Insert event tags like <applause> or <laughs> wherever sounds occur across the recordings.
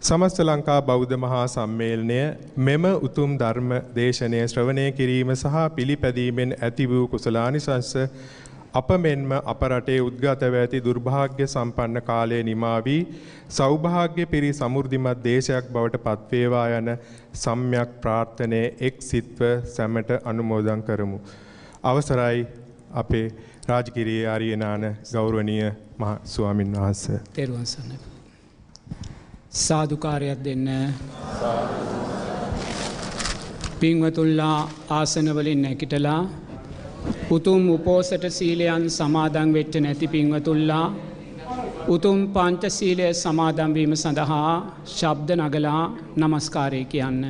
සමස්ත ලංකා බෞද්ධ මහා සම්මේලනය මෙම උතුම් ධර්ම දේශනය ශ්‍රවණය කිරීම සහ පිළිපැදීමෙන් ඇති වූ කුසලානිසංස අප මෙන්ම අප රටේ උද්ගතව ඇති දුර්භාග්‍ය සම්පන්න කාලය නිමා වී සෞභාග්‍ය පිරි සමෘද්ධිමත් දේශයක් බවට පත්වේවා යන සම්්‍යක් ප්‍රාර්ථනයේ එක් සිත්ව සැමට අනුමෝදන් කරමු. අවසරයි අපේ රාජගිරියේ ආරියනාන ගෞරවනීය මහ ස්වාමින් වහන්සේ. තෙරුවන් සරණයි. සාදුකාරයක් දෙන්න. පින්වතුල්ලා ආසනවලින් නැකිටලා උතුම් උපෝසට සීලයන් සමාදන් වෙච්ච නැති පින්වතුල්ලා උතුම් පංච සීලය සමාදන්වීම සඳහා ශබ්ද නගලා නමස්කාරය කියන්න.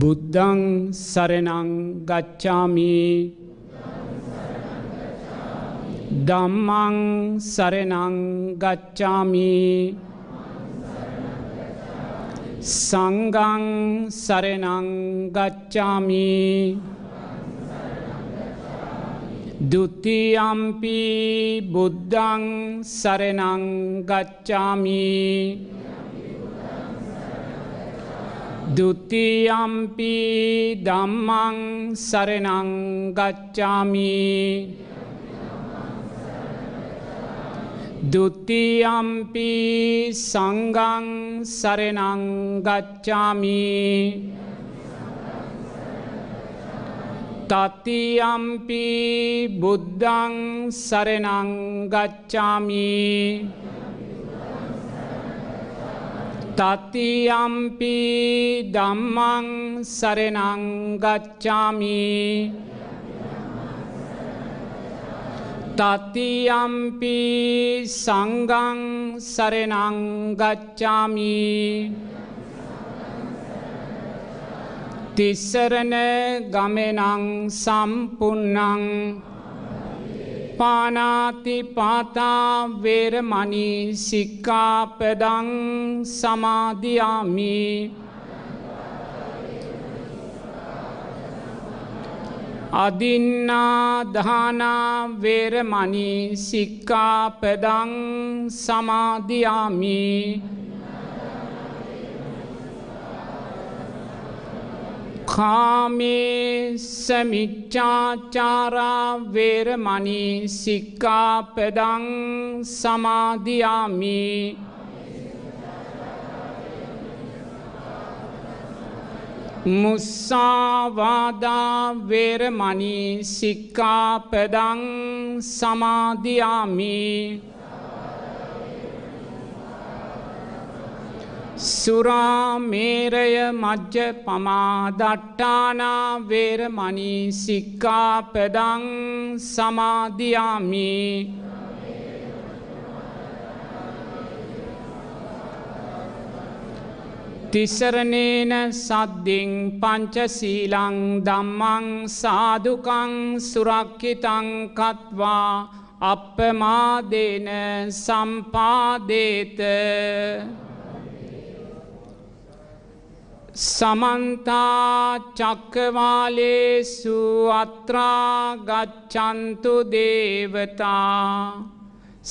බුද්ධං සරණං ගච්ඡාමි. ධම්මං සරණං ගච්ඡාමි. සංඝං සරණං ගච්ඡාමි. ဒ ුතියම්පි බුද්ධං සරණං ගච්ඡාමි. දුතියම්පි දම්මං සරණං ගච්ඡාමි ဒ ුතියම්පි සංඝං සරණං ගච්ඡාමි තතියම්පි බුද්ධං සරණං ගච්ඡාමි තතියම්පි දම්මං සරණං ගච්ඡාමි තතියම්පි සංඝං සරණං ගච්ඡාමි තිස්සරණ ගමනං සම්පුන්නං පානාති පාතා වේරමණී සික්ඛාපදං සමාදියාමි. අදින්නා දානා වේරමණී සික්ඛාපදං සමාදියාමි. කාමේ සමිච්චාචාරා වේරමණී සික්ඛාපදං සමාදියාමි මුස්සාවාදා වේරමණී සික්ඛාපදං සමාදියාමි සුරාමේරය මජ්්‍ය පමාදට්ටානා වේරමණී සික්කාපදං සමාධයාමි තිසරණේන සද්ධින් පංචසීලං දම්මං සාධකං සුරක්කිතං කත්වා අප්පමාදේන සම්පාදේත. සමන්තා චක්කවාලේසු අත්‍රාගච්චන්තු දේවතා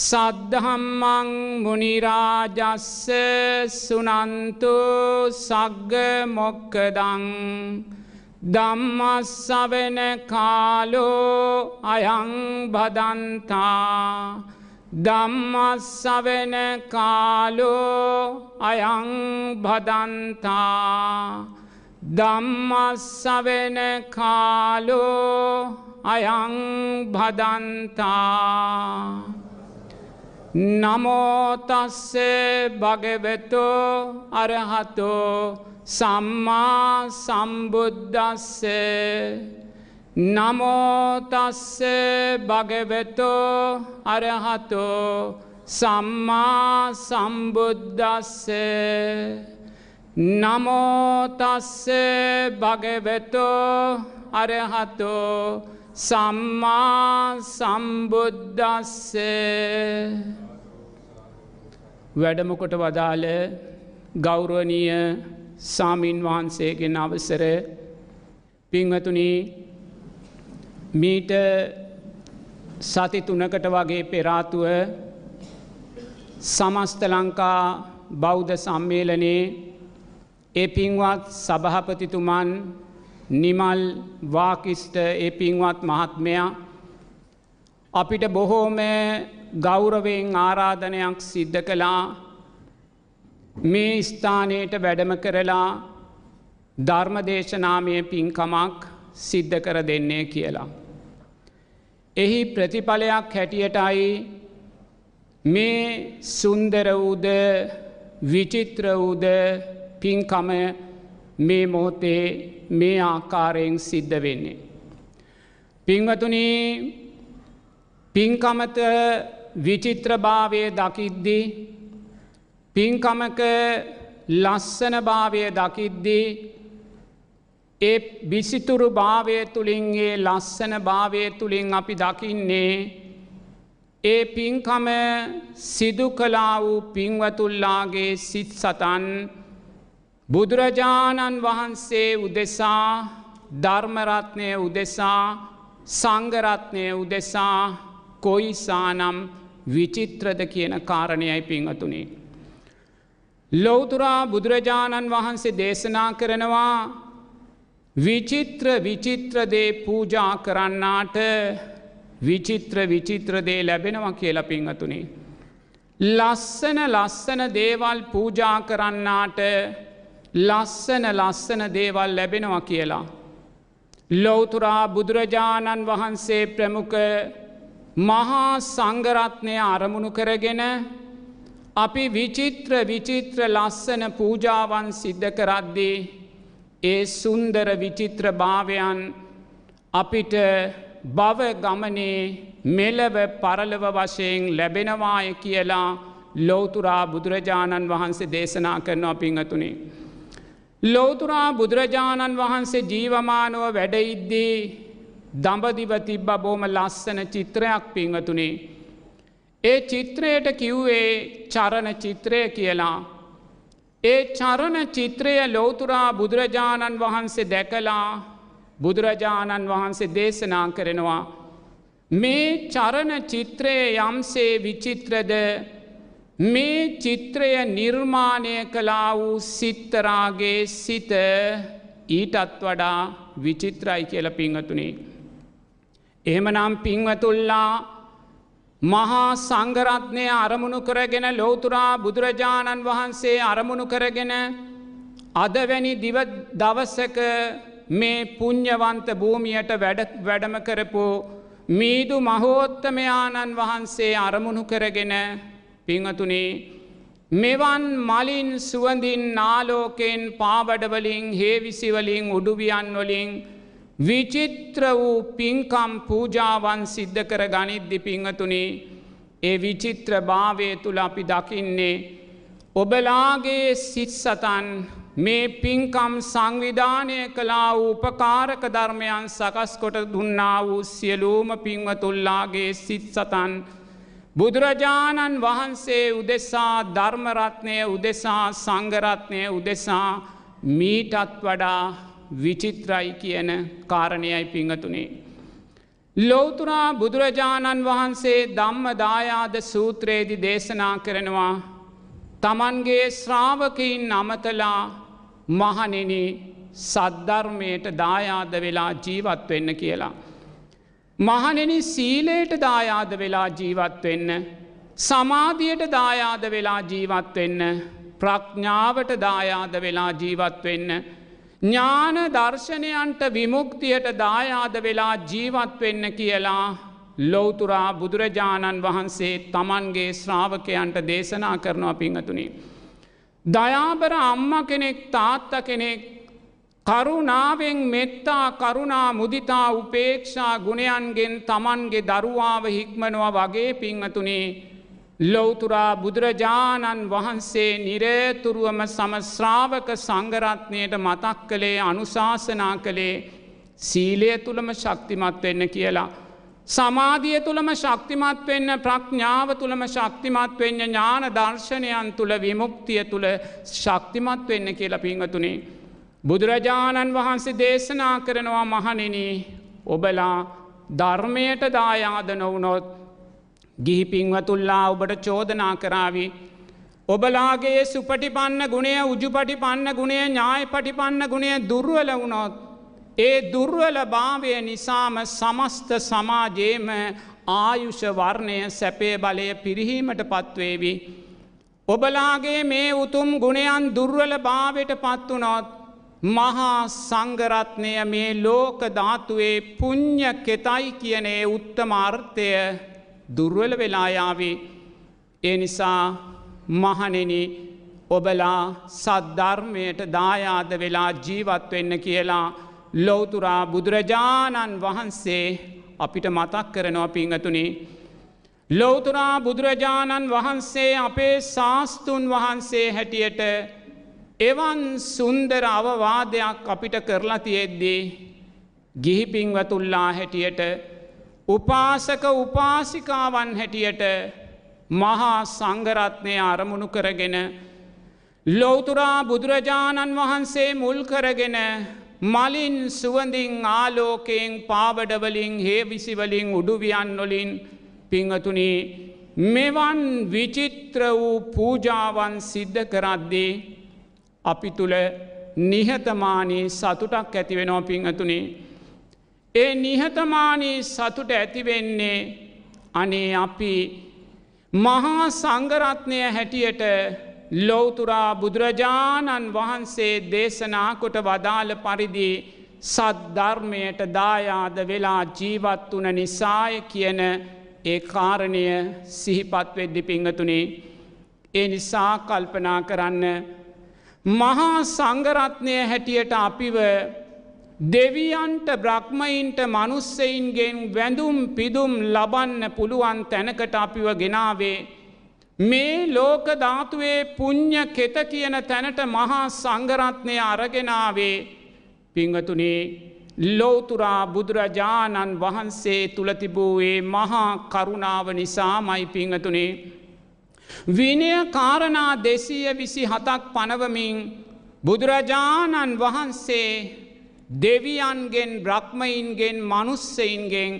සද්ධම්මං මුනිරාජස්ස සුනන්තු සග්ග මොක්කදං දම්මස්සවෙන කාලෝ අයං බදන්තා ධම්මස්සවෙන කාලෝ අයං භදන්තා. ධම්මස්සවෙන කාලෝ අයං භදන්තා. නමෝතස්ස භගවෙතෝ අරහතෝ සම්මා සම්බුද්ධස්සේ නමෝතස්ස භගවෙතෝ අරහතෝ සම්මා සම්බුද්ධස්ස නමෝතස්ස භගවෙතෝ අරහතෝ සම්මා සම්බුද්ධස්ස වැඩමකොට වදාළ ගෞරවනීය සාමීන් වහන්සේගෙන් අවසර පින්වතුනි මීට සති තුනකට වගේ පෙරාතුව සමස්ත ලංකා බෞද්ධ සම්මේලනයේ ඒ පින්වත් සභහපතිතුමන් නිමල් වාකිෂ්ට ඒ පින්වත් මහත්මයා අපිට බොහෝම ගෞරවයෙන් ආරාධනයක් සිද්ධ කළා මේ ස්ථානයට වැඩම කරලා ධර්මදේශනාමය පින්කමක් සිද්ධ කර දෙන්නේ කියලා. එහි ප්‍රතිඵලයක් හැටියටයි මේ සුන්දර වූද විචිත්‍ර වූද පින්කම මේ මොහොතේ මේ ආකාරයෙන් සිද්ධ වෙන්නේ. පින්වතුනී පින්කමත විචිත්‍රභාවය දකිද්දී පින්කමක ලස්සන භාවය දකිද්දී ඒ විසිතුරු භාවය තුළින්ගේ ලස්සන භාවය තුළින් අපි දකින්නේ ඒ පින්කම සිදු කලා වූ පින්වතුල්ලාගේ සිත් සතන් බුදුරජාණන් වහන්සේ උදෙසා ධර්මරත්නය උදෙසා සංගරත්නය උදෙසා කොයිසානම් විචිත්‍රද කියන කාරණයයි පිංහතුනේ. ලෝතුරා බුදුරජාණන් වහන්සේ දේශනා කරනවා විචිත්‍ර විචිත්‍රදේ පූජා කරන්නාට විචිත්‍ර විචිත්‍රදේ ලැබෙනවා කියලා පිංහතුනේ. ලස්සන ලස්සන දේවල් පූජා කරන්නාට ලස්සන ලස්සන දේවල් ලැබෙනවා කියලා. ලෝතුරා බුදුරජාණන් වහන්සේ ප්‍රමුඛ මහා සංගරත්නය අරමුණු කරගෙන අපි විචිත්‍ර විචිත්‍ර ලස්සන පූජාවන් සිද්ධ කරද්දී ඒ සුන්දර විචිත්‍ර භාවයන් අපිට බව ගමනේ මෙලව පරලව වශයෙන් ලැබෙනවාය කියලා ලෝතුරා බුදුරජාණන් වහන්සේ දේශනා කරනවා පිංහතුනේ. ලෝතුරා බුදුරජාණන් වහන්සේ ජීවමානුව වැඩඉද්දී දඹදිව තිබ්බ බෝම ලස්සන චිත්‍රයක් පිංහතුනේ. ඒ චිත්‍රයට කිව්වේ චරණ චිත්‍රය කියලා. ඒ චරණ චිත්‍රය ලෝතුරා බුදුරජාණන් වහන්සේ දැකලා බුදුරජාණන් වහන්සේ දේශනා කරනවා. මේ චරණ චිත්‍රය යම්සේ විචිත්‍රද මේ චිත්‍රය නිර්මාණය කලා වූ සිත්තරාගේ සිත ඊටත් වඩා විචිත්‍රයි කියල පිංහතුනේ. එහෙමනම් පිංවතුල්ලා මහා සංගරත්නය අරමුණු කරගෙන ලෝතුරා බුදුරජාණන් වහන්සේ අරමුණු කරගෙන අදවැනි දිව දවසක මේ පුං්ඥවන්ත භූමියට වැඩම කරපු මීදු මහෝත්තමයාණන් වහන්සේ අරමුණු කරගෙන පිංහතුනේ මෙවන් මලින් සුවඳින් නාලෝකෙන් පාබඩවලින් හේවිසිවලින් උඩුවියන් වලින් විචිත්‍ර වූ පින්කම් පූජාවන් සිද්ධ කර ගනිද්දි පිංහතුනේ. ඒ විචිත්‍ර භාවය තුළ අපි දකින්නේ ඔබලාගේ සිත් සතන් මේ පින්කම් සංවිධානය කලා වූ උපකාරක ධර්මයන් සකස් කොට දුන්නා වූ සියලූම පින්වතුල්ලාගේ සිත් සතන්. බුදුරජාණන් වහන්සේ උදෙසා ධර්මරත්නය උදෙසා සංගරත්නය උදෙසා මීටත් වඩා විචිත්‍රයි කියන කාරණයයි පිංහතුනේ. ලෝතුරා බුදුරජාණන් වහන්සේ ධම්ම දායාද සූත්‍රයේදි දේශනා කරනවා තමන්ගේ ශ්‍රාවකයින් අමතලා මහනෙන සද්ධර්මයට දායාද වෙලා ජීවත් වෙන්න කියලා. මහනෙන සීලයට දායාද වෙලා ජීවත් වෙන්න. සමාධියට දායාද වෙලා ජීවත් වෙන්න. ප්‍රඥාවට දායාද වෙලා ජීවත් වෙන්න. ඥාන දර්ශනයන්ට විමුක්තියට දායාද වෙලා ජීවත් වෙන්න කියලා ලෝතුරා බුදුරජාණන් වහන්සේ තමන්ගේ ශ්‍රාවකයන්ට දේශනා කරනවා පිංහතුනි. දයාබර අම්ම කෙනෙක් තාත්ත කෙනෙක් කරුණාවෙන් මෙත්තා කරුණා මුදිතා උපේක්ෂා ගුණයන්ගෙන් තමන්ගේ දරුවාව හික්මනවා වගේ පිංහතුනේ ලොවතුරා බුදුරජාණන් වහන්සේ නිරේතුරුවම සමශ්‍රාවක සංගරත්නයට මතක් කළේ අනුශාසනා කළේ සීලය තුළම ශක්තිමත් වෙන්න කියලා. සමාධිය තුළම ශක්තිමත් වෙන්න ප්‍රඥාව තුළම ශක්තිමත් වෙන්න ඥාන දර්ශනයන් තුළ විමුක්තිය තුළ ශක්තිමත් වෙන්න කියලා පිංහතුනේ. බුදුරජාණන් වහන්සේ දේශනා කරනවා මහනෙන ඔබලා ධර්මයට දායාද නොවනොත් ගිහි පින්වතුල්ලා ඔබට චෝදනා කරාවි. ඔබලාගේ සුපටිපන්න ගුණය උජුපටි පන්න ගුණය ඥාය පටිපන්න ගුණය දුර්වල වුණොත්. ඒ දුර්වල භාවය නිසාම සමස්ත සමාජයේම ආයුෂ වර්ණය සැපේ බලය පිරිහීමට පත්වේවි. ඔබලාගේ මේ උතුම් ගුණයන් දුර්වල භාවයට පත්වනොත් මහා සංගරත්නය මේ ලෝක ධාතුවේ පුං්ඥ කෙතයි කියනේ උත්තමාර්ථය දුර්වල වෙලායාවේ ඒ නිසා මහනෙන ඔබලා සද්ධර්මයට දායාද වෙලා ජීවත් වෙන්න කියලා ලොවතුරා බුදුරජාණන් වහන්සේ අපිට මතක් කරනවා පිංහතුනේ. ලොවතුරා බුදුරජාණන් වහන්සේ අපේ ශාස්තුන් වහන්සේ හැටියට එවන් සුන්දර අවවාදයක් අපිට කරලා තියෙද්දී ගිහිපින්වතුල්ලා හැටියට උපාසක උපාසිකාවන් හැටියට මහා සංගරත්නය අරමුණු කරගෙන ලොවතුරා බුදුරජාණන් වහන්සේ මුල් කරගෙන මලින් සුවඳින් ආලෝකයෙන් පාබඩවලින් හේ විසිවලින් උඩුවියන් නොලින් පිංහතුනී මෙවන් විචිත්‍ර වූ පූජාවන් සිද්ධ කරද්දී අපි තුළ නිහතමානී සතුටක් ඇතිවෙනෝ පිංහතුනේ. ඒ නිහතමානී සතුට ඇතිවෙන්නේ අනේ අපි මහා සංගරත්නය හැටියට ලෝතුරා බුදුරජාණන් වහන්සේ දේශනා කොට වදාළ පරිදි සද්ධර්මයට දායාද වෙලා ජීවත් වන නිසාය කියන ඒ කාරණය සිහිපත් වෙද්දි පිංහතුනේ ඒ නිසා කල්පනා කරන්න මහා සංගරත්නය හැටියට අපිව දෙවියන්ට බ්‍රහ්මයින්ට මනුස්සයින්ගෙන් වැඳුම් පිදුම් ලබන්න පුළුවන් තැනකට අපිව ගෙනාවේ. මේ ලෝක ධාතුවේ පුං්ඥ කෙත කියන තැනට මහා සංගරත්නය අරගෙනාවේ පිංහතුනේ ලෝතුරා බුදුරජාණන් වහන්සේ තුළතිබූයේ මහා කරුණාව නිසා මයි පිංහතුනේ. විනය කාරණා දෙසීය විසි හතක් පනවමින් බුදුරජාණන් වහන්සේ දෙවියන්ගෙන් බ්‍රහ්මයින්ගෙන් මනුස්සයින්ගෙන්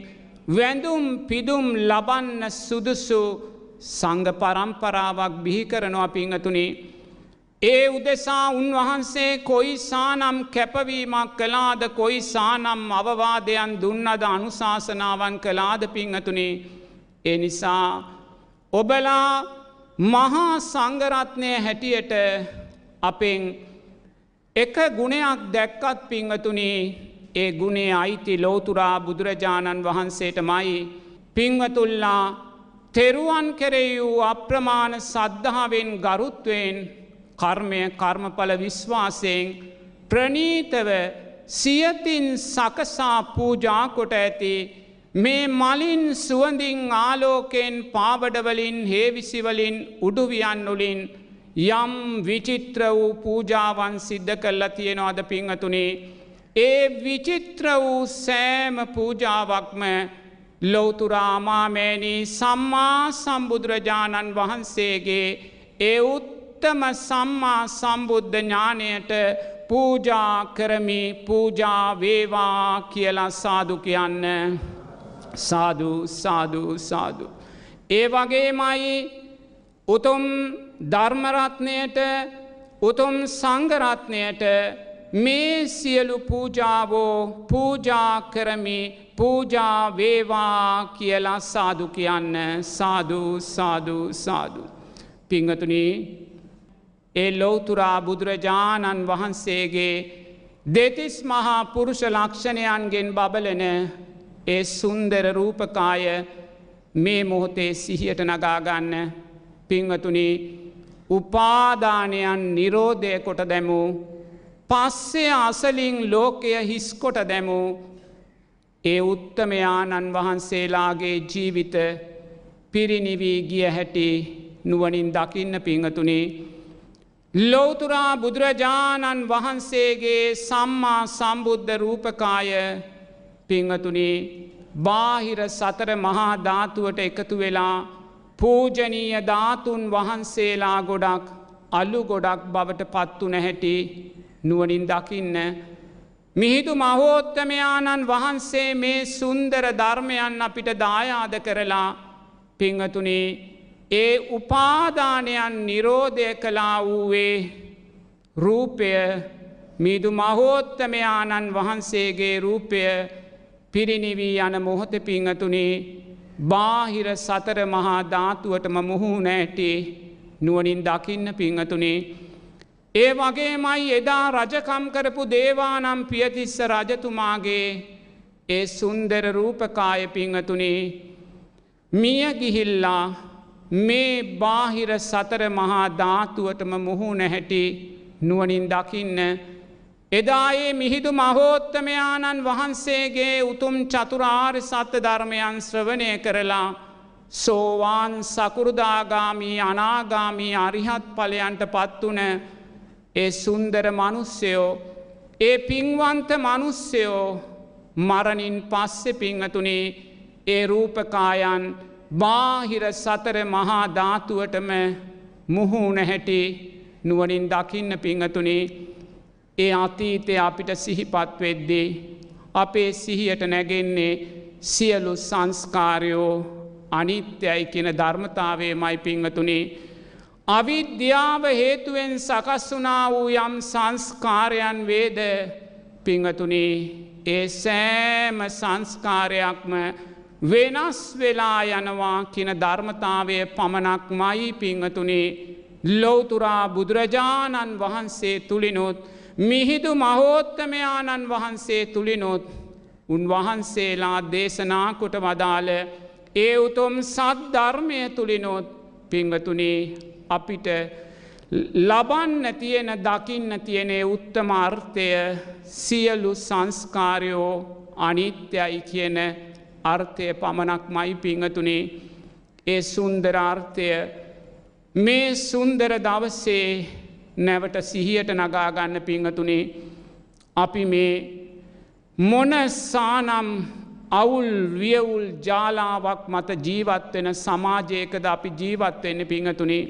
වැඳුම් පිදුම් ලබන්න සුදුසු සංග පරම්පරාවක් බිහි කරනවා පිංහතුනේ. ඒ උදෙසා උන්වහන්සේ කොයි සානම් කැපවීමක් කලාද කොයි සානම් අවවාදයන් දුන්නද අනුශාසනාවන් කලාද පිංහතුනේ. ඒ නිසා ඔබලා මහා සංගරත්නය හැටියට අපෙන් එක ගුණයක් දැක්කත් පිංවතුනේ ඒ ගුණේ අයිති ලෝතුරා බුදුරජාණන් වහන්සේට මයි පිංවතුල්ලා තෙරුවන් කෙරෙහි වූ අප්‍රමාණ සද්ධාවෙන් ගරුත්වයෙන් කර්මය කර්මඵල විශ්වාසයෙන් ප්‍රනීතව සියතින් සකසා පූජාකොට ඇති මේ මලින් සුවඳින් ආලෝකයෙන් පාවඩවලින් හේවිසිවලින් උඩුවියන්නුලින් යම් විචිත්‍ර වූ පූජාවන් සිද්ධ කරලා තියෙනවාද පිංහතුනේ. ඒ විචිත්‍ර වූ සෑම පූජාවක්ම ලෝතුරාමාමෑණී සම්මා සම්බුදුරජාණන් වහන්සේගේ ඒ උත්තම සම්මා සම්බුද්ධ ඥානයට පූජා කරමි පූජා වේවා කියලා සාදු කියන්න සාදු සාදු සාදු. ඒ වගේමයි උතුම් ධර්මරත්නයට උතුම් සංගරත්නයට මේ සියලු පූජාවෝ පූජා කරමි පූජා වේවා කියලා සාදු කියන්න සාදු සාදු සාදු. පිංහතුනී ඒ ලෝතුරා බුදුරජාණන් වහන්සේගේ දෙතිස් මහා පුරුෂ ලක්ෂණයන්ගෙන් බබලන ඒ සුන්දර රූපකාය මේ මොහොතේ සිහියට නගාගන්න පිංවතුනි උපාදානයන් නිරෝධය කොට දැමූ. පස්සේ අසලින් ලෝකය හිස්කොට දැමූ. ඒ උත්තමයාණන් වහන්සේලාගේ ජීවිත පිරිනිවී ගිය හැටි නුවනින් දකින්න පිංහතුනේ. ලෝතුරා බුදුරජාණන් වහන්සේගේ සම්මා සම්බුද්ධ රූපකාය පිංහතුනේ බාහිර සතර මහා ධාතුවට එකතු වෙලා පූජනීය ධාතුන් වහන්සේලා ගොඩක් අල්ලු ගොඩක් බවට පත්තු නැහැටි නුවනින් දකින්න. මිහිදු මහෝත්තමයාණන් වහන්සේ මේ සුන්දර ධර්මයන් අපිට දායාද කරලා පිංහතුනේ ඒ උපාදානයන් නිරෝධය කලා වූවේ රූපය මිදු මහෝත්තමයාණන් වහන්සේගේ රූපය පිරිනිවී යන මොහොත පිංහතුනේ බාහිර සතර මහා ධාතුවටම මුහුණ ඇටි නුවනින් දකින්න පිංහතුනේ. ඒ වගේමයි එදා රජකම් කරපු දේවානම් පියතිස්ස රජතුමාගේ ඒ සුන්දර රූපකාය පිංහතුනේ මිය ගිහිල්ලා මේ බාහිර සතර මහා ධාතුවටම මුහුණ හැටි නුවනින් දකින්න එදායේ මිහිදු මහෝත්තමයාණන් වහන්සේගේ උතුම් චතුරාර් සත්‍ය ධර්මයන් ශ්‍රවණය කරලා සෝවාන් සකුරුදාගාමී අනාගාමී අරිහත් පලයන්ට පත්වන ඒ සුන්දර මනුස්සයෝ ඒ පින්වන්ත මනුස්සයෝ මරණින් පස්සෙ පිංහතුනේ ඒ රූපකායන් බාහිර සතර මහා ධාතුවටම මුහුණ හැටි නුවනින් දකින්න පිංහතුනේ ඒ අතීතය අපිට සිහිපත් වෙද්දී. අපේ සිහියට නැගෙන්නේ සියලු සංස්කාරයෝ අනිත්‍යයි කියන ධර්මතාවේ මයි පිංහතුනේ. අවිද්‍යාව හේතුවෙන් සකස් වනා වූ යම් සංස්කාරයන් වේද පිංහතුනේ ඒ සෑම සංස්කාරයක්ම වෙනස් වෙලා යනවා කියන ධර්මතාවය පමණක් මයි පිංහතුනේ ලෝතුරා බුදුරජාණන් වහන්සේ තුළිනොත් මිහිදු මහෝත්තමයාණන් වහන්සේ තුළිනොත් උන්වහන්සේලා දේශනාකොට වදාළ ඒ උතුම් සද්ධර්මය තුළිනොත් පිංගතුනේ අපිට ලබන්න තියෙන දකින්න තියෙනේ උත්තම අර්ථය සියලු සංස්කාරයෝ අනිත්‍යයි කියන අර්ථය පමණක් මයි පිංහතුනේ ඒ සුන්දරාර්ථය මේ සුන්දර දවසේ නැවට සිහියට නගාගන්න පිංහතුනේ අපි මේ මොනසානම් අවුල් වියවුල් ජාලාවක් මත ජීවත්වෙන සමාජයකද අපි ජීවත්වෙන්න පිංහතුනේ.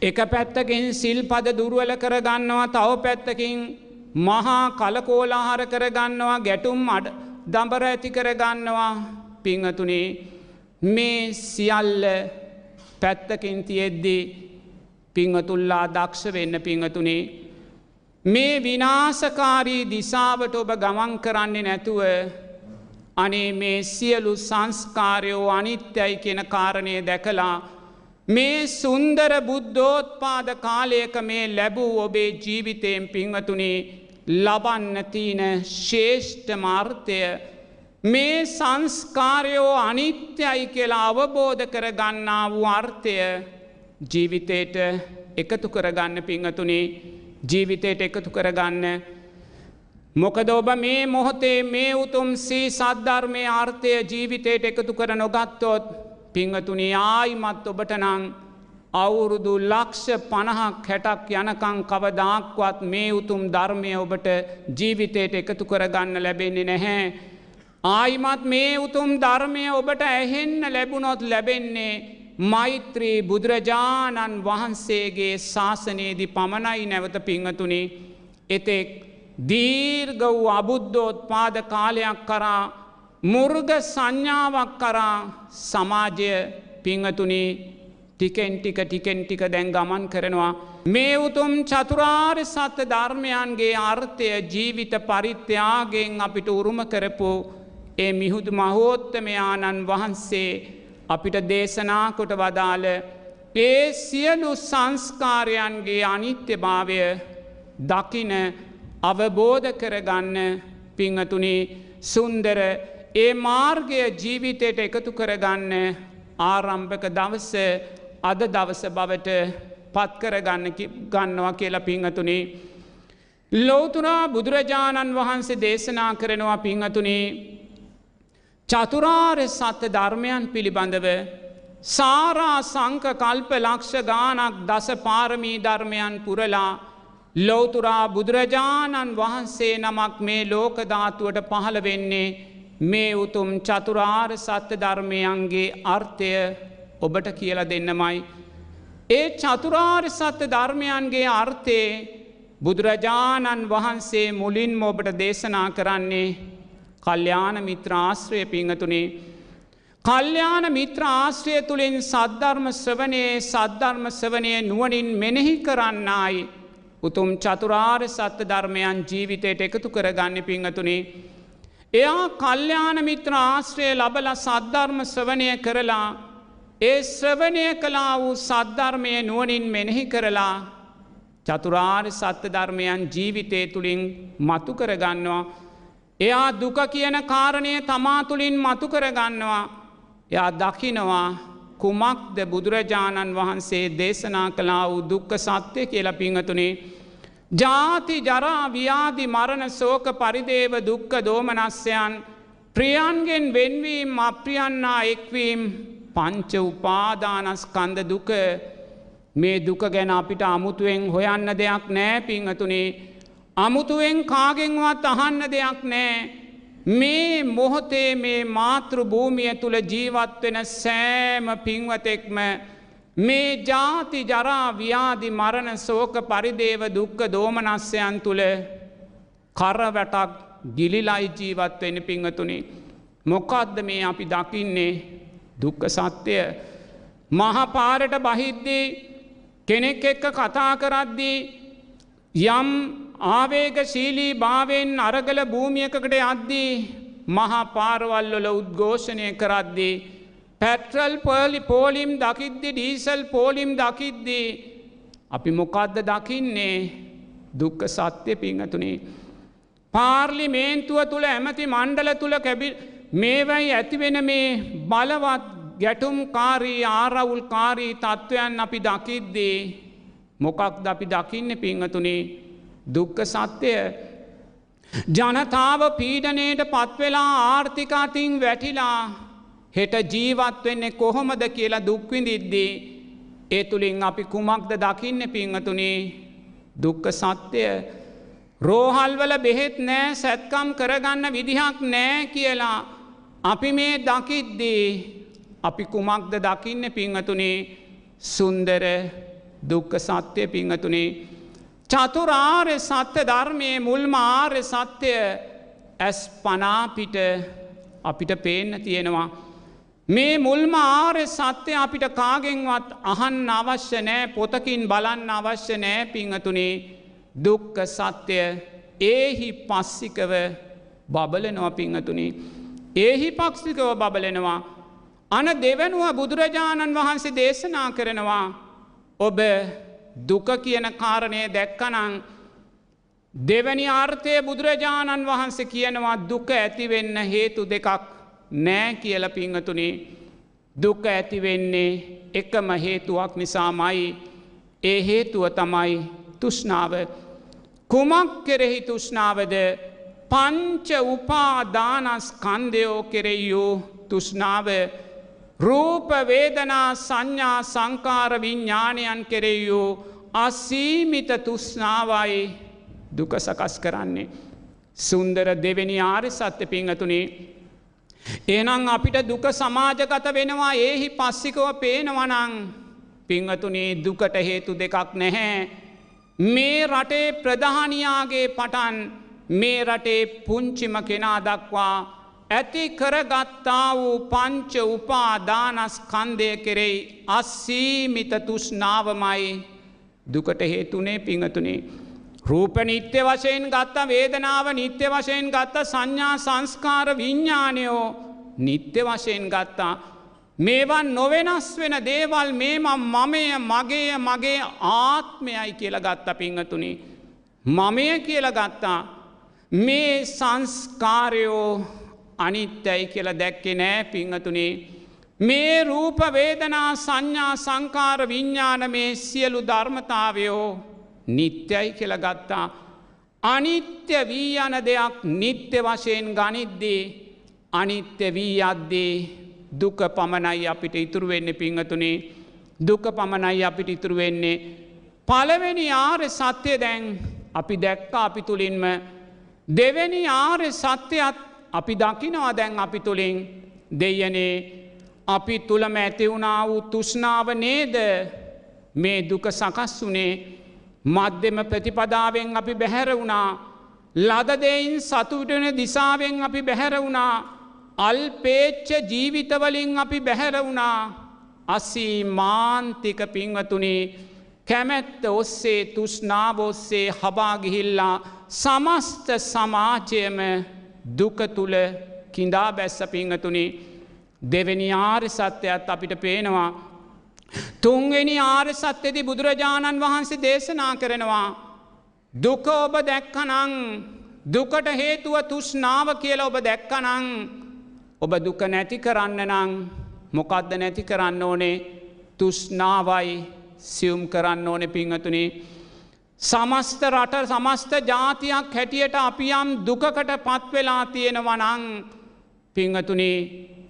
එක පැත්තකින් සිල් පද දුරුවල කරගන්නවා තව පැත්තකින් මහා කලකෝලාහර කරගන්නවා ගැටුම් අඩ දඹර ඇති කරගන්නවා පිංහතුනේ මේ සියල්ල පැත්තකින් තියෙද්දී පිංහතුල්ලා දක්ෂ වෙන්න පිංහතුනේ මේ විනාසකාරී දිසාවට ඔබ ගමන් කරන්නේ නැතුව අනේ මේ සියලු සංස්කාරයෝ අනිත්‍යයි කියෙන කාරණය දැකලා මේ සුන්දර බුද්ධෝත් පාද කාලයක මේ ලැබූ ඔබේ ජීවිතයෙන් පිංහතුනේ ලබන්නතින ශේෂ්ඨ මාර්ථය. මේ සංස්කාරයෝ අනිත්‍යයි කියලා අවබෝධ කරගන්නා වූ අර්ථය ජීවිතයට එකතු කරගන්න පිංහතුනේ ජීවිතයට එකතු කරගන්න. මොකද ඔබ මේ මොහොතේ මේ උතුම් සී සද්ධර්මය ආර්ථය ජීවිතයට එකතු කර නොගත්තොත් පිංහතුනි ආයිමත් ඔබට නං අවුරුදු ලක්ෂ පණහක් හැටක් යනකං කවදාක්වත් මේ උතුම් ධර්මය ඔබට ජීවිතයට එකතු කරගන්න ලැබෙන්නේ නැහැ. ආයිමත් මේ උතුම් ධර්මය ඔබට ඇහෙන්න ලැබුණොත් ලැබෙන්නේ මෛත්‍රී බුදුරජාණන් වහන්සේගේ ශාසනයේදි පමණයි නැවත පිංහතුනේ එතෙක් දීර්ග වූ අබුද්ධෝත් පාද කාලයක් කරා මුර්ග සංඥාවක් කරා සමාජය පිංහතුනේ ටිකෙන් ටික ටිකෙන් ටික දැන් ගමන් කරනවා. මේ උතුම් චතුරාර් සත්‍ය ධර්මයන්ගේ අර්ථය ජීවිත පරිත්‍යයාගෙන් අපිට උරුම කරපු ඒ මිහුදු මහෝත්තමයාණන් වහන්සේ අපිට දේශනා කොට වදාළ ඒ සියලු සංස්කාරයන්ගේ අනිත්‍ය භාවය දකින අවබෝධ කරගන්න පිංහතුනේ සුන්දර ඒ මාර්ගය ජීවිතයට එකතු කරගන්න ආරම්භක දවස අද දවස බවට පත්කරගන්න ගන්නවා කියලා පිංහතුනේ. ලෝතුරා බුදුරජාණන් වහන්සේ දේශනා කරනවා පිංහතුනේ චතුරාර් සත්‍ය ධර්මයන් පිළිබඳව සාරා සංක කල්ප ලක්ෂ ගානක් දස පාරමී ධර්මයන් පුරලා ලෝතුරා බුදුරජාණන් වහන්සේ නමක් මේ ලෝකධාතුවට පහළ වෙන්නේ මේ උතුම් චතුරාර් සත්‍ය ධර්මයන්ගේ අර්ථය ඔබට කියල දෙන්නමයි. ඒ චතුරාර් සත්‍ය ධර්මයන්ගේ අර්ථයේ බුදුරජාණන් වහන්සේ මුලින් ඔබට දේශනා කරන්නේ කල්්‍යාන මිත්‍රාශ්‍රය පිංහතුනේ. කල්්‍යාන මිත්‍ර ආශ්‍රය තුළින් සද්ධර්ම ශ්‍රවනයේ සද්ධර්ම ශ්‍රවනය නුවනින් මෙනෙහි කරන්නයි. උතුම් චතුරාර් සත්‍ය ධර්මයන් ජීවිතයට එකතු කරගන්න පිංහතුනේ. එයා කල්්‍යාන මිත්‍ර ආශ්‍රය ලබල සද්ධර්ම ශ්‍රවනය කරලා ඒ ශ්‍රවනය කලා වූ සද්ධර්මය නුවනින් මෙනෙහි කරලා චතුරාර් සත්‍ය ධර්මයන් ජීවිතය තුළින් මතු කරගන්නවා. එයා දුක කියන කාරණය තමා තුළින් මතු කරගන්නවා. එයා දකිනවා කුමක්ද බුදුරජාණන් වහන්සේ දේශනා කලා වූ දුක්ක සත්‍යය කියල පිංහතුනේ. ජාති ජරා ව්‍යාධි මරණ සෝක පරිදේව දුක්ක දෝමනස්යන් ප්‍රියන්ගෙන් වෙන්වීම් අප්‍රියන්නා එක්වීම් පංච උපාදානස්කන්ද දුක මේ දුක ගැන අපිට අමුතුවෙන් හොයන්න දෙයක් නෑ පිංහතුනේ අමුතුවෙන් කාගෙන්වත් අහන්න දෙයක් නෑ. මේ මොහොතේ මේ මාතෘ භූමිය තුළ ජීවත්වෙන සෑම පින්වතෙක්ම මේ ජාති ජරා ව්‍යාධි මරණ සෝක පරිදේව දුක්ක දෝමනස්්‍යයන් තුළ කරවැටක් ගිලිලයි ජීවත්වෙන පිංහතුනේ. මොකක්ද මේ අපි දකින්නේ? දුක්ක සත්‍යය මහපාරට බහිද්දී කෙනෙක් එක්ක කතා කරද්දී යම් ආවේග ශීලී භාවෙන් අරගල භූමියකට අද්දී මහා පාරවල්ලොල උද්ඝෝෂණය කරද්දී. පැට්‍රල් පර්ලි පෝලිම් දකිද්දි ඩීසල් පෝලිම් දකිද්දී. අපි මොකක්ද දකින්නේ දුක්ක සත්‍යය පිංහතුනේ. පාර්ලිමේන්තුව තුළ ඇමති මණ්ඩල තුළ කැබි මේවයි ඇතිවෙන මේ බලවත් ගැටුම්කාරී ආරවුල්කාරී තත්ත්වයන් අපි දකිද්දී මොකක්ද අපි දකින්න පිංහතුනේ දුක්ක සත්‍යය ජනතාව පීඩනයට පත්වෙලා ආර්ථිකාතින් වැටිලා හෙට ජීවත් වෙන්නේ කොහොමද කියලා දුක්විඳිද්දී ඒ තුළින් අපි කුමක්ද දකින්න පිංහතුනේ දුක්ක සත්‍යය රෝහල්වල බෙහෙත් නෑ සැත්කම් කරගන්න විදිහක් නෑ කියලා අපි මේ දකිද්දී අපි කුමක්ද දකින්න පිංහතුනේ සුන්දර දුක්ක සත්‍යය පිංහතුනේ චතුරාර්ය සත්‍ය ධර්මය මුල්ම ආර්ය සත්‍යය ඇස් පනාපිට අපිට පේන්න තියෙනවා. මේ මුල්ම ආර්ය සත්‍යය අපිට කාගෙන්වත් අහන්න අවශ්‍ය නෑ පොතකින් බලන්න අවශ්‍ය නෑ පිංහතුනේ දුක්ක සත්‍යය ඒහි පස්සිකව බබලනවා පිංහතුනේ. ඒහි පක්ෂිකව බබලෙනවා. අන දෙවනුව බුදුරජාණන් වහන්සේ දේශනා කරනවා ඔබ දුක කියන කාරණය දැක්කනං දෙවැනි ආර්ථය බුදුරජාණන් වහන්සේ කියනවා දුක ඇතිවෙන්න හේතු දෙකක් නෑ කියල පිංහතුනේ දුක ඇතිවෙන්නේ එකම හේතුවක් නිසාමයි. ඒ හේතුව තමයි තුෂ්නාව කුමක් කෙරෙහි තුෂ්නාවද පංච උපාදානස් කන්දයෝ කෙරෙයූ තුෂ්නාව රූපවේදනා සංඥා සංකාර විඤ්ඥානයන් කෙරෙයූ අසීමිත තුස්නාවයි දුක සකස් කරන්නේ. සුන්දර දෙවෙනි ආරි සත්‍ය පිංහතුනේ. එනම් අපිට දුක සමාජගත වෙනවා ඒහි පස්සිකව පේනවනං පිංහතුනේ දුකට හේතු දෙකක් නැහැ. මේ රටේ ප්‍රධානයාගේ පටන් මේ රටේ පුංචිම කෙනා දක්වා ඇති කරගත්තා වූ පංච උපාදානස්කන්දය කෙරෙයි අස්සීමිත තුෂ්නාවමයි දුකට හේතුනේ පිංහතුනේ. රූප නිත්‍ය වශයෙන් ගත්ත වේදනාව නිත්‍ය වශයෙන් ගත්ත සංඥා සංස්කාර විඤ්ඥානයෝ නිත්‍ය වශයෙන් ගත්තා. මේවන් නොවෙනස් වෙන දේවල් මේම මමය මගේ මගේ ආත්මයයි කියල ගත්ත පිංහතුනේ. මමය කියල ගත්තා. මේ සංස්කාරයෝ අනිත්‍යයි කියල දැක්කෙ නෑ පිංහතුනේ. මේ රූපවේදනා සංඥා සංකාර විඤ්ඥාන මේ සියලු ධර්මතාවයෝ නිත්‍යයි කියල ගත්තා. අනිත්‍ය වී යන දෙයක් නිත්‍ය වශයෙන් ගනිද්දී අනිත්‍ය වී අද්දී දුක පමණයි අපිට ඉතුරු වෙන්න පිංහතුනේ දුක පමණයි අපිට ඉතුරු වෙන්නේ. පළවෙනි ආර්ය සත්‍යය දැන් අපි දැක්ක අපි තුළින්ම දෙවැනි ආර්ය සත්‍යයත් අපි දකිනවා දැන් අපි තුළින් දෙයනේ අපි තුළම ඇතිවුණා වූ තුෂ්නාව නේද? මේ දුක සකස් වනේ මධ්‍යම ප්‍රතිපදාවෙන් අපි බැහැර වුණා. ලදදයින් සතුටන දිසාවෙන් අපි බැහැර වුණා. අල්පේච්ච ජීවිතවලින් අපි බැහැර වුණා. අසී මාන්තික පින්වතුනේ කැමැත්ත ඔස්සේ තුෂ්නාවොස්සේ හබාගිහිල්ලා සමස්ත සමාජයම දුක තුළ කින්දා බැස්ස පිංහතුනි දෙවැනි ආර්ය සත්‍යයත් අපිට පේනවා. තුන්වෙනි ආර්ය සත්‍යති බුදුරජාණන් වහන්සේ දේශනා කරනවා. දුක ඔබ දැක්කනං දුකට හේතුව තුෂ්නාව කියලා ඔබ දැක්කනං ඔබ දුක නැති කරන්න නං මොකක්ද නැති කරන්න ඕනේ තුෂ්නාවයි සියුම් කරන්න ඕනෙ පිංහතුනේ සමස්ත රට සමස්ත ජාතියක් හැටියට අපි යම් දුකකට පත්වෙලා තියෙනවනං පිංහතුනේ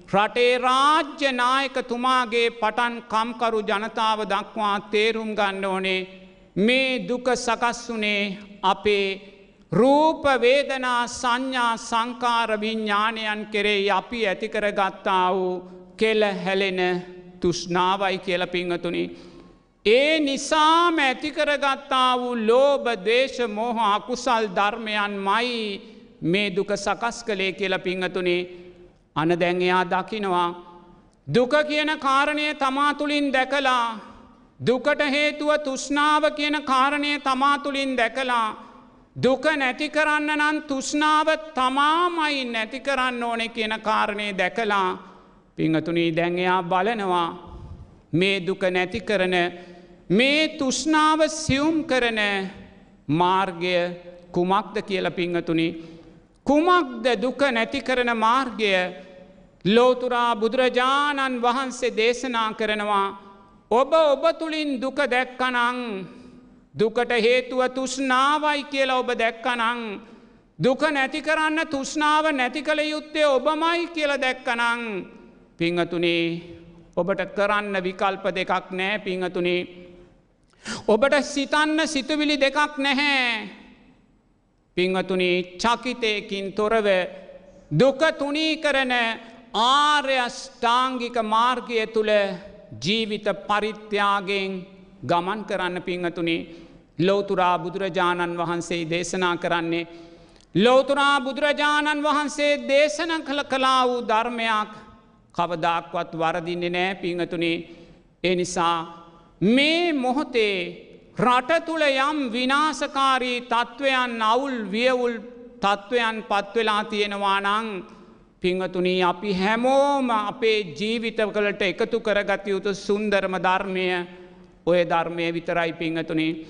රටේ රාජ්‍ය නායකතුමාගේ පටන් කම්කරු ජනතාව දක්වා තේරුම් ගන්න ඕනේ මේ දුක සකස් වනේ අපේ රූපවේදනා සංඥා සංකාර විඤ්ඥානයන් කෙරේ අපි ඇතිකර ගත්තා වූ කෙල හැලෙන තුෂ්නාවයි කියල පිංහතුනි. ඒ නිසාම ඇතිකරගත්තා වූ ලෝබ දේශ මෝහ අකුසල් ධර්මයන් මයි මේ දුක සකස් කළේ කියල පිංහතුනේ අන දැන්එයා දකිනවා. දුක කියන කාරණය තමා තුළින් දැකලා දුකට හේතුව තුෂ්නාව කියන කාරණය තමා තුළින් දැකලා දුක නැති කරන්න නම් තුෂ්නාව තමාමයි නැති කරන්න ඕනෙ කියන කාරණය දැකලා පිංහතුනී දැන්එයා බලනවා මේ දුක නැති කරන මේ තුෂ්නාව සියුම් කරන මාර්ගය කුමක්ද කියල පිංහතුනි. කුමක්ද දුක නැති කරන මාර්ගය ලෝතුරා බුදුරජාණන් වහන්සේ දේශනා කරනවා. ඔබ ඔබ තුළින් දුක දැක්කනං දුකට හේතුව තුෂ්නාවයි කියලා ඔබ දැක්කනං. දුක නැති කරන්න තුෂ්නාව නැති කළ යුත්තේ ඔබමයි කියල දැක්කනං පිංහතුනේ ඔබට කරන්න විකල්ප දෙකක් නෑ පිංහතුනේ. ඔබට සිතන්න සිතුවිලි දෙකක් නැහැ. පිංහතුනි චකිතයකින් තොරව දුක තුනී කරන ආර්යෂ්ඨාංගික මාර්ගය තුළ ජීවිත පරිත්‍යාගෙන් ගමන් කරන්න පිංහතුනේ ලෝතුරා බුදුරජාණන් වහන්සේ දේශනා කරන්නේ. ලෝතුරා බුදුරජාණන් වහන්සේ දේශන කළ කලා වූ ධර්මයක් කවදක්වත් වරදින්නේ නෑ පිංහතුනේ එනිසා මේ මොහොතේ රට තුළ යම් විනාසකාරී තත්ත්වයන් අවුල් වියවුල් තත්ත්වයන් පත්වෙලා තියෙනවා නං පිංහතුනී අපි හැමෝම අපේ ජීවිතවකලට එකතු කරගත යුතු සුන්දරම ධර්මය ඔය ධර්මය විතරයි පිංහතුනේ.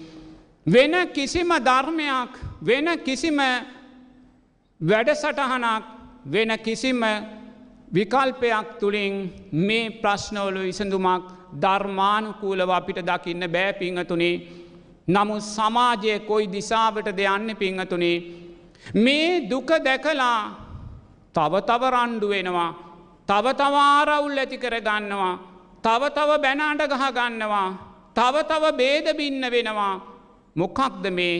වෙන කිසිම ධර්මයක් වෙන කිසිම වැඩසටහනක් වෙන කිසිම විකල්පයක් තුළින් මේ ප්‍රශ්නවලු විසඳුමක් ධර්මානුකූලව අපිට දකින්න බෑ පිංහතුනේ. නමුත් සමාජය කොයි දිසාවට දෙයන්න පිංහතුනේ? මේ දුක දැකලා තව තව රණ්ඩු වෙනවා. තව තවාරවුල් ඇති කර ගන්නවා. තව තව බැනාට ගහ ගන්නවා. තව තව බේදබින්න වෙනවා. මොකක්ද මේ?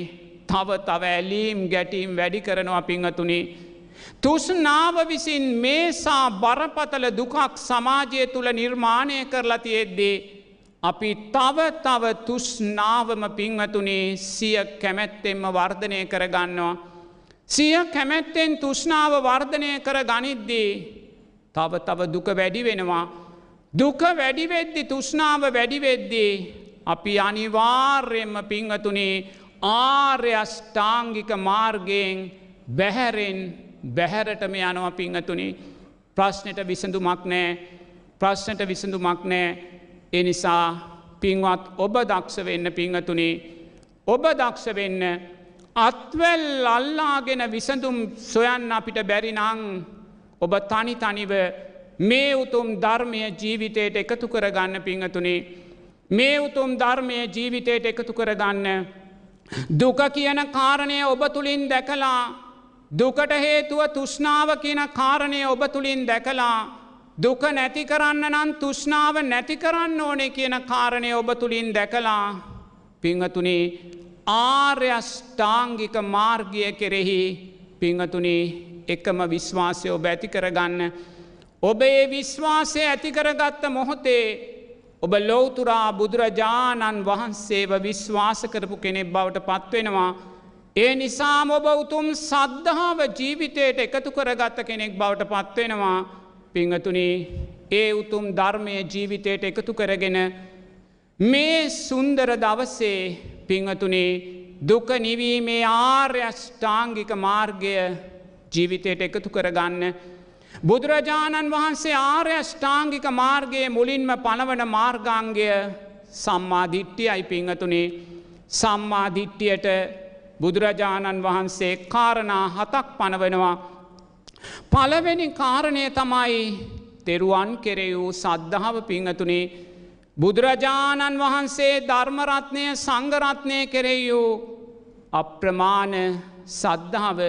තව තව ඇලීම් ගැටීම් වැඩි කරනවා පිංහතුනේ. තුෂ්නාව විසින් මේසා බරපතල දුකක් සමාජය තුළ නිර්මාණය කරලා තියෙද්දේ. අපි තව තව තුෂ්නාවම පිංහතුනේ සිය කැමැත්තෙන්ම වර්ධනය කරගන්නවා. සිය කැමැත්තෙන් තුෂ්නාව වර්ධනය කර ගනිද්දී. තව තව දුක වැඩි වෙනවා. දුක වැඩිවෙද්දි තුෂ්නාව වැඩිවෙද්දී. අපි අනිවාර්යෙන්ම පිංහතුනේ ආර්යෂ්ඨාංගික මාර්ගයෙන් බැහැරෙන් බැහැරටම යනව පිංහතුනි. ප්‍රශ්නයට විසඳුමක් නෑ. ප්‍රශ්නට විසඳුමක් නෑ. එනිසා පින්වත් ඔබ දක්ෂ වෙන්න පිංහතුනේ. ඔබ දක්ෂ වෙන්න අත්වැල් අල්ලාගෙන විසඳුම් සොයන්න අපිට බැරිනං ඔබ තනි තනිව මේ උතුම් ධර්මය ජීවිතයට එකතු කරගන්න පිංහතුනේ. මේ උතුම් ධර්මය ජීවිතයට එකතු කරගන්න දුක කියන කාරණය ඔබ තුළින් දැකලා දුකට හේතුව තුෂ්නාව කියන කාරණය ඔබ තුළින් දැකලා දුක නැති කරන්න නම් තුෂ්නාව නැති කරන්න ඕනේ කියන කාරණය ඔබ තුළින් දැකලා පිංහතුනේ ආර්යෂ්ඨාංගික මාර්ගය කෙරෙහි පිංහතුනේ එකම විශ්වාසය ඔබ ඇති කරගන්න. ඔබේ විශ්වාසය ඇතිකරගත්ත මොහොතේ ඔබ ලෝතුරා බුදුරජාණන් වහන්සේව විශ්වාස කරපු කෙනෙක් බවට පත්වෙනවා. ඒ නිසාම ඔබ උතුම් සද්ධාව ජීවිතයට එකතු කරගත්ත කෙනෙක් බවට පත්වෙනවා. පිංහතුනේ ඒ උතුම් ධර්මය ජීවිතයට එකතු කරගෙන මේ සුන්දර දවසේ පිංහතුනේ දුක නිවීමේ ආර්යෂ්ඨාංගික මාර්ගය ජීවිතයට එකතු කරගන්න. බුදුරජාණන් වහන්සේ ආර්යෂ්ඨාංගික මාර්ගයේ මුලින්ම පනවන මාර්ගාංගය සම්මාධිට්ටියයි පිංහතුනේ සම්මාධිට්ටියට බුදුරජාණන් වහන්සේ කාරණා හතක් පනවනවා. පළවෙනි කාරණය තමයි තෙරුවන් කෙරෙ වූ සද්ධාව පිංහතුනේ බුදුරජාණන් වහන්සේ ධර්මරත්නය සංගරත්නය කෙරෙහි වූ අප්‍රමාණ සද්ධාව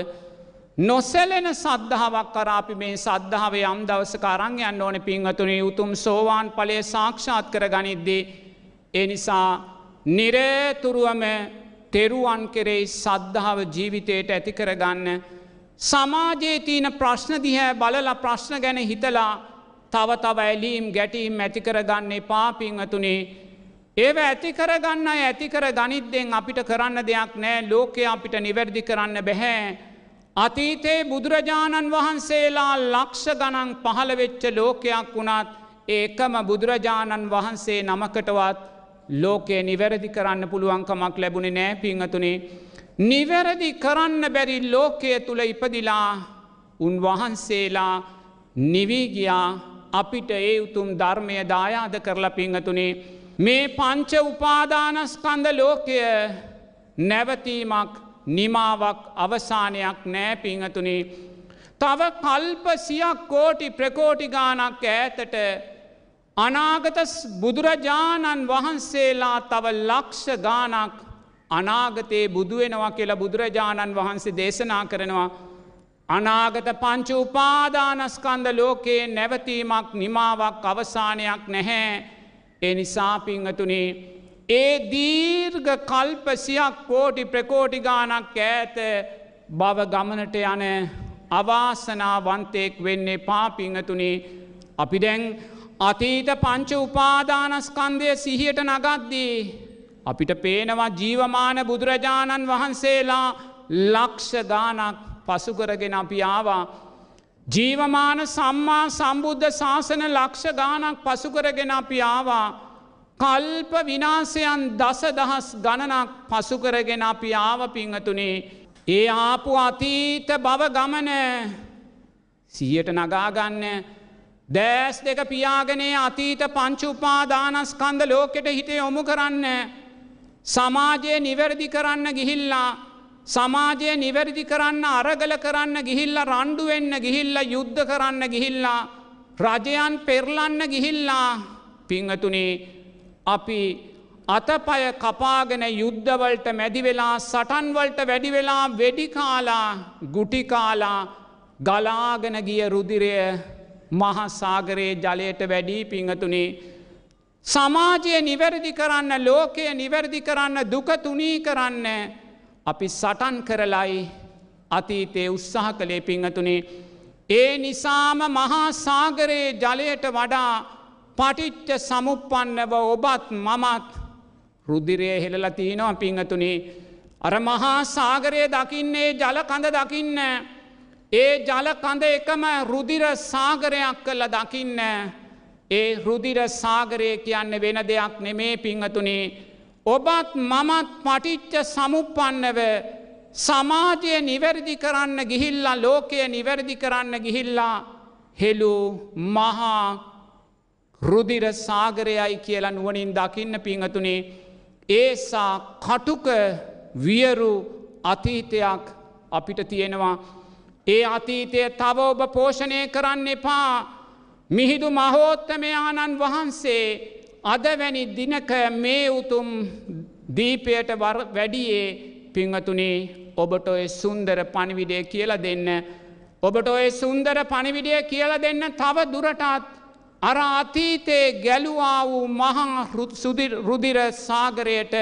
නොසැලෙන සද්ධාවක් කරාපි මේ සද්ධාව යම් දවස කරං යන්න ඕන පිංහතුනේ උතුම් සෝවාන් පලේ සාක්ෂාත් කර ගනිද්දී. එනිසා නිරේතුරුවම තෙරුවන් කෙරෙයි සද්ධාව ජීවිතයට ඇති කරගන්න. සමාජයේ තියන ප්‍රශ්න දිහැ බලල ප්‍රශ්න ගැන හිතලා තව තව ඇලීම් ගැටීම් ඇතිකරගන්න පාපිංහතුනේ ඒව ඇතිකරගන්න ඇතිකර ගනිද්දෙන් අපිට කරන්න දෙයක් නෑ ලෝකය අපිට නිවැරදි කරන්න බැහැ. අතීතයේ බුදුරජාණන් වහන්සේලා ලක්ෂ ගණන් පහළවෙච්ච ලෝකයක් වුණත් ඒකම බුදුරජාණන් වහන්සේ නමකටවත් ලෝකයේ නිවැරදි කරන්න පුළුවන්කමක් ලැබුණේ නෑ පිංහතුනේ. නිවැරදි කරන්න බැරි ලෝකය තුළ ඉපදිලා උන්වහන්සේලා නිවීගියා අපිට ඒ උතුම් ධර්මය දායාද කරලා පිංහතුනේ මේ පංච උපාදානස්කන්ද ලෝකය නැවතීමක් නිමාවක් අවසානයක් නෑ පිංහතුනේ. තව කල්ප සියක් කෝටි ප්‍රකෝටිගානක් ඇතට අනාගත බුදුරජාණන් වහන්සේලා තව ලක්ෂ ගානක් අනාගතයේ බුදුවෙනවා කියලා බුදුරජාණන් වහන්සේ දේශනා කරනවා. අනාගත පංච උපාදානස්කන්ද ලෝකයේ නැවතීමක් නිමාවක් අවසානයක් නැහැ. එ නිසාපිංහතුනේ ඒ දීර්ග කල්පසියක් කෝටි ප්‍රකෝටිගානක් ඇත බව ගමනට යන අවාසනාවන්තයෙක් වෙන්නේ පාපිංහතුනේ අපි දැන් අතීත පංච උපාදානස්කන්දය සිහියට නගද්දී. අපිට පේනවා ජීවමාන බුදුරජාණන් වහන්සේලා ලක්ෂ ගානක් පසුකරගෙන අපි ආවා. ජීවමාන සම්මා සම්බුද්ධ ශාසන ලක්ෂ ගානක් පසුකරගෙන අපි ආවා. කල්ප විනාසයන් දස දහස් ගණනක් පසුකරගෙන අපි ආව පිංහතුනේ. ඒ ආපු අතීත බව ගමන සියට නගාගන්න දෑස් දෙක පියාගනේ අතීත පංචුපාදානස්කන්ද ලෝකෙට හිතේ යොමු කරන්න. සමාජය නිවැරදි කරන්න ගිහිල්ලා සමාජය නිවැරදි කරන්න අරගල කරන්න ගිහිල්ල රණ්ඩුවෙන්න ගිහිල්ල යුද්ධ කරන්න ගිහිල්ලා රජයන් පෙරලන්න ගිහිල්ලා පිංහතුනේ අපි අතපය කපාගෙන යුද්ධවලට මැදිවෙලා සටන්වලට වැඩිවෙලා වෙඩිකාලා ගුටිකාලා ගලාගෙන ගිය රුදිරය මහසාගරයේ ජලයට වැඩී පිංහතුනේ සමාජය නිවැරදි කරන්න ලෝකය නිවැරදි කරන්න දුකතුනී කරන්න අපි සටන් කරලයි අතීතයේ උත්සාහ කළේ පිංහතුනේ. ඒ නිසාම මහා සාගරයේ ජලයට වඩා පටිච්ච සමුපන්නව ඔබත් මමත් රුදිරය හෙළල තියනවා පිංහතුනේ. අර මහා සාගරය දකින්නේ ජල කඳ දකින්න. ඒ ජල කඳ එකම රුදිර සාගරයක් කල්ල දකින්න. ඒ රුදිර සාගරය කියන්න වෙන දෙයක් නෙමේ පිංහතුනේ. ඔබත් මමත් පටිච්ච සමුපන්නව සමාජය නිවැරදි කරන්න ගිහිල්ලා ලෝකය නිවැරදි කරන්න ගිහිල්ලා හෙළු මහා රුදිර සාගරයයි කියලා නුවනින් දකින්න පිංහතුනේ ඒසා කටුක වියරු අතීතයක් අපිට තියෙනවා. ඒ අතීතය තව ඔබ පෝෂණය කරන්න එපා. මිහිදු මහෝත්තමයාණන් වහන්සේ අදවැනි දිනක මේ උතුම් දීපයට වැඩියේ පිංහතුනේ ඔබට ඔය සුන්දර පණිවිඩය කියල දෙන්න. ඔබට ඔය සුන්දර පණිවිඩය කියල දෙන්න තව දුරටත් අර අතීතයේ ගැලුවා වූ මහා රුදිර සාගරයට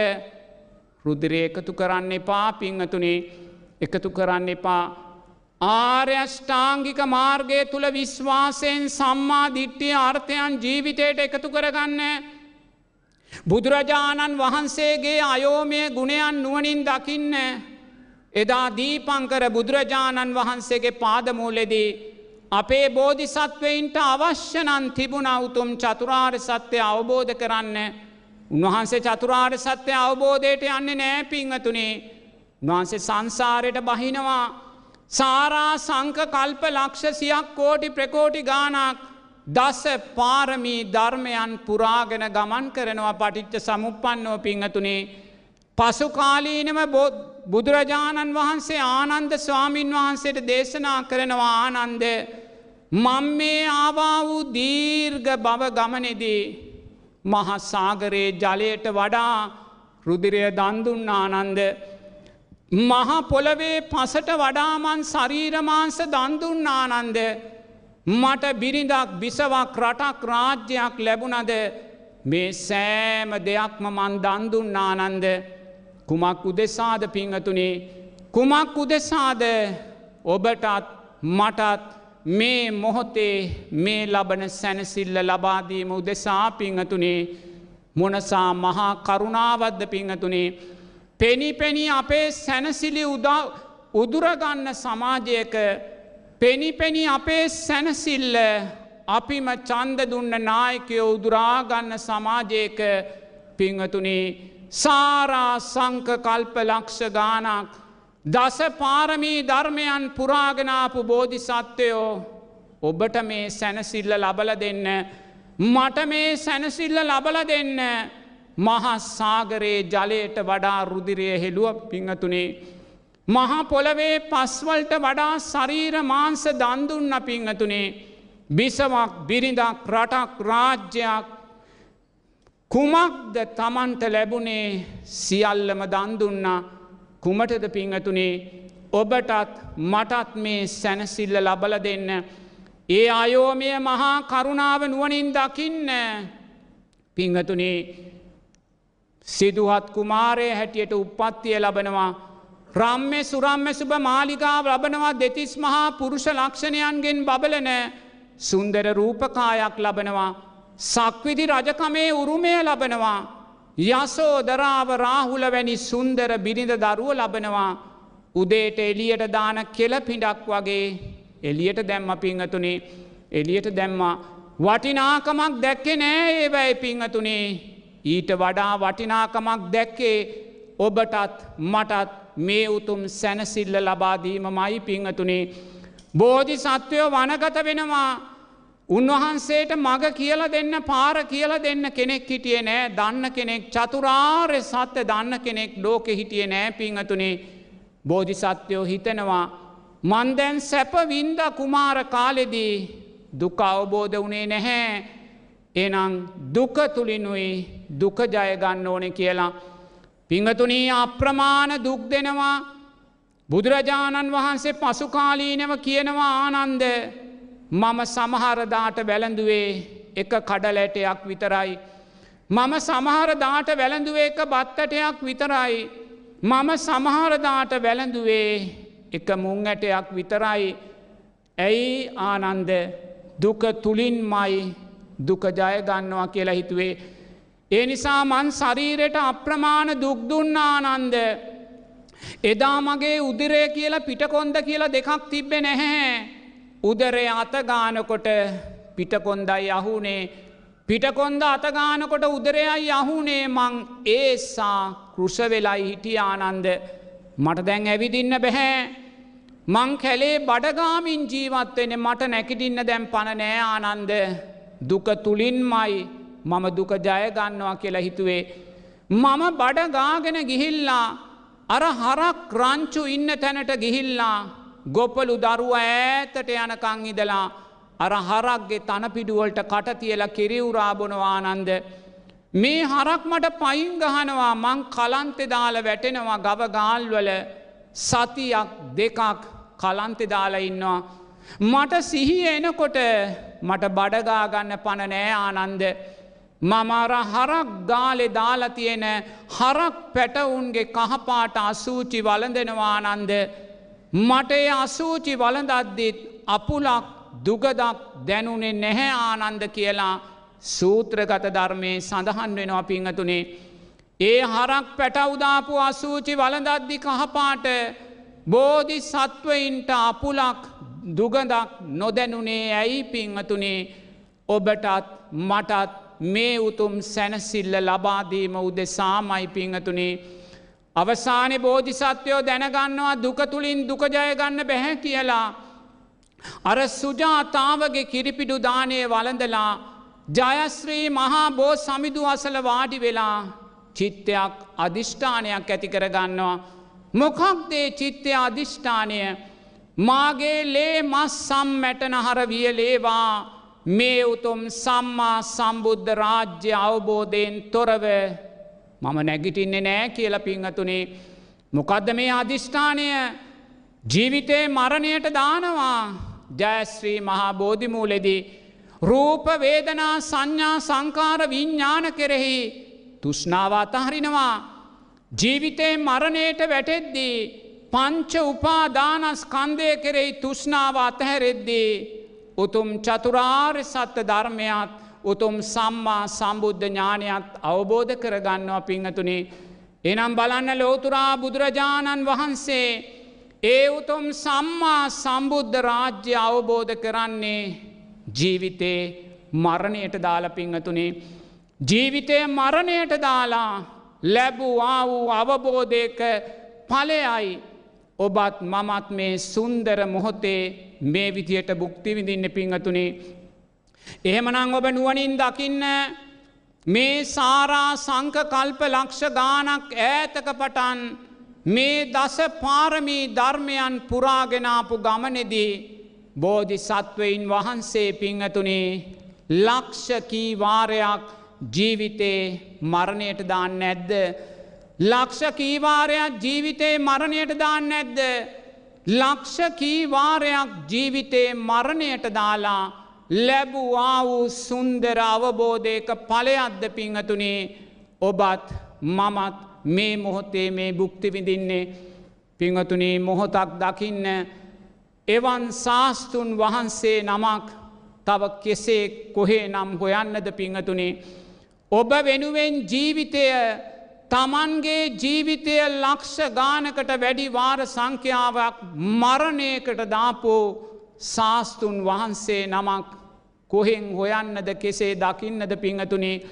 රුදිරය එකතු කරන්න එපා පිංහතුනේ. එකතු කරන්න එපා. ආර්යෂ්ඨාංගික මාර්ගය තුළ විශ්වාසයෙන් සම්මා දිට්ටිය අර්ථයන් ජීවිතයට එකතු කරගන්න. බුදුරජාණන් වහන්සේගේ අයෝමය ගුණයන් නුවනින් දකින්න. එදා දීපංකර බුදුරජාණන් වහන්සේගේ පාදමූලෙදී. අපේ බෝධිසත්වයින්ට අවශ්‍යනන් තිබුණ උතුම් චතුරාර් සත්‍යය අවබෝධ කරන්න. උන්වහන්සේ චතුරාර් සත්‍යය අවබෝධයට යන්නේ නෑ පිංහතුනේ. උන්වහන්සේ සංසාරයට බහිනවා සාරා සංක කල්ප ලක්ෂ සියක් කෝටි ප්‍රකෝටි ගානක් දස පාරමී ධර්මයන් පුරාගෙන ගමන් කරනවා පටිච්ච සමුපන්නෝ පිංහතුනේ. පසුකාලීනම බුදුරජාණන් වහන්සේ ආනන්ද ස්වාමීන් වහන්සේට දේශනා කරනවා ආනන්ද මං මේ ආවා වූ දීර්ග බව ගමනෙදී මහසාගරයේ ජලයට වඩා රුදිරය දන්දුන්න ආනන්ද මහා පොළවේ පසට වඩාමන් ශරීරමාංස දන්දුන්න ආනන්ද මට බිරිඳක් බිසවක් රටක් රාජ්‍යයක් ලැබුණද? මේ සෑම දෙයක්ම මන් දන්දුන්න ආනන්ද කුමක් උදෙසාද පිංහතුනේ? කුමක් උදෙසාද? ඔබටත් මටත් මේ මොහොතේ මේ ලබන සැනසිල්ල ලබාදීම උදෙසා පිංහතුනේ. මොනසා මහා කරුණාවද්ද පිංහතුනේ? පෙනි පෙනී අපේ සැනසිලි උදුරගන්න සමාජයක පෙනිපෙනි අපේ සැනසිල්ල අපිම චන්ද දුන්න නායකයෝ උදුරාගන්න සමාජයක පිංහතුනේ සාරා සංක කල්ප ලක්ෂ ගානක් දස පාරමී ධර්මයන් පුරාගනාපු බෝධි සත්වයෝ ඔබට මේ සැනසිල්ල ලබල දෙන්න මට මේ සැනසිල්ල ලබල දෙන්න මහස්සාගරයේ ජලයට වඩා රුදිරය හෙළුව පිංහතුනේ. මහා පොළවේ පස්වල්ට වඩා ශරීර මාංස දන්දුන්න පිංහතුනේ. බිසවක් බිරිඳක් රටක් රාජ්‍යයක් කුමක්ද තමන්ට ලැබුණේ සියල්ලම දන්දුන්න කුමටද පිංහතුනේ ඔබටත් මටත් මේ සැනසිල්ල ලබල දෙන්න. ඒ අයෝමය මහා කරුණාව නුවනින් දකින්න පිංහතුනේ සිදුහත් කුමාරය හැටියට උපත්තිය ලබනවා. රම්මෙ සුරම්ම සුභ මාලිකාව ලබනවා දෙතිස් මහා පුරුෂ ලක්ෂණයන්ගෙන් බබලන සුන්දර රූපකායක් ලබනවා. සක්විදි රජකමේ උරුමය ලබනවා. යසෝදරාව රාහුල වැනි සුන්දර බිරිඳ දරුව ලබනවා. උදේට එලියට දාන කෙල පිඩක් වගේ එලියට දැම්ම පිංහතුනේ එලියට දැම්මා. වටිනාකමක් දැක්කෙ නෑ ඒවැයි පිංහතුනේ ඊට වඩා වටිනාකමක් දැක්කේ ඔබටත් මටත් මේ උතුම් සැනසිල්ල ලබාදීම මයි පිංහතුනේ. බෝධි සත්වයෝ වනගත වෙනවා. උන්වහන්සේට මග කියල දෙන්න පාර කියල දෙන්න කෙනෙක් හිටිය නෑ. දන්න කෙනෙක් චතුරාර්ය සත්‍ය දන්න කෙනෙක් ලෝකෙ හිටිය නෑ පිංහතුනේ බෝධි සත්‍යයෝ හිතනවා මන්දැන් සැප වින්ද කුමාර කාලෙදී දුක අවබෝධ වනේ නැහැ. එනම් දුක තුළිනුයි දුක ජයගන්න ඕනෙ කියලා. පිංහතුනී අප්‍රමාණ දුක් දෙනවා බුදුරජාණන් වහන්සේ පසුකාලීනව කියනවා ආනන්ද මම සමහරදාට වැළඳුවේ එක කඩලැටයක් විතරයි. මම සමහරදාට වැළඳුවේ එක බත්තටයක් විතරයි. මම සමහරදාට වැළඳුවේ එක මුං ඇටයක් විතරයි. ඇයි ආනන්ද දුක තුළින් මයි දුක ජයගන්නවා කියලා හිතුවේ. ඒ නිසා මන් ශරීරයට අප්‍රමාණ දුක්දුන්නානන්ද. එදා මගේ උදිරය කියලා පිටකොන්ද කියලා දෙකක් තිබ්බෙ නැහැ. උදරේ අතගානකොට පිටකොන්දයි අහුනේ පිටකොන්ද අතගානකොට උදරයයි යහුනේ මං ඒසා කෘෂවෙලයි හිටියානන්ද මට දැන් ඇවිදින්න බැහැ මං කැලේ බඩගාමින් ජීවත්වෙන මට නැකිටින්න දැම් පණ නෑ ආනන්ද දුක තුළින්මයි මම දුක ජයගන්නවා කියලා හිතුවේ. මම බඩගාගෙන ගිහිල්ලා අර හරක් රංචු ඉන්න තැනට ගිහිල්ලා ගොපලු දරුව ඈතට යනකං ඉදලා අර හරක්ගේ තනපිඩුවලට කටතියලා කිරිවුරාබොනවානන්ද. මේ හරක් මට පයින් ගහනවා මං කලන්තෙ දාල වැටෙනවා ගව ගාල්වල සතියක් දෙකක් කලන්තෙ දාලා ඉන්නවා. මට සිහිය එනකොට මට බඩගාගන්න පණ නෑ ආනන්ද මමර හරක් ගාලෙ දාලා තියෙන හරක් පැටවුන්ගේ කහපාට අසූචි වලඳනවානන්ද මට ඒ අසූචි වලඳද්දිත් අපුලක් දුගදක් දැනුනේ නැහැ ආනන්ද කියලා සූත්‍රගත ධර්මය සඳහන් වෙනවා පිංහතුනේ. ඒ හරක් පැටවුදාපු අසූචි වලදද්දි කහපාට බෝධි සත්වයින්ට අපුලක් දුගදක් නොදැනුනේ ඇයි පිංහතුනේ ඔබටත් මටත් මේ උතුම් සැනසිල්ල ලබාදීම උදෙසාමයි පිංහතුනේ. අවසානය බෝධිසත්වයෝ දැනගන්නවා දුකතුළින් දුකජයගන්න බැහැ කියලා. අර සුජාතාවගේ කිරිපිඩු දානය වලඳලා ජයශ්‍රී මහා බෝ සමිදු අසල වාඩි වෙලා චිත්තයක් අධිෂ්ඨානයක් ඇති කරගන්නවා. මොකක්දේ චිත්තය අධිෂ්ඨානය? මාගේ ලේ මස් සම් මැටනහර වියලේවා. මේ උතුම් සම්මා සම්බුද්ධ රාජ්‍ය අවබෝධයෙන් තොරව මම නැගිටින්නේ නෑ කියල පිංහතුනේ මොකදද මේ අධිෂ්ඨානය? ජීවිතේ මරණයට දානවා. ජයශ්‍රී මහා බෝධිමූලෙදී රූප වේදනා සංඥා සංකාර විඤ්ඥාන කෙරෙහි තුෂ්නාව අතහරිනවා. ජීවිතේ මරණයට වැටෙද්දී පංච උපාදානස්කන්දය කෙරෙහි තුෂ්නාව අතහැරෙද්දී උතුම් චතුරාර්ය සත්‍ය ධර්මයත් උතුම් සම්මා සම්බුද්ධ ඥානයත් අවබෝධ කරගන්නවා පිංහතුනේ. එනම් බලන්න ලෝතුරා බුදුරජාණන් වහන්සේ ඒ උතුම් සම්මා සම්බුද්ධ රාජ්‍ය අවබෝධ කරන්නේ ජීවිතේ මරණයට දාල පිංහතුනේ. ජීවිතය මරණයට දාලා ලැබූවා වූ අවබෝධයක පලයයි ඔබත් මමත් මේ සුන්දර මොහොතේ මේ විදියට බුක්තිවිදින්න පිංහතුනේ. එහෙමනං ඔබ නුවනින් දකින්න මේ සාරා සංක කල්ප ලක්ෂ ගානක් ඈතක පටන් මේ දස පාරමී ධර්මයන් පුරාගෙනාපු ගමනෙදී බෝධි සත්වයින් වහන්සේ පිංහතුනේ ලක්ෂ කීවාරයක් ජීවිතේ මරණයට දාන්න නැද්ද. ලක්ෂ කීවාරයක් ජීවිතේ මරණයට දාන්න නැද්ද. ලක්ෂ කීවාරයක් ජීවිතේ මරණයට දාලා ලැබුවා වූ සුන්දර අවබෝධයක පලයද්ද පිංහතුනේ ඔබත් මමත් මේ මොහොතේ මේ බුක්ති විඳින්නේ පිංහතුනේ මොහොතක් දකින්න එවන් ශාස්තුන් වහන්සේ නමක් තව කෙසේ කොහේ නම් හොයන්නද පිංහතුනේ ඔබ වෙනුවෙන් ජීවිතය තමන්ගේ ජීවිතය ලක්ෂ ගානකට වැඩි වාර සංඛ්‍යාවක් මරණයකට දාපෝ ශාස්තුන් වහන්සේ නමක් කොහෙන් හොයන්නද කෙසේ දකින්නද පිංහතුනේ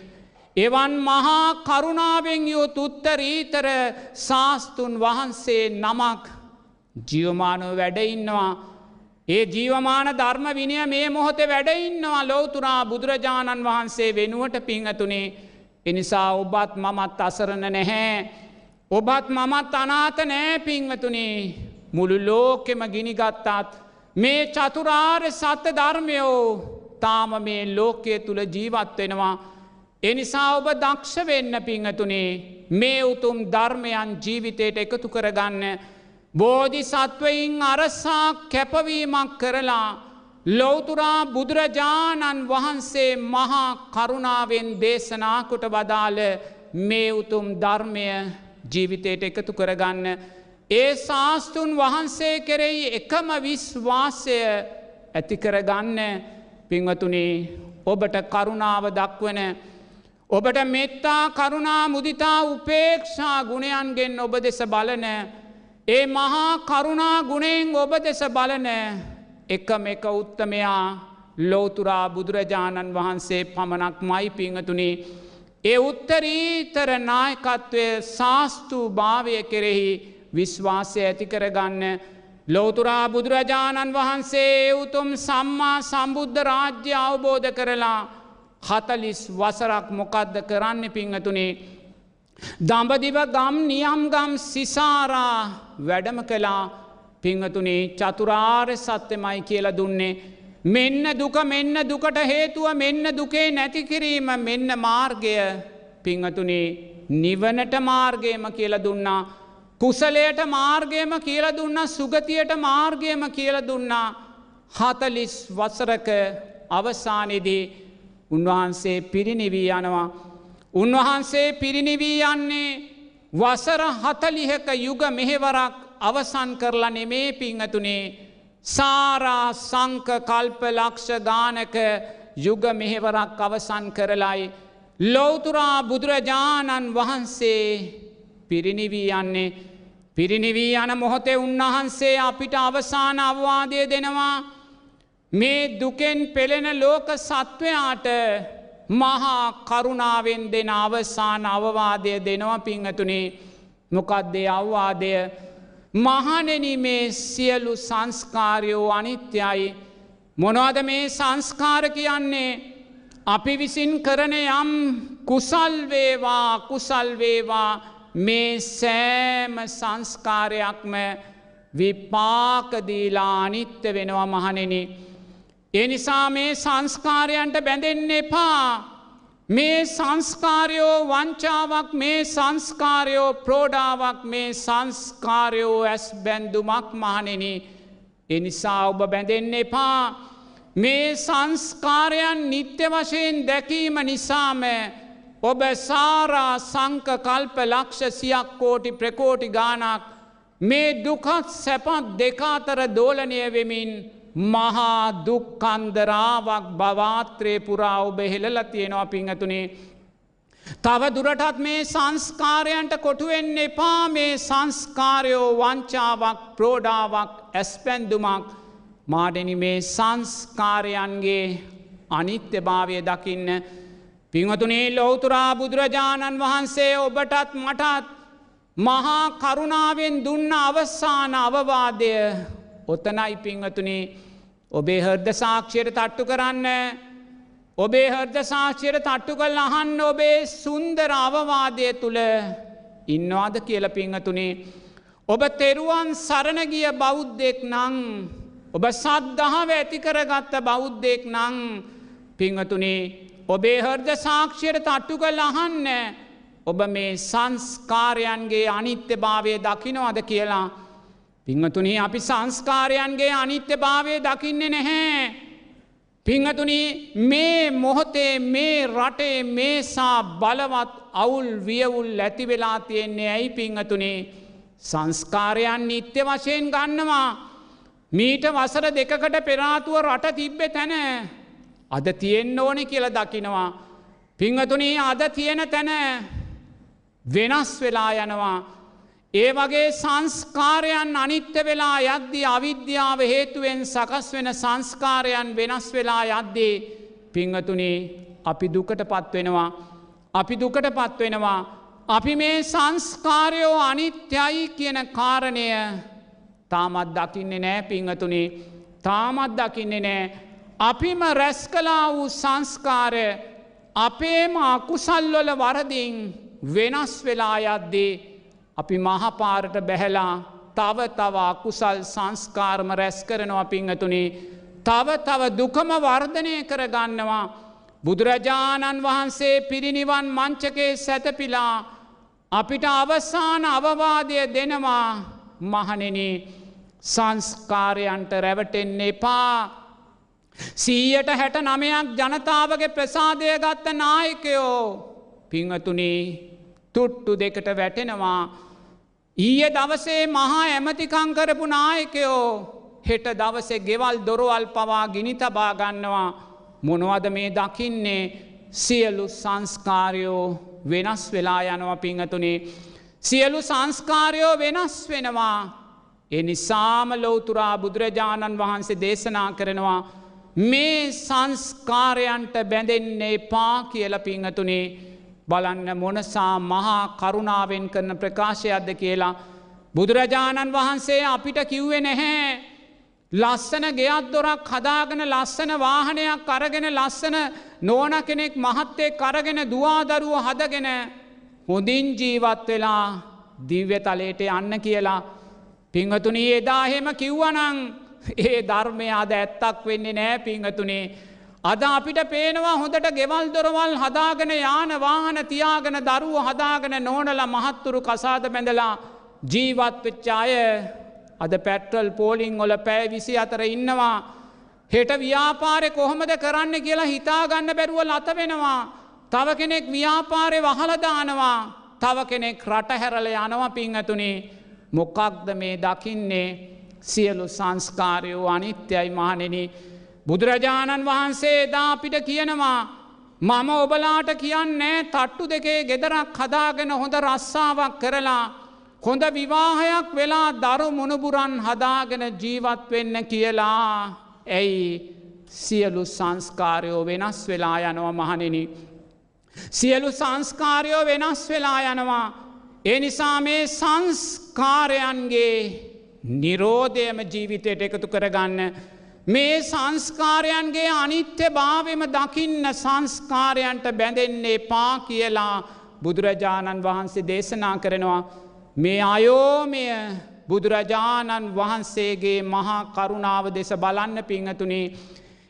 එවන් මහා කරුණාවෙන් යුත් උත්තරීතර ශාස්තුන් වහන්සේ නමක් ජියවමානව වැඩඉන්නවා. ඒ ජීවමාන ධර්ම විනය මේ මොහොතේ වැඩඉන්නවා ලෝතුරා බුදුරජාණන් වහන්සේ වෙනුවට පිංහතුනේ එනිසා ඔබත් මමත් අසරණ නැහැ. ඔබත් මමත් අනාත නෑ පිංවතුනේ මුළු ලෝකෙම ගිනිගත්තාත් මේ චතුරාර්ය සත්‍ය ධර්මයෝ තාම මේ ලෝකය තුළ ජීවත් වෙනවා. එනිසා ඔබ දක්ෂ වෙන්න පිංහතුනේ මේ උතුම් ධර්මයන් ජීවිතයට එකතු කරගන්න. බෝධි සත්වයින් අරසා කැපවීමක් කරලා ලෝතුරා බුදුරජාණන් වහන්සේ මහා කරුණාවෙන් දේශනාකොට වදාළ මේ උතුම් ධර්මය ජීවිතයට එකතු කරගන්න. ඒ ශාස්තුන් වහන්සේ කෙරෙහි එකම විශ්වාසය ඇතිකරගන්න පිංවතුනේ ඔබට කරුණාව දක්වන ඔබට මෙත්තා කරුණා මුදිතා උපේක්ෂා ගුණයන්ගෙන් ඔබ දෙස බලන ඒ මහා කරුණා ගුණෙන් ඔබ දෙස බලන එකම එක උත්තමයා ලෝතුරා බුදුරජාණන් වහන්සේ පමණක් මයි පිංහතුනේ ඒ උත්තරීතර නායකත්වය ශාස්තු භාවය කෙරෙහි විශ්වාසය ඇති කරගන්න ලෝතුරා බුදුරජාණන් වහන්සේ උතුම් සම්මා සම්බුද්ධ රාජ්‍ය අවබෝධ කරලා හතලිස් වසරක් මොකක්ද කරන්න පිංහතුනේ. දඹදිව ගම් නියම් ගම් සිසාරා වැඩම කලා පිංහතුනේ චතුරාර්ය සත්‍යමයි කියල දුන්නේ. මෙන්න දුක මෙන්න දුකට හේතුව මෙන්න දුකේ නැතිකිරීම මෙන්න මාර්ගය පිංහතුනේ නිවනට මාර්ගයම කියල දුන්නා. කුසලයට මාර්ගයම කියල දුන්නා සුගතියට මාර්ගයම කියල දුන්නා. හතලිස් වසරක අවසානයේදී උන්වහන්සේ පිරිනිවී යනවා. උන්වහන්සේ පිරිනිවී යන්නේ වසර හතලිහක යුග මෙහෙවරක් අවසන් කරලා නෙමේ පිංහතුනේ. සාරා සංක කල්ප ලක්ෂ ගානක යුග මෙහෙවරක් අවසන් කරලයි. ලෝතුරා බුදුරජාණන් වහන්සේ පිරිනිවී යන්නේ. පිරිනිවී යන මොහොතේ උන්වහන්සේ අපිට අවසාන අවවාදය දෙනවා. මේ දුකෙන් පෙළෙන ලෝක සත්වයාට මහා කරුණාවෙන් දෙන අවසාන අවවාදය දෙනවා පිංහතුනේ මොකක්දේ අවවාදය? මහනෙන මේ සියලු සංස්කාරයෝ අනිත්‍යයි. මොනවද මේ සංස්කාර කියන්නේ? අපි විසින් කරන යම් කුසල්වේවා කුසල්වේවා මේ සෑම සංස්කාරයක්ම විපාකදීලා අනිත්‍ය වෙනවා මහනෙන. එනිසා මේ සංස්කාරයන්ට බැඳෙන්න එපා. මේ සංස්කාරයෝ වංචාවක් මේ සංස්කාරයෝ ප්‍රෝඩාවක් මේ සංස්කාරයෝ ඇස් බැන්දුමක් මහනෙන. එනිසා ඔබ බැඳෙන්න එපා. මේ සංස්කාරයන් නිත්‍ය වශයෙන් දැකීම නිසාම ඔබ සාරා සංක කල්ප ලක්ෂ සියක් කෝටි ප්‍රකෝටි ගානක් මේ දුකත් සැපත් දෙකාතර දෝලනය වෙමින් මහා දුක්කන්දරාවක් බවාත්‍රය පුරා ඔබ හෙළල තියෙනවා පිංහතුනේ. තව දුරටත් මේ සංස්කාරයන්ට කොටුවෙන් එපා. මේ සංස්කාරයෝ වංචාවක් ප්‍රෝඩාවක් ඇස්පැන්දුමක්. මාඩනි මේ සංස්කාරයන්ගේ අනිත්‍ය භාවය දකින්න. පිංහතුනේ ලෝතුරා බුදුරජාණන් වහන්සේ ඔබටත් මටත් මහා කරුණාවෙන් දුන්න අවස්සාන අවවාදය ඔතනයි පිංහතුනේ ඔබේ හර්ද සාක්ෂයට තට්ටු කරන්න ඔබේ හර්ද සාක්ෂයට තට්ටු කල් අහන්න ඔබේ සුන්දර අවවාදය තුළ ඉන්නවාද කියල පිංහතුනේ ඔබ තෙරුවන් සරණගිය බෞද්ධෙක් නං ඔබ සද්ධාව ඇතිකරගත්ත බෞද්ධෙක් නං පිංහතුනේ ඔබේ හර්ද සාක්ෂයට තට්ටු කල් අහන්න ඔබ මේ සංස්කාරයන්ගේ අනිත්‍ය භාවය දකිනවද කියලා. පිංහතුනී අපි සංස්කාරයන්ගේ අනිත්‍ය භාවය දකින්නේ නැහැ. පිංහතුනී මේ මොහොතේ මේ රටේ මේසා බලවත් අවුල් වියවුල් ඇතිවෙලා තියෙන්නේ ඇයි පිංහතුනේ සංස්කාරයන් නිත්‍ය වශයෙන් ගන්නවා. මීට වසර දෙකකට පෙරාතුව රට තිබ්බෙ තැන අද තියෙන්න ඕනෙ කියල දකිනවා. පිංහතුනී අද තියෙන තැන වෙනස් වෙලා යනවා. ඒ වගේ සංස්කාරයන් අනිත්‍ය වෙලා යද්දී අවිද්‍යාව හේතුවෙන් සකස් වෙන සංස්කාරයන් වෙනස් වෙලා යද්දී පිංහතුනේ අපි දුකට පත්වෙනවා. අපි දුකට පත්වෙනවා. අපි මේ සංස්කාරයෝ අනිත්‍යයි කියන කාරණය තාමත් දකින්නේ නෑ පිංහතුනේ තාමත් දකින්නේ නෑ අපිම රැස් කලා වූ සංස්කාරය අපේම අකුසල්වල වරදිින් වෙනස් වෙලා යද්දේ අපි මහපාරට බැහැලා තව තව අකුසල් සංස්කාරම රැස් කරනවා පිංහතුනේ. තව තව දුකම වර්ධනය කරගන්නවා. බුදුරජාණන් වහන්සේ පිරිනිවන් මංචකේ සැතපිලා අපිට අවසාන අවවාදය දෙනවා. මහනෙන සංස්කාරයන්ට රැවටෙන්නේ එපා. සීයට හැට නමයක් ජනතාවගේ ප්‍රසාදය ගත්ත නායකයෝ පිංහතුනේ තුට්ටු දෙකට වැටෙනවා. ඊය දවසේ මහා ඇමතිකංකරපු නායකයෝ හෙට දවසේ ගෙවල් දොරුවල් පවා ගිනි තබා ගන්නවා. මොනවද මේ දකින්නේ? සියලු සංස්කාරයෝ වෙනස් වෙලා යනවා පිංහතුනේ. සියලු සංස්කාරයෝ වෙනස් වෙනවා. එනිසාම ලෝතුරා බුදුරජාණන් වහන්සේ දේශනා කරනවා මේ සංස්කාරයන්ට බැඳෙන්නේ පා කියල පිංහතුනේ. බලන්න මොනසා මහා කරුණාවෙන් කරන ප්‍රකාශයක්ද කියලා බුදුරජාණන් වහන්සේ අපිට කිව්වේ නැහැ. ලස්සන ගෙයක් දොරක් හදාගෙන ලස්සන වාහනයක් අරගෙන ලස්සන නෝන කෙනෙක් මහත්තේ කරගෙන දවාදරුව හදගෙන හොඳින් ජීවත් වෙලා දිව්‍ය තලයට යන්න කියලා පිංහතුනී එදාහෙම කිව්වනං ඒ ධර්මය අද ඇත්තක් වෙන්නේ නෑ පිංහතුනේ අද අපිට පේනවා හොඳට ගෙවල් දොරවල් හදාගෙන යාන වාහන තියාගෙන දරුව හදාගෙන නෝනල මහත්තුරු කසාද බැඳලා ජීවත්වෙච්චාය අද පැට්‍රල් පෝලිං ඔල පෑ විසි අතර ඉන්නවා. හෙට ව්‍යාපාරය කොහොමද කරන්න කියලා හිතාගන්න බැරුව ලත වෙනවා. තව කෙනෙක් ව්‍යාපාරය වහලදානවා තව කෙනෙක් රටහැරල යනව පින් ඇතුනේ මොකක්ද මේ දකින්නේ? සියලු සංස්කාරයෝ අනිත්‍යයි මහනෙන බුදුරජාණන් වහන්සේ දාපිට කියනවා මම ඔබලාට කියන්නේ තට්ටු දෙකේ ගෙදරක් හදාගෙන හොඳ රස්සාාවක් කරලා හොඳ විවාහයක් වෙලා දරු මුණුබුරන් හදාගෙන ජීවත් වෙන්න කියලා ඇයි සියලු සංස්කාරයෝ වෙනස් වෙලා යනවා මහනෙන. සියලු සංස්කාරයෝ වෙනස් වෙලා යනවා. ඒ නිසා මේ සංස්කාරයන්ගේ නිරෝධයම ජීවිතයට එකතු කරගන්න. මේ සංස්කාරයන්ගේ අනිත්‍ය භාවම දකින්න සංස්කාරයන්ට බැඳෙන්නේ පා කියලා බුදුරජාණන් වහන්සේ දේශනා කරනවා. මේ අයෝමය බුදුරජාණන් වහන්සේගේ මහා කරුණාව දෙස බලන්න පිංහතුනේ.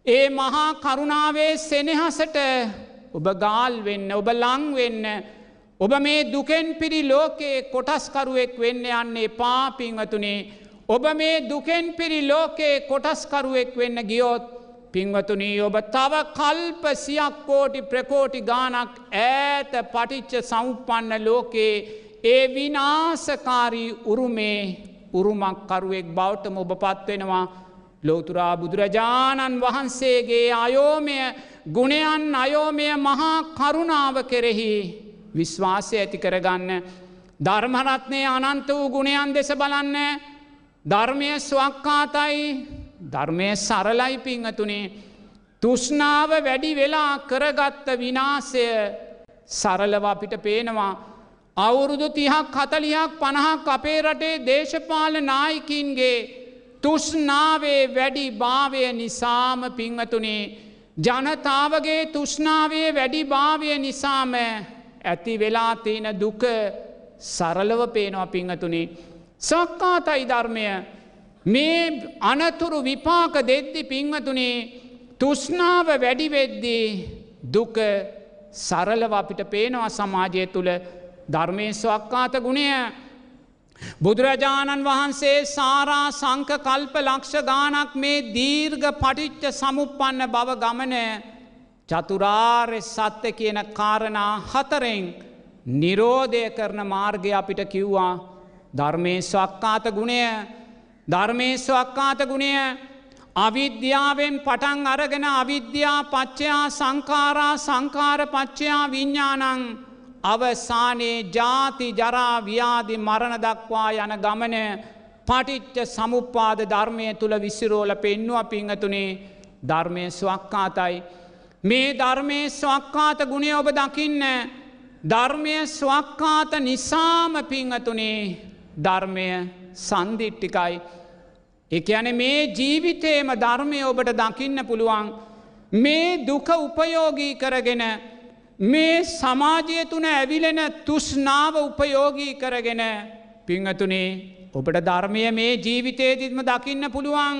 ඒ මහා කරුණාවේ සෙනෙහසට ඔබ ගාල් වෙන්න ඔබ ලං වෙන්න ඔබ මේ දුකෙන් පිරි ලෝකයේ කොටස්කරුවෙක් වෙන්න යන්නේ පාපිංවතුනේ ඔබ මේ දුකෙන් පිරි ලෝකයේ කොටස්කරුවෙක් වෙන්න ගියෝත් පින්වතුනී ඔබ තව කල්ප සියක් කෝටි ප්‍රකෝටි ගානක් ඈත පටිච්ච සෞපන්න ලෝකයේ ඒ විනාසකාරී උරුමේ උරුමක්කරුවෙක් බෞටම ඔබ පත්වෙනවා ලෝතුරා බුදුරජාණන් වහන්සේගේ අයෝමය ගුණයන් අයෝමය මහා කරුණාව කෙරෙහි විශ්වාසය ඇති කරගන්න. ධර්මරත්නය අනන්ත වූ ගුණයන් දෙස බලන්න. ධර්මය ස්වක්කාතයි ධර්මය සරලයි පිංහතුනේ තුෂ්නාව වැඩි වෙලා කරගත්ත විනාසය සරලව අපිට පේනවා අවුරුදු තිහක් කතලියක් පණහක් අපේ රටේ දේශපාල නායකින්ගේ තුෂ්නාවේ වැඩි භාවය නිසාම පිංහතුනේ ජනතාවගේ තුෂ්නාවේ වැඩි භාවය නිසාම ඇති වෙලා තියෙන දුක සරලව පේනවා පිංහතුනේ. සක්කාතයි ධර්මය. මේ අනතුරු විපාක දෙද්දි පිංහතුනේ තුෂ්නාව වැඩිවෙද්දී දුක සරලව අපිට පේනවා සමාජය තුළ. ධර්මය ස්වක්කාත ගුණය. බුදුරජාණන් වහන්සේ සාරා සංක කල්ප ලක්ෂ ගානක් මේ දීර්ඝ පටිච්ච සමුපන්න බව ගමන චතුරාර්ය සත්‍ය කියන කාරණා හතරෙන් නිරෝධය කරන මාර්ගය අපිට කිව්වා. ධර්මය ස්වක්කාත ගුණය ධර්මය ස්වක්කාත ගුණය අවිද්‍යාවෙන් පටන් අරගෙන අවිද්‍යා පච්චයා සංකාරා සංකාර පච්චයා විඤ්ඥානං අවසානයේ ජාති ජරා ව්‍යාදි මරණ දක්වා යන ගමන පටිච්ච සමුපාද ධර්මය තුළ විසිරෝල පෙන්නුව පිංහතුනේ ධර්මය ස්වක්කාතයි. මේ ධර්මය ස්වක්කාත ගුණේ ඔබ දකින්න ධර්මය ස්වක්කාත නිසාම පිංහතුනේ ධර්මය සන්දිිට්ටිකයි. එකයන මේ ජීවිතේම ධර්මය ඔබට දකින්න පුළුවන් මේ දුක උපයෝගී කරගෙන මේ සමාජය තුන ඇවිලෙන තුස්නාව උපයෝගී කරගෙන පිංහතුනේ ඔබට ධර්මය මේ ජීවිතේදිත්ම දකින්න පුළුවන්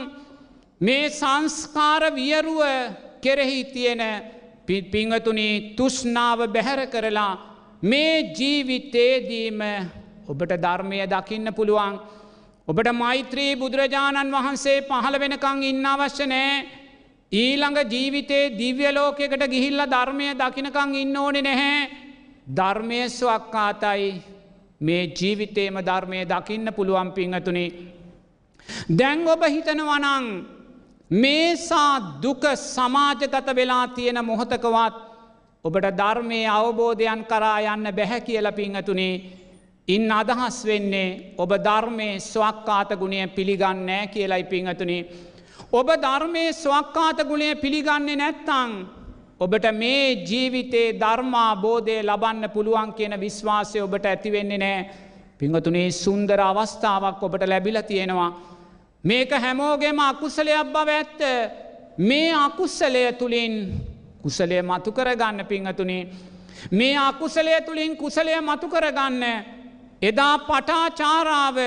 මේ සංස්කාර වියරුව කෙරෙහි තියෙන පිංහතුනී තුස්නාව බැහැර කරලා මේ ජීවිතේදීම ඔබට ධර්මය දකින්න පුළුවන්. ඔබට මෛත්‍රී බුදුරජාණන් වහන්සේ පහළ වෙනකං ඉන්න අවශ්‍ය නෑ. ඊළඟ ජීවිතේ දිව්‍යලෝකෙකට ගිහිල්ල ධර්මය දකිනකං ඉන්න ඕනෙ නැහැ. ධර්මය ස්වක්කාතයි මේ ජීවිතේම ධර්මය දකින්න පුළුවන් පිංහතුනේ. දැන් ඔබ හිතනවනං මේසා දුක සමාජගත වෙලා තියෙන මොහොතකවත් ඔබට ධර්මය අවබෝධයන් කරා යන්න බැහැ කියල පිංහතුනේ ඉන් අදහස් වෙන්නේ ඔබ ධර්මය ස්වක්කාත ගුණය පිළිගන්නෑ කියලයි පිංහතුනේ. ඔබ ධර්මය ස්වක්කාත ගුණය පිළිගන්නේ නැත්තං. ඔබට මේ ජීවිතේ ධර්මා බෝධය ලබන්න පුළුවන් කියන විශ්වාසය ඔබට ඇතිවෙන්නේ නෑ. පිංහතුනේ සුන්දර අවස්ථාවක් ඔබට ලැබිල තියෙනවා. මේක හැමෝගේම අකුසලයක් බව ඇත්ත මේ අකුස්සලය තුළින් කුසලය මතු කරගන්න පිංහතුනේ. මේ අකුසලය තුළින් කුසලය මතු කරගන්න එදා පටාචාරාව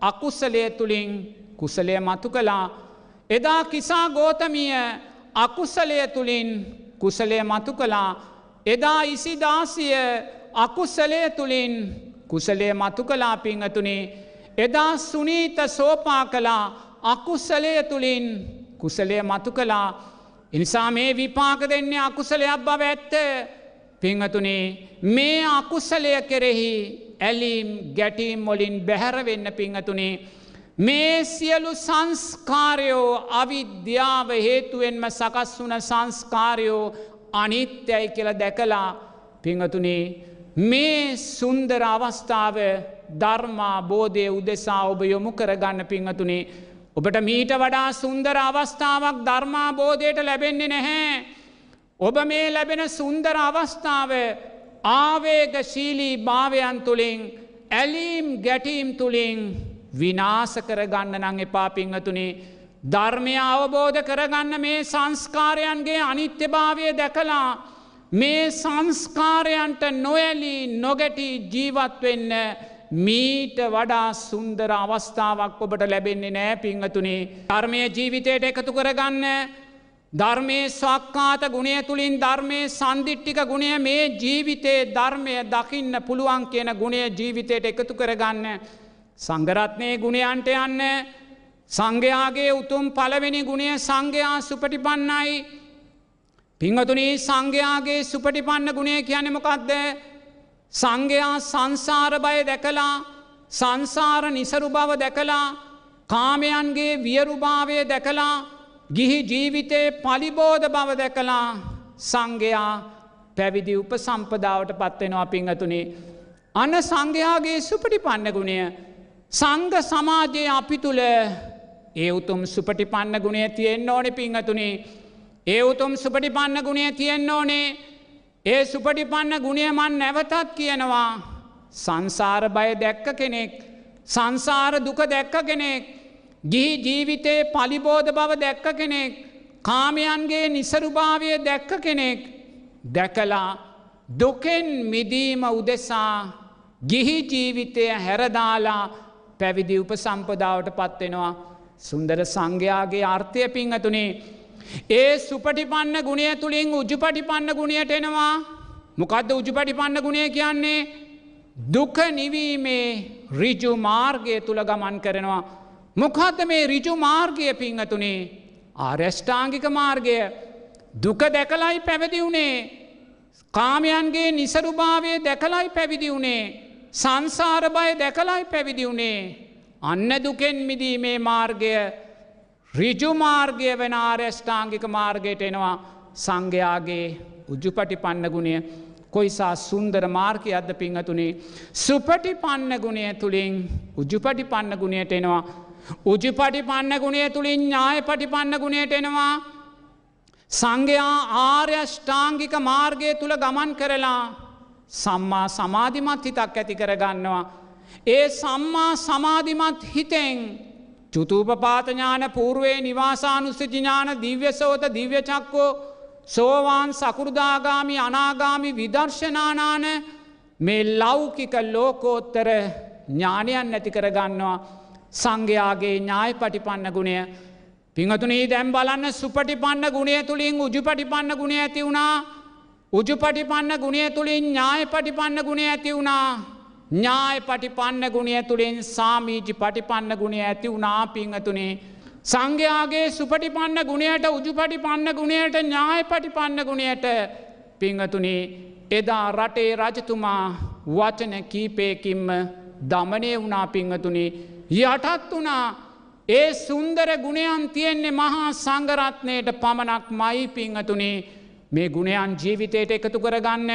අකුස්සලය තුළින් කුසලය මතු කලා එදා කිසා ගෝතමිය අකුසලය තුළින් කුසලය මතු කළා. එදා ඉසිදාසිය අකුස්සලය තුළින් කුසලය මතු කලා පිංහතුනේ එදා සුනීත සෝපා කලා අකුස්සලය තුළින් කුසලය මතු කලා එනිසා මේ විපාක දෙන්නේ අකුසලයක් බව ඇත්ත. පිංහතුනේ මේ අකුසලය කෙරෙහි ඇලීම් ගැටීම් මොලින් බැහැරවෙන්න පිංහතුනේ මේ සියලු සංස්කාරයෝ අවිද්‍යාව හේතුවෙන්ම සකස් වුන සංස්කාරයෝ අනිත්‍යයි කියල දැකලා පිංහතුනේ මේ සුන්දර අවස්ථාව ධර්මා බෝධය උදෙසා ඔබ යොමු කරගන්න පිංහතුනේ ඔබට මීට වඩා සුන්දර අවස්ථාවක් ධර්මා බෝධයට ලැබෙන්නේ නැහැ. ඔබ මේ ලැබෙන සුන්දර අවස්ථාව ආවේග ශීලී භාවයන් තුළින් ඇලීම් ගැටීම් තුළින් විනාස කරගන්න නං එපා පිංහතුනේ ධර්මය අවබෝධ කරගන්න මේ සංස්කාරයන්ගේ අනිත්‍යභාවය දැකලා මේ සංස්කාරයන්ට නොඇලී නොගැටී ජීවත්වෙන්න මීට වඩා සුන්දර අවස්ථාවක් ඔබට ලැබෙන්නේ නෑ පිංහතුනේ ධර්මය ජීවිතයට එකතු කරගන්න ධර්මය ස්වක්කාත ගුණය තුළින් ධර්මය සන්දිිට්ටික ගුණය මේ ජීවිතයේ ධර්මය දකින්න පුළුවන් කියන ගුණය ජීවිතයට එකතු කරගන්න. සංගරත්නය ගුණයන්ට යන්න. සංඝයාගේ උතුම් පළවෙනි ගුණය සංඝයා සුපටිපන්නයි. පිංහතුනී සංඝයාගේ සුපටිපන්න ගුණය කියනෙමකක්ද සංඝයා සංසාර බය දැකලා සංසාර නිසරු බව දැකලා කාමයන්ගේ වියරුභාවය දැකලා ගිහි ජීවිතයේ පලිබෝධ බව දැකලා සංඝයා පැවිදි උප සම්පදාවට පත්වෙනවා පිංහතුනේ අන සංඝයාගේ සුපටිපන්න ගුණය සංඝ සමාජයේ අපි තුළ ඒ උතුම් සුපටිපන්න ගුණය තියෙන්න්න ඕන පිංහතුනේ ඒ උතුම් සුපටිපන්න ගුණය තියෙන්න්න ඕනේ. ඒ සුපටිපන්න ගුණයමන් නැවතත් කියනවා සංසාර බය දැක්ක කෙනෙක් සංසාර දුක දැක්ක කෙනෙක් ගිහි ජීවිතයේ පලිබෝධ බව දැක්ක කෙනෙක් කාමයන්ගේ නිසරුභාවය දැක්ක කෙනෙක් දැකලා දුකෙන් මිදීම උදෙසා ගිහි ජීවිතය හැරදාලා පැවිදි උප සම්පදාවට පත්වෙනවා සුන්දර සංඝයාගේ අර්ථය පිංහතුනේ ඒ සුපටිපන්න ගුණය තුළින් උජුපටිපන්න ගුණයට එනවා. මොකක්ද උජුපටිපන්න ගුණය කියන්නේ? දුක නිවීමේ රිජු මාර්ගය තුළ ගමන් කරනවා. මොකක්ද මේ රිජු මාර්ගය පිංහතුනේ ආර්යෂ්ඨාංගික මාර්ගය. දුක දැකලයි පැවිදි වුණේ කාමයන්ගේ නිසරුභාවය දැකලයි පැවිදි වුණේ සංසාර බය දැකලයි පැවිදි වුණේ අන්න දුකෙන් මිදීමේ මාර්ගය රිජුමාර්ගය වෙන ආර්යෂ්ඨාංගික මාර්ගයට එනවා. සංඝයාගේ උජුපටි පන්න ගුණය. කොයිසා සුන්දර මාර්ගය අද පිංහතුනේ සුපටි පන්න ගුණය තුළින් උජුපටි පන්න ගුණයට එනවා. උජුපටි පන්න ගුණය තුළින් ඥාය පටි පන්න ගුණයට එනවා සංඝයා ආර්යෂ්ඨාංගික මාර්ගය තුළ ගමන් කරලා සම්මා සමාධිමත් හිතක් ඇති කරගන්නවා. ඒ සම්මා සමාධිමත් හිතෙන් චුතූපපාතඥාන පූර්වේ නිවාසානුස්සතිඥාන දිව්‍යසෝත දිව්‍යචක්කෝ සෝවාන් සකෘදාගාමි අනාගාමි විදර්ශනානාන මේ ලෞකික ලෝකෝත්තර ඥානයන් නැති කරගන්නවා සංඝයාගේ ඥාය පටිපන්න ගුණය. පිංහතුනී දැම් බලන්න සුපටිපන්න ගුණය තුළින් උජුපටිපන්න ගුණය ඇති වුණා? උජුපටිපන්න ගුණය තුළින් ඥාය පටිපන්න ගුණය ඇති වුණා? ඥාය පටිපන්න ගුණය තුළින් සාමීජි පටිපන්න ගුණය ඇති වුණා පිංහතුනේ. සංඝයාගේ සුපටිපන්න ගුණයට උජුපටිපන්න ගුණයට ඥාය පටිපන්න ගුණයට පිංහතුනේ එදා රටේ රජතුමා වචන කීපයකින්ම දමනය වුණා පිංහතුනේ. යටත් වුණා. ඒ සුන්දර ගුණයන් තියෙන්නේ මහා සංගරත්නයට පමණක් මයි පිංහතුනේ. මේ ගුණයන් ජීවිතයට එකතු කරගන්න.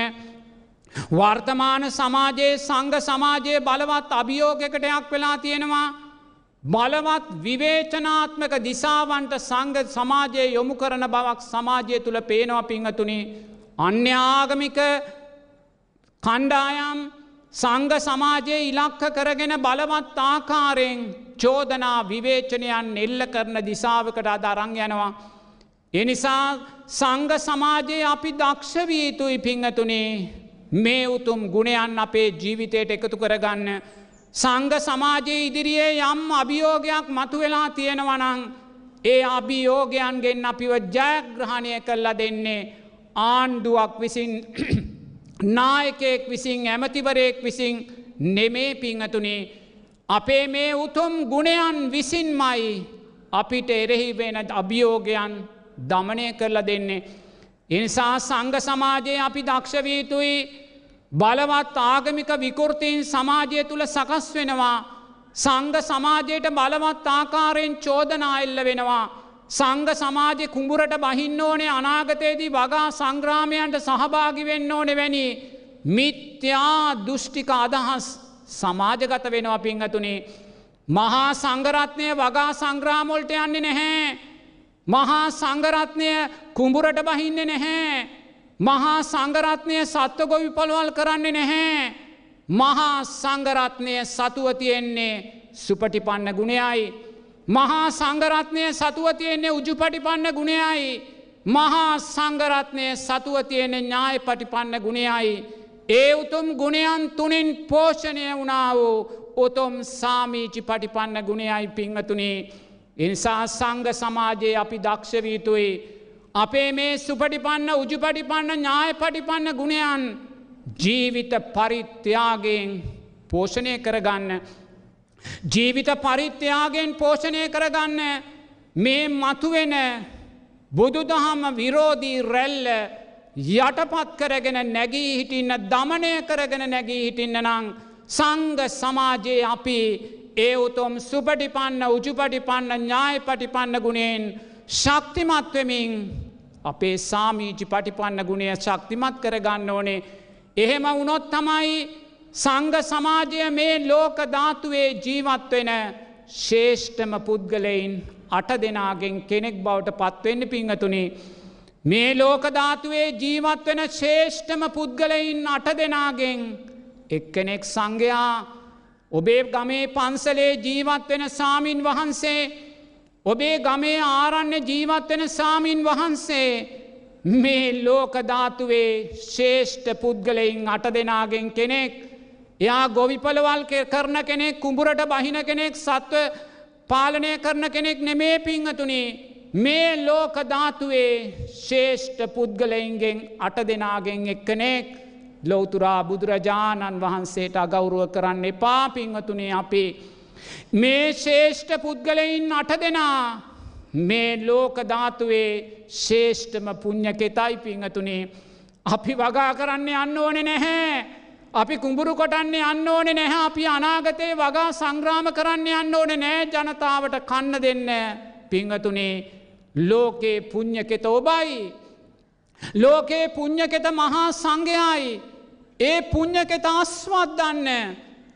වර්තමාන සමාජයේ සංග සමාජයේ බලවත් අභියෝගකටයක් වෙලා තියෙනවා. බලවත් විවේචනාත්මක දිසාවන්ට සංග සමාජයේ යොමු කරන බවක් සමාජය තුළ පේනවා පිංහතුනි. අන්‍යාගමික කණ්ඩායම් සංග සමාජයේ ඉලක්ක කරගෙන බලවත් ආකාරයෙන් චෝදනා විවේචනයන් එල්ල කරන දිසාවකට අද අරං යනවා. එනිසා සංග සමාජයේ අපි දක්ෂවී යුතුයි පිංහතුනේ මේ උතුම් ගුණයන් අපේ ජීවිතයට එකතු කරගන්න. සංග සමාජයේ ඉදිරියේ යම් අභියෝගයක් මතු වෙලා තියෙනවනං ඒ අභියෝගයන්ගෙන් අපිව ජයග්‍රහණය කල්ලා දෙන්නේ ආණ්ඩුවක් විසින් නායකයෙක් විසින් ඇමතිවරයෙක් විසින් නෙමේ පිංහතුනේ අපේ මේ උතුම් ගුණයන් විසින්මයි අපිට එරෙහි වෙන අභියෝගයන් දමනය කරලා දෙන්නේ. එනිසා සංඝ සමාජයේ අපි දක්ෂවීතුයි බලවත් ආගමික විකෘතින් සමාජය තුළ සකස් වෙනවා. සංඝ සමාජයට බලවත් ආකාරයෙන් චෝදනා එල්ල වෙනවා. සංඝ සමාජය කුඹුරට බහින්න ඕනේ අනාගතයේදී වගා සංග්‍රාමයන්ට සහභාගි වෙන්න ඕනෙ වැනි මිත්‍යා දෘෂ්ටික අදහස් සමාජගත වෙනවා පිංහතුනේ. මහා සංගරත්නය වගා සංග්‍රාමොල්ට යන්නේ නැහැ. මහා සංගරත්නය කුඹුරට බහින්න නැහැ. මහා සංගරත්නය සත්ව ගොවි පොළවල් කරන්නේ නැහැ. මහා සංගරත්නය සතුව තියෙන්නේ සුපටිපන්න ගුණයයි. මහා සංගරත්නය සතුව තියෙන්නේ උජුපටිපන්න ගුණයයි. මහා සංගරත්නය සතුව තියෙන්නේ ඥාය පටිපන්න ගුණයයි. ඒ උතුම් ගුණයන් තුනින් පෝෂණය වුණා වූ උතුම් සාමීචි පටිපන්න ගුණයයි පිංහතුනේ. එනිසා සංඝ සමාජයේ අපි දක්ෂවීතුයි. අපේ මේ සුපටිපන්න උජුපටිපන්න ඥාය පටිපන්න ගුණයන් ජීවිත පරිත්‍යාගෙන් පෝෂණය කරගන්න. ජීවිත පරිත්‍යාගෙන් පෝෂණය කරගන්න මේ මතුවෙන බුදුදහම විරෝධී රැල්ල යටපත් කරගෙන නැගී හිටින්න දමනය කරගෙන නැගී හිටින්න නං සංග සමාජයේ අපි ඒ උතුම් සුපටිපන්න උජුපටිපන්න ඥාය පටිපන්න ගුණයෙන් ශක්තිමත්වමින් අපේ සාමීජි පටිපන්න ගුණය ශක්තිමත් කරගන්න ඕනේ. එහෙම වුණොත් තමයි සංඝ සමාජය මේ ලෝක ධාතුවේ ජීවත් වෙන ශේෂ්ඨම පුද්ගලයින් අට දෙනාගෙන් කෙනෙක් බවට පත්වෙන්න පිංහතුනි. මේ ලෝක ධාතුවේ ජීවත් වෙන ශේෂ්ඨම පුද්ගලයින් අට දෙනාගෙන් එක්කෙනෙක් සංඝයා ඔබේ ගමේ පන්සලේ ජීවත් වෙන සාමීන් වහන්සේ ඔබේ ගමේ ආරණ්‍ය ජීවත් වෙන සාමීන් වහන්සේ මේ ලෝකධාතුවේ ශේෂ්ඨ පුද්ගලයින් අට දෙනාගෙන් කෙනෙක් එයා ගොවිපලවල් කරන කෙනෙක් කුඹුරට බහින කෙනෙක් සත්ව පාලනය කරන කෙනෙක් නෙමේ පිංහතුනේ මේ ලෝකධාතුවේ ශේෂ්ඨ පුද්ගලයින්ගෙන් අට දෙනාගෙන් එක්කනෙක් ලොවතුරා බුදුරජාණන් වහන්සේට අගෞරුව කරන්න එපා පිංහතුනේ අපේ. මේ ශේෂ්ඨ පුද්ගලයින් අට දෙනා මේ ලෝකධාතුවේ ශේෂ්ඨම පුං්ඥකෙතයි පිංහතුනේ අපි වගා කරන්න යන්න ඕනෙ නැහැ. අපි කුඹුරු කොටන්නේ යන්න ඕනෙ නැහැ අපි අනාගතයේ වගා සංග්‍රාම කරන්න යන්න ඕනෙ නෑ ජනතාවට කන්න දෙන්න පිංහතුනේ ලෝකේ පුං්ඥකෙත ඔබයි. ලෝකේ පුං්ඥකෙත මහා සංඝයයි. ඒ පුං්ඥකෙත අස්වත් දන්න.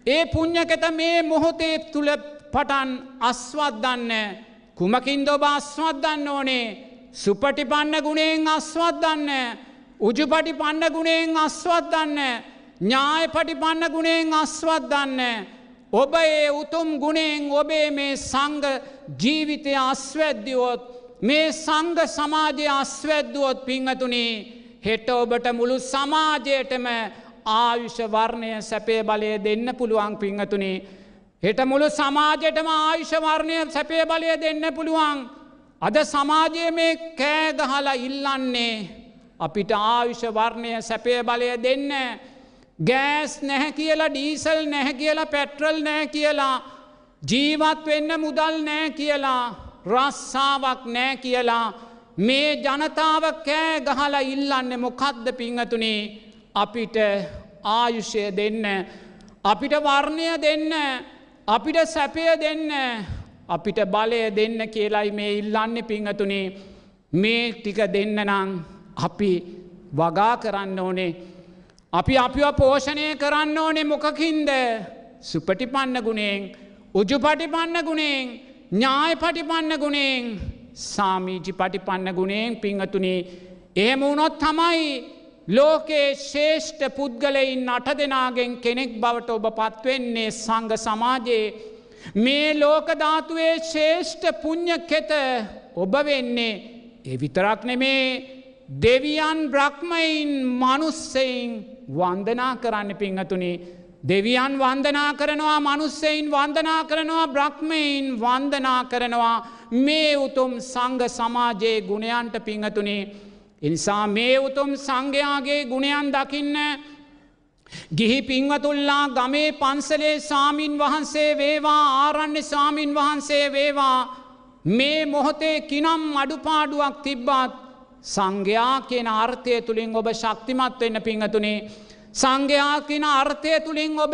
ඒ පුං්ඥකෙත මේ මොහොතේ තුළ පටන් අස්වත් දන්න. කුමකින් දොබ අස්වත් දන්න ඕනේ. සුපටිපන්න ගුණයෙන් අස්වත් දන්න. උජුපටි පන්න ගුණයෙන් අස්වත් දන්න. ඥාය පටිපන්න ගුණයෙන් අස්වත් දන්න. ඔබ ඒ උතුම් ගුණෙන් ඔබේ මේ සංග ජීවිතය අස්වැද්දිවොත් මේ සංග සමාජය අස්වැද්දුවොත් පිංහතුනේ හෙට ඔබට මුළු සමාජයටම ආයුෂ වර්ණය සැපේ බලය දෙන්න පුළුවන් පිංහතුනේ. හෙට මුළු සමාජයටම ආයුෂ වර්ණය සැපේ බලය දෙන්න පුළුවන්. අද සමාජය මේ කෑගහලා ඉල්ලන්නේ අපිට ආයුෂ වර්ණය සැපේ බලය දෙන්න. ගෑස් නැහැ කියලා ඩීසල් නැහැ කියලා පැට්‍රල් නෑ කියලා ජීවත් වෙන්න මුදල් නෑ කියලා රස්සාාවක් නෑ කියලා මේ ජනතාව කෑ ගහලා ඉල්ලන්න මොකක්ද පිංහතුනේ අපිට ආයුෂය දෙන්න අපිට වර්ණය දෙන්න අපිට සැපය දෙන්න අපිට බලය දෙන්න කියලයි මේ ඉල්ලන්න පිංහතුනේ මේ ටික දෙන්න නං අපි වගා කරන්න ඕනේ. අපි අපිව පෝෂණය කරන්න ඕනෙ මොකකින්ද? සුපටිපන්න ගුණෙන් උජුපටිපන්න ගුණෙන් ඥාය පටිපන්න ගුණෙන් සාමීජි පටිපන්න ගුණෙන් පිංහතුනේ එහෙම වුණොත් තමයි ලෝකයේ ශේෂ්ඨ පුද්ගලයින් අට දෙනාගෙන් කෙනෙක් බවට ඔබ පත්වෙන්නේ සංඝ සමාජයේ. මේ ලෝකධාතුවේ ශේෂ්ඨ පුං්ඥ කෙත ඔබ වෙන්නේ එ විතරක් නෙමේ දෙවියන් බ්‍රහ්මයින් මනුස්සයින් වන්දනා කරන්න පිංහතුනේ දෙවියන් වන්දනා කරනවා මනුස්සයින් වන්දනා කරනවා බ්‍රහ්මයින් වන්දනා කරනවා. මේ උතුම් සංඝ සමාජයේ ගුණයන්ට පිංහතුනේ එනිසා මේ උතුම් සංඝයාගේ ගුණයන් දකින්න ගිහි පින්වතුල්ලා ගමේ පන්සලේ සාමීන් වහන්සේ වේවා ආරණ්‍ය සාමීන් වහන්සේ වේවා. මේ මොහොතේ කිනම් අඩුපාඩුවක් තිබ්බත් සංඝයා කියන අර්ථය තුළින් ඔබ ශක්තිමත් වෙන්න පිංහතුනේ. සංඝයා කියන අර්ථය තුළින් ඔබ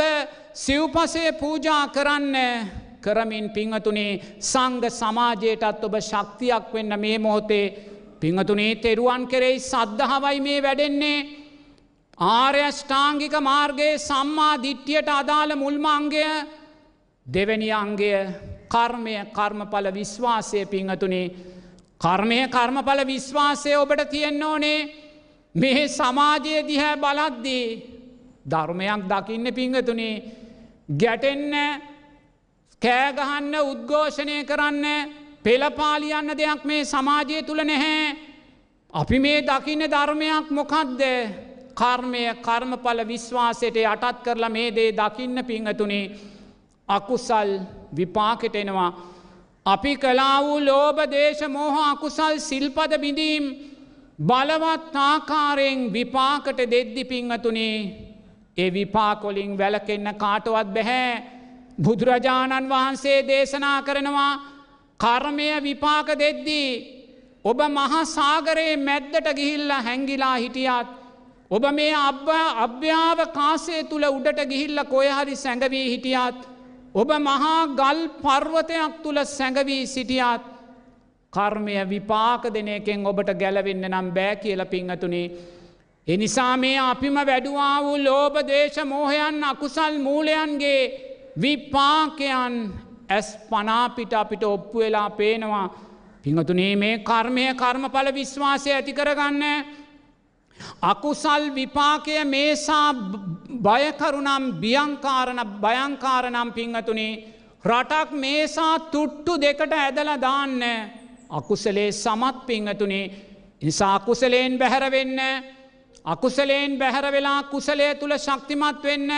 සිව්පසේ පූජා කරන්න කරමින් පිංහතුනේ සංග සමාජයටත් ඔබ ශක්තියක් වෙන්න මේ මොහොතේ පිංහතුනේ තෙරුවන් කෙරෙයි සද්ධහවයි මේ වැඩෙන්නේ. ආර්යෂ්ඨාංගික මාර්ගයේ සම්මා දිට්්‍යයට අදාළ මුල්මාංගය දෙවැනි අංගය කර්මය කර්මඵල විශ්වාසය පිංහතුනේ කර්මය කර්මඵල විශ්වාසය ඔබට තියෙන්න ඕනේ මේ සමාජය දිහැ බලද්දී ධර්මයක් දකින්න පිංහතුනේ ගැටෙන්න කෑගහන්න උද්ඝෝෂණය කරන්න පෙළපාලියන්න දෙයක් මේ සමාජය තුළ නැහැ. අපි මේ දකින්න ධර්මයක් මොකක්ද කර්මය කර්මඵල විශ්වාසයට යටත් කරලා මේ දේ දකින්න පිංහතුනේ අකුසල් විපාකට එනවා. අපි කලා වූ ලෝබ දේශ මෝහ අකුසල් සිල්පද බිඳීම් බලවත් ආකාරයෙන් විපාකට දෙද්දි පිංහතුනේ ඒ විපාකොලින් වැලකෙන්න කාටවත් බැහැ. බුදුරජාණන් වහන්සේ දේශනා කරනවා කර්මය විපාක දෙද්දී ඔබ මහා සාගරයේ මැද්දට ගිහිල්ල හැංගිලා හිටියත් ඔබ මේ අබ්බ අභ්‍යාව කාසය තුළ උඩට ගිහිල්ල කොයහරි සැඟවී හිටියත් ඔබ මහා ගල් පර්වතයක් තුළ සැඟවී සිටියත් කර්මය විපාක දෙන එකෙන් ඔබට ගැලවෙන්න නම් බෑ කියල පිංහතුනේ. එනිසා මේ අපිම වැඩුවා වූ ලෝබ දේශ මෝහයන් අකුසල් මූලයන්ගේ විපාකයන් ඇස් පනාපිට අපිට ඔප්පු වෙලා පේනවා. පිංහතුනේ මේ කර්මය කර්මඵල විශ්වාසය ඇති කරගන්න. අකුසල් විපාකය මේසා බයකරුනම් බියංකාරණ භයංකාරනම් පිංහතුනේ. රටක් මේසා තුට්ටු දෙකට ඇදල දාන්න අකුසලේ සමත් පිංහතුනේ. නිසා අකුසලයෙන් බැහැරවෙන්න අකුසලයෙන් බැහැරවෙලා කුසලේ තුළ ශක්තිමත් වෙන්න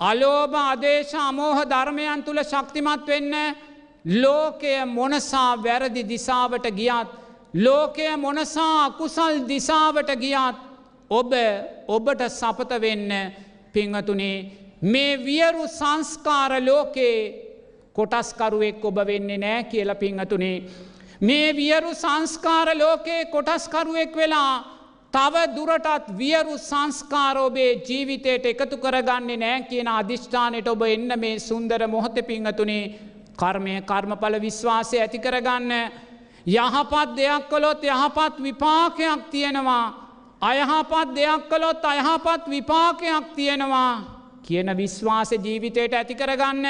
අලෝභ අදේශ අමෝහ ධර්මයන් තුළ ශක්තිමත් වෙන්න ලෝකය මොනසා වැරදි දිසාවට ගියත් ලෝකය මොනසා අකුසල් දිසාවට ගියත් ඔබ ඔබට සපත වෙන්න පිංහතුනේ මේ වියරු සංස්කාර ලෝකේ කොටස්කරුවෙක් ඔබ වෙන්නේ නෑ කියල පිංහතුනේ. මේ වියරු සංස්කාර ලෝකයේ කොටස්කරුවෙක් වෙලා තව දුරටත් වියරු සංස්කාරෝබේ ජීවිතයට එකතු කරගන්නේ නෑ කියන අධිෂ්ඨානයට ඔබ එන්න මේ සුන්දර මොහොත පිංහතුනේ කර්මය කර්මඵල විශ්වාසය ඇති කරගන්න යහපත් දෙයක් කළොත් යහපත් විපාකයක් තියෙනවා. අයහපත් දෙයක් කළොත් අයහපත් විපාකයක් තියෙනවා කියන විශ්වාස ජීවිතයට ඇති කරගන්න.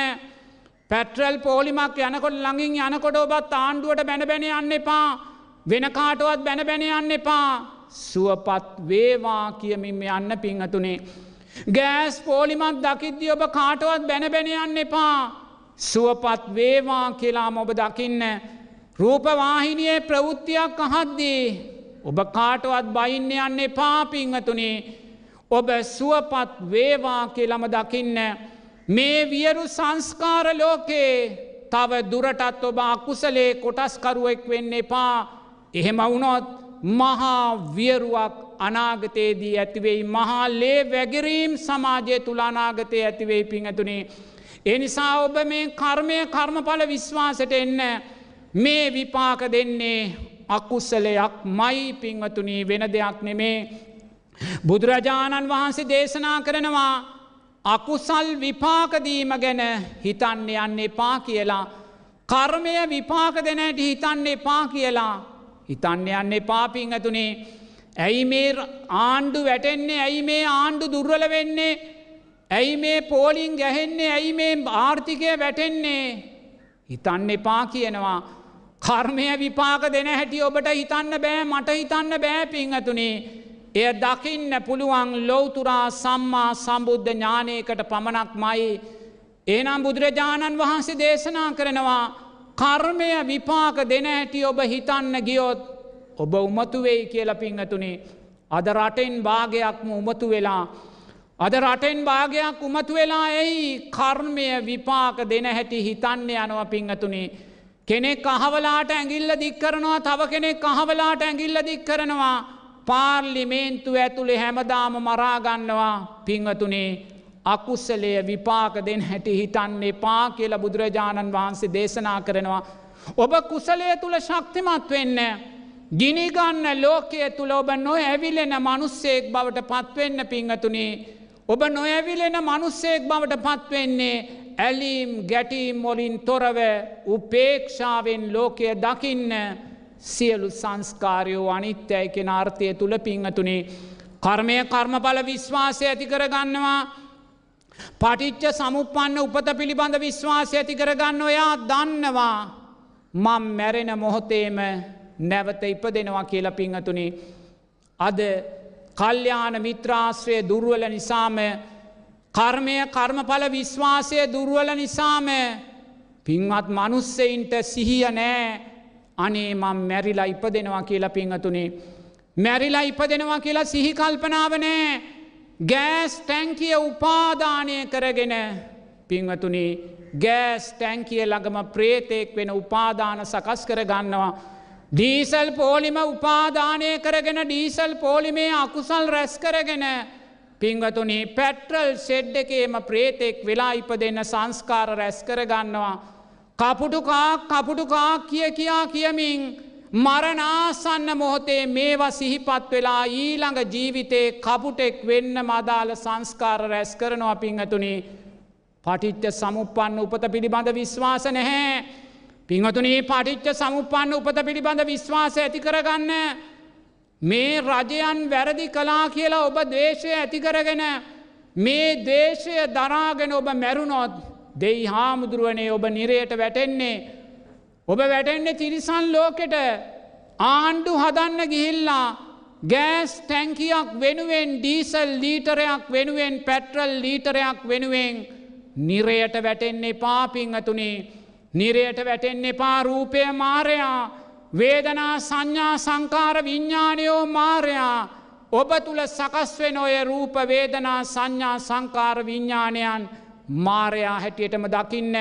පැට්‍රල් පෝලිමක් යනකොට ළඟින් යනකොට ඔබත් ආණ්ඩුවට බැනබැන යන්න එපා. වෙන කාටුවත් බැනබැන යන්න එපා. සුවපත් වේවා කියමින් යන්න පිංහතුනේ. ගෑස් පෝලිමත් දකිද්දි ඔබ කාටවත් බැනබැන යන්න එපා. සුවපත් වේවා කියලාම ඔබ දකින්න. රූපවාහිනියේ ප්‍රවෘත්තියක් අහද්දී ඔබ කාටවත් බයින්න යන්න එපා පිංහතුනේ ඔබ සුවපත් වේවා කියලම දකින්න මේ වියරු සංස්කාර ලෝකේ තව දුරටත් ඔබ අකුසලේ කොටස්කරුවෙක් වෙන්න එපා. එහෙම වුණොත් මහා වියරුවක් අනාගතයේදී ඇතිවෙයි මහා ලේ වැගරීම් සමාජය තුළනාගතය ඇතිවෙයි පිංහතුනේ. එනිසා ඔබ මේ කර්මය කර්මඵල විශ්වාසට එන්න. මේ විපාක දෙන්නේ අකුස්සලයක් මයි පිංවතුනී වෙන දෙයක් නෙමේ. බුදුරජාණන් වහන්සේ දේශනා කරනවා අකුසල් විපාකදීම ගැන හිතන්න යන්න එපා කියලා. කර්මය විපාක දෙනට හිතන්න එපා කියලා. හිතන්න යන්න එපා පිංහතුනේ. ඇයි මේ ආණ්ඩු වැටෙන්නේ ඇයි මේ ආණ්ඩු දුර්වල වෙන්නේ ඇයි මේ පෝලිං ගැහෙන්නේ ඇයි මේ ආර්ථිකය වැටෙන්නේ හිතන්න එපා කියනවා කර්මය විපාක දෙන හැටි ඔබට හිතන්න බෑ මට හිතන්න බෑ පිංහතුනේ. එය දකින්න පුළුවන් ලොවතුරා සම්මා සම්බුද්ධ ඥානයකට පමණක් මයි. ඒනම් බුදුරජාණන් වහන්සේ දේශනා කරනවා කර්මය විපාක දෙන හැටි ඔබ හිතන්න ගියොත් ඔබ උමතුවෙයි කියල පිංහතුනේ. අද රටෙන් භාගයක්ම උමතු වෙලා. අද රටෙන් භාගයක් උමතු වෙලා ඇයි කර්මය විපාක දෙන හැටි හිතන්න යනව පිංහතුනේ. කෙනෙක් අහවලාට ඇගිල්ල දික් කරනවා තව කෙනෙක් අහවලාට ඇගිල්ල දික් කරනවා පාර්ලිමේන්තු ඇතුළේ හැමදාම මරාගන්නවා පිංහතුනේ අකුස්සලය විපාක දෙන් හැටි හිතන්නේ පා කියල බුදුරජාණන් වහන්සේ දේශනා කරනවා. ඔබ කුසලය තුළ ශක්තිමත් වෙන්න. ගිනිගන්න ලෝකය තුළ ඔබ නො ඇවිලෙන මනුස්සෙක් බවට පත්වෙන්න පිංහතුනේ. ඔබ නොඇවිලෙන මනුස්සෙක් බවට පත්වෙන්නේ ඇලීම් ගැටීම් මොලින් තොරව උපේක්ෂාවෙන් ලෝකය දකින්න සියලු සංස්කාරයෝ අනිත්‍යයි කෙන අර්ථය තුළ පිංහතුනේ කර්මය කර්මඵල විශ්වාසය ඇති කරගන්නවා. පටිච්ච සමුපන්න උපත පිළිබඳ විශ්වාසය ඇති කරගන්න ඔයා දන්නවා. මං මැරෙන මොහොතේම නැවත ඉපදෙනවා කියලා පිංහතුනි අද කල්්‍යාන මිත්‍රාශ්‍රය දුර්ුවල නිසාම කර්මය කර්මඵල විශ්වාසය දුර්ුවල නිසාම පින්වත් මනුස්සෙයින්ට සිහිය නෑ. අනේ මං මැරිලා ඉපදෙනවා කියලා පිංහතුනේ මැරිලා ඉපදෙනවා කියලා සිහි කල්පනාව නෑ. ගෑස් ටැංකිය උපාදානය කරගෙන පිංවතුනි ගෑස් ටැංකිය ළඟම ප්‍රේතෙක් වෙන උපාදාන සකස් කර ගන්නවා. ඩීසල් පෝලිම උපාදානය කරගෙන ඩීසල් පෝලිමේ අකුසල් රැස් කරගෙන පිංවතුනි පැට්‍රල් සෙඩ් එකේම ප්‍රේතෙක් වෙලා ඉප දෙන්න සංස්කාර රැස් කරගන්නවා. කපුටුකා කපුටුකා කිය කියා කියමින් මරනාසන්න මොහොතේ මේවා සිහිපත් වෙලා ඊළඟ ජීවිතේ කපුටෙක් වෙන්න මදාල සංස්කාර රැස් කරනවා පිංහතුනි පටිච්ච සමුපන්න උපත පිළිබඳ විශ්වාස නැහැ. පිංහතුනී පටිච්ච සමුපන්න උපත පිළිබඳ විශ්වාස ඇති කරගන්න මේ රජයන් වැරදි කලා කියලා ඔබ දේශය ඇතිකරගෙන මේ දේශය දරාගෙන ඔබ මැරුණොත් දෙයි හාමුදුරුවනේ ඔබ නිරයට වැටෙන්නේ. ඔබ වැටෙන්නේ තිරිසන් ලෝකෙට. ආණ්ඩු හදන්න ගිහිල්ලා ගෑස් ටැංකියක් වෙනුවෙන් ඩීසල් ලීටරයක් වෙනුවෙන් පැට්‍රල් ලීටරයක් වෙනුවෙන් නිරයට වැටෙන්නේ පාපිංහතුනේ නිරයට වැටෙන්නේ පාරූපය මාරයා. වේදනා සංඥා සංකාර විඤ්ඥානයෝ මාරයා ඔබ තුළ සකස්වෙන ඔය රූප වේදනා සංඥා සංකාර විඤ්ඥානයන් මාරයා හැටියටම දකින්න.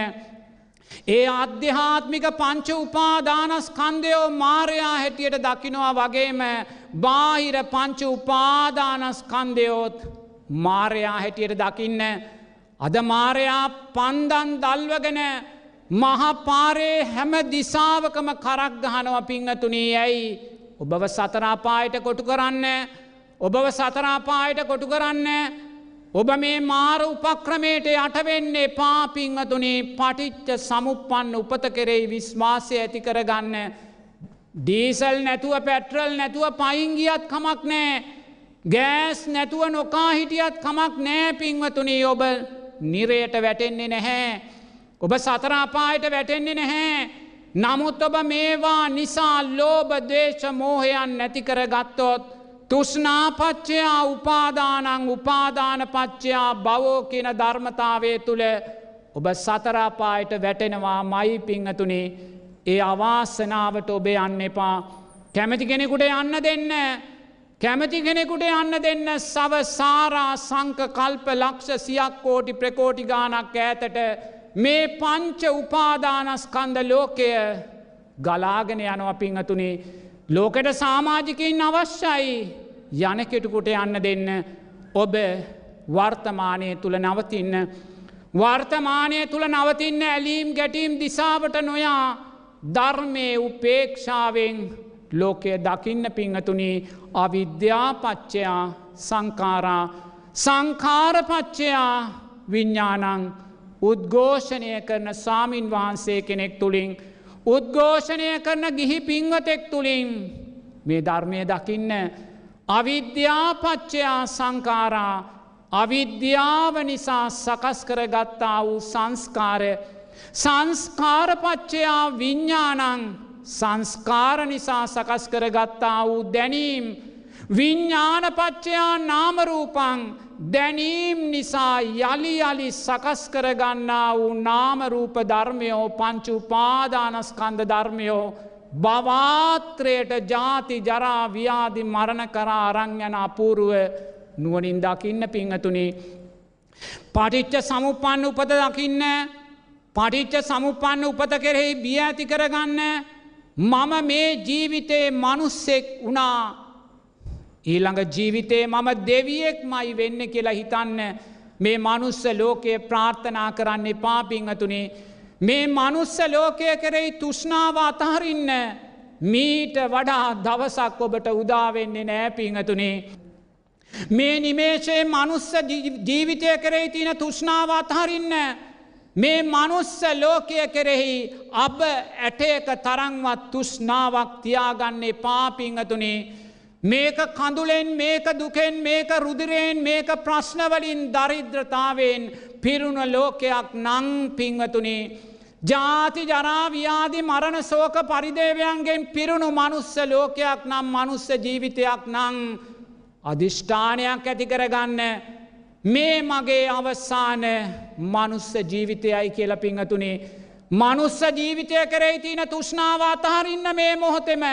ඒ අධ්‍යාත්මික පංච උපාදානස්කන්දයෝ මාරයා හැටියට දකිනවා වගේම බාහිර පංච උපාදානස්කන්දයෝත් මාරයා හැටියට දකින්න. අද මාරයා පන්දන් දල්වගෙන මහපාරේ හැම දිසාවකම කරක් ගහනව පිංහතුනී ඇයි ඔබව සතරාපායට කොටු කරන්න ඔබව සතරාපායට කොටු කරන්න ඔබ මේ මාර උපක්‍රමයට යටවෙන්නේ පාපිංහතුනේ පටිච්ච සමුපන්න උපත කෙරෙයි විශ්වාසය ඇති කරගන්න. ඩීසල් නැතුව පැට්‍රල් නැතුව පයිංගියත් කමක් නෑ. ගෑස් නැතුව නොකා හිටියත් කමක් නෑ පින්වතුනී ඔබ නිරයට වැටෙන්නේ නැහැ. ඔබ සතරාපායට වැටෙන්නේ නැහැ. නමුත් ඔබ මේවා නිසා ලෝබ දේශ මෝහයන් නැතිකර ගත්තොත්. තුෂ්නාපච්චයා උපාදානං උපාදානපච්චයා බවෝ කියන ධර්මතාවය තුළ ඔබ සතරාපායට වැටෙනවා මයි පිංහතුනේ ඒ අවාසනාවට ඔබේ යන්න එපා කැමති කෙනෙකුට යන්න දෙන්න කැමති කෙනෙකුට යන්න දෙන්න සව සාරා සංක කල්ප ලක්ෂ සියක් කෝටි ප්‍රකෝටි ගානක් ඇතට මේ පංච උපාදානස්කන්ද ලෝකය ගලාගෙන යනවා පිංහතුනේ. ලෝකෙට සාමාජිකින් අවශ්‍යයි. යනකෙටුකුට යන්න දෙන්න. ඔබ වර්තමානය තුළ නවතින්න. වර්තමානය තුළ නවතින්න ඇලීම් ගැටීම් දිසාවට නොයා ධර්මය උපේක්ෂාවෙන් ලෝකය දකින්න පිංහතුනි. අවිද්‍යාපච්චයා සංකාරා සංකාරපච්චයා විඤ්ඥානං උද්ඝෝෂණය කරන සාමීන් වහන්සේ කෙනෙක් තුළින් උද්ඝෝෂණය කරන ගිහි පින්වතෙක් තුළින් මේ ධර්මය දකින්න අවිද්‍යාපච්චයා සංකාරා අවිද්‍යාව නිසා සකස් කරගත්තා වූ සංස්කාරය සංස්කාරපච්චයා විඤ්ඥානං සංස්කාර නිසා සකස් කරගත්තා වූ දැනීම් විඤ්ඥානපච්චයා නාමරූපං දැනීම් නිසා යළි යළි සකස් කරගන්නා වූ නාමරූප ධර්මයෝ පංචු පාදානස්කන්ද ධර්මයෝ බවාත්‍රයට ජාති ජරා ව්‍යාදි මරණ කරා අරංයන අපූරුව නුවනින් දකින්න පිංහතුනේ. පටිච්ච සමුපන්න උපත දකින්න පටිච්ච සමුපන්න උපත කෙරෙහි බිය ඇති කරගන්න මම මේ ජීවිතයේ මනුස්සෙක් වුණා ඊළඟ ජීවිතේ මම දෙවියෙක් මයි වෙන්න කියලා හිතන්න මේ මනුස්ස ලෝකයේ ප්‍රාර්ථනා කරන්නේ පාපිංහතුනේ මේ මනුස්ස ලෝකය කෙරෙහි තුෂ්නාව අතහරින්න මීට වඩා දවසක් ඔබට උදාවෙන්නේ නෑ පිංහතුනේ. මේ නිමේශයේ මනුස්ස ජීවිතය කරෙහි තියෙන තුෂ්නාව අතහරින්න මේ මනුස්ස ලෝකය කෙරෙහි අබ ඇටයක තරංවත් තුෂ්නාවක් තියාගන්නේ පාපිංහතුනේ මේක කඳුලෙන් මේක දුකෙන් මේක රුදිරයෙන් මේක ප්‍රශ්නවලින් දරිද්‍රතාවෙන් පිරුණ ලෝකයක් නං පිංවතුනේ ජාති ජරාව්‍යාදි මරණ සෝක පරිදේවයන්ගෙන් පිරුණු මනුස්ස ලෝකයක් නම් මනුස්ස ජීවිතයක් නං අධිෂ්ඨානයක් ඇති කරගන්න මේ මගේ අවසාන මනුස්ස ජීවිතයයි කියල පිංහතුනේ මනුස්ස ජීවිතය කරේ තියන තුෂ්නාව අතහරින්න මේ මොහොතෙම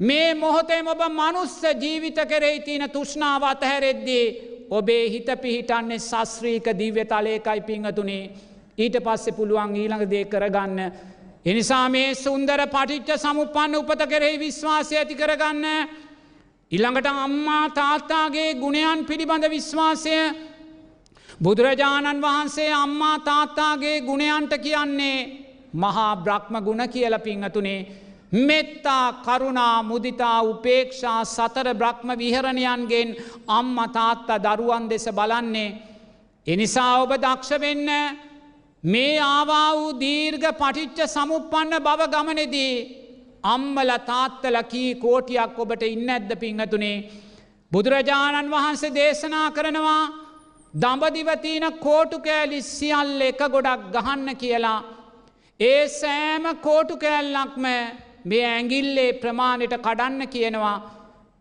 මේ මොහොතේ ඔබ මනුස්ස ජීවිත කරේ තියන තුෂ්නාව අතහැරෙද්දී ඔබේ හිත පිහිටන්නේ සස්්‍රීක දිව්‍ය තලයකයි පිංහතුනේ ඊට පස්සෙ පුළුවන් ඊළඟ දේ කරගන්න. එනිසා මේ සුන්දර පටිච්ච සමුපන්න උපත කෙරෙහි විශ්වාසය ඇති කරගන්න. ඉළඟට අම්මා තාත්තාගේ ගුණයන් පිළිබඳ විශ්වාසය බුදුරජාණන් වහන්සේ අම්මා තාත්තාගේ ගුණයන්ට කියන්නේ මහා බ්‍රහ්ම ගුණ කියල පිංහතුනේ මෙත්තා කරුණා මුදිතා උපේක්ෂා සතර බ්‍රහ්ම විහරණයන්ගෙන් අම්ම තාත්තා දරුවන් දෙස බලන්නේ. එනිසා ඔබ දක්ෂ වෙන්න මේ ආවා වූ දීර්ඝ පටිච්ච සමුපන්න බව ගමනෙදී අම්මල තාත්තල කී කෝටියක් ඔබට ඉන්න ඇද්ද පිංහතුනේ බුදුරජාණන් වහන්සේ දේශනා කරනවා දඹදිවතින කෝටු කෑලි සියල්ල එක ගොඩක් ගහන්න කියලා. ඒ සෑම කෝටු කෑල්ලක්ම මේ ඇගිල්ලේ ප්‍රමාණයට කඩන්න කියනවා.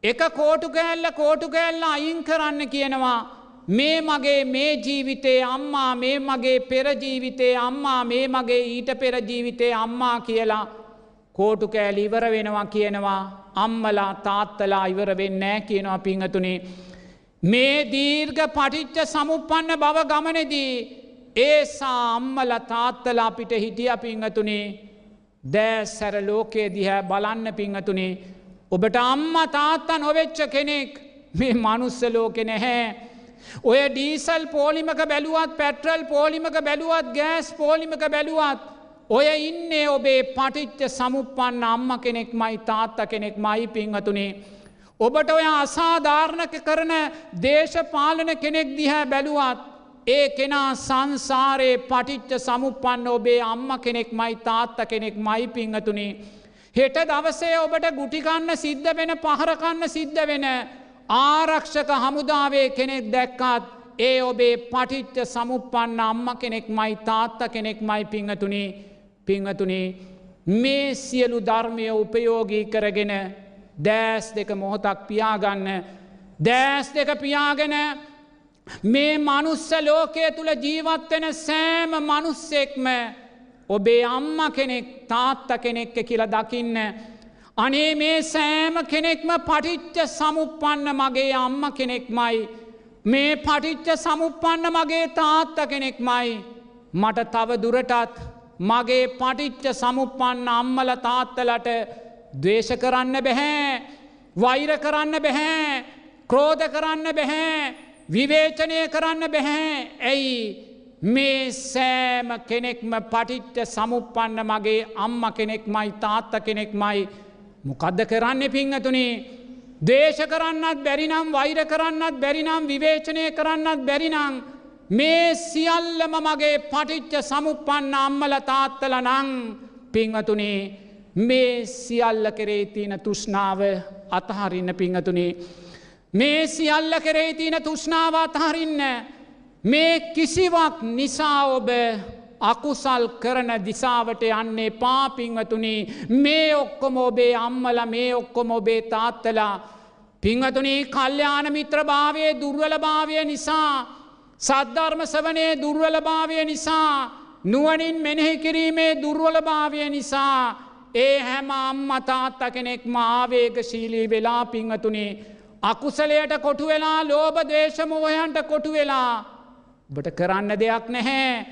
එක කෝටු කෑල්ල කෝටු කෑල්ල අයින් කරන්න කියනවා. මේ මගේ මේ ජීවිතේ අම්මා මේ මගේ පෙරජීවිතේ අම්මා මේ මගේ ඊට පෙරජීවිතේ අම්මා කියලා කෝටු කෑලි ඉවර වෙනවා කියනවා අම්මලා තාත්තලා ඉවර වෙන්නෑ කියනවා පිංහතුනේ. මේ දීර්ඝ පටිච්ච සමුපන්න බව ගමනෙදී ඒසා අම්මල තාත්තලා අපිට හිටිය පිංහතුනේ දෑ සැර ලෝකයේ දිහැ බලන්න පිංහතුනේ ඔබට අම්ම තාත්තා නොවෙච්ච කෙනෙක් මේ මනුස්ස ලෝකෙ නැහැ. ඔය ඩීසල් පෝලිමක බැලුවත් පැට්‍රල් පෝලිමක බැලුවත් ගෑස් පෝලිමක බැලුවත් ඔය ඉන්නේ ඔබේ පටිච්ච සමුපන්න අම්ම කෙනෙක් මයි තාත්ත කෙනෙක් මයි පිංහතුනේ. ඔබට ඔය අසාධාරණක කරන දේශපාලන කෙනෙක් දිහැ බැලුවත් ඒ කෙනා සංසාරයේ පටිච්ච සමුපන්න ඔබේ අම්ම කෙනෙක් මයි තාත්ත කෙනෙක් මයි පිංහතුනේ. හෙට දවසේ ඔබට ගුටිකන්න සිද්ධ වෙන පහරකන්න සිද්ධ වෙන ආරක්ෂක හමුදාවේ කෙනෙක් දැක්කාත් ඒ ඔබේ පටිච්ච සමුපන්න අම්ම කෙනෙක් මයි තාත්ත කෙනෙක් මයි පිංහතුනේ පිංහතුනේ මේ සියලු ධර්මය උපයෝගී කරගෙන දෑස් දෙක මොහොතක් පියාගන්න දෑස් දෙක පියාගෙන මේ මනුස්ස ලෝකය තුළ ජීවත්වෙන සෑම මනුස්සෙක්ම ඔබේ අම්ම කෙනෙක් තාත්ත කෙනෙක්ක කියලා දකින්න. අනේ මේ සෑම කෙනෙක්ම පටිච්ච සමුපන්න මගේ අම්ම කෙනෙක්මයි. මේ පටිච්ච සමුපන්න මගේ තාත්ත කෙනෙක්මයි. මට තව දුරටත් මගේ පටිච්ච සමුපන්න අම්මල තාත්තලට දවේශ කරන්න බැහැ වෛර කරන්න බැහැ ක්‍රෝධ කරන්න බැහැ විවේචනය කරන්න බැහැ. ඇයි? මේ සෑම කෙනෙක්ම පටිච්ච සමුපන්න මගේ අම්ම කෙනෙක්මයි තාත්ත කෙනෙක්මයි. මොකදද කරන්න පිංහතුනේ දේශ කරන්නත් බැරිනම් වෛර කරන්නත් බැරිනම් විවේචනය කරන්නත් බැරිනං මේ සියල්ලම මගේ පටිච්ච සමුපන්න අම්මල තාත්තල නං පිංහතුනේ මේ සියල්ල කරේ තියෙන තුෂ්නාව අතහරින්න පිංහතුනේ. මේ සියල්ල කරේ තියෙන තුෂ්නාව අතහරින්න මේ කිසිවක් නිසා ඔබ අකුසල් කරන දිසාවට යන්නේ පාපිංවතුනී මේ ඔක්කොම ඔබේ අම්මල මේ ඔක්කොම ඔබේ තාත්තලා. පිංහතුනී කල්්‍යාන මිත්‍ර භාවය දුර්වල භාවය නිසා සද්ධර්ම සවනයේ දුර්වල භාවය නිසා නුවනින් මෙනෙහි කිරීමේ දුර්වල භාවය නිසා ඒ හැම අම්මතාත්ත කෙනෙක් මාවේගශීලී වෙලා පිංහතුනේ අකුසලයට කොටු වෙලා ලෝබ දේශමෝහයන්ට කොටු වෙලා. බට කරන්න දෙයක් නැහැ.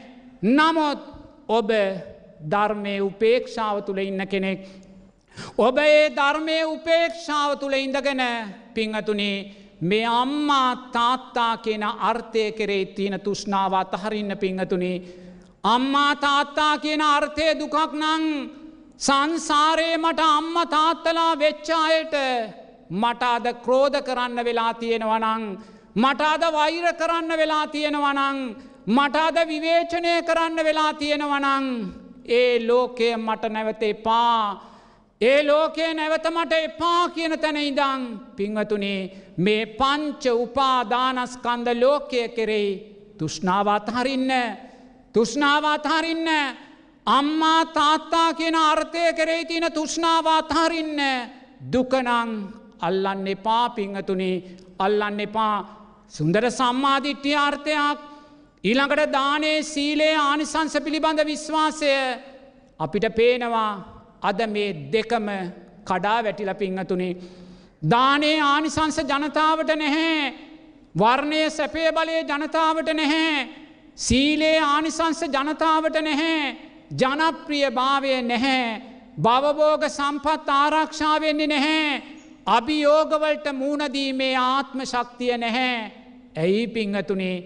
නමුත් ඔබ ධර්මය උපේක්ෂාව තුළ ඉන්න කෙනෙක්. ඔබ ඒ ධර්මය උපේක්ෂාව තුළ ඉඳගෙන පිංහතුනේ මේ අම්මා තාත්තා කියන අර්ථය කරේ තියෙන තුෂ්නාව අතහරින්න පිංහතුනේ අම්මා තාත්තා කියන අර්ථය දුකක් නං සංසාරයේ මට අම්ම තාත්තලා වෙච්චායට මට අද ක්‍රෝධ කරන්න වෙලා තියෙනවනං මට අද වෛර කරන්න වෙලා තියෙනවනං මට අද විවේචනය කරන්න වෙලා තියෙනවනං ඒ ලෝකය මට නැවත එපා. ඒ ලෝකයේ නැවත මට එපා කියන තැන ඉදං පිංවතුනේ මේ පංච උපාදානස්කන්ද ලෝකය කෙරෙයි තුෂ්නාවත් හරින්න තුෂ්නාවත් හරින්න අම්මා තාත්තා කියන අර්ථය කරෙයි තියෙන තුෂ්නාවත් හරින්න දුකනං අල්ලන්න එපා පිංහතුනේ. අල්ලන්න එපා. සුන්දර සම්මාධිට්්‍ය අර්ථයක්. ඊළඟට දානේ සීලේ ආනිසංස පිළිබඳ විශ්වාසය අපිට පේනවා. අද මේ දෙකම කඩා වැටිල පිංහතුනේ. දානේ ආනිසංස ජනතාවට නැහැ. වර්ණය සැපේ බලය ජනතාවට නැහැ. සීලේ ආනිසංස ජනතාවට නැහැ. ජනප්‍රිය භාවය නැහැ. බවබෝග සම්පත් ආරක්ෂාවෙන්නේ නැහැ. අභියෝගවලට මූුණදීමේ ආත්ම ශක්තිය නැහැ. ඇයි පිංහතුනේ?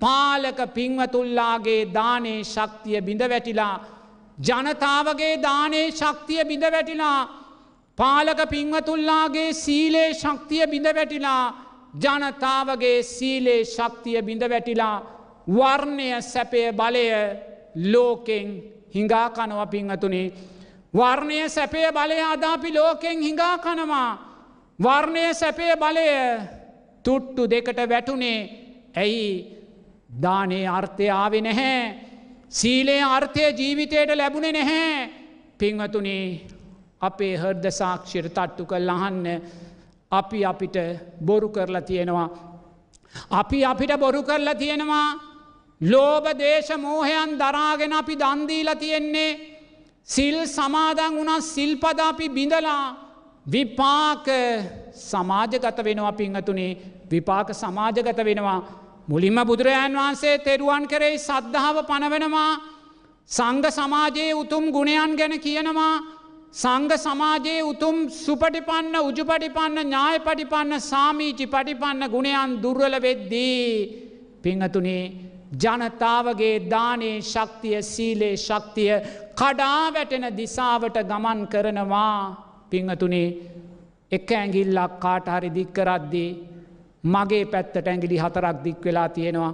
පාලක පිංවතුල්ලාගේ දානේ ශක්තිය බිඳ වැටිලා ජනතාවගේ දානේ ශක්තිය බිඳ වැටිලා පාලක පිංවතුල්ලාගේ සීලේ ශක්තිය බිඳ වැටිලා ජනතාවගේ සීලේ ශක්තිය බිඳ වැටිලා වර්ණය සැපය බලය ලෝකෙන් හිඟා කනව පිංහතුනේ. වර්ණය සැපය බලය අදාපි ලෝකෙන් හිඟා කනවා. වර්ණය සැපය බලය තුට්ටු දෙකට වැටුනේ. ඇයි? දානේ අර්ථය ආවෙ නැහැ. සීලේ අර්ථය ජීවිතයට ලැබුණෙ නැහැ. පිංහතුනේ අපේ හර්ද සාක්ෂිර තට්ටු කල් අහන්න. අපි අපිට බොරු කරලා තියෙනවා. අපි අපිට බොරු කරලා තියෙනවා. ලෝබ දේශ මෝහයන් දරාගෙන අපි දන්දීල තියෙන්නේ. සිල් සමාදන් වුණත් සිල්පද අපි බිඳලා විපාක සමාජගත වෙනවා පිංහතුනේ විපාක සමාජගත වෙනවා. මුලින්ම බුදුරජාන් වහන්සේ තෙරුවන් කරෙයි සද්ධාව පනවෙනවා. සංග සමාජයේ උතුම් ගුණයන් ගැන කියනවා. සංග සමාජයේ උතුම් සුපටිපන්න උජුපටිපන්න ඥාය පටිපන්න සාමීචි පටිපන්න ගුණයන් දුර්වල වෙද්දී පිංහතුනේ ජනතාවගේ දානේ ශක්තිය සීලේ ශක්තිය කඩා වැටෙන දිසාවට ගමන් කරනවා. පිංහතුනේ එක ඇගිල්ලක් කාටහරි දික්කරද්දී මගේ පැත්තට ඇගිලි හතරක් දික් වෙලා තියෙනවා.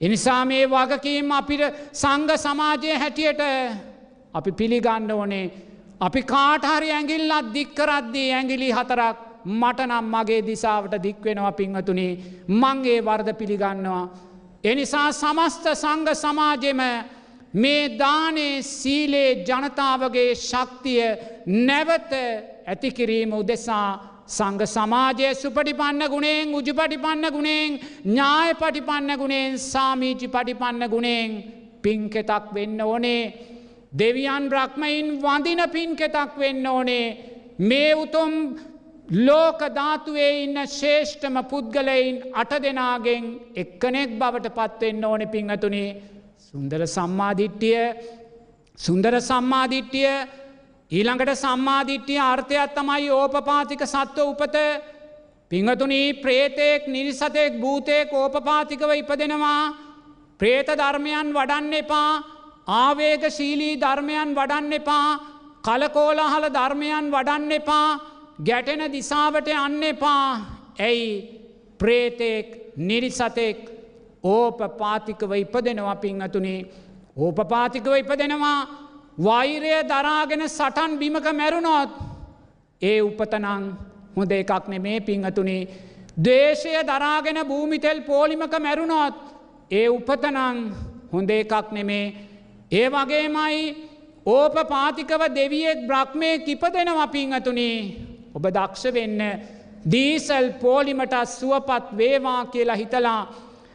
එනිසා මේ වගකීම් අපිට සංග සමාජය හැටියට අපි පිළිගන්න ඕනේ අපි කාටහරි ඇගිල්ලත් දික්කරද්දී ඇගිලි හතරක් මටනම් මගේ දිසාවට දික්වෙනවා පිංහතුනේ මංගේ වර්ද පිළිගන්නවා. එනිසා සමස්ත සංග සමාජෙම මේ දානේ සීලේ ජනතාවගේ ශක්තිය නැවත ඇතිකිරීම උදෙසා සංග සමාජය සුපටිපන්න ගුණෙන් උජු පටිපන්න ගුණෙන් ඥාය පටිපන්න ගුණෙන් සාමීචි පටිපන්න ගුණෙන් පින්කෙතක් වෙන්න ඕනේ. දෙවියන් බ්‍රහ්මයින් වඳින පින්කෙතක් වෙන්න ඕනේ. මේ උතුම් ලෝක ධාතුවේ ඉන්න ශේෂ්ඨම පුද්ගලයින් අට දෙනාගෙන් එක්කනෙක් බවට පත්වෙන්න ඕනෙ පිංහතුනේ සුන්දර සම්මාධිට්ටිය සුන්දර සම්මාධිට්ටිය ඊළඟට සම්මාධිට්්‍යිය අර්ථයක් තමයි ඕපපාතික සත්ව උපත. පිංහතුනී ප්‍රේතෙක් නිරිසතෙක් භූතයෙක් ඕපපාතිකව ඉපදෙනවා. ප්‍රේත ධර්මයන් වඩන්න එපා. ආවේග ශීලී ධර්මයන් වඩන්න එපා. කලකෝලාහල ධර්මයන් වඩන්න එපා. ගැටෙන දිසාවට යන්න එපා. ඇයි? ප්‍රේතෙක් නිරිසතෙක් ඕප පාතිකව ඉපදෙනවා පිංහතුනේ ඕපපාතිකව ඉපදෙනවා. වෛරය දරාගෙන සටන් බිමක මැරුණොත් ඒ උපතනං හොඳ එකක් නෙමේ පිංහතුනේ දේශය දරාගෙන භූමිතෙල් පෝලිමක මැරුණොත් ඒ උපතනං හොඳ එකක් නෙමේ. ඒ වගේමයි ඕප පාතිකව දෙවියෙක් බ්‍රහ්මය කිපදෙනව පිංහතුනේ ඔබ දක්ෂ වෙන්න දීසල් පෝලිමට සුවපත් වේවා කියලා හිතලා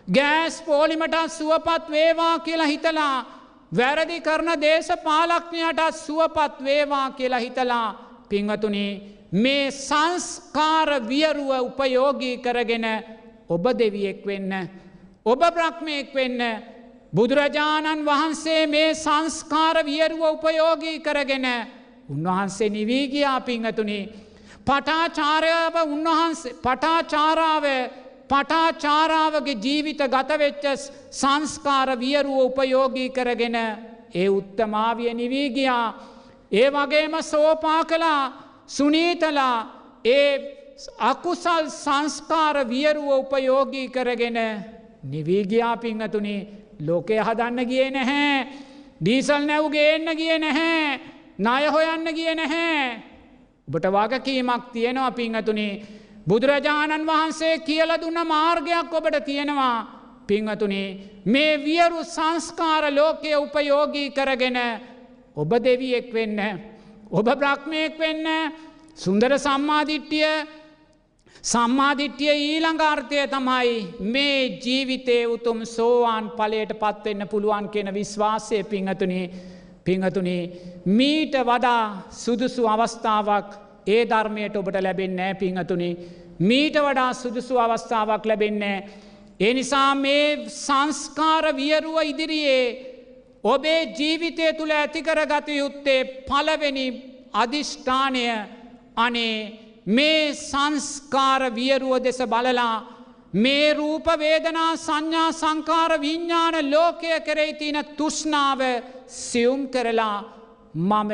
ගෑස් පෝලිමට සුවපත් වේවා කියලා හිතලා වැරදි කරන දේශපාලක්ඥයට සුවපත් වේවා කියලා හිතලා පිංහතුනේ මේ සංස්කාර වියරුව උපයෝගී කරගෙන ඔබ දෙවියෙක් වෙන්න. ඔබ බ්‍රහ්මයෙක් වෙන්න බුදුරජාණන් වහන්සේ මේ සංස්කාර වියරුව උපයෝගී කරගෙන උන්වහන්සේ නිවීගියා පිංහතුනේ පටාචාරයාව උන්වහන්සේ පටාචාරාව පටාචාරාවගේ ජීවිත ගතවෙච්ච සංස්කාර වියරුව උපයෝගී කරගෙන ඒ උත්තමාවිය නිවීගියා. ඒ වගේම සෝපා කලා සුනීතලා ඒ අකුසල් සංස්කාර වියරුව උපයෝගී කරගෙන නිවීගියා පිංහතුනි ලෝකය හදන්න ගිය නැහැ. ඩීසල් නැව්ගේ එන්න ගිය නැහැ. ණය හොයන්න ගිය නැහැ. ඔබට වගකීමක් තියෙනවා පිංහතුනි. බුදුරජාණන් වහන්සේ කියල දුන්න මාර්ගයක් ඔබට තියෙනවා පිංහතුනි. මේ වියරු සංස්කාර ලෝකය උපයෝගී කරගෙන ඔබ දෙවියෙක් වෙන්න. ඔබ බ්‍රහ්මයෙක් වෙන්න සුන්දර සම්මාධිට්ටිය සම්මාධිට්්‍යය ඊළඟාර්ථය තමයි මේ ජීවිතේ උතුම් සෝවාන් පලයට පත්වෙන්න පුළුවන් කියෙන විශ්වාසය පිංහතුනි පිංහතුනි මීට වඩා සුදුසු අවස්ථාවක් ඒ ධර්මයට ඔබට ලැබෙන්නෑ පිංහතුනි මීට වඩා සුදුසු අවස්ථාවක් ලැබෙන්නේ. ඒ නිසා මේ සංස්කාර වියරුව ඉදිරියේ ඔබේ ජීවිතය තුළ ඇතිකර ගත යුත්තේ පලවෙනි අධිෂ්ඨානය අනේ මේ සංස්කාර වියරුව දෙස බලලා මේ රූපවේදනා සංඥා සංකාර විඤ්ඥාන ලෝකය කරෙයි තින තුෂ්නාව සියුම් කරලා මම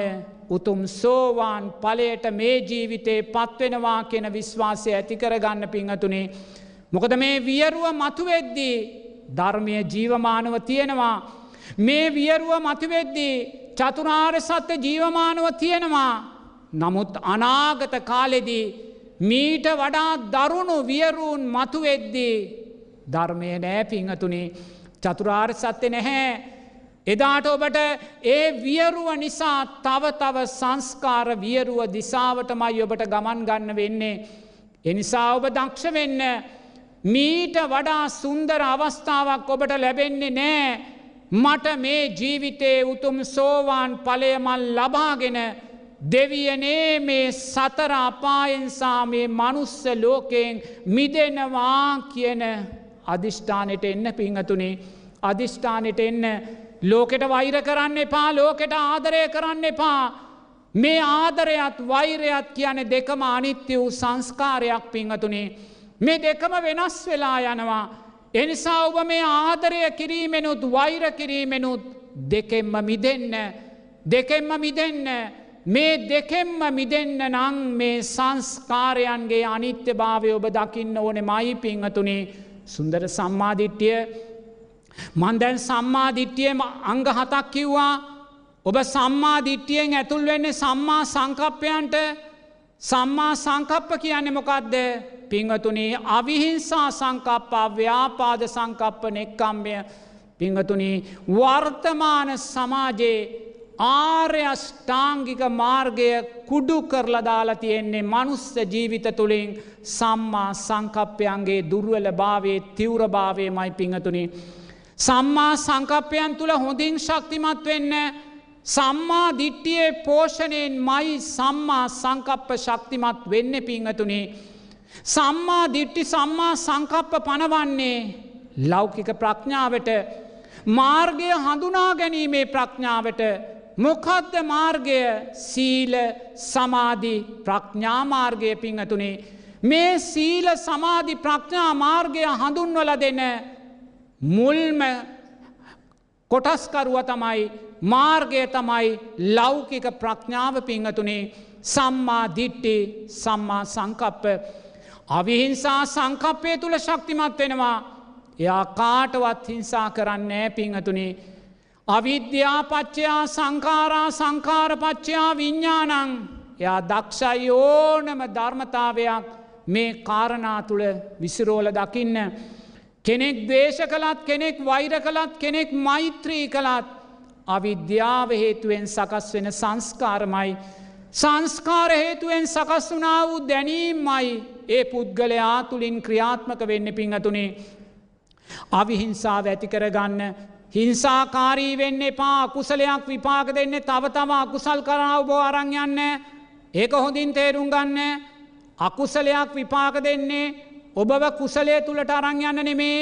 උතුම් සෝවාන් පලයට මේ ජීවිතේ පත්වෙනවා කියෙන විශ්වාසය ඇති කරගන්න පිංහතුනේ. මොකද මේ වියරුව මතුවෙද්දී ධර්මය ජීවමානව තියෙනවා. මේ වියරුව මතුවෙද්දී චතුනාර් සත්‍ය ජීවමානව තියෙනවා නමුත් අනාගත කාලෙදී මීට වඩා දරුණු වියරුන් මතුවෙද්දී ධර්මය නෑ පිංහතුනි චතුරාර් සත්‍ය නැහැ. එදාට ඔබට ඒ වියරුව නිසා තව තව සංස්කාර වියරුව දිසාවටමයි ඔබට ගමන් ගන්න වෙන්නේ. එනිසා ඔබ දක්ෂ වෙන්න මීට වඩා සුන්දර අවස්ථාවක් ඔබට ලැබෙන්නේ නෑ. මට මේ ජීවිතේ උතුම් සෝවාන් පලයමල් ලබාගෙන දෙවියනේ මේ සතර අපායෙන්සා මේ මනුස්ස ලෝකයෙන් මිදෙනවා කියන අධිෂ්ඨානයට එන්න පිංහතුනේ අධිෂ්ඨානයට එන්න ලෝකෙට වෛර කරන්න එපා ලෝකෙට ආදරය කරන්න එපා. මේ ආදරයත් වෛරයත් කියන දෙකම අනිත්‍ය වූ සංස්කාරයක් පිංහතුනේ මේ දෙකම වෙනස් වෙලා යනවා. එනිසා ඔබ මේ ආදරය කිරීමෙනුත් වෛර කිරීමෙනුත් දෙකෙන්ම මිදන්න දෙකෙන්ම මිදන්න. මේ දෙකෙන්ම මිදන්න නං මේ සංස්කාරයන්ගේ අනිත්‍ය භාවය ඔබ දකින්න ඕනෙ මයි පිංහතුනේ සුන්දර සම්මාධිට්්‍යය මන්දැන් සම්මාධිට්්‍යයම අංග හතක් කිව්වා. ඔබ සම්මාධිට්්‍යයෙන් ඇතුල් වෙන්නේ සම්මා සංකප්පයන්ට. සම්මා සංකප්ප කියන්නේ මොකක්ද පිංහතුනේ අවිහිංසා සංකප්පා ව්‍යාපාද සංකප්ප නෙක්කම්ය පිංහතුනී වර්තමාන සමාජයේ ආර්යෂ්ඨාංගික මාර්ගය කුඩු කරලා දාලා තියෙන්නේ මනුස්ස ජීවිත තුළින් සම්මා සංකප්පයන්ගේ දුර්වල භාවේ තිවර භාවය මයි පිංහතුනි. සම්මා සංකප්පයන් තුළ හොඳින් ශක්තිමත් වෙන්න සම්මා දිට්ටියේ පෝෂණයෙන් මයි සම්මා සංකප්ප ශක්තිමත් වෙන්න පිංහතුනේ. සම්මා දිට්ටි සම්මා සංකප්ප පනවන්නේ ලෞකික ප්‍රඥාවට මාර්ගය හඳුනා ගැනීමේ ප්‍රඥාවට මොකද්ද මාර්ගය සීල සමාධි ප්‍රඥාමාර්ගය පිංහතුනේ. මේ සීල සමාධි ප්‍රඥා මාර්ගය හඳුන්වල දෙන මුල්ම කොටස්කරුව තමයි මාර්ගය තමයි ලෞකික ප්‍රඥාව පිංහතුනේ සම්මා දිට්ටි සම්මා සංකප්ප. අවිහිංසා සංකප්පය තුළ ශක්තිමත් වෙනවා. එයා කාටවත් හිංසා කරන්නේ පිංහතුනේ අවිද්‍යාපච්චයා සංකාරා සංකාරපච්චයා විඤ්ඥානං එයා දක්ෂයි ඕනම ධර්මතාවයක් මේ කාරණා තුළ විසිරෝල දකින්න. කෙනෙක් දේශ කළත් කෙනෙක් වෛර කළත් කෙනෙක් මෛත්‍රී කළත් අවිද්‍යාව හේතුවෙන් සකස් වෙන සංස්කාරමයි. සංස්කාර හේතුවෙන් සකස් වනා වූ දැනීම්මයි ඒ පුද්ගලයා තුළින් ක්‍රියාත්මක වෙන්න පිංහතුනේ. අවිහිංසාව ඇති කරගන්න හිංසාකාරී වෙන්න එපා කුසලයක් විපාක දෙන්න තව තම අකුසල් කරාව බෝ අරං යන්න ඒක හොඳින් තේරුම් ගන්න අකුසලයක් විපාක දෙන්නේ ඔබව කුසලය තුළට අරං යන්න නෙමේ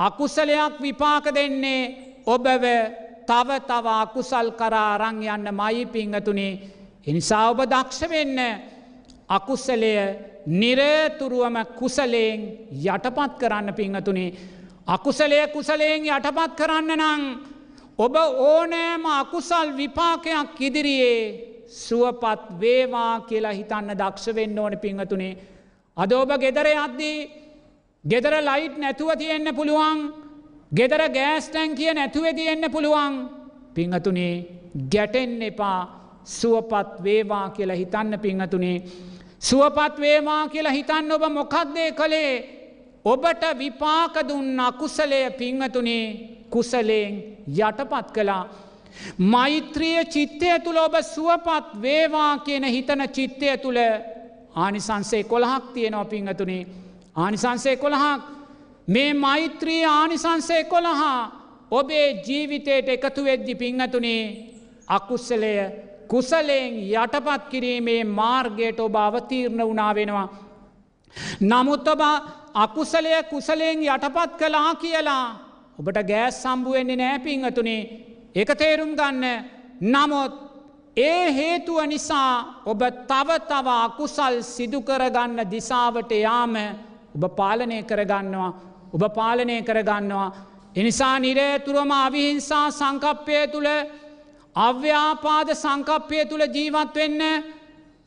අකුසලයක් විපාක දෙන්නේ ඔබව තව තව අකුසල් කරා අරං යන්න මයි පිංහතුනේ එනිසා ඔබ දක්ෂ වෙන්න අකුසලය නිරතුරුවම කුසලයෙන් යටපත් කරන්න පිංහතුනේ. අකුසලය කුසලයෙන් යටපත් කරන්න නං ඔබ ඕනෑම අකුසල් විපාකයක් ඉදිරියේ සුවපත් වේවා කියලා හිතන්න දක්ෂ වෙන්න ඕන පිංහතුනේ. අද ඔබ ගෙදර යද්දී ගෙදර ලයිට් නැතුව තියෙන්න්න පුළුවන් ගෙදර ගෑස්ටැන් කිය නැතුව තියෙන්න්න පුළුවන් පිංහතුනේ ගැටෙන් එපා සුවපත් වේවා කියලා හිතන්න පිංහතුනේ. සුවපත් වේවා කියලා හිතන්න ඔබ මොකක්දේ කළේ ඔබට විපාක දුන්න අකුසලය පිංහතුනේ කුසලයෙන් යටපත් කළා. මෛත්‍රිය චිත්තය තුළ ඔබ සුවපත් වේවා කියන හිතන චිත්තය තුළ ආනිසන්සේ කොළහක් තියෙනවා පිංහතුනේ ආනිසන්සේ කොළහක්. මේ මෛත්‍රී ආනිසන්සේ කොළහා ඔබේ ජීවිතයට එකතු වෙද්දි පිංහතුනේ අකුස්සලය කුසලයෙන් යටපත් කිරීමේ මාර්ගයට ඔබ අවතීරණ වනා වෙනවා. නමුත් ඔබ අකුසලය කුසලයෙන් යටපත් කලා කියලා ඔබට ගෑස් සම්බුවෙන්නේ නෑ පිංහතුනේ එක තේරුම් ගන්න. නමුත් ඒ හේතුව නිසා ඔබ තව තව අකුසල් සිදුකරගන්න දිසාවට යාම ඔබ පාලනය කරගන්නවා ඔබ පාලනය කරගන්නවා. එනිසා නිරේතුරම අවිහිංසා සංකප්පය තුළ අව්‍යාපාද සංකප්පය තුළ ජීවත් වෙන්න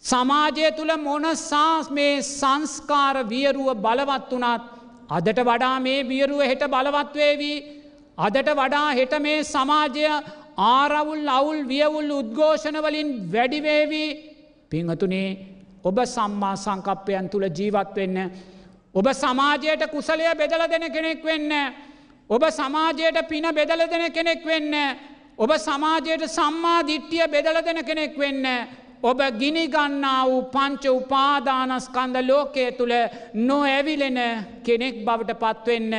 සමාජය තුළ මොනසාස් මේ සංස්කාර වියරුව බලවත් වනත් අදට වඩා මේ වියරුව හෙට බලවත්වේවී අදට වඩා හෙට මේ සමාජය ආරවුල් අවුල් වියවුල් උද්ඝෝෂණවලින් වැඩිවේවී පිංහතුනේ ඔබ සම්මා සංකප්පයන් තුළ ජීවත් වෙන්න. ඔබ සමාජයට කුසලය බෙදල දෙන කෙනෙක් වෙන්න. ඔබ සමාජයට පින බෙදල දෙන කෙනෙක් වෙන්න. ඔබ සමාජයට සම්මා දිට්ටිය බෙදල දෙන කෙනෙක් වෙන්න. ඔබ ගිනිගන්නා වූ පංච උපාදානස්කන්ද ලෝකය තුළ නො ඇවිලෙන කෙනෙක් බවට පත්වෙන්න.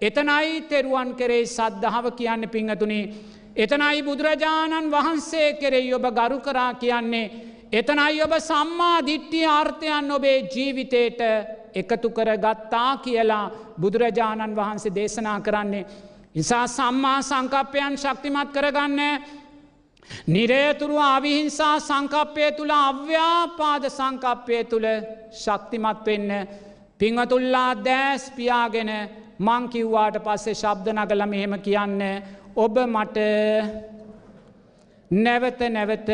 එතනයි තෙරුවන් කෙරේ සද්ධාව කියන්න පිංහතුනේ. එතනයි බුදුරජාණන් වහන්සේ කෙරෙයි ඔබ ගරු කරා කියන්නේ. එතනයි ඔබ සම්මා දිට්ටිය ආර්ථයන් ඔබේ ජීවිතයට එකතු කර ගත්තා කියලා බුදුරජාණන් වහන්සේ දේශනා කරන්නේ. නිසා සම්මා සංකප්පයන් ශක්තිමත් කරගන්න නිරේතුරු අවිහිංසා සංකප්පය තුළ අව්‍යාපාද සංකප්පය තුළ ශක්තිමත් වෙන්න පිංහතුල්ලා දෑස් පියාගෙන මංකිව්වාට පස්සේ ශබ්ද නගල මෙහෙම කියන්න ඔබ මට නැවත නැවත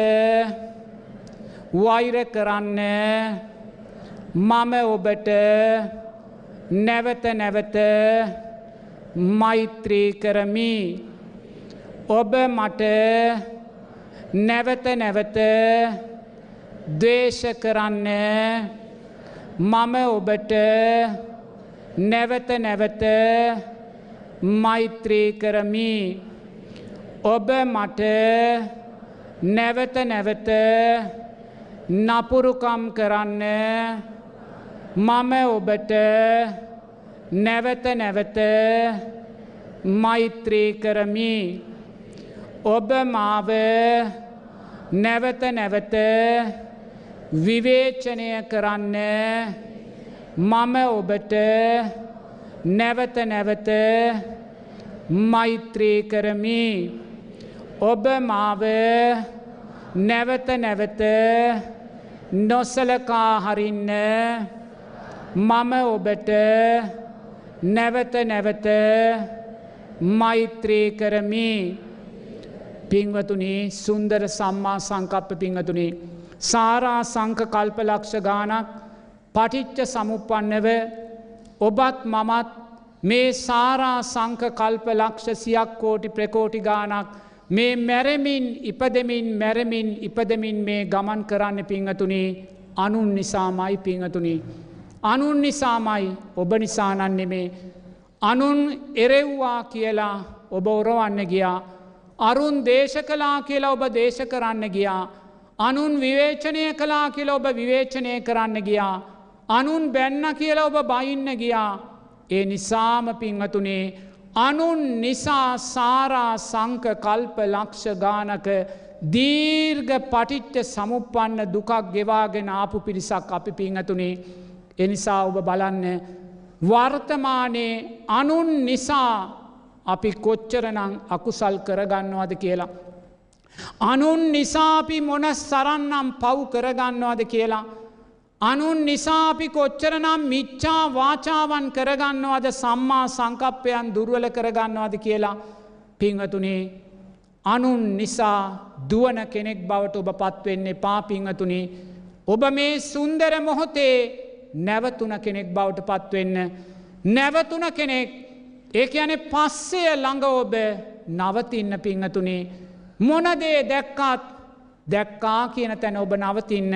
වෛර කරන්න මම ඔබට නැවත නැවත මෛත්‍රී කරමි. ඔබ මට නැවත නැවත දේශ කරන්න මම ඔබට නැවත නැවත මෛත්‍රී කරමි. ඔබ මට නැවත නැවත නපුරුකම් කරන්න මම ඔබට නැවත නැවත මෛත්‍රී කරමි. ඔබ මාව නැවත නැවත විවේචනය කරන්න මම ඔබට නැවත නැවත මෛත්‍රී කරමි. ඔබ මාව නැවත නැවත නොසලකා හරින්න. මම ඔබට නැවත නැවත මෛත්‍රී කරමි. පින්වතුනි සුන්දර සම්මා සංකප්ප පින්වතුනි සාරා සංක කල්ප ලක්ෂ ගානක් පටිච්ච සමුපන්නව ඔබත් මමත් මේ සාරා සංක කල්ප ලක්ෂ සියක් කෝටි ප්‍රකෝටි ගානක් මේ මැරමින් ඉපදමින් මැරමින් ඉපදමින් මේ ගමන් කරන්න පිංහතුනි අනුන් නිසාමයි පිංහතුනි. අනුන් නිසාමයි ඔබ නිසානන් නෙමේ අනුන් එරෙව්වා කියලා ඔබ ඔරවන්න ගියා අරුන් දේශ කලා කියලා ඔබ දේශ කරන්න ගියා. අනුන් විවේචනය කලා කියලා ඔබ විවේචනය කරන්න ගියා. අනුන් බැන්න කියලා ඔබ බයින්න ගියා. ඒ නිසාම පිංහතුනේ අනුන් නිසා සාරා සංක කල්ප ලක්ෂ ගානක දීර්ග පටිට්ට සමුපන්න දුකක් ගෙවාගෙන ආපු පිරිසක් අපි පිංහතුනේ එනිසා ඔබ බලන්න වර්තමානයේ අනුන් නිසා අපි කොච්චරනං අකුසල් කරගන්නවාද කියලා. අනුන් නිසාපි මොන සරන්නම් පව් කරගන්නවාද කියලා. අනුන් නිසාපි කොච්චරනම් මිච්චා වාචාවන් කරගන්නවාද සම්මා සංකප්පයන් දුර්වල කරගන්නවාද කියලා පිංහතුනේ අනුන් නිසා දුවන කෙනෙක් බවට ඔබ පත්වෙන්නේ පා පිංහතුනේ ඔබ මේ සුන්දර මොහොතේ නැවතුන කෙනෙක් බවට පත්වෙන්න නැවතුන කෙනෙක් ඒ ඇනෙ පස්සය ළඟ ඔබ නවතින්න පිංහතුනේ මොනදේ දැක්කාත් දැක්කා කියන තැන ඔබ නවතින්න.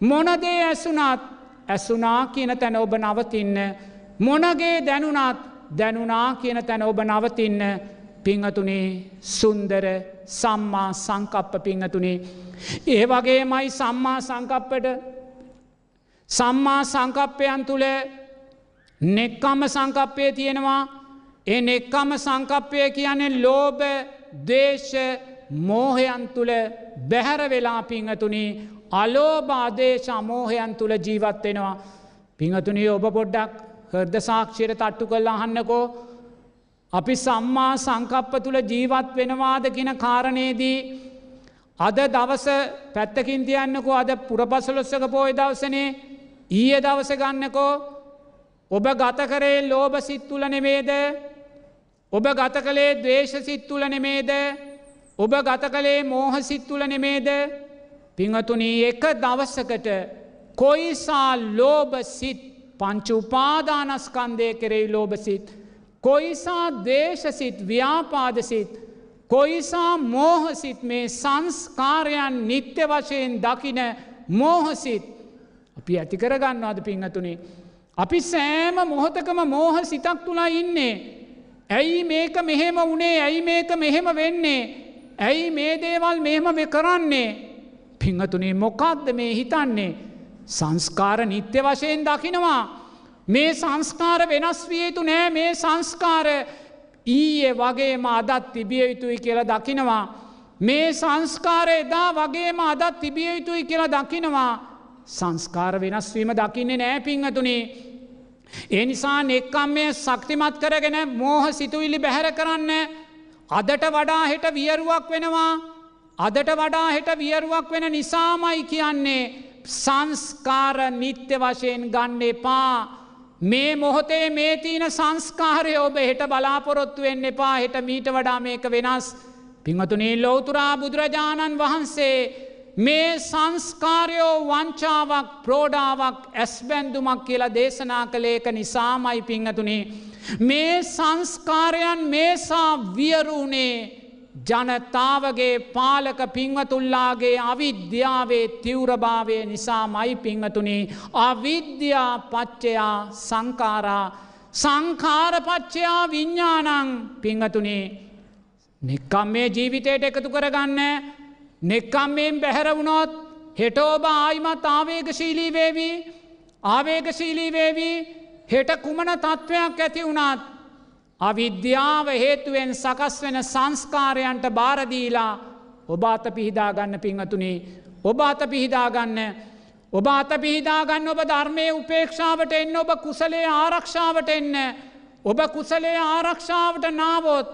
මොනදේ ඇසුනාත් ඇසුනා කියන තැන ඔබ නවතින්න. මොනගේ දැනුනාත් දැනුනා කියන තැන ඔබ නවතින්න. පිංහතුනේ සුන්දර සම්මා සංකප්ප පිංහතුනේ. ඒ වගේ මයි සම්මා සංකප්පට සම්මා සංකප්පයන් තුළ නෙක්කම්ම සංකප්පය තියෙනවා. ඒ නෙක්කම සංකප්පය කියන්නේ ලෝබ දේශ මෝහයන් තුළ බැහැර වෙලා පිංහතුනි. අලෝබාදේශ අමෝහයන් තුළ ජීවත්වෙනවා පිංහතුනි ඔබ පොඩ්ඩක් හර්ද සාක්ෂයට තට්ටු කල්ලා අහන්නකෝ. අපි සම්මා සංකප්ප තුළ ජීවත් වෙනවාද කියන කාරණයේදී අද දවස පැත්තකින් තියන්නකෝ. අද පුරපසලොස්සක පෝය දවසනේ ඊය දවස ගන්නකෝ. ඔබ ගත කරේ ලෝබ සිත් තුල නෙමේද? ඔබ ගත කළේ දවේශ සිත් තුල නෙමේද? ඔබ ගත කළේ මෝහ සිත් තුල නෙමේද? පිංහතුනී එක දවසකට කොයිසා ලෝබ සිත් පංචු උපාදානස්කන්දය කෙරෙයි ලෝබ සිත් කොයිසා දේශසිත් ව්‍යාපාදසිත් කොයිසා මෝහසිත් මේ සංස්කාරයන් නිත්‍ය වශයෙන් දකින මෝහසිත් අපි ඇති කරගන්නවාද පිංහතුනේ? අපි සෑම මොහොතකම මෝහ සිතක් තුලා ඉන්නේ. ඇයි මේක මෙහෙම වනේ ඇයි මේක මෙහෙම වෙන්නේ? ඇයි මේ දේවල් මෙහෙම වෙ කරන්නේ? පිංහතුනේ මොකක්ද මේ හිතන්නේ සංස්කාර නිත්‍ය වශයෙන් දකිනවා මේ සංස්කාර වෙනස් විය යුතු නෑ මේ සංස්කාර ඊයේ වගේම අදත් තිබිය යුතුයි කියලා දකිනවා. මේ සංස්කාරය එදා වගේම අදත් තිබිය යුතුයි කියලා දකිනවා. සංස්කාර වෙනස්වීම දකින්නේ නෑ පිංහතුනේ. ඒ නිසා නෙක්කම් මේ ශක්තිමත් කරගෙන මෝහ සිතුවිලි බැහැර කරන්න අදට වඩා හෙට වියරුවක් වෙනවා. අදට වඩා හෙට වියරුවක් වෙන නිසාමයි කියන්නේ සංස්කාර නිත්‍ය වශයෙන් ගන්න එපා. මේ මොහොතේ මේ තියන සංස්කාරය ඔබ හෙට බලාපොරොත්තු වෙන්න එපා හෙට මීට වඩා මේක වෙනස්. පිංහතුනේ ලෝතුරා බුදුරජාණන් වහන්සේ මේ සංස්කාරයෝ වංචාවක් ප්‍රෝඩාවක් ඇස්බැන්දුමක් කියලා දේශනා කළේක නිසාමයි පිංහතුනේ. මේ සංස්කාරයන් මේසා වියරුණේ ජනතාවගේ පාලක පිංවතුල්ලාගේ අවිද්‍යාවේ තිවරභාවය නිසා මයි පිංහතුනි අවිද්‍යා පච්චයා සංකාරා සංකාරපච්චයා විඤ්ඥානං පිංහතුනේ නික්කම් මේ ජීවිතයට එකතු කරගන්න. නෙක්කම්මෙන් බැහැරවුණොත් හෙටෝබ ආයිමත් ආවේගශීලී වේවී. ආවේගශීලී වේවී. හෙට කුමන තත්ත්වයක් ඇති වුණත් අවිද්‍යාව හේතුවෙන් සකස් වෙන සංස්කාරයන්ට බාරදීලා ඔබ අත පිහිදාගන්න පිංහතුනේ ඔබ අත පිහිදාගන්න ඔබ අත පිහිදාගන්න ඔබ ධර්මය උපේක්ෂාවට එන්න ඔබ කුසලේ ආරක්ෂාවට එන්න ඔබ කුසලේ ආරක්ෂාවට නාවොත්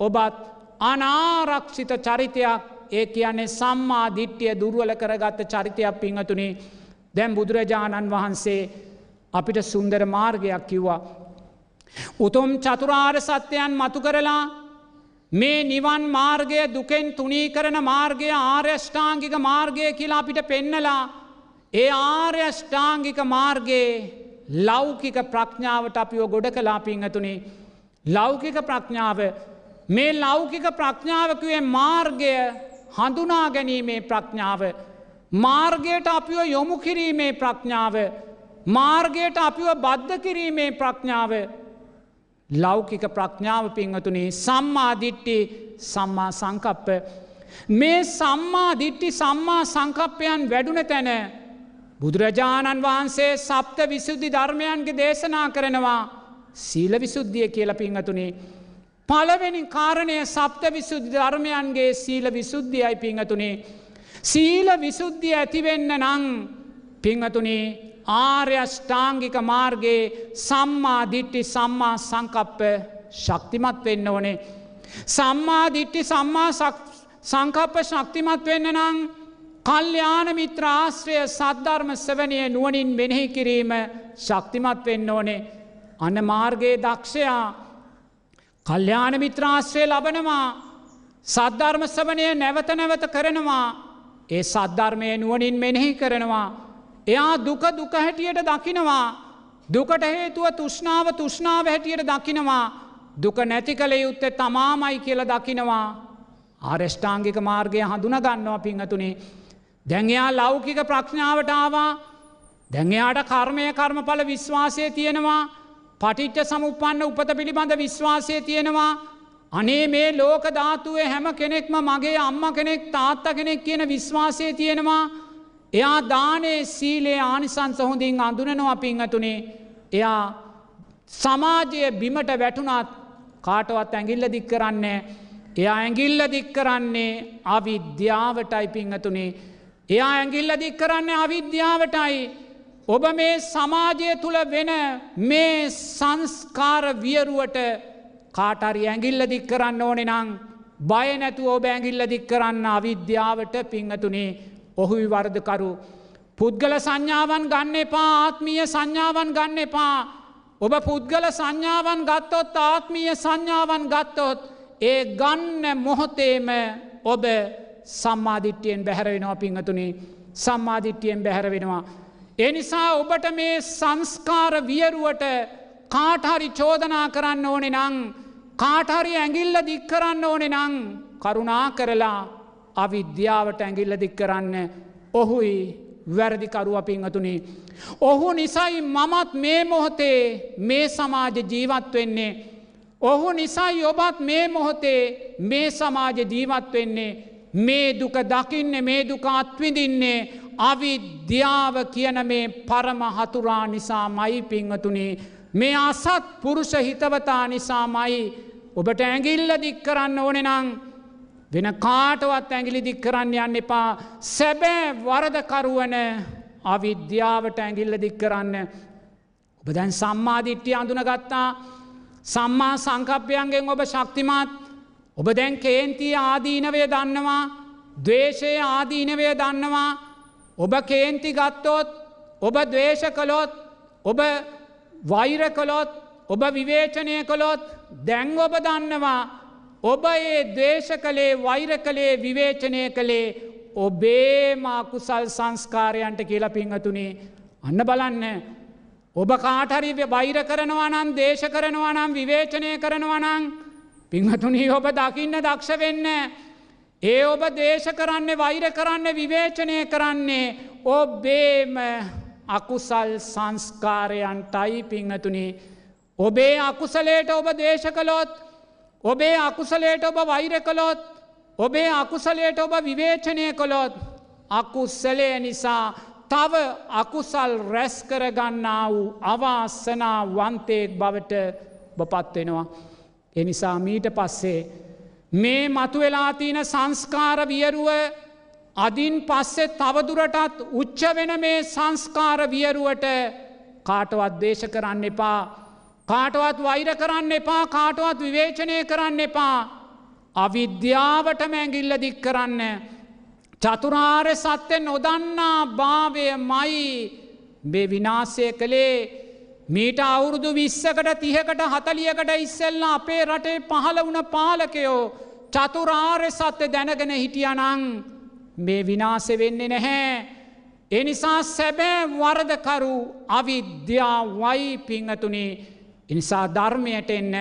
ඔබත් අනාරක්ෂිත චරිතයක් ඒ කියන්නේ සම්මා දිට්ටිය දුර්වල කරගත්ත චරිතයක් පිංහතුනේ දැම් බුදුරජාණන් වහන්සේ අපිට සුන්දර මාර්ගයක් කිව්වා. උතුම් චතුරාර් සත්‍යයන් මතු කරලා මේ නිවන් මාර්ගය දුකෙන් තුනී කරන මාර්ගය ආර්යෂ්ඨාංගික මාර්ගය කියලා අපිට පෙන්නලා ඒ ආර්යෂ්ඨාංගික මාර්ගයේ ලෞකික ප්‍රඥාවට අපිෝ ගොඩ කලා පිංහතුනේ ලෞකික ප්‍රඥාව මේ ලෞකික ප්‍රඥාවකුවේ මාර්ගය හඳුනා ගැනීමේ ප්‍රඥාව මාර්ගයට අපිව යොමු කිරීමේ ප්‍රඥාව මාර්ගයට අපිව බද්ධ කිරීමේ ප්‍රඥාව ලෞකික ප්‍රඥාව පිංහතුනේ සම්මාධිට්ටි සම්මා සංකප්ප. මේ සම්මාධිට්ටි සම්මා සංකප්පයන් වැඩුන තැන බුදුරජාණන් වහන්සේ සප්ත විසුද්ධි ධර්මයන්ගේ දේශනා කරනවා සීල විසුද්ධිය කියල පිංහතුනේ. පලවෙනි කාරණය සප්ත විසුද්ධි ධර්මයන්ගේ සීල විසුද්ධියයි පිංහතුනේ. සීල විසුද්ධිය ඇතිවෙන්න නං පිංහතුනේ ආර්යෂ්ඨාංගික මාර්ගයේ සම්මාධිට්ටි සම්මා සංකප්ප ශක්තිමත් වෙන්න ඕනේ. සම්මාධිට්ටි සම්මා සංකප්ප ශක්තිමත් වෙන්න නං කල්්‍යාන මිත්‍රාශ්‍රය සද්ධර්ම සවනය නුවනින් මෙනෙහි කිරීම ශක්තිමත් වෙන්න ඕනේ. අන්න මාර්ගයේ දක්ෂයා කල්්‍යාන මිත්‍රාශ්‍රය ලබනවා සද්ධර්ම සවනය නැවත නැවත කරනවා ඒ සද්ධර්මය නුවනින් මෙනෙහි කරනවා. එයා දුක දුක හැටියට දකිනවා. දුකට හේතුව තුෂ්නාව තුෂ්නාව හැටියට දකිනවා. දුක නැති කළ යුත්තේ තමාමයි කියල දකිනවා. ආරෙෂ්ඨාංගික මාර්ගය හඳුන ගන්නවා පිංහතුනේ දැන්යා ලෞකික ප්‍රඥාවට ආවා. දැන්යාට කර්මය කර්මඵල විශ්වාසය තියෙනවා. පටිච්ච සමුපන්න උපත පිළිබඳ විශ්වාසය තියෙනවා. අනේ මේ ලෝක ධාතුවේ හැම කෙනෙක්ම මගේ අම්ම කෙනෙක් තාත්ත කෙනෙක් කියන විශ්වාසය තියෙනවා. එයා දානේ සීලේ ආනිසංස හොඳින් අඳුනනවා පිංහතුනේ එයා සමාජය බිමට වැටුනත් කාටවත් ඇඟිල්ල දික් කරන්නේ එයා ඇඟිල්ල දික් කරන්නේ අවිද්‍යාවටයි පිංහතුනේ එයා ඇඟිල්ල දික් කරන්නේ අවිද්‍යාවටයි. ඔබ මේ සමාජය තුළ වෙන මේ සංස්කාර වියරුවට කාටරි ඇඟිල්ල දික් කරන්න ඕනෙ නං බය නැතු ඔබ ඇඟිල්ල දික් කරන්න අවිද්‍යාවට පිංහතුනේ ඔහුයි වර්ධකරු. පුද්ගල සංඥාවන් ගන්න එපා ආත්මීය සංඥාවන් ගන්න එපා. ඔබ පුද්ගල සංඥාවන් ගත්තොත් ආත්මීය සංඥාවන් ගත්තොත් ඒ ගන්න මොහොතේම ඔබ සම්මාධිට්්‍යයෙන් බැහැරවෙනවා පිංහතුනේ සම්මාධිට්්‍යයෙන් බැහැර වෙනවා. එනිසා ඔබට මේ සංස්කාර වියරුවට කාටහරි චෝදනා කරන්න ඕනෙ නං කාටහරි ඇඟිල්ල දික් කරන්න ඕනෙ නං කරුණා කරලා අවිද්‍යාවට ඇඟිල්ල දික් කරන්න ඔහුයි වැරදිකරුව පිංහතුනේ. ඔහු නිසයි මමත් මේ මොහොතේ මේ සමාජ ජීවත් වෙන්නේ. ඔහු නිසයි ඔබත් මේ මොහොතේ මේ සමාජ ජීවත් වෙන්නේ. මේ දුක දකින්න මේ දුක අත්විදින්නේ අවිද්‍යාව කියන මේ පරම හතුරා නිසා මයි පිංහතුනේ මේ අසත් පුරුෂ හිතවතා නිසාමයි ඔබට ඇගිල්ල දික් කරන්න ඕනෙ නං වෙන කාටවත් ඇගිලි දික් කරන්න යන්න එපා. සැබෑ වරදකරුවන අවිද්‍යාවට ඇගිල්ල දික් කරන්න. ඔබ දැන් සම්මාධිට්්‍යය අඳුන ගත්තා සම්මා සංකප්පයන්ගෙන් ඔබ ශක්තිමත්. ඔබ දැන් කේන්තිය ආදීනවය දන්නවා. දවේශය ආදීනවය දන්නවා. ඔබ කේන්ති ගත්තොත් ඔබ දවේශ කළොත් ඔබ වෛර කළොත් ඔබ විවේචනය කළොත් දැන් ඔබ දන්නවා. ඔබ ඒ දේශ කළේ වෛර කළේ විවේචනය කළේ ඔබේම අකුසල් සංස්කාරයන්ට කියලා පිංහතුනේ අන්න බලන්න ඔබ කාටරි වෛර කරනවා නම් දේශ කරනවා නම් විවේචනය කරනවා නං පිංහතුනී ඔබ දකින්න දක්ෂ වෙන්න ඒ ඔබ දේශ කරන්න වෛර කරන්න විවේචනය කරන්නේ ඔබේම අකුසල් සංස්කාරයන්ටයි පිංහතුනි. ඔබේ අකුසලේට ඔබ දේශ කළොත් ඔබේ අකුසලේට ඔබ වෛර කළොත් ඔබේ අකුසලේට ඔබ විවේචනය කළොත් අකුස්සලය නිසා තව අකුසල් රැස් කරගන්නා වූ අවාසනා වන්තයෙක් බවට බපත්වෙනවා. එනිසා මීට පස්සේ මේ මතුවෙලාතියන සංස්කාර වියරුව අදින් පස්සෙ තවදුරටත් උච්ච වෙන මේ සංස්කාර වියරුවට කාටවත් දේශ කරන්න එපා කාටවත් වෛර කරන්න එපා කාටවත් විවේචනය කරන්න එපා. අවිද්‍යාවට මැගිල්ල දික් කරන්න. චතුරාර්ය සත්‍යය නොදන්නා භාවය මයි බේ විනාසය කළේ. මීට අවුරුදු විස්සකට තිහකට හතලියකට ඉස්සෙල්ල අපේ රටේ පහළ වුණ පාලකයෝ චතුරාර්ය සත්‍ය දැනගෙන හිටියනං මේ විනාසෙ වෙන්නේ නැහැ. එනිසා සැබෑ වරදකරු අවිද්‍යා වයි පිංහතුනේ. එනිසා ධර්මයට එන්න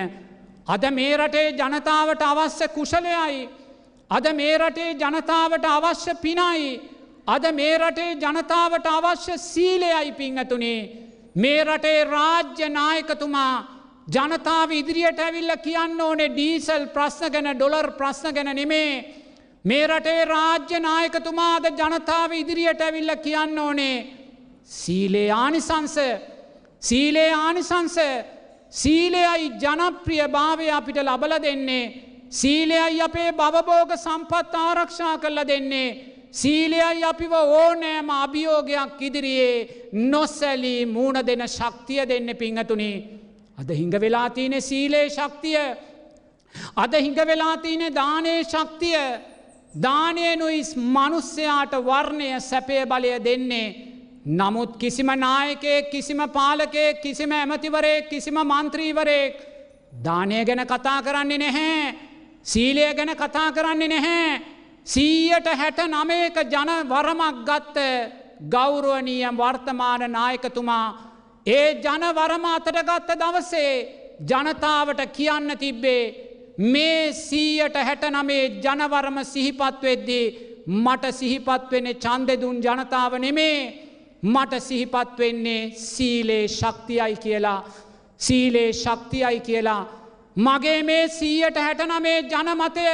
අද මේ රටේ ජනතාවට අවශ්‍ය කුශලයයි අද මේ රටේ ජනතාවට අවශ්‍ය පිනයි. අද මේ රටේ ජනතාවට අවශ්‍ය සීලයයි පිංහතුනේ මේ රටේ රාජ්‍ය නායකතුමා ජනතාව ඉදිරියට ඇවිල්ල කියන්න ඕනේ ඩීසල් ප්‍රශ්න ගැන ඩොලර් ප්‍රශ්න ගැන නෙමේ. මේ රටේ රාජ්‍ය නායකතුමාද ජනතාව ඉදිරියට ඇවිල්ල කියන්න ඕනේ සීලේ ආනිසංස සීලේ ආනිසංස සීලයයි ජනප්‍රිය භාවය අපිට ලබල දෙන්නේ. සීලයයි අපේ බවබෝග සම්පත් ආරක්ෂා කරල දෙන්නේ. සීලයයි අපිව ඕනෑම අභියෝගයක් ඉදිරියේ නොස්සැලී මූුණ දෙන ශක්තිය දෙන්න පිංහතුනි. අද හිඟ වෙලා තියනෙ සීලේ ශක්තිය. අද හිඟ වෙලා තියනෙ දානේ ශක්තිය. දානයනුයි මනුස්්‍යයාට වර්ණය සැපේ බලය දෙන්නේ. නමුත් කිසිම නායකයෙක් කිසිම පාලකයෙක් කිසිම ඇමතිවරයෙක් කිසිම මන්ත්‍රීවරයෙක් දානය ගැන කතා කරන්නේ නැහැ. සීලය ගැන කතා කරන්නේ නැහැ. සීයට හැට නමයක ජන වරමක් ගත්ත ගෞරුවනීය වර්තමාන නායකතුමා ඒ ජන වරම අතට ගත්ත දවසේ ජනතාවට කියන්න තිබ්බේ මේ සීයට හැට නමේ ජනවරම සිහිපත් වෙද්දී මට සිහිපත් වෙන්නේ චන්දෙදුන් ජනතාව නෙමේ මට සිහිපත් වෙන්නේ සීලේ ශක්තියයි කියලා. සීලේ ශක්තියයි කියලා. මගේ මේ සීයට හැටනමේ ජනමතය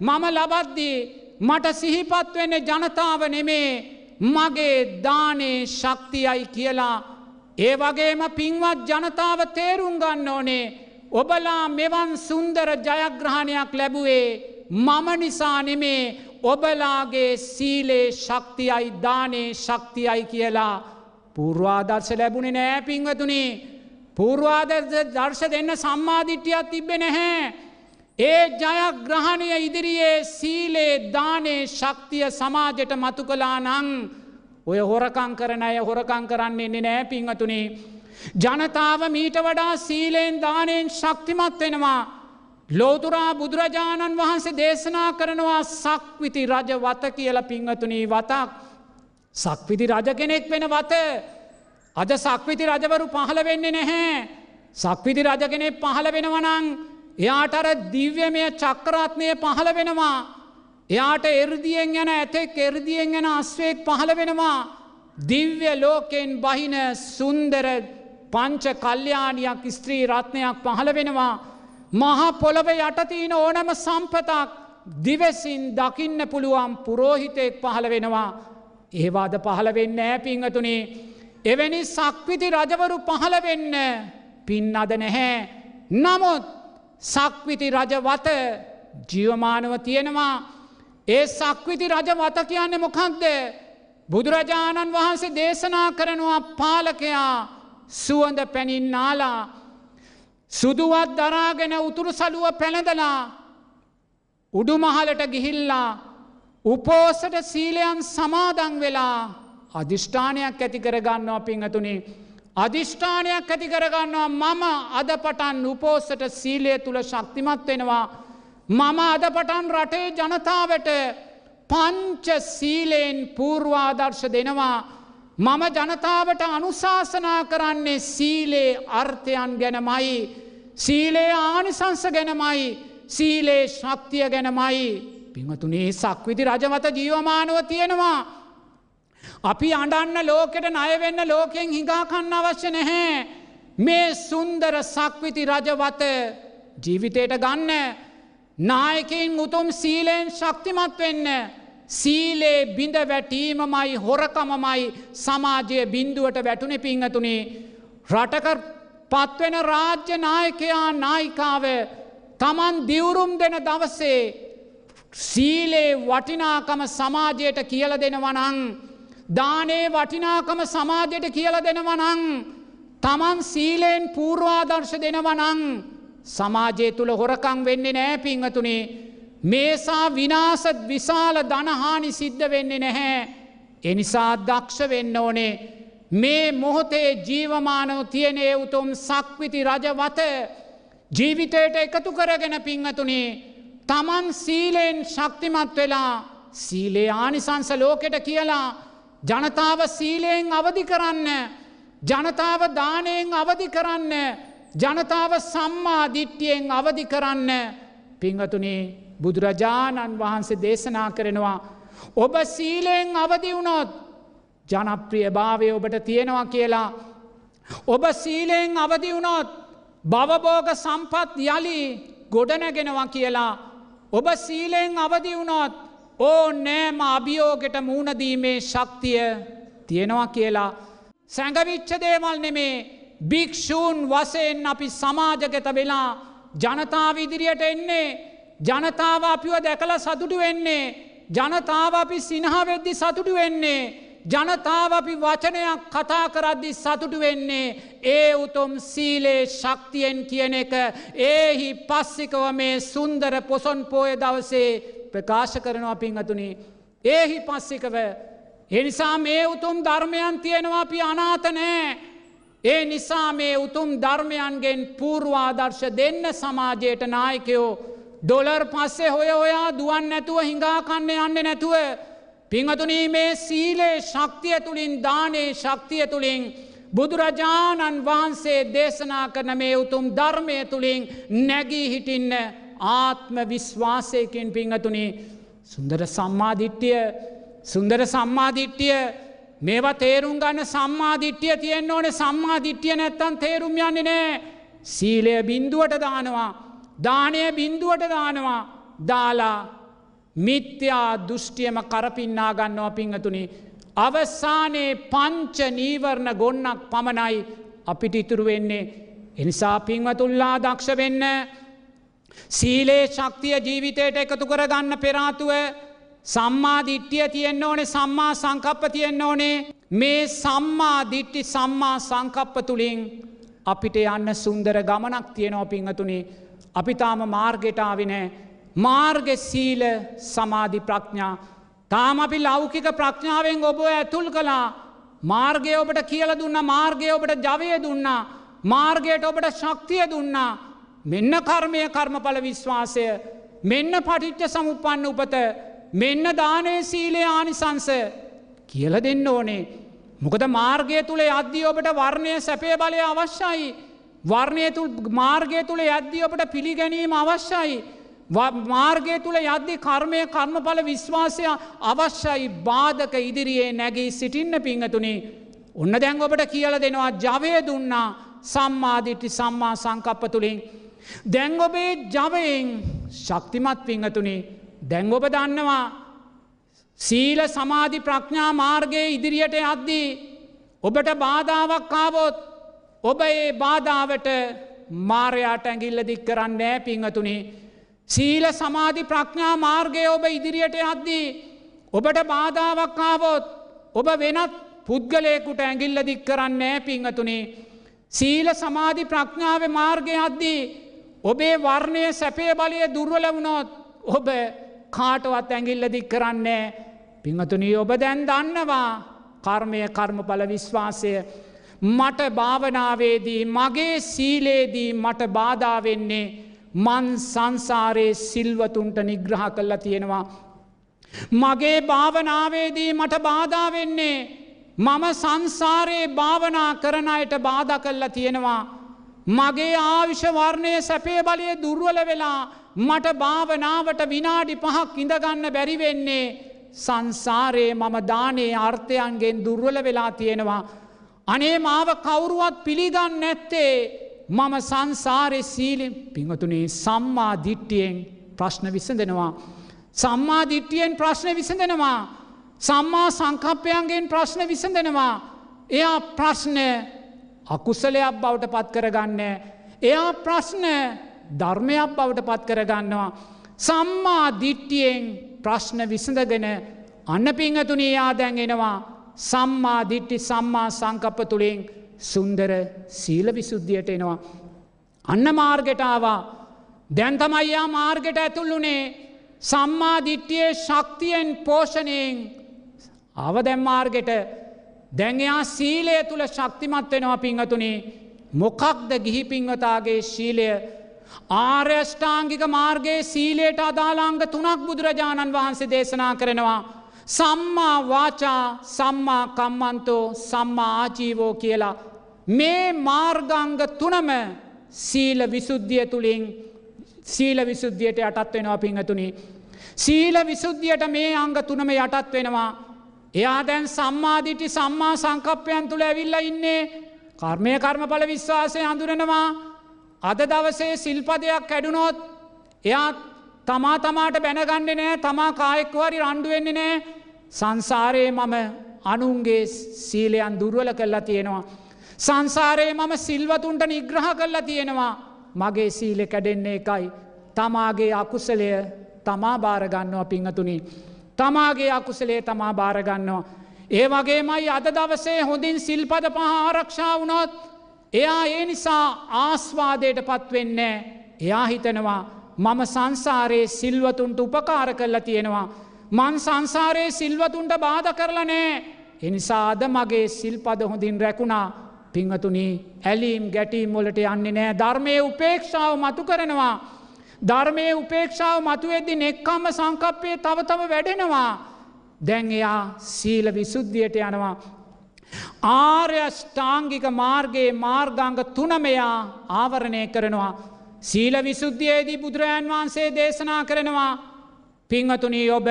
මම ලබද්දී මට සිහිපත් වෙන්නේ ජනතාව නෙමේ. මගේ දානේ ශක්තියයි කියලා. ඒ වගේම පින්වත් ජනතාව තේරුම් ගන්න ඕනේ. ඔබලා මෙවන් සුන්දර ජයග්‍රහණයක් ලැබුවේ මම නිසා නෙමේ ඔබලාගේ සීලේ ශක්තියයි දානේ ශක්තියයි කියලා පූර්වාදර්ශ ලැබුණේ නෑ පින්වතුනි පූර්වාද දර්ශ දෙන්න සම්මාධිට්්‍යයක් තිබෙ නැහැ. ඒ ජයග්‍රහණය ඉදිරියේ සීලේ දානේ ශක්තිය සමාජයට මතු කලා නං ඔය හොරකං කරන අය හොරකං කරන්නේ එන්නේ නෑ පිංහතුනේ. ජනතාව මීට වඩා සීලයෙන් දානයෙන් ශක්තිමත් වෙනවා. ලෝතුරා බුදුරජාණන් වහන්සේ දේශනා කරනවා සක්විති රජ වත කියල පිංහතුනී වතක්. සක්විති රජ කෙනෙක් වෙන වත. අද සක්විති රජවරු පහළ වෙන්නේ නැහැ. සක්විති රජ කෙනෙක් පහළ වෙනවනං එයාට අර දිව්‍යමය චක්‍රාත්මය පහළ වෙනවා. එයාට එරදියෙන් යන ඇතෙක් එරදියෙන් යන අස්වේක් පහළ වෙනවා. දිව්‍ය ලෝකෙන් බහින සුන්දර පංච කල්්‍යයානියක් ස්ත්‍රී රත්නයක් පහළ වෙනවා. මහා පොළොව යටතිීන ඕනම සම්පතක් දිවසින් දකින්න පුළුවන් පුරෝහිතයෙක් පහළ වෙනවා. ඒවාද පහළ වෙන්න ෑ පිංහතුනේ. එවැනි සක්විති රජවරු පහළ වෙන්න පින් අද නැහැ. නමුත් සක්විති රජවත ජීවමානව තියෙනවා. ඒ සක්විති රජ වත කියන්න මොකක්ද. බුදුරජාණන් වහන්සේ දේශනා කරනවා පාලකයා සුවඳ පැනින් නාලා. සුදුවත් දරාගෙන උතුරු සලුව පැළඳලා උඩුමහලට ගිහිල්ලා උපෝසට සීලයන් සමාදං වෙලා අධිෂ්ඨානයක් ඇති කරගන්නවා පිංහතුනේ. අධිෂ්ඨානයක් ඇති කරගන්නවා මම අද පටන් උපෝසට සීලය තුළ ශක්තිමත් වෙනවා. මම අද පටන් රටේ ජනතාවට පංච සීලයෙන් පූර්වාදර්ශ දෙනවා. මම ජනතාවට අනුශාසනා කරන්නේ සීලේ අර්ථයන් ගැනමයි. සීලේ ආනිසංස ගැනමයි සීලේ ශක්තිය ගැනමයි. පිංහතුනේ සක්විති රජමත ජීවමානුව තියෙනවා. අපි අඩන්න ලෝකෙට නයවෙන්න ලෝකෙන් හිඟාකන්න අවශ්‍ය නැහැ. මේ සුන්දර සක්විති රජවත ජීවිතයට ගන්න නායකින් උතුම් සීලයෙන් ශක්තිමත් වෙන්න සීලේ බිඳ වැටීමමයි හොරකමමයි සමාජය බින්දුවට වැටුනෙ පිංහතුනේ රටක පත්වෙන රාජ්‍ය නායකයා නායිකාව තමන් දිවුරුම් දෙන දවසේ සීලේ වටිනාකම සමාජයට කියල දෙනවනං දානේ වටිනාකම සමාජයට කියල දෙනවනං තමන් සීලයෙන් පූර්වාදර්ශ දෙනවනං සමාජය තුළ හොරකං වෙන්නේ නෑ පිංහතුනේ මේසා විනාසත් විශාල දනහානි සිද්ධ වෙන්නේ නැහැ. එනිසා දක්ෂ වෙන්න ඕනේ. මේ මොහොතේ ජීවමානව තියනේ උතුම් සක්විති රජවත ජීවිතයට එකතු කරගෙන පිංහතුනේ තමන් සීලයෙන් ශක්තිමත් වෙලා සීලේ ආනිසංස ලෝකෙට කියලා ජනතාව සීලයෙන් අවධි කරන්න ජනතාව දානයෙන් අවධි කරන්න ජනතාව සම්මා දිට්ටියෙන් අවධි කරන්න පිංහතුනේ බුදුරජාණන් වහන්සේ දේශනා කරනවා. ඔබ සීලයෙන් අවදි වුණොත් ජනප්‍රිය භාවය ඔබට තියෙනවා කියලා. ඔබ සීලයෙන් අවදි වුණොත් බවබෝග සම්පත් යළි ගොඩනගෙනවා කියලා. ඔබ සීලයෙන් අවදි වුණොත් ඕ නෑම අභියෝගෙට මූුණදීමේ ශක්තිය තියෙනවා කියලා. සැඟවිච්ච දේවල් නෙමේ භික්‍ෂූන් වසයෙන් අපි සමාජගත වෙලා ජනතාව ඉදිරියට එන්නේ ජනතාව අපිව දැකල සතුටු වෙන්නේ. ජනතාව අපි සිනහවෙද්දි සතුටු වෙන්නේ. ජනතාව අපි වචනයක් කතා කරද්දි සතුටු වෙන්නේ. ඒ උතුම් සීලේ ශක්තියෙන් කියන එක ඒහි පස්සිකව මේ සුන්දර පොසොන් පෝය දවසේ ප්‍රකාශ කරනවා පිංහතුනි. ඒහි පස්සිකව. එනිසා මේ උතුම් ධර්මයන් තියෙනවා අපි අනාතනෑ. ඒ නිසා මේ උතුම් ධර්මයන්ගෙන් පූර්වාදර්ශ දෙන්න සමාජයට නායකයෝ ඩොලර් පස්සේ හොය ඔයා දුවන් නැතුව හිඟාකන්න යන්න නැතුව. පිංහතුනී මේ සීලේ ශක්තිය තුළින් දානේ ශක්තිය තුළින් බුදුරජාණන් වහන්සේ දේශනා කරන මේ උතුම් ධර්මය තුළින් නැගී හිටින්න ආත්ම විශ්වාසයකින් පිංහතුනි සුන්දර සම්මාධිට්ටිය සුන්දර සම්මාධිට්ටිය මේවා තේරුම් ගන්න සම්මාධිට්ටිය තියෙන් ඕන. සම්මාධිට්ටිය නැත්තන් තේරුම් යන්නේ නෑ. සීලය බින්දුවට දානවා. දානය බින්දුවට දානවා. දාලා මිත්‍යා දෘෂ්ටියම කරපින්නා ගන්නවා පිංහතුනි. අවසානයේ පංච නීවරණ ගොන්නක් පමණයි අපිට ඉතුරු වෙන්නේ. එනිසා පින්වතුල්ලා දක්ෂ වෙන්න සීලේ ශක්තිය ජීවිතයට එකතු කරගන්න පෙරාතුව සම්මා දිට්ටිය තියෙන්න්න ඕනේ සම්මා සංකප්ප තියෙන්න්න ඕනේ. මේ සම්මා දිට්ටි සම්මා සංකප්ප තුළින් අපිට යන්න සුන්දර ගමනක් තියෙනවා පිංහතුනි. අපි තාම මාර්ගෙටාවිනෑ මාර්ග සීල සමාධි ප්‍රඥා තාම අපි ලෞකික ප්‍රඥාවෙන් ඔබ ඇතුල් කලා මාර්ගය ඔබට කියල දුන්න මාර්ගය ඔබට ජවය දුන්නා මාර්ගයට ඔබට ශක්තිය දුන්නා මෙන්න කර්මය කර්මඵල විශ්වාසය මෙන්න පටිච්ච සමුපන්න උපත මෙන්න දානය සීලේ ආනිසංස කියල දෙන්න ඕනේ. මොකද මාර්ගය තුළ අද්දී ඔබට වර්ණය සැපේ බලය අවශ්‍යයි. වර්ණය මාර්ගය තුළ යද්දී ඔබට පිළිගැනීම අවශ්‍යයි. මාර්ගය තුළ යද්දි කර්මය කර්මඵල විශ්වාසය අවශ්‍යයි බාධක ඉදිරියේ නැගී සිටින්න පිංහතුනි. ඔන්න දැන් ඔබට කියල දෙනවා ජවය දුන්නා සම්මාධිටි සම්මා සංකප්ප තුළින්. දැන් ඔබේ ජවයෙන් ශක්තිමත් පිංහතුනි දැන් ඔබ දන්නවා සීල සමාධි ප්‍රඥා මාර්ගයේ ඉදිරියට යද්දී. ඔබට බාධාවක් කාවොත් ඔබ ඒ බාධාවට මාරයාට ඇගිල්ල දික් කරන්නේ පිංහතුනේ සීල සමාධි ප්‍රඥා මාර්ගය ඔබ ඉදිරියට යද්දී. ඔබට බාධාවක්කාවොත් ඔබ වෙනත් පුද්ගලයකුට ඇගිල්ල දික් කරන්නේ පිංහතුනේ. සීල සමාධි ප්‍රඥාව මාර්ගය අද්දී. ඔබේ වර්ණය සැපේ බලය දුර්වල වුණොත් ඔබ කාටවත් ඇගිල්ල දික් කරන්නේ. පිංහතුනී ඔබ දැන් දන්නවා කර්මය කර්මඵල විශ්වාසය මට භාවනාවේදී මගේ සීලේදී මට බාධාවෙන්නේ මන් සංසාරයේ සිල්වතුන්ට නිග්‍රහ කල්ල තියෙනවා. මගේ භාවනාවේදී මට බාධා වෙන්නේ මම සංසාරයේ භාවනා කරන අයට බාධ කල්ල තියෙනවා. මගේ ආවිෂවර්ණය සැපේ බලය දුර්වල වෙලා මට භාවනාවට විනාඩි පහක් ඉඳගන්න බැරිවෙන්නේ සංසාරයේ මම දානේ අර්ථයන්ගෙන් දුර්වල වෙලා තියෙනවා. අනේ මාව කවුරුවත් පිළිගන්න නැත්තේ මම සංසාරය සීලෙන් පිංහතුනේ සම්මා දිට්ටියෙන් ප්‍රශ්න විසඳෙනවා. සම්මා දිට්ටියෙන් ප්‍රශ්න විසඳෙනවා. සම්මා සංකප්පයන්ගෙන් ප්‍රශ්න විසඳෙනවා. එයා ප්‍රශ්න අකුසලයක් බවට පත් කරගන්න. එයා ප්‍රශ්න ධර්මයක් බවට පත් කරගන්නවා. සම්මා දිට්ටියෙන් ප්‍රශ්න විසඳගෙන අන්න පිංහතුනේ යා දැන්ගෙනවා සම්මා දිට්ටි සම්මා සංකප්ප තුළින් සුන්දර සීල විසුද්ධියට එනවා. අන්න මාර්ගෙටාවා දැන්තමයියා මාර්ගට ඇතුල්ලුනේ සම්මා දිට්ටියේ ශක්තියෙන් පෝෂණයෙන් අව දැම්මාර්ගෙට දැන්යා සීලය තුළ ශක්තිමත් වෙනවා පිංහතුනේ මොකක්ද ගිහි පිංවතාගේ ශීලය? ආර්යෂ්ඨාංගික මාර්ගයේ සීලයට අදාලාංග තුනක් බුදුරජාණන් වහන්සේ දේශනා කරනවා. සම්මා වාචා සම්මා කම්මන්තෝ සම්මා ආජීවෝ කියලා. මේ මාර්ගංග තුනම සීල විසුද්ධිය තුළින් සීල විසුද්ධියට යටත් වෙනවා පිංහතුනි. සීල විසුද්ධියට මේ අංග තුනම යටත් වෙනවා. එයා දැන් සම්මාධිටි සම්මා සංකප්පයන් තුළ ඇවිල්ල ඉන්නේ. කර්මය කර්මඵල විශ්වාසය අඳුරනවා. අද දවසේ සිල්පදයක් කැඩුනොත් එයා තමා තමාට බැනගන්න නෑ. තමා කායෙක්වරි රණ්ඩුවෙන්නේ නෑ. සංසාරයේ මම අනුන්ගේ සීලයන් දුර්වල කරලා තියෙනවා. සංසාරයේ මම සිල්වතුන්ට නිග්‍රහ කරලා තියෙනවා මගේ සීලෙ කැඩෙන්නේ එකයි. තමාගේ අකුසලය තමා භාරගන්නවා පිංහතුනි. තමාගේ අකුසලේ තමා භාරගන්නවා. ඒ වගේමයි අද දවසේ හොඳින් සිල්පද පහ ආරක්ෂා වුණොත් එයා ඒ නිසා ආස්වාදයට පත්වෙන්නේ එයා හිතනවා මම සංසාරයේ සිල්වතුන්ට උපකාර කරලා තියෙනවා. මන් සංසාරයේ සිල්වතුන්ට බාධ කරලා නෑ. එනිසාද මගේ සිල්පද හොඳින් රැකුණා පිංහතුනී ඇලීම් ගැටීම් මොලට යන්නේ නෑ ධර්මය උපේක්ෂාව මතු කරනවා. ධර්මය උපේක්ෂාව මතුවෙද්දි නෙක්කම්ම සංකප්පය තව තව වැඩෙනවා. දැන් එයා සීල විසුද්ධියට යනවා. ආර්යෂ්ඨාංගික මාර්ගයේ මාර්ගංග තුනමයා ආවරණය කරනවා. සීල විසුද්ධියයේදී බුදුරජාන් වහන්සේ දේශනා කරනවා පිංහතුනී ඔබ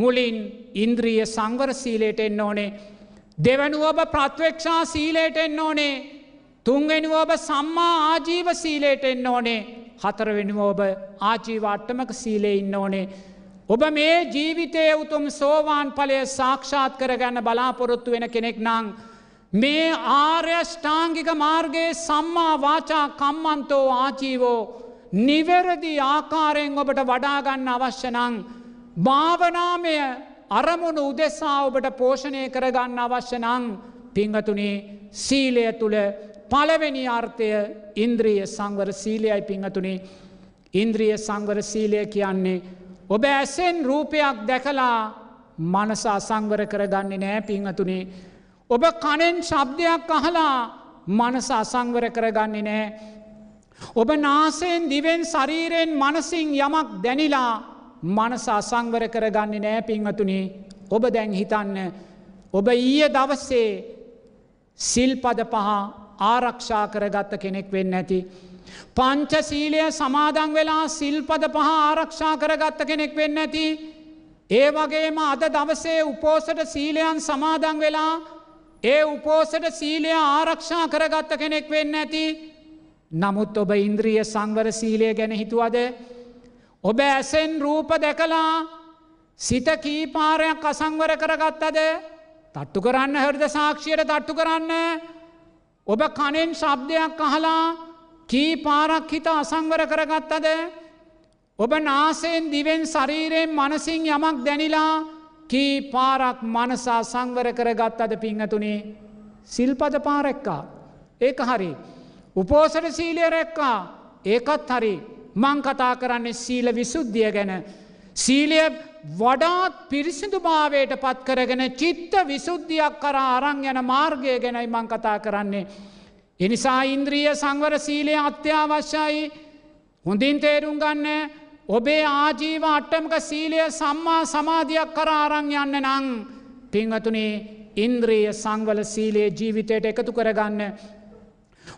මුලින් ඉන්ද්‍රිය සංවර සීලයට එන්න ඕනේ. දෙවනුව ඔබ ප්‍රත්වේක්ෂා සීලයට එන්න ඕනේ. තුන්වෙනුව ඔබ සම්මා ආජීව සීලයට එන්න ඕනේ. හතරවෙනුව ඔබ ආජීවාට්ටමක සීලේ ඉන්න ඕනේ. ඔබ මේ ජීවිතය උතුම් සෝවාන් පලය සාක්ෂාත් කරගන්න බලාපොරොත්තු වෙන කෙනෙක් නං. මේ ආර්යෂ්ඨාංගික මාර්ගයේ සම්මා වාචා කම්මන්තෝ ආජීවෝ නිවැරදි ආකාරයෙන් ඔබට වඩාගන්න අවශ්‍යනං භාවනාමය අරමුණු උදෙසා ඔබට පෝෂණය කරගන්න අවශ්‍යනං පිංහතුනේ සීලය තුළ පළවෙනි අර්ථය ඉන්ද්‍රිය සංවර සීලයයි පිංහතුනේ ඉන්ද්‍රිය සංවර සීලය කියන්නේ ඔබ ඇසෙන් රූපයක් දැකලා මනස අසංවර කරගන්නේ නෑ පිංහතුනේ ඔබ කනෙන් ශබ්දයක් අහලා මනස අසංවර කරගන්නේ නෑ. ඔබ නාසයෙන් දිවෙන් ශරීරයෙන් මනසින් යමක් දැනිලා මනස අසංවර කරගන්නේ නෑ පිංහතුනි ඔබ දැන් හිතන්න ඔබ ඊය දවස්සේ සිල්පද පහ ආරක්ෂා කරගත්ත කෙනෙක් වෙන්න ඇති. පංච සීලය සමාදං වෙලා සිල්පද පහ ආරක්ෂා කරගත්ත කෙනෙක් වෙන්න ඇති. ඒ වගේම අද දවසේ උපෝසට සීලයන් සමාදං වෙලා ඒ උපෝසට සීලය ආරක්ෂා කරගත්ත කෙනෙක් වෙන්න ඇති නමුත් ඔබ ඉන්ද්‍රිය සංවර සීලය ගැන හිතුවද. ඔබ ඇසෙන් රූප දැකලා සිත කීපාරයක් අසංවර කරගත්තද? තට්ටු කරන්න හෘද සාක්ෂියට තට්ටු කරන්න. ඔබ කනෙන් ශබ්දයක් අහලා කී පාරක් හිත අසංවර කරගත්තද? ඔබ නාසයෙන් දිවෙන් ශරීරයෙන් මනසින් යමක් දැනිලා කී පාරක් මනසා සංවර කරගත්තද පිංහතුනේ සිල්පද පාරැක්කා ඒක හරි. උපෝසට සීලය රැක්කා ඒකත් හරි. මං කතා කරන්නේ සීල විසුද්ධිය ගැන. සීලය වඩාත් පිරිසිදු භාවයට පත් කරගෙන චිත්ත විසුද්ධියක් කර අරං යන මාර්ගය ගැනයි මං කතා කරන්නේ. එනිසා ඉන්ද්‍රිය සංවර සීලය අත්‍යවශ්‍යයි. හොඳින් තේරුම් ගන්න. ඔබේ ආජීව අට්ටමක සීලය සම්මා සමාධයක් කර අරං යන්න නං පිංහතුනේ ඉන්ද්‍රිය සංවල සීලයේ ජීවිතයට එකතු කරගන්න.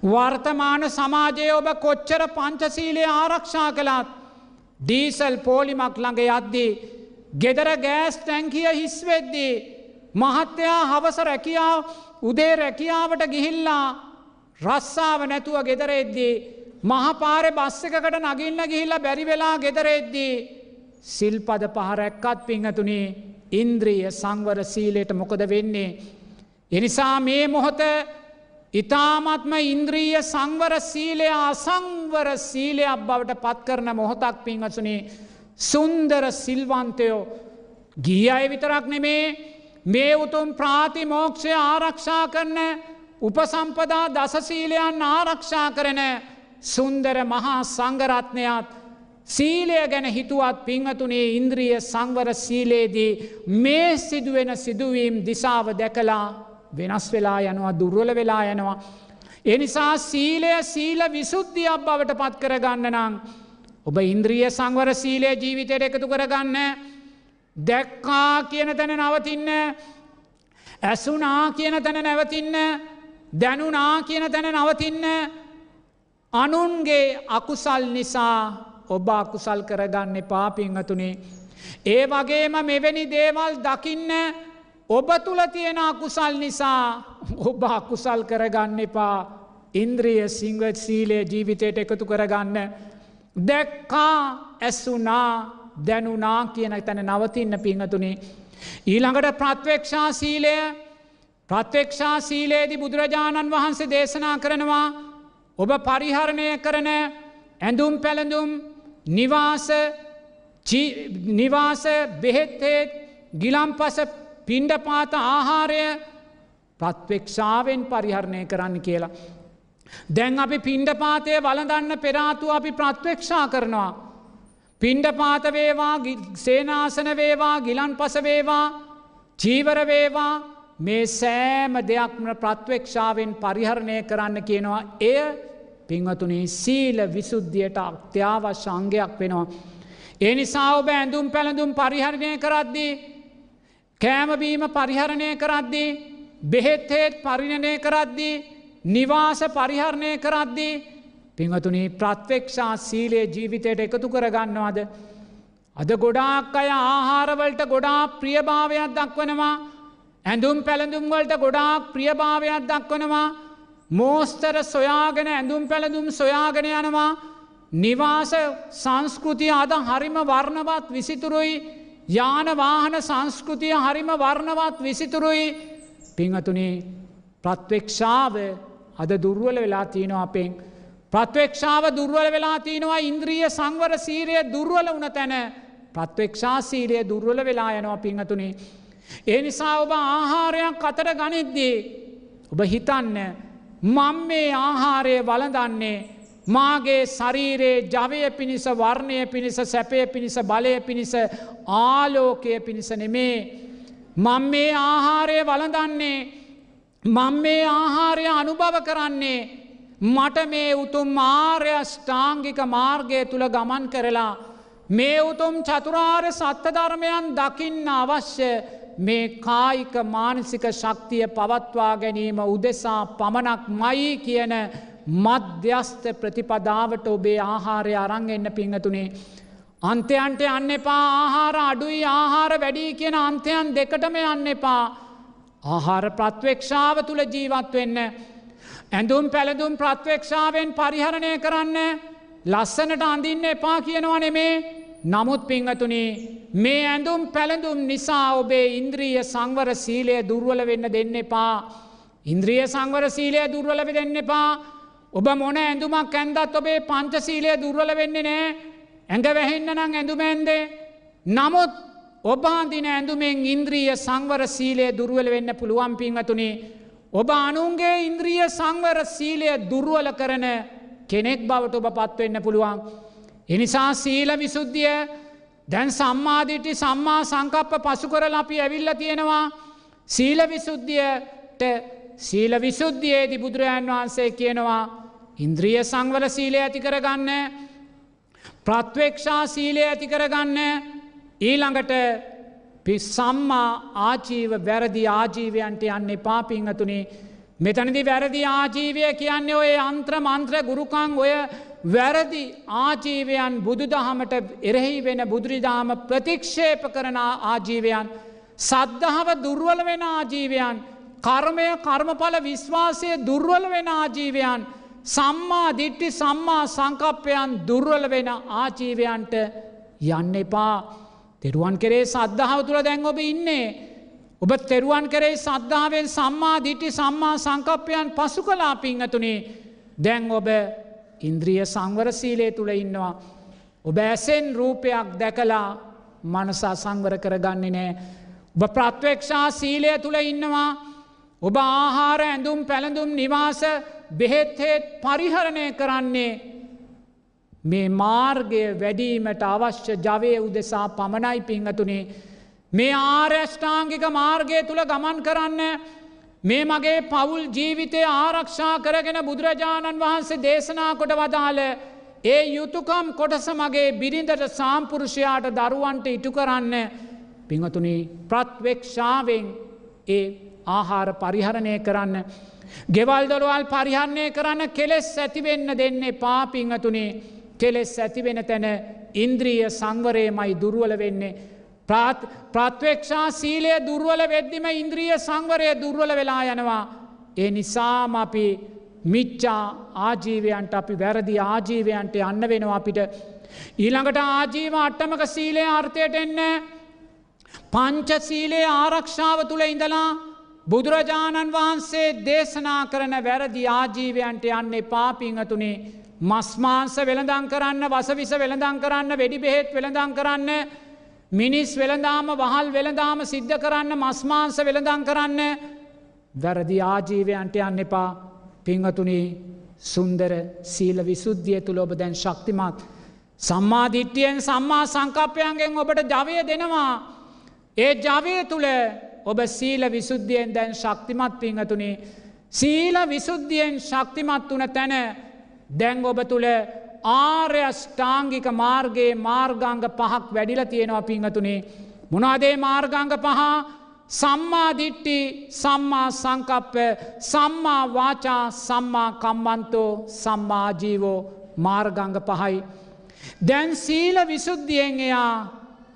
වර්තමාන සමාජය ඔබ කොච්චර පංචසීලය ආරක්ෂා කළත් ඩීසල් පෝලිමක් ළඟ යද්දී ගෙදර ගෑස් ටැංකිය හිස්වෙද්දී මහත්තයා හවස රැකියාව උදේ රැකියාවට ගිහිල්ලා රස්සාාව නැතුව ගෙදරෙද්දී මහපාරෙ බස්ස එකකට නගින්න ගිහිල්ල බැරි වෙලා ගෙදරෙද්දී සිල්පද පහරැක්කත් පිංහතුනේ ඉන්ද්‍රිය සංවර සීලයට මොකද වෙන්නේ. එනිසා මේ මොහොත ඉතාමත්ම ඉන්ද්‍රීය සංවර සීලය අසංවර සීලයක් බවට පත් කරන මොහොතක් පින්වසුනේ සුන්දර සිල්වන්තයෝ ගිය අය විතරක් නෙමේ මේ උතුම් ප්‍රාතිමෝක්ෂය ආරක්ෂා කරන උපසම්පදා දසසීලයන් ආරක්ෂා කරන සුන්දර මහා සංගරත්නයත් සීලය ගැන හිතුවත් පිංහතුනේ ඉන්ද්‍රිය සංවර සීලේදී මේ සිදුවෙන සිදුවීම් දිසාව දැකලා වෙනස් වෙලා යනවා දුර්වල වෙලා යනවා. එනිසා සීලය සීල විසුද්ධියක් බවට පත් කරගන්න නං. ඔබ ඉන්ද්‍රිය සංවර සීලය ජීවිතයට එකතු කරගන්න. දැක්කා කියන තැන නවතින්න. ඇසුනා කියන තැන නැවතින්න. දැනුනා කියන තැන නවතින්න. අනුන්ගේ අකුසල් නිසා ඔබ අකුසල් කරගන්න පාපිංහතුනේ. ඒ වගේම මෙවැනි දේවල් දකින්න ඔබ තුළ තියෙන අකුසල් නිසා ඔබ අකුසල් කරගන්න එපා ඉන්ද්‍රිය සිංවත් සීලය ජීවිතයට එකතු කරගන්න. දැක්කා ඇස්සුනා දැනුනා කියන තැන නවතින්න පිංහතුනේ. ඊළඟට ප්‍රත්වේක්ෂා සීලය ප්‍රත්වේක්ෂා සීලේදි බුදුරජාණන් වහන්සේ දේශනා කරනවා ඔබ පරිහරණය කරන ඇඳුම් පැළඳුම් නිවාස නිවාස බෙහෙත්තේත් ගිලම් පස පින්ඩ පාත ආහාරය ප්‍රත්වෙක්ෂාවෙන් පරිහරණය කරන්න කියලා. දැන් අපි පින්ඩ පාතය වලදන්න පෙරාතු අපි ප්‍රත්වෙක්ෂා කරනවා. පිණ්ඩපාත වේවා සේනාසන වේවා ගිලන් පස වේවා ජීවර වේවා මේ සෑම දෙයක්ම ප්‍රත්වේක්ෂාවෙන් පරිහරණය කරන්න කියනවා එය පිංවතුනේ සීල විසුද්ධියට අත්‍යාවශ්‍ය අංගයක් වෙනවා. ඒ නිසා ඔබ ඇඳුම් පැළඳුම් පරිහරණය කරද්දී කෑමබීම පරිහරණය කරද්දී බෙහෙත්හෙත් පරිණනය කරද්දී නිවාස පරිහරණය කරද්දී පිංහතුනී ප්‍රත්වෙක්ෂා සීලේ ජීවිතයට එකතු කරගන්නවාද. අද ගොඩාක් අය ආහාරවලට ගොඩා ප්‍රියභාවයක් දක්වනවා. ඇඳුම් පැළඳුම්වලට ගොඩාක් ප්‍රියභාවයක් දක්වනවා. මෝස්තර සොයාගෙන ඇඳුම් පැළඳුම් සොයාගෙන යනවා. නිවාස සංස්කෘතිය අද හරිම වර්ණවත් විසිතුරුයි. යානවාහන සංස්කෘතිය හරිම වර්ණවත් විසිතුරුයි පිංහතුනේ ප්‍රත්වෙක්ෂාව අද දුර්වල වෙලා තියෙනවා අපෙන් ප්‍රත්වේක්ෂාව දුර්වල වෙලා තියෙනවා ඉන්ද්‍රිය සංවර සීරය දුර්වල වන තැන ප්‍රත්වේක්ෂා සීරය දුර්වල වෙලා යනවා පිංහතුනේ. ඒ නිසා ඔබ ආහාරයක් අතර ගනිද්දී. ඔබ හිතන්න මං මේ ආහාරය වලදන්නේ මාගේ ශරීරයේ ජවය පිණිස වර්ණය පිණිස සැපය පිණිස බලය පිණිස ආලෝකය පිණිස නෙමේ. මං මේ ආහාරය වලදන්නේ මං මේ ආහාරය අනුභව කරන්නේ මට මේ උතුම් මාර්ය ෂ්ඨාංගික මාර්ගය තුළ ගමන් කරලා මේ උතුම් චතුරාර්ය සත්‍ය ධර්මයන් දකින්න අවශ්‍ය මේ කායික මානසික ශක්තිය පවත්වා ගැනීම උදෙසා පමණක් මයි කියන මධ්‍යස්ත ප්‍රතිපදාවට ඔබේ ආහාරය අරං එන්න පිංහතුනේ. අන්තයන්ට යන්න එපා ආහාර අඩුයි ආහාර වැඩී කියන අන්තයන් දෙකටම යන්න එපා. ආහාර ප්‍රත්වේක්ෂාව තුළ ජීවත් වෙන්න. ඇඳුම් පැළඳුම් ප්‍රත්වේක්ෂාවෙන් පරිහරණය කරන්න ලස්සනට අඳින්න එපා කියනවා නෙමේ නමුත් පිංහතුනේ මේ ඇඳුම් පැළඳුම් නිසා ඔබේ ඉන්ද්‍රීය සංවර සීලය දුර්වල වෙන්න දෙන්න එපා. ඉන්ද්‍රිය සංවර සීලය දුර්වල දෙන්න එපා. ඔබ මොන ඇඳුමක් ඇන්දත් ඔබේ පංචසීලය දුර්වල වෙන්නේ නෑ ඇඟ වැහෙන්න නං ඇඳුමැන්දේ. නමුත් ඔබාන්දින ඇඳුමෙන් ඉන්ද්‍රීය සංවර සීලය දුර්වල වෙන්න පුළුවන් පින්වතුනේ ඔබ අනුන්ගේ ඉන්ද්‍රිය සංවර සීලය දුර්ුවල කරන කෙනෙක් බවට ඔබ පත්වවෙන්න පුළුවන්. එනිසා සීල විසුද්ධිය දැන් සම්මාධිටි සම්මා සංකප්ප පසු කරල අපි ඇවිල්ල තියෙනවා සීල විසුද්ධියට සීල විසුද්ධියේදි බුදුරජාන් වහන්සේ කියනවා ඉන්ද්‍රිය සංවල සීලය ඇති කරගන්න ප්‍රත්වේක්ෂා සීලය ඇති කරගන්න ඊළඟට සම්මා ආජීව වැරදි ආජීවයන්ට යන්න පාපිංහතුනේ මෙතනදි වැරදි ආජීවය කියන්නේ ඔය අන්ත්‍ර මන්ත්‍ර ගුරුකං ඔය වැරදි ආජීවයන් බුදු දහමට එරෙහි වෙන බුදුරිදාම ප්‍රතික්ෂේප කරන ආජීවයන් සද්ධාව දුර්වල වෙන ආජීවයන් කර්මය කර්මඵල විශ්වාසය දුර්වල වෙන ආජීවයන් සම්මා දිට්ටි සම්මා සංකප්පයන් දුර්වල වෙන ආජීවයන්ට යන්න එපා තෙරුවන් කරේ සද්ධාව තුළ දැන් ඔබ ඉන්නේ. ඔබ තෙරුවන් කරේ සද්ධාවෙන් සම්මා දිටි සම්මා සංකප්පයන් පසු කලා පිංහතුනේ දැන් ඔබ ඉන්ද්‍රිය සංවර සීලේ තුළ ඉන්නවා. ඔබ ඇසෙන් රූපයක් දැකලා මනසා සංවර කරගන්නේ නෑ. ඔබ ප්‍රත්වේක්ෂා සීලය තුළ ඉන්නවා. ඔබ ආහාර ඇඳුම් පැළඳුම් නිවාස බෙහෙත්හෙත් පරිහරණය කරන්නේ මේ මාර්ගය වැඩීමට අවශ්‍ය ජවය උදෙසා පමණයි පිංහතුනේ. මේ ආර්යෂ්ඨාංගික මාර්ගය තුළ ගමන් කරන්න මේ මගේ පවුල් ජීවිතය ආරක්ෂා කරගෙන බුදුරජාණන් වහන්සේ දේශනා කොට වදාළ ඒ යුතුකම් කොටස මගේ බිරිඳට සාම්පුරුෂයාට දරුවන්ට ඉටු කරන්න පිංහතුනි ප්‍රත්වෙක්ෂාවෙන් ඒ ආහාර පරිහරණය කරන්න. ගෙවල් දොළුවල් පරිහරණය කරන්න කෙලෙස් ඇතිවෙන්න දෙන්නේ පාපිංහතුනේ කෙලෙස් ඇතිවෙන තැන ඉන්ද්‍රිය සංවරයමයි දුරුවල වෙන්නේ. ප්‍රත්වේක්ෂා සීලය දුර්වල වෙද්දිම ඉන්ද්‍රිය සංවරය දුර්වල වෙලා යනවා. ඒ නිසාම අපි මිච්චා ආජීවයන්ට අපි වැරදි ආජීවයන්ට යන්න වෙනවා අපිට. ඊළඟට ආජීව අට්ටමක සීලය අර්ථයට එන්න පංච සීලේ ආරක්ෂාව තුළ ඉඳලා බුදුරජාණන් වහන්සේ දේශනා කරන වැරදි ආජීවයන්ට යන්නේ පාපිංහතුනේ මස්මාංස වෙළඳං කරන්න වසවිස වෙළඳං කරන්න වෙඩි බෙහෙත් වෙළඳං කරන්න මිනිස් වෙළඳාම වහල් වෙළඳාම සිද්ධ කරන්න මස්මාංස වෙළඳං කරන්න වැරදි ආජීවයන්ට යන්න එපා පිංහතුනි සුන්දර සීල විසුද්ධිය තුළ ඔබ දැන් ශක්තිමත් සම්මාධිට්ටියෙන් සම්මා සංකප්පයන්ගෙන් ඔබට ජවය දෙනවා. ඒ ජවය තුළ ඔබ සීල විසුද්ධියෙන් දැන් ශක්තිමත් පිංහතුනේ. සීල විසුද්ධියෙන් ශක්තිමත් වන තැන දැන් ඔබ තුළ ආර්ය ෂ්ටාංගික මාර්ගයේ මාර්ගංග පහක් වැඩිල තියෙනවා පිංහතුනේ. මොනාදේ මාර්ගංග පහ සම්මාධිට්ටි සම්මා සංකප්ප සම්මා වාචා සම්මා කම්මන්තෝ සම්මාජීවෝ මාර්ගංග පහයි. දැන් සීල විසුද්ධියෙන් එයා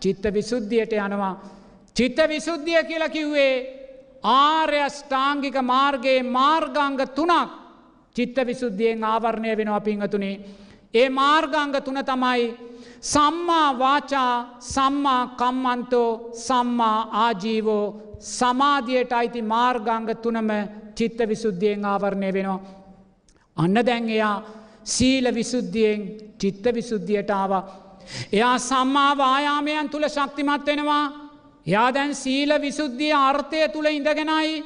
චිත්ත විසුද්ධියට යනවා. චිත්ත විසුද්ධිය කියල කිව්වේ ආර්ය ස්ථාංගික මාර්ගයේ මාර්ගංග තුනක් චිත්ත විසුද්ධියෙන් ආවරණය වෙනවා පිංහතුනේ. ඒ මාර්ගංග තුන තමයි සම්මා වාචා සම්මා කම්මන්තෝ සම්මා ආජීවෝ සමාධියට අයිති මාර්ගංග තුනම චිත්ත විසුද්ධියෙන් ආවරණය වෙනවා. අන්න දැන් එයා සීල විසුද්ධියෙන් චිත්ත විසුද්ධියට ආවා. එයා සම්මා වායාමයන් තුළ ශක්තිමත් වෙනවා. එයා දැන් සීල විසුද්ධිය අර්ථය තුළ ඉඳගෙනයි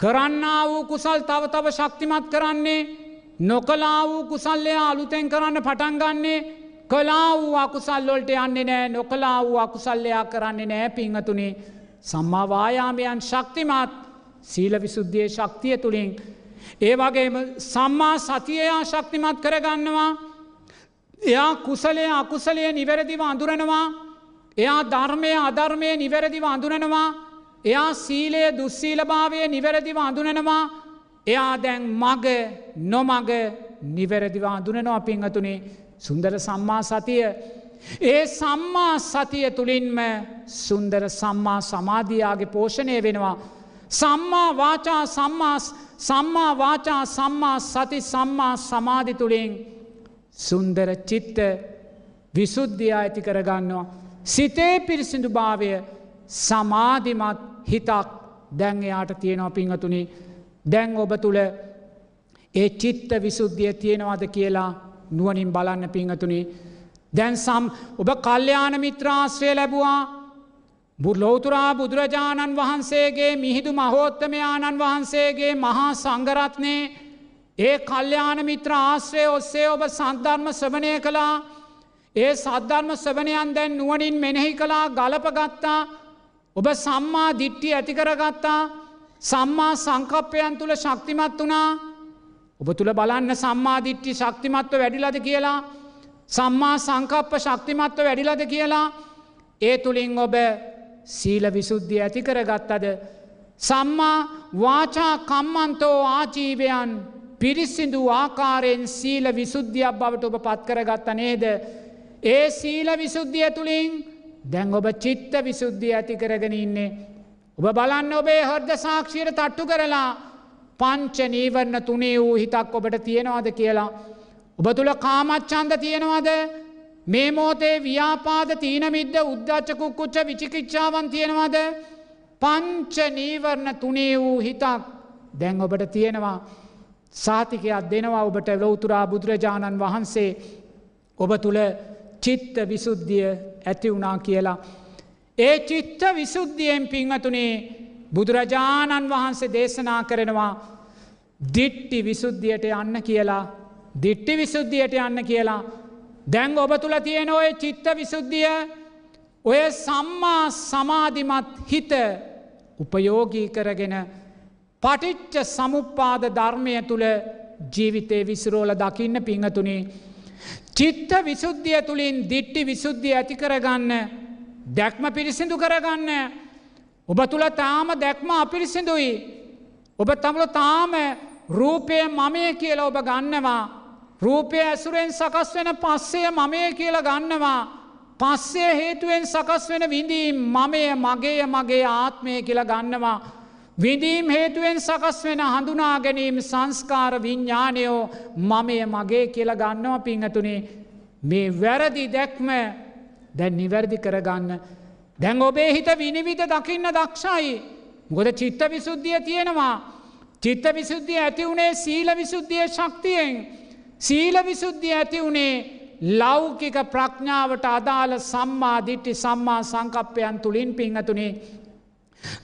කරන්න වූ කුසල් තව තව ශක්තිමත් කරන්නේ නොකලා වූ කුසල්ලය අලුතෙන් කරන්න පටන්ගන්නේ කලා වූ අකුසල්ලොල්ට යන්නේ නෑ නොකලා වූ අකුසල්ලයා කරන්නේ නෑ පිංහතුනේ සම්මාවායාමයන් ශක්තිමත් සීල විසුද්ධිය ශක්තිය තුළින් ඒ වගේම සම්මා සතියයා ශක්තිමත් කරගන්නවා. එයා කුසලය අකුසලය නිවැරදිව අඳුරනවා. එයා ධර්මය අධර්මය නිවැරදිව අඳුනනවා එයා සීලය දුස්සීලභාවය නිවැරදිව අඳුනනවා එයා දැන් මග නොමග නිවැරදිව අඳුනනවා පිංහතුනේ සුන්දර සම්මා සතිය ඒ සම්මා සතිය තුළින්ම සුන්දර සම්මා සමාධයාගේ පෝෂණය වෙනවා. සම්මා වාචා සම්මාස් සම්මා වාචා සම්මා සති සම්මා සමාධි තුළින් සුන්දර චිත්ත විසුද්ධයා ඇති කරගන්නවා. සිතේ පිරිසිදු භාවය සමාධිමත් හිතක්. දැන් එයාට තියෙනවා පිංහතුනි දැන් ඔබ තුළ ඒ චිත්ත විසුද්ධිය තියෙනවාද කියලා නුවනින් බලන්න පිංහතුනි දැන් සම් ඔබ කල්්‍යයාන මිත්‍රාශ්‍රය ලැබවා. ලෝතුරා බුදුරජාණන් වහන්සේගේ මිහිදු මහෝත්තමයාණන් වහන්සේගේ මහා සංගරත්නය ඒ කල්්‍යයාන මිත්‍ර ආශ්‍රය ඔස්සේ ඔබ සද්ධර්ම සවනය කළා. ඒ සද්ධර්ම සවනයන් දැන් නුවනින් මෙනෙහි කළා ගලපගත්තා ඔබ සම්මා දිට්ටි ඇතිකරගත්තා සම්මා සංකප්පයන් තුළ ශක්තිමත් වනා ඔබ තුළ බලන්න සම්මාධිට්ටි ශක්තිමත්ව වැඩිලද කියලා සම්මා සංකප්ප ශක්තිමත්ව වැඩිලද කියලා. ඒ තුළින් ඔබ සීල විසුද්ධිය ඇති කරගත්තද? සම්මා වාචා කම්මන්තෝ ආජීවයන් පිරිසිදු ආකාරයෙන් සීල විසුද්ධියක් බවට ඔබ පත්කරගත්ත නේද. ඒ සීල විසුද්ධිය තුළින් දැන් ඔබ චිත්ත විසුද්ධිය ඇති කරගෙන ඉන්නේ. ඔබ බලන්න ඔබේ හොර්ද සාක්ෂීර තට්ටු කරලා පංච නීවරණ තුනේ වූ හිතක් ඔබට තියෙනවාද කියලා. ඔබ තුළ කාමච්චන්ද තියෙනවාද මේ මෝතේ ව්‍යාපාද තීනමිද්ද උද්දච්චකුක්කුච්ච විචිකිච්ඡාවන් තියෙනවාද පංච නීවරණ තුනේ වූ හිතක් දැන් ඔබට තියෙනවා සාතිකයක් දෙනවා ඔබට ලොවතුරා බුදුරජාණන් වහන්සේ ඔබ තුළ චිත්ත විසුද්ධිය ඇති වුණා කියලා. ඒ චිත්ත විසුද්ධියෙන් පිංහතුනේ බුදුරජාණන් වහන්සේ දේශනා කරනවා දිට්ටි විසුද්ධියට යන්න කියලා දිට්ටි විසුද්ධියට යන්න කියලා දැන් ඔබ තුළ තියෙන ඔය චිත්ත විසුද්ධිය ඔය සම්මා සමාධිමත් හිත උපයෝගී කරගෙන පටිච්ච සමුපාද ධර්මය තුළ ජීවිතය විසිරෝල දකින්න පිංහතුනේ. චිත්ත විසුද්ධිය තුළින් දිට්ටි විසුද්ධිය ඇති කරගන්න දැක්ම පිරිසිදු කරගන්න ඔබ තුළ තාම දැක්ම අපිරිසිදුයි. ඔබ තමල තාම රූපය මමය කියලා ඔබ ගන්නවා. රූපය ඇසුරෙන් සකස් වෙන පස්සය මමය කියල ගන්නවා. පස්සේ හේතුවෙන් සකස් වෙන විඳීම් මමය මගේ මගේ ආත්මය කියලා ගන්නවා. විඳීම් හේතුවෙන් සකස් වෙන හඳුනා ගැනීම සංස්කාර විඤ්ඥානයෝ මමය මගේ කියලා ගන්නවා පිංහතුනේ මේ වැරදි දැක්ම දැන් නිවැරදි කරගන්න. දැන් ඔබේ හිත විනිවිධ දකින්න දක්ෂයි. ගොද චිත්ත විසුද්ධිය තියෙනවා. චිත්ත විසුද්ධිය ඇති වුණේ සීල විසුද්ධිය ශක්තියෙන්. සීල විසුද්ධිය ඇති වුණේ ලෞකික ප්‍රඥාවට අදාළ සම්මා දිට්ටි සම්මා සංකප්පයන් තුළින් පිංහතුනේ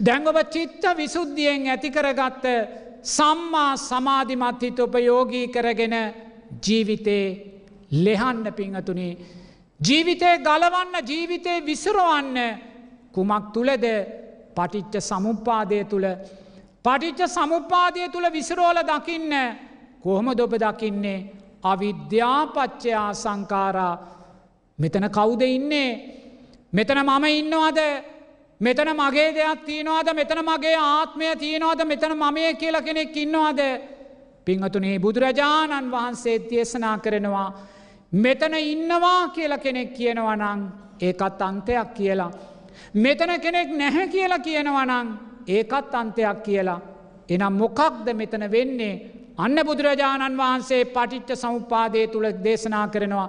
දැඟොබ චිත්ත විසුද්ධියෙන් ඇතිකරගත්ත සම්මා සමාධිමත් හිත උපයෝගී කරගෙන ජීවිතේ ලෙහන්න පිංහතුනේ. ජීවිතය ගලවන්න ජීවිතය විසරවන්න කුමක් තුළද? පටිච්ච සමුපාදය තුළ. පටිච්ච සමුපාදය තුළ විසරෝල දකින්න කොහොම දොබ දකින්නේ? අවිද්‍යාපච්චයා සංකාරා මෙතන කවුද ඉන්නේ? මෙතන මම ඉන්නවාද? මෙතන මගේ දෙයක් තියෙනවාද මෙතන මගේ ආත්මය තියෙනවාද මෙතන මමය කියල කෙනෙක් ඉන්නවාද පිංහතුනේ බුදුරජාණන් වහන්සේ දේශනා කරනවා මෙතන ඉන්නවා කියල කෙනෙක් කියනවනං ඒකත් අන්තයක් කියලා. මෙතන කෙනෙක් නැහැ කියලා කියනවනං ඒකත් අන්තයක් කියලා. එනම් මොකක්ද මෙතන වෙන්නේ අන්න බුදුරජාණන් වහන්සේ පටිච්ච සමුපාදය තුළ දේශනා කරනවා.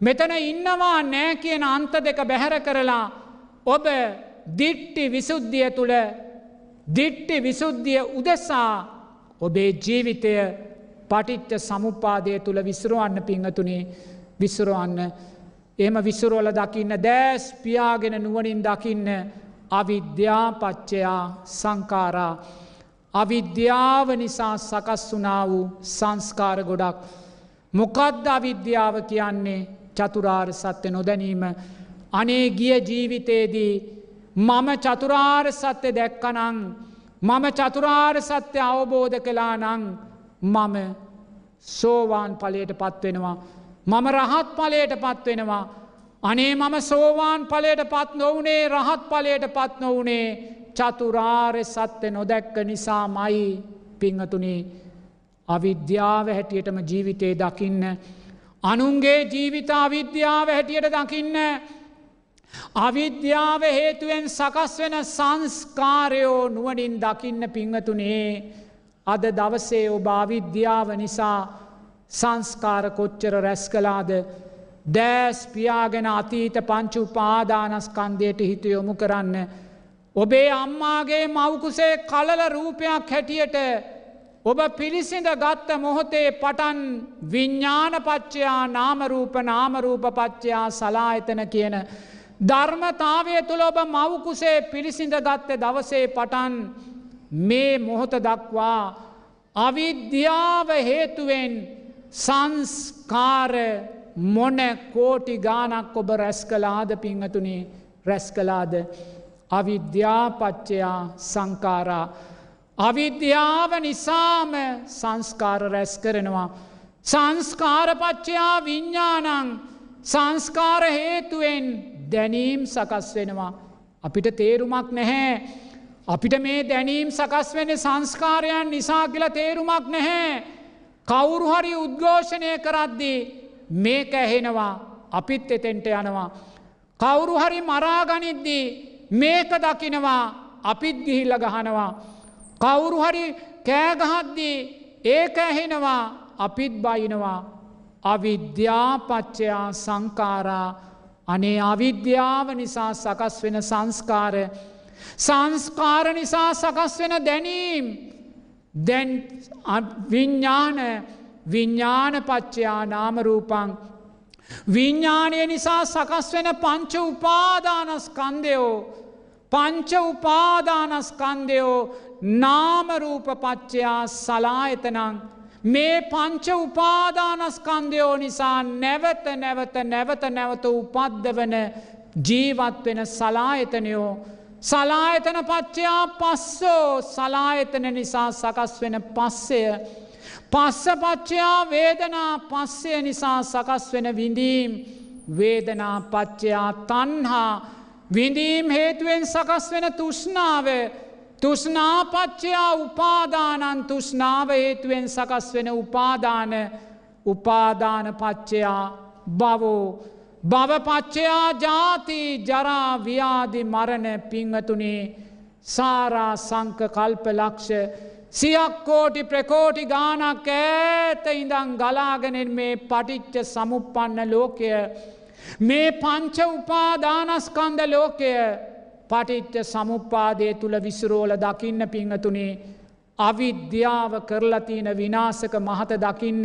මෙතන ඉන්නවා නෑ කියන අන්ත දෙක බැහැර කරලා ඔබ දිට්ටි විසුද්ධිය තුළ දිට්ටි විසුද්ධිය උදෙසා ඔබේ ජීවිතය පටිච්ච සමුපාදය තුළ විසරුවන්න පිංහතුනේ විසරුවන්න. එම විසුරුවල දකින්න දෑස් පියාගෙන නුවනින් දකින්න අවිද්‍යාපච්චයා සංකාරා අවිද්‍යාව නිසා සකස් වනා වූ සංස්කාර ගොඩක්. මොකද්ද අවිද්‍යාව කියන්නේ? චතුරාර් සත්‍ය නොදැනීම. අනේ ගිය ජීවිතයේදී මම චතුරාර් සත්‍ය දැක්කනං මම චතුරාර් සත්‍ය අවබෝධ කලා නං මම සෝවාන් පලයට පත්වෙනවා මම රහත් පලයට පත්වෙනවා අනේ මම සෝවාන් පලයට පත් නොවනේ රහත් පලයට පත් නොවනේ චතුරාර්ය සත්‍ය නොදැක්ක නිසා මයි පිංහතුනේ අවිද්‍යාව හැටියටම ජීවිතේ දකින්න. අනුන්ගේ ජීවිත අවිද්‍යාව හැටියට දකින්න. අවිද්‍යාව හේතුවෙන් සකස් වෙන සංස්කාරයෝ නුවනින් දකින්න පිංහතුනේ අද දවසේ ඔබ අවිද්‍යාව නිසා සංස්කාර කොච්චර රැස් කලාද දෑස් පියාගෙන අතීත පංචු පාදානස්කන්දයට හිත යොමු කරන්න ඔබේ අම්මාගේ මවකුසේ කලල රූපයක් හැටියට ඔබ පිරිසිඳ ගත්ත මොහොතේ පටන් විඤ්ඥානපච්චයා නාමරූප නාමරූපපච්චයා සලායතන කියන. ධර්මතාවය තුළ ඔබ මවකුසේ පිරිසිඳ ගත්ත දවසේ පටන් මේ මොහොත දක්වා අවිද්‍යාව හේතුවෙන් සංස්කාර මොන කෝටි ගානක් ඔබ රැස් කලාද පිංහතුනේ රැස් කලාද. අවිද්‍යාපච්චයා සංකාරා. අවිද්‍යාව නිසාම සංස්කාර රැස් කරනවා. සංස්කාරපච්චයා විඤ්ඥානං සංස්කාර හේතුවෙන් දැනීම් සකස් වෙනවා. අපිට තේරුමක් නැහැ. අපිට මේ දැනීම් සකස් වෙන සංස්කාරයන් නිසා කියල තේරුමක් නැහැ. කවුරුහරි උද්ඝෝෂණය කරද්දී මේක ඇහෙනවා අපිත් එතෙන්ට යනවා. කවුරුහරි මරාගනිද්දී මේක දකිනවා අපිත් ගිහිල්ල ගහනවා. කවුරු හරි කෑගහද්දී ඒක ඇහෙනවා අපිත් බයිනවා. අවිද්‍යාපච්චයා සංකාරා අනේ අවිද්‍යාව නිසා සකස් වෙන සංස්කාර. සංස්කාර නිසා සකස් වෙන දැනීම්. දැන් විඤ්ඥාන විඤ්ඥානපච්චයා නාමරූපං විඤ්ඥානය නිසා සකස් වෙන පංච උපාදානස්කන්දයෝ පංච උපාදානස්කන්දයෝ නාමරූපපච්චයා සලායතනං. මේ පංච උපාදානස්කන්දයෝ නිසා නැවත නැවත නැවත නැවත උපද්දවන ජීවත්වෙන සලායතනයෝ සලායතන පච්චයා පස්සෝ සලායතන නිසා සකස් වෙන පස්සය පස්සපච්චයා වේදනා පස්සය නිසා සකස් වෙන විඳීම් වේදනා පච්චයා තන්හා විඳීම් හේතුවෙන් සකස් වෙන තුෂ්නාව තුෂ්නාපච්චයා උපාදානන් තුෂ්නාව හේතුවෙන් සකස් වෙන උපාදාන උපාදාන පච්චයා බවෝ භවපච්චයා ජාති ජරා ව්‍යාදි මරණ පිංහතුනේ සාරා සංක කල්ප ලක්ෂ. සියක් කෝටි ප්‍රකෝටි ගානක් ඇත ඉඳං ගලාගෙනෙන් මේ පටිච්ච සමුපපන්න ලෝකය මේ පංච උපාදානස්කන්ද ලෝකය පටිච්ච සමුපාදය තුළ විසුරෝල දකින්න පිංහතුනේ අවිද්‍යාව කරලතින විනාසක මහත දකින්න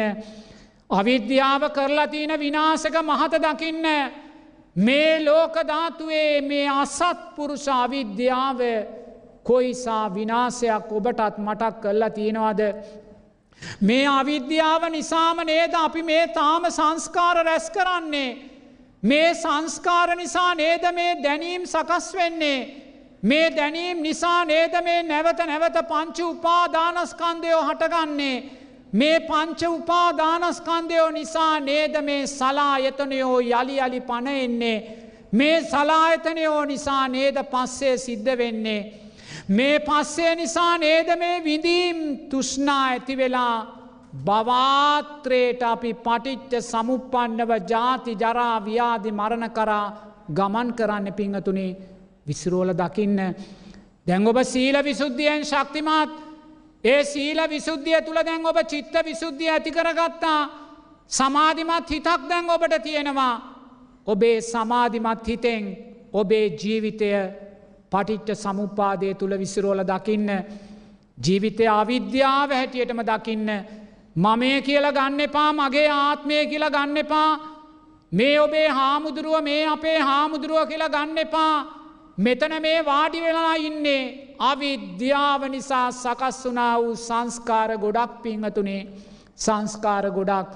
අවිද්‍යාව කරලතින විනාසක මහත දකින්න මේ ලෝකධාතුවේ මේ අසත්පුරුෂ අවිද්‍යාව කොයිසා විනාසයක් ඔබටත් මටක් කල්ලා තියෙනවාද. මේ අවිද්‍යාව නිසාම නේද අපි මේ තාම සංස්කාර රැස් කරන්නේ. මේ සංස්කාර නිසා නේද මේ දැනීම් සකස් වෙන්නේ. මේ දැනීම් නිසා නේද මේ නැවත නැවත පංච උපාදානස්කන්දයෝ හටගන්නේ. මේ පංච උපාදානස්කන්දයෝ නිසා නේද මේ සලායතනයෝ යළි අලි පණයෙන්නේ. මේ සලායතනයෝ නිසා නේද පස්සේ සිද්ධ වෙන්නේ. මේ පස්සේ නිසා නේද මේ විඳීම් තුෂ්නා ඇති වෙලා බවාත්‍රයට අපි පටිච්ච සමුපන්නව ජාති ජරා ව්‍යාධි මරණ කරා ගමන් කරන්න පිංහතුනේ විසිරෝල දකින්න. දැන් ඔබ සීල විසුද්ධියෙන් ශක්තිමත් ඒ සීල විසුද්ධිය තුළ දැන් ඔබ චිත්ත විසුද්ධිය ඇති කරගත්තා සමාධිමත් හිතක් දැන් ඔබට තියෙනවා. ඔබේ සමාධිමත් හිතෙන් ඔබේ ජීවිතය පටිච්ච සමුපාදය තුළ විසිරෝල දකින්න ජීවිතය අවිද්‍යාව හැටියටම දකින්න මමේ කියල ගන්න එපා මගේ ආත්මය කියලා ගන්න එපා. මේ ඔබේ හාමුදුරුව මේ අපේ හාමුදුරුව කියලා ගන්න එපා. මෙතන මේ වාඩි වෙලා ඉන්නේ අවිද්‍යාව නිසා සකස් වනා වූ සංස්කාර ගොඩක් පිංහතුනේ සංස්කාර ගොඩක්.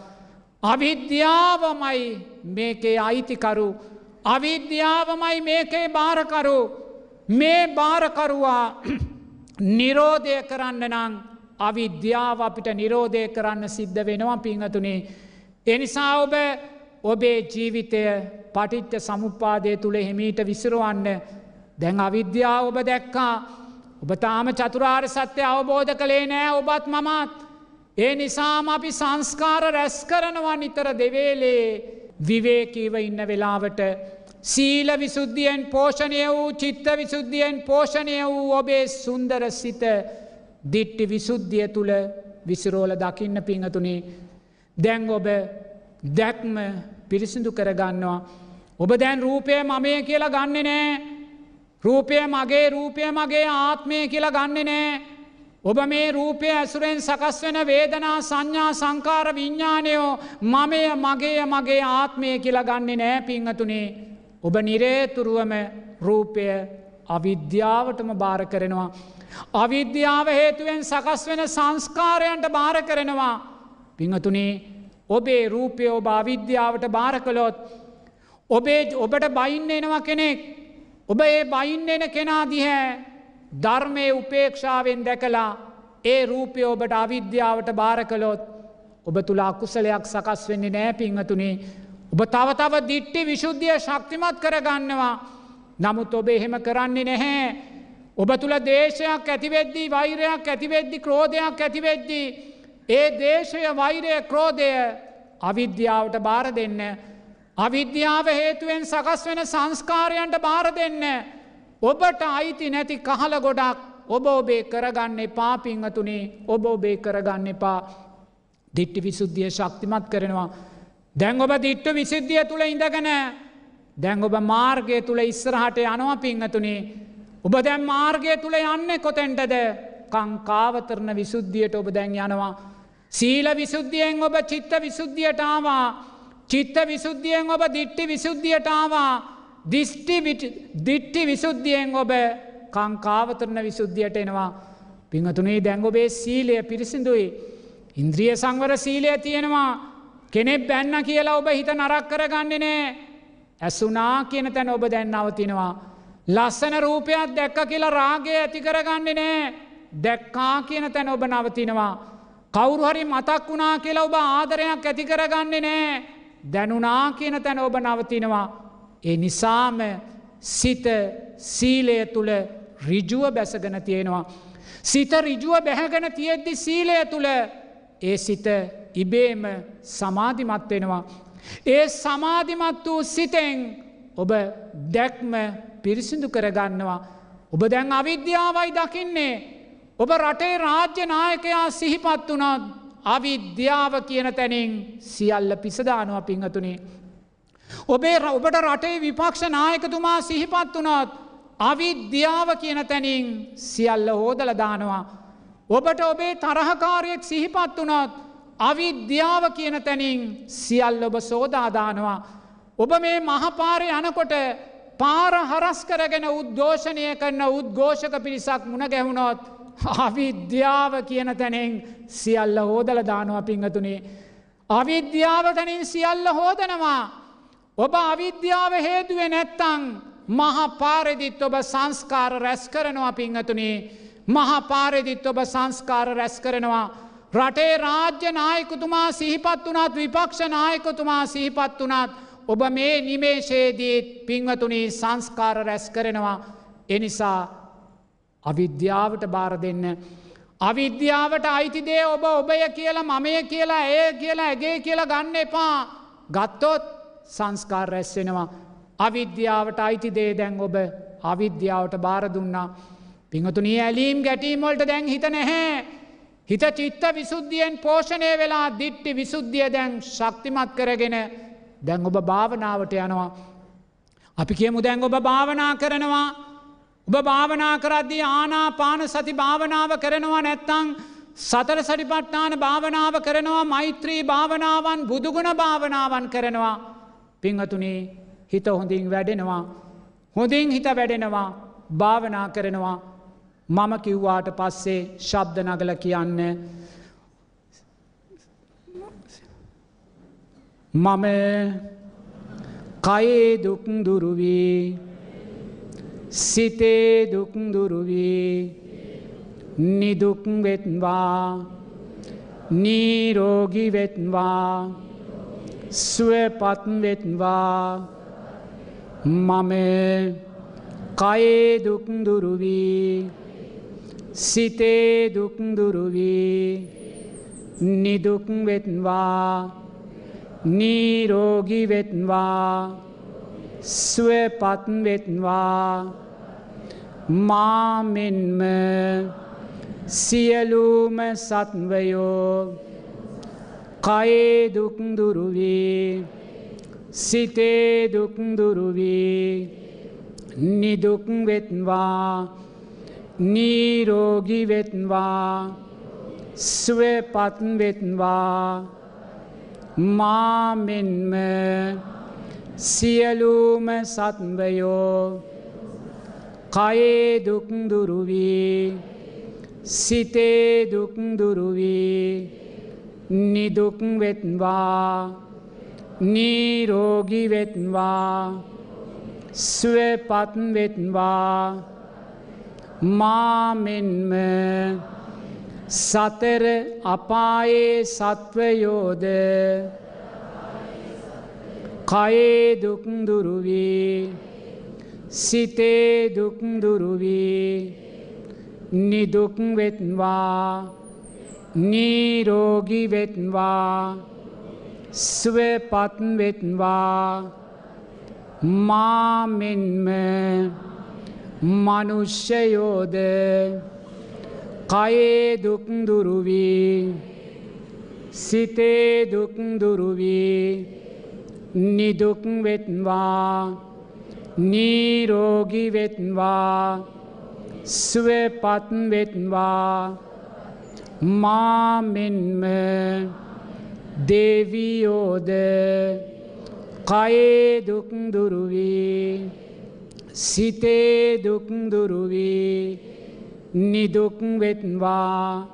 අවිද්‍යාවමයි මේකේ අයිතිකරු. අවිද්‍යාවමයි මේකේ භාරකරු මේ භාරකරුවා <clears throat> නිරෝධය කරන්න නං අවිද්‍යාව අපිට නිරෝධය කරන්න සිද්ධ වෙනවා පිංහතුනේ. එනිසා ඔබ ඔබේ ජීවිතය පටිච්ච සමුපාදය තුළ හිමීට විසිරුවන්න දැන් අවිද්‍යාව ඔබ දැක්කා ඔබ තාම චතුරාර් සත්‍යය අවබෝධ කළේ නෑ ඔබත් මමත්. ඒ නිසාම අපි සංස්කාර රැස් කරනවා නිතර දෙවේලේ විවේකීව ඉන්න වෙලාවට සීල විසුද්ධියෙන් පෝෂණය වූ චිත්ත විසුද්ධියෙන් පෝෂණය වූ ඔබේ සුන්දර සිත දිට්ටි විසුද්ධිය තුළ විසිරෝල දකින්න පිංහතුනේ දැන් ඔබ දැක්ම පිරිසිදු කරගන්නවා. ඔබ දැන් රූපය මමය කියලා ගන්න නෑ රූපය මගේ රූපය මගේ ආත්මය කියලා ගන්න නෑ ඔබ මේ රූපය ඇසුරෙන් සකස් වෙන වේදනා සංඥා සංකාර විඤ්ඥානයෝ මමය මගේ මගේ ආත්මය කියලා ගන්නේ නෑ පිංහතුනේ ඔබ නිරේතුරුවම රූපය අවිද්‍යාවටම භාර කරනවා. අවිද්‍යාව හේතුවෙන් සකස් වෙන සංස්කාරයන්ට භාර කරනවා. පිංහතුනේ ඔබේ රූපය ඔබ අවිද්‍යාවට භාර කළොත් ඔබේ ඔබට බයින්න එනවා කෙනෙක් ඔබ ඒ බයින්න එන කෙනා දිහැ ධර්මය උපේක්ෂාවෙන් දැකලා ඒ රූපය ඔබට අවිද්‍යාවට භාර කළොත් ඔබ තුළ අකුසලයක් සකස් වෙන්නේ නෑ පිංහතුනේ ඔබ තව තව දිට්ටි විශුද්ධිය ශක්තිමත් කරගන්නවා. නමුත් ඔබ එහෙම කරන්නේ නැහැ. ඔබ තුළ දේශයක් ඇතිවෙද්දී වෛරයක් ඇතිවෙද්දි ක්‍රෝධයක් ඇතිවෙද්දී. ඒ දේශය වෛරය ක්‍රෝධය අවිද්‍යාවට බාර දෙන්න. අවිද්‍යාව හේතුවෙන් සකස් වෙන සංස්කාරයන්ට බාර දෙන්න. ඔබට අයිති නැති කහල ගොඩක් ඔබ ඔබේ කරගන්න එපා පිංහතුනේ ඔබ ඔබේ කරගන්න එපා දිට්ටි විසුද්ධිය ශක්තිමත් කරනවා. දැන් ඔබ දිට්ටු විසිද්ධිය තුළ ඉඳගෙන දැන් ඔබ මාර්ගය තුළ ඉස්සරහට යනවා පිංහතුනේ. ඔබ දැන් මාර්ගය තුළ යන්න කොතැන්ටද කංකාවතරණ විසුද්ධියට ඔබ දැන් යනවා. සීල විසුද්ධියෙන් ඔබ චිත්ත විසුද්ධියටාවා චිත්ත විසුද්ධියෙන් ඔබ දිට්ටි විසුද්ධියටාවා දිිෂ්ටි දිට්ටි විසුද්ධියෙන් ඔබ කංකාවතරණ විසුද්ධියට එනවා. පිංහතුනේ දැංග ඔබේ සීලය පිරිසිදුයි. ඉන්ද්‍රිය සංවර සීලය තියෙනවා කෙනෙක් බැන්න කියලා ඔබ හිත නරක් කරගන්නේ නෑ ඇසුනා කියන තැන ඔබ දැන් අවතිනවා. ලස්සන රූපයක් දැක්ක කියලා රාගය ඇති කරගන්නේ නෑ දැක්කා කියන තැන ඔබ නවතිනවා. කවුරු හරි මතක් වුණා කියලා ඔබ ආදරයක් ඇති කරගන්නේ නෑ දැනුනා කියන තැන ඔබ නවතිනවා. ඒ නිසාම සිත සීලය තුළ රිජුව බැසගෙන තියෙනවා. සිත රිජුව බැහැගෙන තියෙද්දි සීලය තුළ ඒ සිත ඉබේම සමාධිමත් වෙනවා. ඒ සමාධිමත් වූ සිතෙන් ඔබ දැක්ම පිරිසිදු කරගන්නවා. ඔබ දැන් අවිද්‍යාවයි දකින්නේ. ඔබ රටේ රාජ්‍ය නායකයා සිහිපත් වනොත් අවිද්‍යාව කියන තැනින් සියල්ල පිසදානවා පිංහතුනේ. ඔබේ ඔබට රටේ විපක්ෂ නායකතුමා සිහිපත් වනොත් අවිද්‍යාව කියන තැනින් සියල්ල හෝදලදානවා. ඔබට ඔබේ තරහකාරයෙක් සිහිපත් වනොත් අවිද්‍යාව කියන තැනින් සියල් ඔබ සෝදාදානවා. ඔබ මේ මහපාරය යනකොට පාර හරස් කරගෙන උද්ඝෝෂණය කරන්න උද්ඝෝෂක පිරිසක් මුණ ගැහුණොත් අවිද්‍යාව කියන තැනෙන් සියල්ල හෝදල දානවා පිංහතුනේ. අවිද්‍යාව තැනින් සියල්ල හෝදනවා. ඔබ අවිද්‍යාව හේතුවේ නැත්තං මහපාරෙදිත් ඔබ සංස්කාර රැස් කරනවා පිංහතුනේ. මහපාරෙදිත් ඔබ සංස්කාර රැස් කරනවා. රටේ රාජ්‍ය නායකුතුමා සිහිපත් වනාත් විපක්ෂ නායකතුමා සිහිපත් වනාත් ඔබ මේ නිමේශයේදීත් පිංවතුනී සංස්කාර රැස් කරනවා. එනිසා අවිද්‍යාවට බාර දෙන්න. අවිද්‍යාවට අයිතිදේ ඔබ ඔබය කියලා මමය කියලා ඒ කියලා ඇගේ කියලා ගන්න එපා ගත්තොත් සංස්කාර රැස්සෙනවා. අවිද්‍යාවට අයිතිදේ දැන් ඔබ අවිද්‍යාවට බාර දුන්නා. පිංහතුනී ඇලීම් ගැටීමොල්ට දැන් හිත නැහැ. හිත චිත්ත විසුද්ධියෙන් පෝෂණය වෙලා දිට්ටි විසුද්ධිය දැන් ශක්තිමත් කරගෙන දැන් ඔබ භාවනාවට යනවා. අපි කියමු දැන් ඔබ භාවනා කරනවා. ඔබ භාවනා කරද්දී ආනාපාන සති භාවනාව කරනවා නැත්තං සතර සටිපට්ඨාන භාවනාව කරනවා මෛත්‍රී භාවනාවන් බුදුගුණ භාවනාවන් කරනවා. පිංහතුනේ හිත හොඳින් වැඩෙනවා. හොඳින් හිත වැඩෙනවා භාවනා කරනවා මම කිව්වාට පස්සේ ශබ්ද නගල කියන්න මම කයේ දුක් දුරුවී සිතේ දුක් දුරුවී නිදුක් වෙත්වා නීරෝගි වෙත්වා ස්වපත් වෙත්වා. මම කයේ දුක් දුරුවී සිතේ දුක් දුරුවී නිදුක් වෙත්වා. නීරෝගි වෙත්වා ස්වපත් වෙත්වා. මාමෙන්ම සියලූම සත්වයෝ කයේ දුක්දුරුවී සිතේ දුක්දුරුවී නිදුක් මාමෙන්ම සියලූම සත්වයෝ කයේ දුක්දුරුවී සිතේ දුක්දුරුවී නිදුක් වෙත්වා නීරෝගි වෙත්වා ස්වපත් වෙත්වා. මාමෙන්ම සතර අපායේ සත්වයෝද? කයේ දුක්දුරුවී සිතේ දුක්දුරුවී නිදුක් වෙත්වා. නීරෝගි වෙත්වා. ස්වපත් වෙත්වා. මාමෙන්ම මනුෂ්‍යයෝද? කයේ දුක්දුරුවී සිතේ දුක්දුරුවී නිදුක් වෙත්වා. නීරෝගි වෙත්වා. ස්වපත් වෙත්වා. මාමෙන්ම දෙවියෝද කයේ දුක්දුරුවී සිතේ දුක්දුරුවී නිදුක් වෙත්වා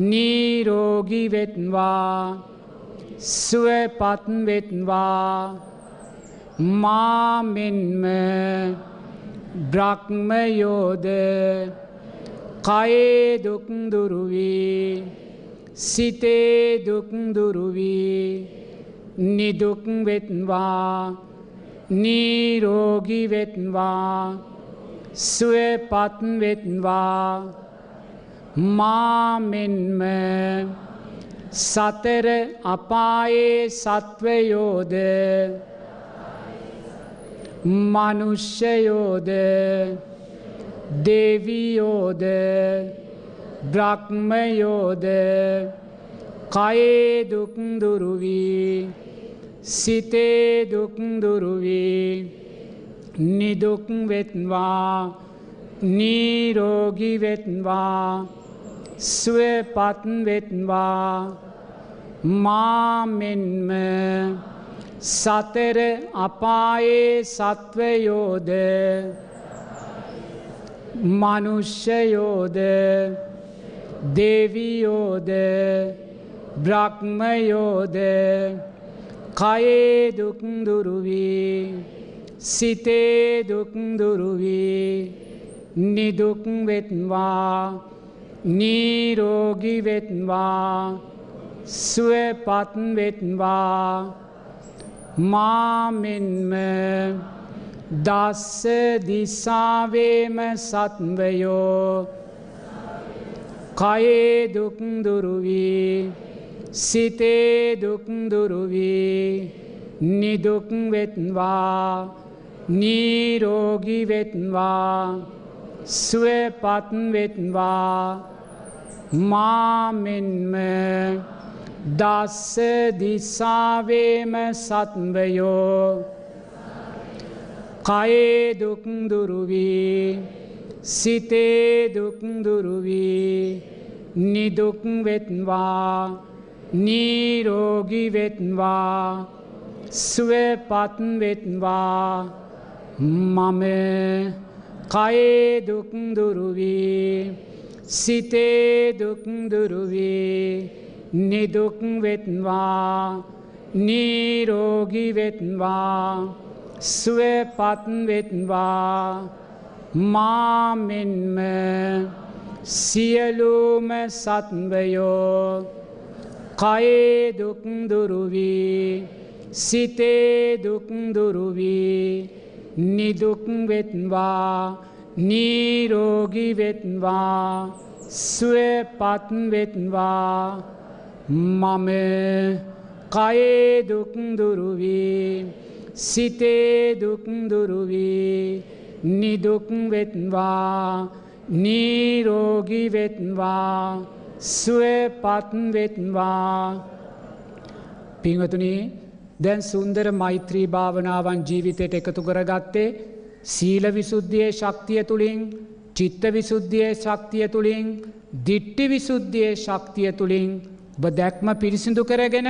නීරෝගි වෙත්වා ස්වපත් වෙත්වා මාමෙන්ම බ්‍රහ්මයෝද කයේ දුක්දුරුවී සිතේ දුක්දුරුවී සුවපත් වෙත්වා මාමෙන්ම සතර අපායේ සත්වයෝද මනුෂ්‍යයෝද දෙවියෝද බ්‍රහ්මයෝද කයේ දුක්දුරුවී සිතේ දුක්දුරුවී නිදුක් වෙත්වා නීරෝගි වෙත්වා ස්වපත් වෙත්වා. මාමෙන්ම සතර අපායේ සත්වයෝද මනුෂ්‍යයෝද දෙවියෝද බ්‍රහ්මයෝද කයේ දුක්දුරුවී සිතේ දුක්දුරුවී නිදුක් වෙත්වා නීරෝගිවෙත්වා සුවපත් වෙත්වා. මාමෙන්ම දස්ස දිසාවේම සත්වයෝ කයේ දුක්දුරුවී සිතේ දුක්දුරුවී නිදුක් වෙත්වා. නීරෝගි වෙත්වා සුවපත් වෙත්වා. මාමෙන්ම දස්ස දිසාවේම සත්වයෝ. කයේ දුක්දුරුවී සිතේ දුක්දුරුවී නිදුක් මම කයේ දුක්දුරුවී සිතේ දුක්දුරුවී නිදුක් වෙත්වා නීරෝගි වෙත්වා සුවපත් වෙත්වා. මාමෙන්ම සියලුම සත්වයෝ කයේ දුක්දුරුවී සිතේ දුක්දුරුවී නිදුක් වෙත්වා නීරෝගි වෙත්වා සුවපත් වෙත්වා මම කයේ දුක්දුරුවී සිතේ දුක්දුරුවී නිදුක් වෙත්වා නීරෝගි වෙත්වා සුවපත් වෙත්වා පිංහතුනේ දැන් සුන්දර මෛත්‍රී භාවනාවන් ජීවිතයට එකතු කරගත්තේ සීල විසුද්ධියයේ ශක්තිය තුළින් චිත්ත විසුද්ධියයේ ශක්තිය තුළින් දිට්ටි විසුද්ධියයේ ශක්තිය තුළින් ඔබ දැක්ම පිරිසිදු කරගෙන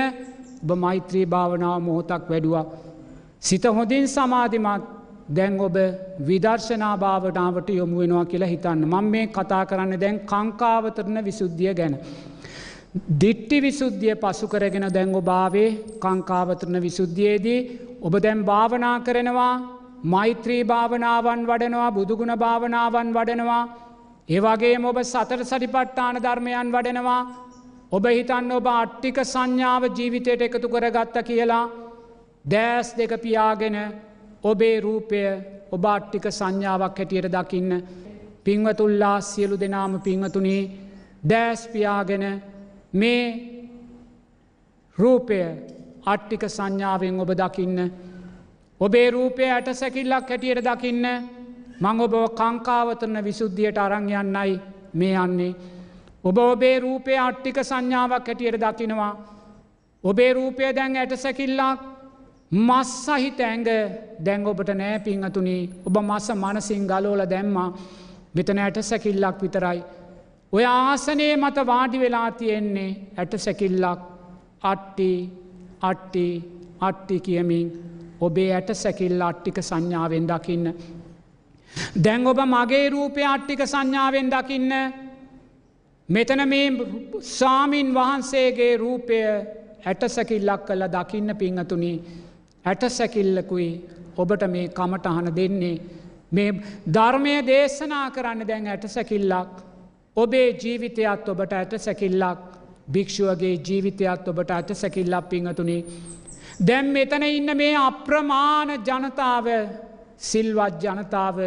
ඔබ මෛත්‍රී භාවනාව මොහොතක් වැඩුවා. සිත හොඳින් සමාධිමත් දැන් ඔබ විදර්ශනා භාවනාවට යොමු වෙනවා කියලා හිතන්න මං මේ කතා කරන්න දැන් කංකාවතරන විසුද්ධිය ගැන. දිට්ටි විසුද්ධිය පසු කරගෙන දැන් ඔබාවේ කංකාවතරන විසුද්ධියයේදී ඔබ දැම් භාවනා කරනවා මෛත්‍රී භාවනාවන් වඩනවා බුදුගුණ භාවනාවන් වඩනවා. ඒවගේ ඔබ සතර සරිපට්ටාන ධර්මයන් වඩනවා. ඔබ හිතන්න ඔබ අට්ටික සංඥාව ජීවිතයට එකතු කරගත්ත කියලා දෑස් දෙක පියාගෙන ඔබේ රූපය ඔබ අට්ටික සංඥාවක් හැටියට දකින්න. පිංවතුල්ලා සියලු දෙනාම පිංවතුනී දෑස් පියාගෙන මේ රූපය අට්ටික සංඥාවෙන් ඔබ දකින්න. ඔබේ රූපය ඇට සැකිල්ලක් හැටියට දකින්න මං ඔබ කංකාවතරන විසුද්ධියට අරං යන්නයි මේ යන්නේ. ඔබ ඔබේ රූපය අට්ටික සංඥාවක් හැටියට දකිනවා. ඔබේ රූපය දැන් ඇට සැකිල්ලක් මස් සහිත ඇඟ දැන් ඔබට නෑ පිංහතුනි ඔබ මස්ස මනසින් ගලෝල දැම්මා මෙතන ඇට සැකිල්ලක් විතරයි. ඔය ආසනයේ මත වාඩි වෙලා තියෙන්නේ ඇට සැකිල්ලක්. අට්ටි අට්ටි අට්ටි කියමින් ඔබේ ඇට සැකිල්ල අට්ටික සංඥාවෙන් දකින්න. දැන් ඔබ මගේ රූපය අට්ටික සංඥාවෙන් දකින්න. මෙතන මේ සාමීන් වහන්සේගේ රූපය ඇට සැකිල්ලක් කළ දකින්න පිංහතුනි ඇට සැකිල්ලකුයි ඔබට මේ කමටහන දෙන්නේ. මේ ධර්මය දේශනා කරන්න දැන් ඇට සැකිල්ලක් ඔබේ ජීවිතයත් ඔබට ඇත සැකිල්ලක් භික්ෂුවගේ ජීවිතයත් ඔබට ඇත සැකිල්ලක් පිංහතුනි. දැම් මෙතන ඉන්න මේ අප්‍රමාණ ජනතාව සිල්වත් ජනතාව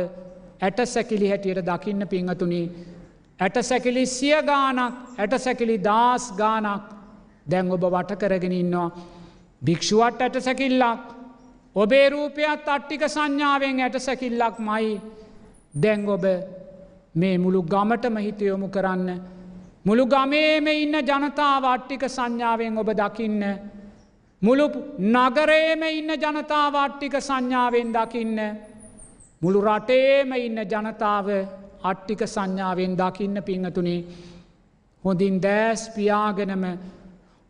ඇට සැකිලි හැටියට දකින්න පිංහතුනි. ඇට සැකිලි සිය ගානක් ඇට සැකිලි දස් ගානක් දැන් ඔබ වට කරගෙන ඉන්නවා. භික්ෂුවට ඇට සැකිල්ලක් ඔබේ රූපයත් අට්ටික සංඥාවෙන් ඇට සැකිල්ලක් මයි දැන් ඔබ මේ මුළු ගමටම හිතයොමු කරන්න. මුළු ගමේම ඉන්න ජනතාව අට්ටික සංඥාවෙන් ඔබ දකින්න. මුළු නගරේම ඉන්න ජනතාව අට්ටික සංඥාවෙන් දකින්න. මුළු රටේම ඉන්න ජනතාව අට්ටික සංඥාවෙන් දකින්න පිංහතුනේ. හොඳින් දෑස් පියාගෙනම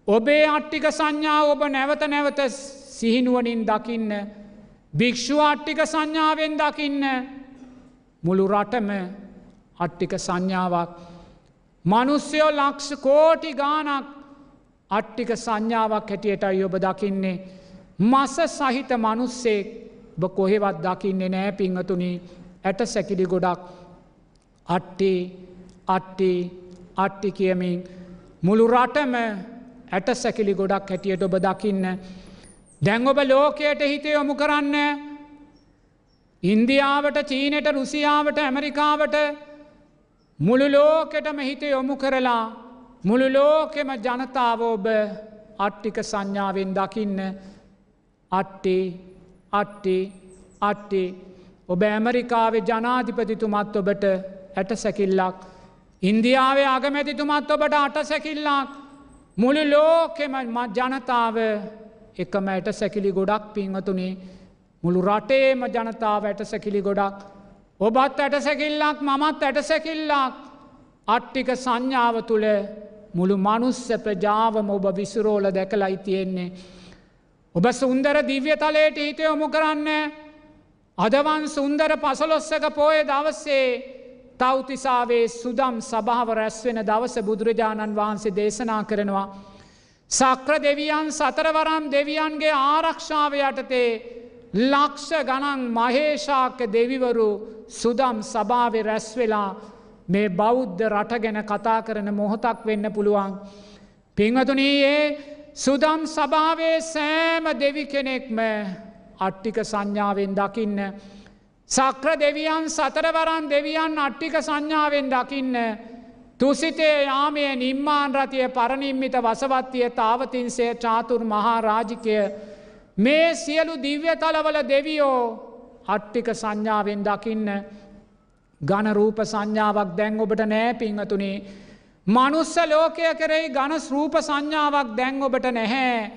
ඔබේ අට්ටික සංඥාව ඔබ නැවත නැවත සිහිනුවනින් දකින්න. භික්‍ෂුව අට්ටික සංඥාවෙන් දකින්න මුළු රටම අට්ටික සංඥාවක්. මනුස්්‍යයෝ ලක්ෂ කෝටි ගානක් අට්ටික සංඥාවක් හැටියටයි ඔබ දකින්නේ. මස සහිත මනුස්සෙක් බ කොහෙවත් දකින්නේ නෑ පිංහතුනි ඇට සැකිලි ගොඩක් අට්ටි අට්ටි අට්ටි කියමින් මුළු රටම ඇට සැකිලි ගොඩක් හැටියට ඔබ දකින්න. දැන් ඔබ ලෝකයට හිත යොමු කරන්න ඉන්දියාවට චීනයට රුසියාවට ඇමරිකාවට මුළු ලෝකෙටම හිත යොමු කරලා මුළු ලෝකෙම ජනතාව ඔබ අට්ටික සංඥාවෙන් දකින්න. අට්ටි අට්ටි අට්ටි. ඔබ ඇමරිකාවේ ජනාධිපතිතුමත් ඔබට ඇට සැකිල්ලක් ඉන්දියාවේ අගමැතිතුමත් ඔබට අට සැකිල්ලක් මුළු ලෝකෙම ජනතාව එකම ඇට සැකිලි ගොඩක් පින්වතුනේ. මුළු රටේම ජනතාව ඇට සැකිලි ගොඩක්. ඔබත් ඇට සැකිල්ලක් මමත් ඇට සැකිල්ලක් අට්ටික සංඥාව තුළ මුළු මනුස්ස ප්‍රජාවම ඔබ විසුරෝල දැකලයි තියෙන්නේ. ඔබ සුන්දර දිව්‍ය තලයට හිත යොමු කරන්න අදවන් සුන්දර පසලොස්සක පෝය දවස්සේ තෞතිසාවේ සුදම් සභාව රැස්වෙන දවස බුදුරජාණන් වහන්සේ දේශනා කරනවා. සක්‍ර දෙවියන් සතරවරම් දෙවියන්ගේ ආරක්ෂාව යටතේ ලක්ෂ ගණන් මහේෂාක දෙවිවරු සුදම් සභාව රැස්වෙලා මේ බෞද්ධ රට ගැන කතා කරන මොහොතක් වෙන්න පුළුවන්. පිංහතුනී ඒ සුදම් සභාවේ සෑම දෙවි කෙනෙක්ම අට්ටික සංඥාවෙන් දකින්න. සක්‍ර දෙවියන් සතරවරන් දෙවියන් අට්ටික සංඥාවෙන් දකින්න. තුසිතේ යාමය නිම්මාන් රතිය පරණින්මිත වසවත්තිය තාවතින්සේ චාතුර් මහා රාජිකය මේ සියලු දිව්‍ය තලවල දෙවියෝ අට්ටික සංඥාවෙන් දකින්න ගණරූප සංඥාවක් දැන් ඔබට නෑ පිංහතුනේ මනුස්ස ලෝකය කෙරෙහි ගණ රූප සංඥාවක් දැන් ඔබට නැහැ.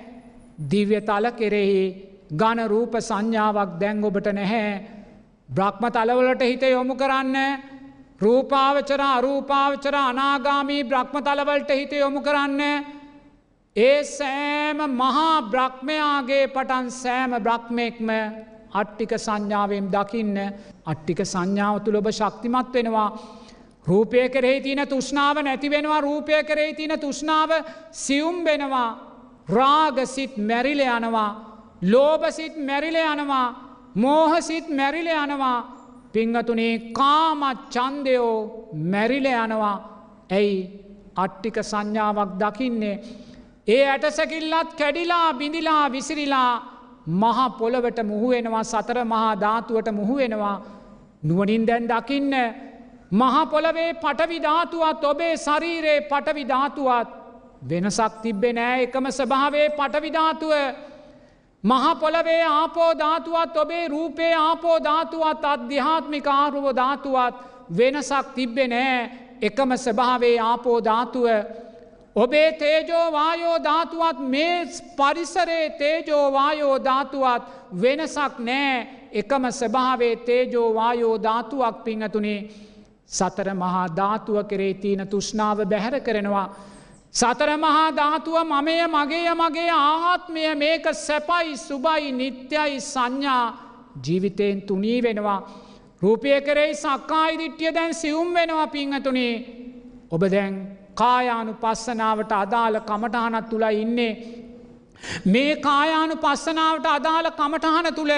දිව්‍ය තල කෙරෙහි ගණරූප සංඥාවක් දැන් ඔබට නැහැ. බ්‍රහ්ම තලවලට හිත යොමු කරන්න රූපාවචර අරූපාවචර අනාගාමී බ්‍රහ්ම තලවලට හිත යොමු කරන්න ඒ සෑම මහා බ්‍රහ්මයාගේ පටන් සෑම බ්‍රහ්මෙක්ම අට්ටික සංඥාවෙන් දකින්න අට්ටික සංඥාව තුළ ඔබ ශක්තිමත් වෙනවා. රූපය කරෙහි තියන තුෂ්නාව නැතිවෙනවා රූපය කරෙහි තියන තුෂ්නාව සියුම් වෙනවා. රාගසිත් මැරිල යනවා. ලෝබසිත් මැරිල යනවා. මෝහසිත් මැරිල යනවා. පිංහතුනේ කාමත් චන්දයෝ මැරිල යනවා. ඇයි අට්ටික සංඥාවක් දකින්නේ. ඒ ඇටසැකිල්ලත් කැඩිලා බිඳිලා විසිරිලා මහ පොළවට මුහුවෙනවා සතර මහා ධාතුවට මුහුවෙනවා නුවනින් දැන් දකින්න මහපොළවේ පටවිධාතුවත් ඔබේ ශරීරයේ පටවිධාතුවත් වෙනසක් තිබ්බෙ නෑ. එකම ස්භාවේ පටවිධාතුව මහපොළවේ ආපෝධාතුවත් ඔබේ රූපේ ආපෝධාතුවත් අධ්‍යාත්මික ආරුව ධාතුවත් වෙනසක් තිබ්බෙ නෑ. එකම ස්භාවේ ආපෝධාතුව ඔබේ තේජෝවායෝ ධාතුවත් මේ පරිසරේ තේජෝවායෝ ධාතුවත් වෙනසක් නෑ එකම ස්භාවේ තේජෝවායෝ ධාතුවක් පිංහතුනේ සතර මහා ධාතුව කරේ තියන තුෂ්නාව බැහැර කරනවා. සතර මහා ධාතුව මමය මගේ මගේ ආත්මය මේක සැපයි සුබයි නිත්‍යයි සංඥා ජීවිතයෙන් තුනී වෙනවා. රූපය කරෙයි සක්කායිදිට්්‍යය දැන් සිවුම් වෙනවා පිංහතුනේ ඔබ දැන් කායානු පස්සනාවට අදාළ කමටහනත් තුළ ඉන්නේ. මේ කායානු පස්සනාවට අදාළ කමටහන තුළ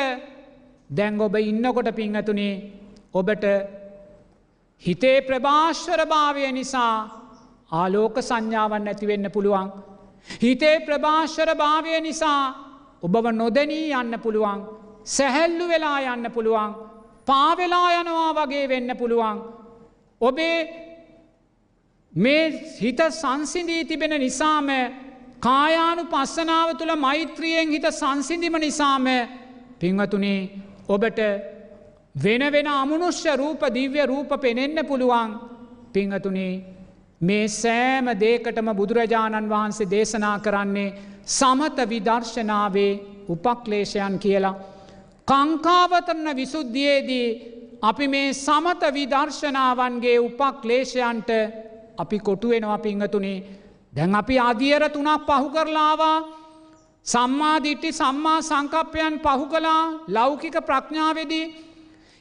දැන් ඔබ ඉන්නකොට පිංහතුනේ ඔබට හිතේ ප්‍රභාශ්වර භාවය නිසා ආලෝක සංඥාවන් ඇතිවෙන්න පුළුවන්. හිතේ ප්‍රභාශ්වර භාවය නිසා ඔබව නොදැනී යන්න පුළුවන්. සැහැල්ලු වෙලා යන්න පුළුවන්. පාවෙලා යනවා වගේ වෙන්න පුළුවන්. ඔබේ මේ හිත සංසිඳී තිබෙන නිසාම කායානු පස්සනාව තුළ මෛත්‍රියෙන් හිත සංසිඳිම නිසාම පිංවතුනේ ඔබට වෙන වෙන අමනුෂ්‍ය රූප දිව්‍ය රූප පෙනෙන්න පුළුවන් පිංහතුනේ මේ සෑම දේකටම බුදුරජාණන් වහන්සේ දේශනා කරන්නේ සමත විදර්ශනාවේ උපක්ලේශයන් කියලා. කංකාවතරන විසුද්ධියේදී අපි මේ සමත විදර්ශනාවන්ගේ උපක්ලේශයන්ට අපි කොටුවෙනවා පිංහතුනේ දැන් අපි අධියර තුනක් පහු කරලාවා සම්මාධිට්ටි සම්මා සංකප්පයන් පහු කලා ලෞකික ප්‍රඥාවෙදී.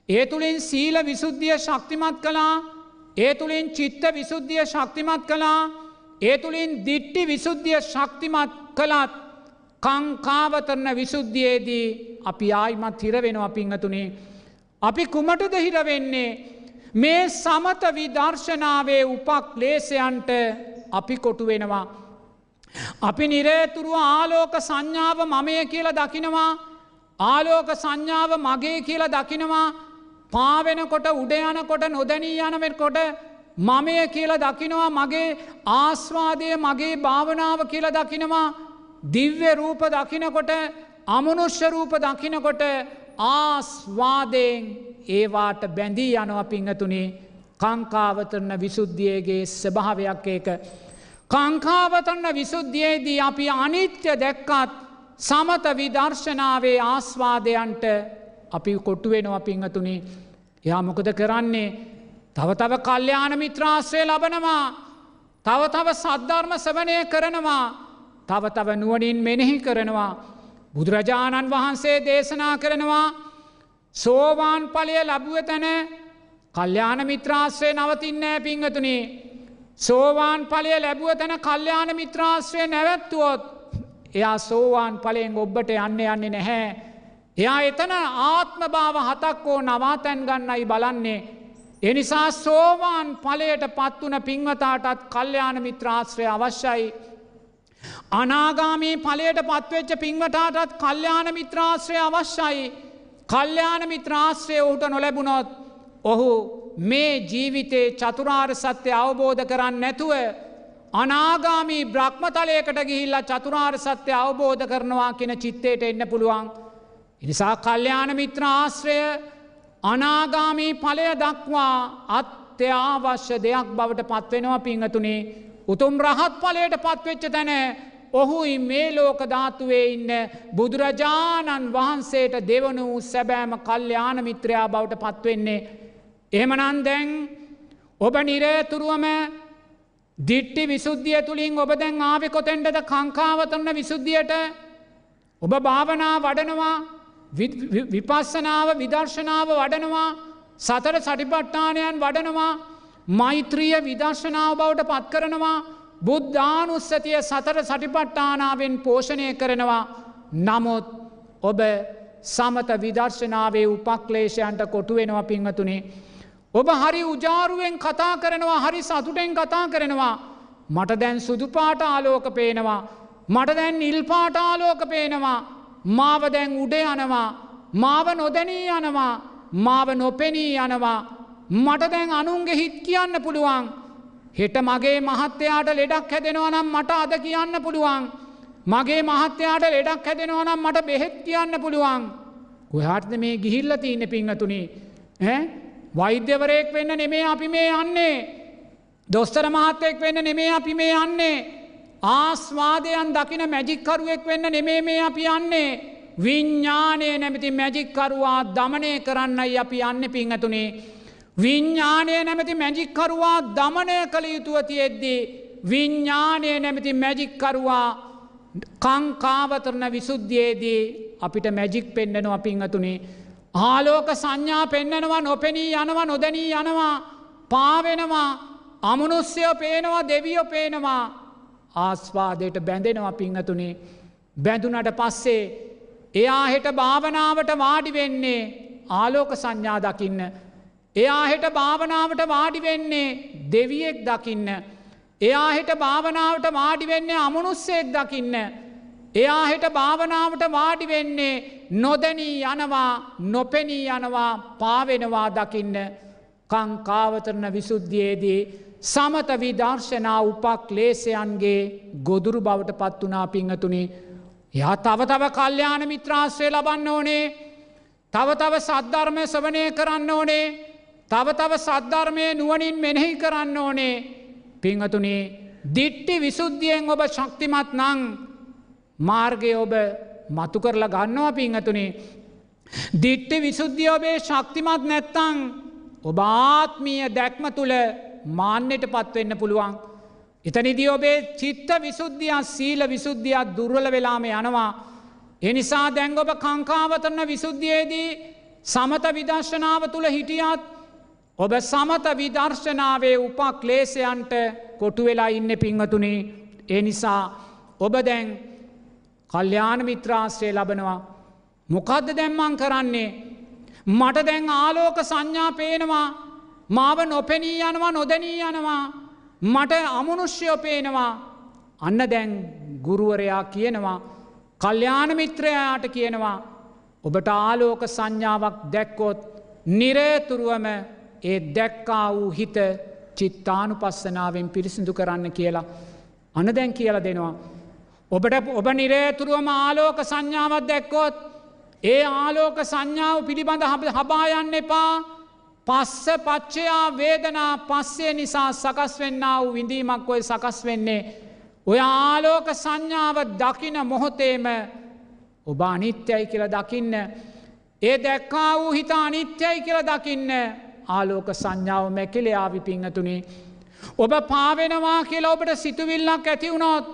ඒ තුළින් සීල විසුද්ධිය ශක්තිමත් කලා ඒ තුළින් චිත්ත විසුද්ධිය ශක්තිමත් කළා. ඒ තුළින් දිට්ටි විසුද්ධිය ශක්තිමත් කළත් කංකාවතරන විසුද්ධියයේදී අපි ආයිමත් හිරවෙනවා පිංහතුනේ. අපි කුමටද හිරවෙන්නේ මේ සමත විදර්ශනාවේ උපක් ලේසයන්ට අපි කොටු වෙනවා. අපි නිරේතුරුව ආලෝක සංඥාව මමය කියල දකිනවා. ආලෝක සංඥාව මගේ කියල දකිනවා. පාවෙනකොට උඩයනකොට නොදැනී යනවෙකොට මමය කියල දකිනවා. මගේ ආස්වාදය මගේ භාවනාව කියල දකිනවා. දිව්‍ය රූප දකිනකොට අමනුෂ්‍ය රූප දකිනකොට ආස්වාදයෙන් ඒවාට බැඳී යනව පිංහතුනේ. කංකාවතරන විසුද්ධියගේ ස්භාවයක් ඒක. කංකාවතරන්න විසුද්ධියේදී අපි අනිත්‍ය දැක්කත් සමත විදර්ශනාවේ ආස්වාදයන්ට අපි කොට්ටුවෙනවා පිංහතුනේ. එයා මොකද කරන්නේ? තව තව කල්්‍යයාන මිත්‍රාශ්‍රය ලබනවා. තව තව සද්ධර්ම සවනය කරනවා. තව තව නුවනින් මෙනෙහි කරනවා. බුදුරජාණන් වහන්සේ දේශනා කරනවා සෝවාන් පලය ලබුව තැන කල්්‍යාන මිත්‍රාශ්‍රය නවතින්නෑ පිංහතුනේ සෝවාන් පලය ලැබුව තැන කල්්‍යාන මිත්‍රාශ්‍රය නැවැත්තුවොත් එයා සෝවාන් පලයෙන් ඔබ්බට යන්න යන්නේ නැහැ. එයා එතන ආත්ම භාව හතක් හෝ නවාතැන් ගන්නයි බලන්නේ. එනිසා සෝවාන් පලයට පත්වන පින්වතාටත් කල්්‍යයාන මිත්‍රාශ්‍රය අවශ්‍යයි. අනාගාමී පලයට පත්වෙච්ච පින්වටාටත් කල්්‍යයාන මිත්‍රාශ්‍රය අවශ්‍යයි. කල්්‍යයාන මිත්‍රාශ්‍රය ඔහුට නොලැබුණොත් ඔහු මේ ජීවිතේ චතුරාර් සත්‍යය අවබෝධ කරන්න නැතුව අනාගාමී බ්‍රහ්මතලයකට ගිහිල්ලා චතුරාර් සත්‍යය අවබෝධ කරනවා කියෙන චිත්තයට එන්න පුළුවන්. එනිසා කල්්‍යයාන මිත්‍ර ආශ්‍රය අනාගාමී පලය දක්වා අත්‍යආවශ්‍ය දෙයක් බවට පත්වෙනවා පිංහතුනේ උතුම් රහත් පලයට පත්වෙච්ච තැන ඔහුයි මේ ලෝක ධාතුවේ ඉන්න බුදුරජාණන් වහන්සේට දෙවනු සැබෑම කල්්‍යයාන මිත්‍රයා බවට පත්වෙන්නේ. එහෙමනන් දැන් ඔබ නිරේතුරුවම දිට්ටි විසුද්ධිය තුළින් ඔබ දැන් ආවෙ කොතෙන්ටද කංකාවතරන විසුද්ධියට. ඔබ භාවනා වඩනවා විපස්සනාව විදර්ශනාව වඩනවා සතර සටිපට්ඨානයන් වඩනවා මෛත්‍රිය විදර්ශනාව බවට පත් කරනවා. බුද්ධානුස්සතිය සතර සටිපට්ඨානාවෙන් පෝෂණය කරනවා. නමුත් ඔබ සමත විදර්ශනාවේ උපක්ලේෂයන්ට කොටුවෙනවා පිංහතුනේ. ඔබ හරි උජාරුවෙන් කතා කරනවා හරි සතුටෙන් කතා කරනවා. මට දැන් සුදුපාට ආලෝක පේනවා. මට දැන් නිල්පාට ආලෝක පේනවා. මාව දැන් උඩ යනවා. මාව නොදැනී යනවා. මාව නොපෙනී යනවා. මට දැන් අනුන්ගේ හිත් කියන්න පුළුවන්. හෙට මගේ මහත්තයාට ලෙඩක් හැදෙනවා නම් මට අද කියන්න පුළුවන්. මගේ මහත්තයාට ලෙඩක් හැදෙනවා නම් මට බෙහෙත් කියන්න පුළුවන්. කොහාටද මේ ගිහිල්ල තියන්න පිංහතුනේ වෛද්‍යවරයෙක් වෙන්න නෙමේ අපි මේ යන්නේ. දොස්තර මහත්තයෙක් වෙන්න නෙමේ අපි මේ යන්නේ. ආස්වාදයන් දකින මැජික්කරුවෙක් වෙන්න නෙමේ මේ අපි යන්නේ. විඤ්ඥානය නැමති මැජික්කරුවා දමනය කරන්නයි අපි යන්න පිංහතුනේ විඤ්ඥානය නැමති මැජික්කරුවා දමනය කළ යුතුව තියෙද්දී විඤ්ඥානය නැමති මැජික්කරුවා කංකාවතරන විසුද්ධියයේදී අපිට මැජික් පෙන්න්නනවා පිංහතුනේ ආලෝක සංඥා පෙන්නනවා නොපෙනී යනවා නොදැනී යනවා පාවෙනවා අමනුස්්‍යයෝ පේනවා දෙවියෝ පේනවා. ආස්වාදයට බැඳෙනවා පිංහතුනේ බැඳුනට පස්සේ එයා හෙට භාවනාවට වාඩි වෙන්නේ ආලෝක සංඥා දකින්න. එයා හෙට භාවනාවට වාඩි වෙන්නේ දෙවියෙක් දකින්න. එයා හෙට භාවනාවට වාඩි වෙන්නේ අමනුස්සෙක් දකින්න. එයා හෙට භාවනාවට වාඩි වෙන්නේ නොදැනී යනවා නොපෙනී යනවා පාවෙනවා දකින්න කංකාවතරන විසුද්ධියයේදී සමත විදර්ශනා උපක් ලේසයන්ගේ ගොදුරු බවට පත් වනා පිංහතුනි. යා තව තව කල්්‍යයාන මිත්‍රාශ්‍රය ලබන්න ඕනේ තව තව සද්ධර්මය සවනය කරන්න ඕනේ තව තව සද්ධර්මය නුවනින් මෙනෙහි කරන්න ඕනේ පිංහතුනේ දිට්ටි විසුද්ධියෙන් ඔබ ශක්තිමත් නං මාර්ගය ඔබ මතු කරලා ගන්නවා පිංහතුනේ දිට්ටි විසුද්ධිය ඔබේ ශක්තිමත් නැත්තං ඔබ ආත්මීය දැක්ම තුළ මාන්‍යයට පත්වෙන්න පුළුවන්. එතනිදී ඔබේ චිත්ත විසුද්ධියත් සීල විසුද්ධියත් දුර්වල වෙලාම යනවා. එනිසා දැංග ඔබ කංකාවතරන විසුද්ධියයේදී සමත විදර්ශනාව තුළ හිටියත් ඔබ සමත විදර්ශනාවේ උපක්ලේසයන්ට කොටු වෙලා ඉන්න පිංහතුනේ ඒ නිසා ඔබ දැන් කල්්‍යාන මිත්‍රාශ්‍රය ලබනවා. මොකදද දැම්මං කරන්නේ. මට දැන් ආලෝක සංඥා පේනවා මාව නොපෙනී යනවා නොදැනී යනවා. මට අමනුෂ්‍යයෝ පේනවා අන්න දැන් ගුරුවරයා කියනවා කල්්‍යාන මිත්‍රයාට කියනවා ඔබට ආලෝක සංඥාවක් දැක්කොත් නිරේතුරුවම ඒ දැක්කා වූ හිත චිත්තානු පස්සනාවෙන් පිරිසිදු කරන්න කියලා අන දැන් කියලා දෙනවා. ඔබට ඔබ නිරේතුරුවම ආලෝක සංඥාවත් දැක්කොත් ඒ ආලෝක සංඥාව පිළිබඳ හබායන්න එපා පස්ස පච්චයා වේදනා පස්සේ නිසා සකස් වෙන්න වූ විඳීමක් ඔය සකස් වෙන්නේ. ඔය ආලෝක සංඥාව දකින මොහොතේම ඔබ අනිත්‍යයි කියල දකින්න. ඒ දැක්කා වූ හිත අනිත්‍යයි කියල දකින්න ආලෝක සංඥාව මැකිලයාවි පිංහතුනේ. ඔබ පාවෙනවා කියලා ඔබට සිතුවිල්ලක් ඇතිවුණොත්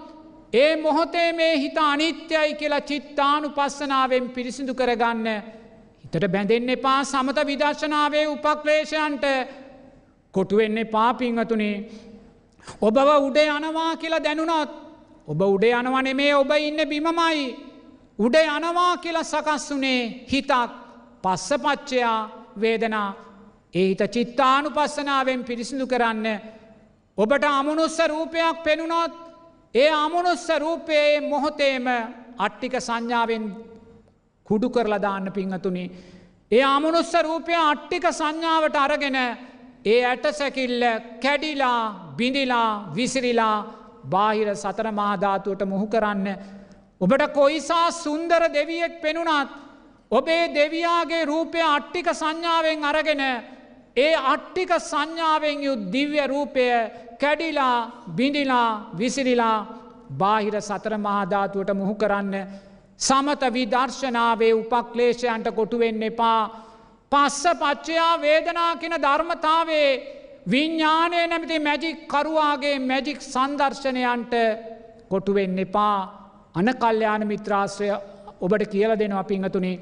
ඒ මොහොතේ මේ හිත අනිත්‍යයි කියලා චිත්තානු පස්සනාවෙන් පිරිසිදු කරගන්න. හිතට බැඳෙන්න එපා සමත විදර්ශනාවේ උපක්ලේෂයන්ට කොටුවෙන්න පාපිංහතුනේ ඔබව උඩේ යනවා කියලා දැනුනොත් ඔබ උඩේ යනවනේ මේ ඔබ ඉන්න බිමමයි. උඩ යනවා කියලා සකස් වුනේ හිතක් පස්ස පච්චයා වේදනා ඒ හිත චිත්තානු පස්සනාවෙන් පිරිසිදු කරන්න ඔබට අමනුස්ස රූපයක් පෙනුනොත් ඒ අමනුස්ස රූපයේ මොහොතේම අට්ටික සංඥාවෙන් කුඩු කරලදාන්න පිංහතුනි. ඒ අමනුස්ස රූපය අට්ටික සංඥාවට අරගෙන ඒ ඇට සැකිල්ල කැඩිලා බිඳිලා විසිරිලා බාහිර සතර මහධාතුවට මුහු කරන්න. ඔබට කොයිසා සුන්දර දෙවියෙක් පෙනුනත් ඔබේ දෙවයාගේ රූපය අට්ටික සංඥාවෙන් අරගෙන ඒ අට්ටික සංඥාවෙන් යු දිව්‍ය රූපය කැඩිලා බිඳිලා විසිරිලා බාහිර සතර මහධාතුවට මුහු කරන්න සමත විදර්ශනාවේ උපක්ලේශයන්ට කොටුවෙන්න එපා. පස්ස පච්චයා වේදනා කියන ධර්මතාවේ විඤ්ඥානය නැමති මැජික් කරුවාගේ මැජික් සන්දර්ශනයන්ට කොටුවෙන්න එපා. අන කල්්‍යයාන මිත්‍රාශ්‍රය ඔබට කියල දෙනවා පිංහතුනේ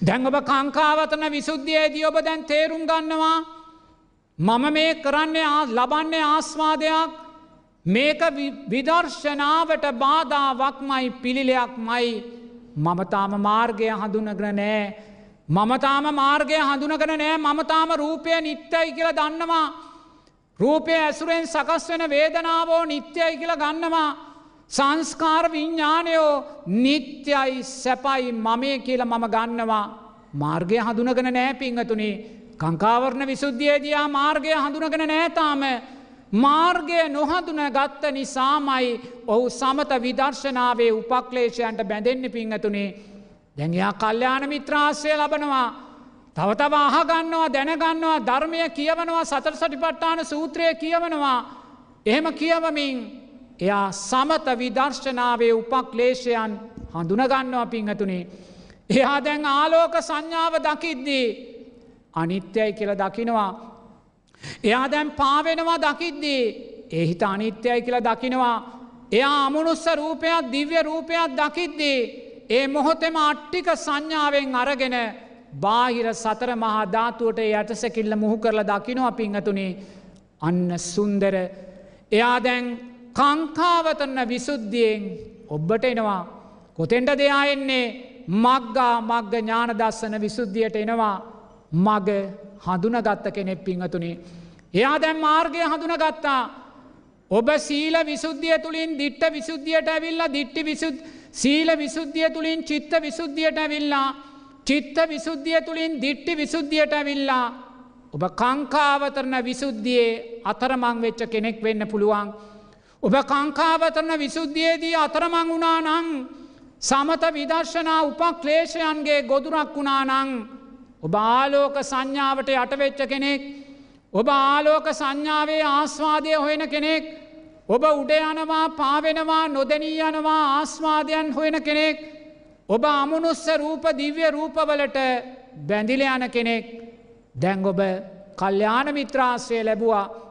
දැන් ඔබ කංකාවතන විසුද්ධියේදී ඔබ දැන් තේරුම් ගන්නවා මම මේ කරන්නේ ලබන්නේ ආස්වාදයක්. මේක විදර්ශනාවට බාධාවක්මයි පිළිලයක් මයි මමතාම මාර්ගය හඳුනගන නෑ. මමතාම මාර්ගය හඳුනගෙන නෑ. මමතාම රූපය නිත්‍යයි කියල දන්නවා. රූපය ඇසුරෙන් සකස් වෙන වේදනාවෝ නිත්‍යයි කියල ගන්නවා. සංස්කාර විඤ්ඥානයෝ නිත්‍යයි සැපයි මමය කියල මම ගන්නවා. මාර්ගය හඳුනගෙන නෑ පිංහතුනේ. කංකාවරණ විසුද්ධියදයා මාර්ගය හඳුනගෙන නෑතාම මාර්ගය නොහඳුන ගත්ත නිසාමයි ඔහු සමත විදර්ශනාවේ උපක්ලේෂයන්ට බැඳෙන්න පිංහතුනේ. දැඟයා කල්්‍යාන මිත්‍රාශය ලබනවා. තවතව අහගන්නවා දැනගන්නවා ධර්මය කියවනවා සතර සටිපට්ටාන සූත්‍රය කියවනවා. එහෙම කියවමින් එයා සමත විදර්ශනාවේ උපක්ලේෂයන් හඳුනගන්නවා පිංහතුනේ. එයා දැන් ආලෝක සංඥාව දකිද්දී අනිත්‍යයි කියල දකිනවා. එයා දැන් පාවෙනවා දකිද්දී එහිත අනිත්‍යයි කියල දකිනවා. එයා අමනුස්ස රූපයක් දිව්‍ය රූපයක් දකිද්දී ඒ මොහොතෙම අට්ටික සංඥාවෙන් අරගෙන බාහිර සතර මහා ධාතුවට යටසැකිල්ල මුහු කරලා දකිනවා පිංහතුනේ අන්න සුන්දර එයා දැන් කංකාවතන්න විසුද්ධියෙන් ඔබ්බට එනවා. කොතෙන්ට දෙයා එන්නේ මක්ගා මග්ග ඥාන දස්සන විසුද්ධියට එනවා මග හඳුනගත්ත කෙනෙක් පිංහතුනේ. එයා දැම් මාර්ගය හඳුනගත්තා. ඔබ සීල විසුද්ධිය තුළින් දිට්ට විසුද්ධියට ඇවිල්ලා දිට්ටි විසුද් සීල විසුද්ධිය තුළින් චිත්ත විසුද්ධියට ඇවිල්ලා චිත්ත විසුද්ධිය තුළින් දිට්ටි විසුද්ධියට ඇවිල්ලා ඔබ කංකාවතරන විසුද්ධියයේ අතරමං වෙච්ච කෙනෙක් වෙන්න පුළුවන්. ඔබ කංකාවතරන විසුද්ධියයේදී අතරමං වුණා නං සමත විදර්ශනා උපක්ලේෂයන්ගේ ගොදුරක් වුණා නං ඔබ ආලෝක සංඥාවට යටවෙච්ච කෙනෙක් ඔබ ආලෝක සංඥාවේ ආස්වාදය හොයෙන කෙනෙක් ඔබ උඩ යනවා පාවෙනවා නොදැනී යනවා ආස්වාදයන් හොයෙන කෙනෙක් ඔබ අමනුස්ස රූප දිව්‍ය රූපවලට බැඳිල යන කෙනෙක්. දැන් ඔබ කල්්‍යාන මිත්‍රාශ්‍රය ලැබවා.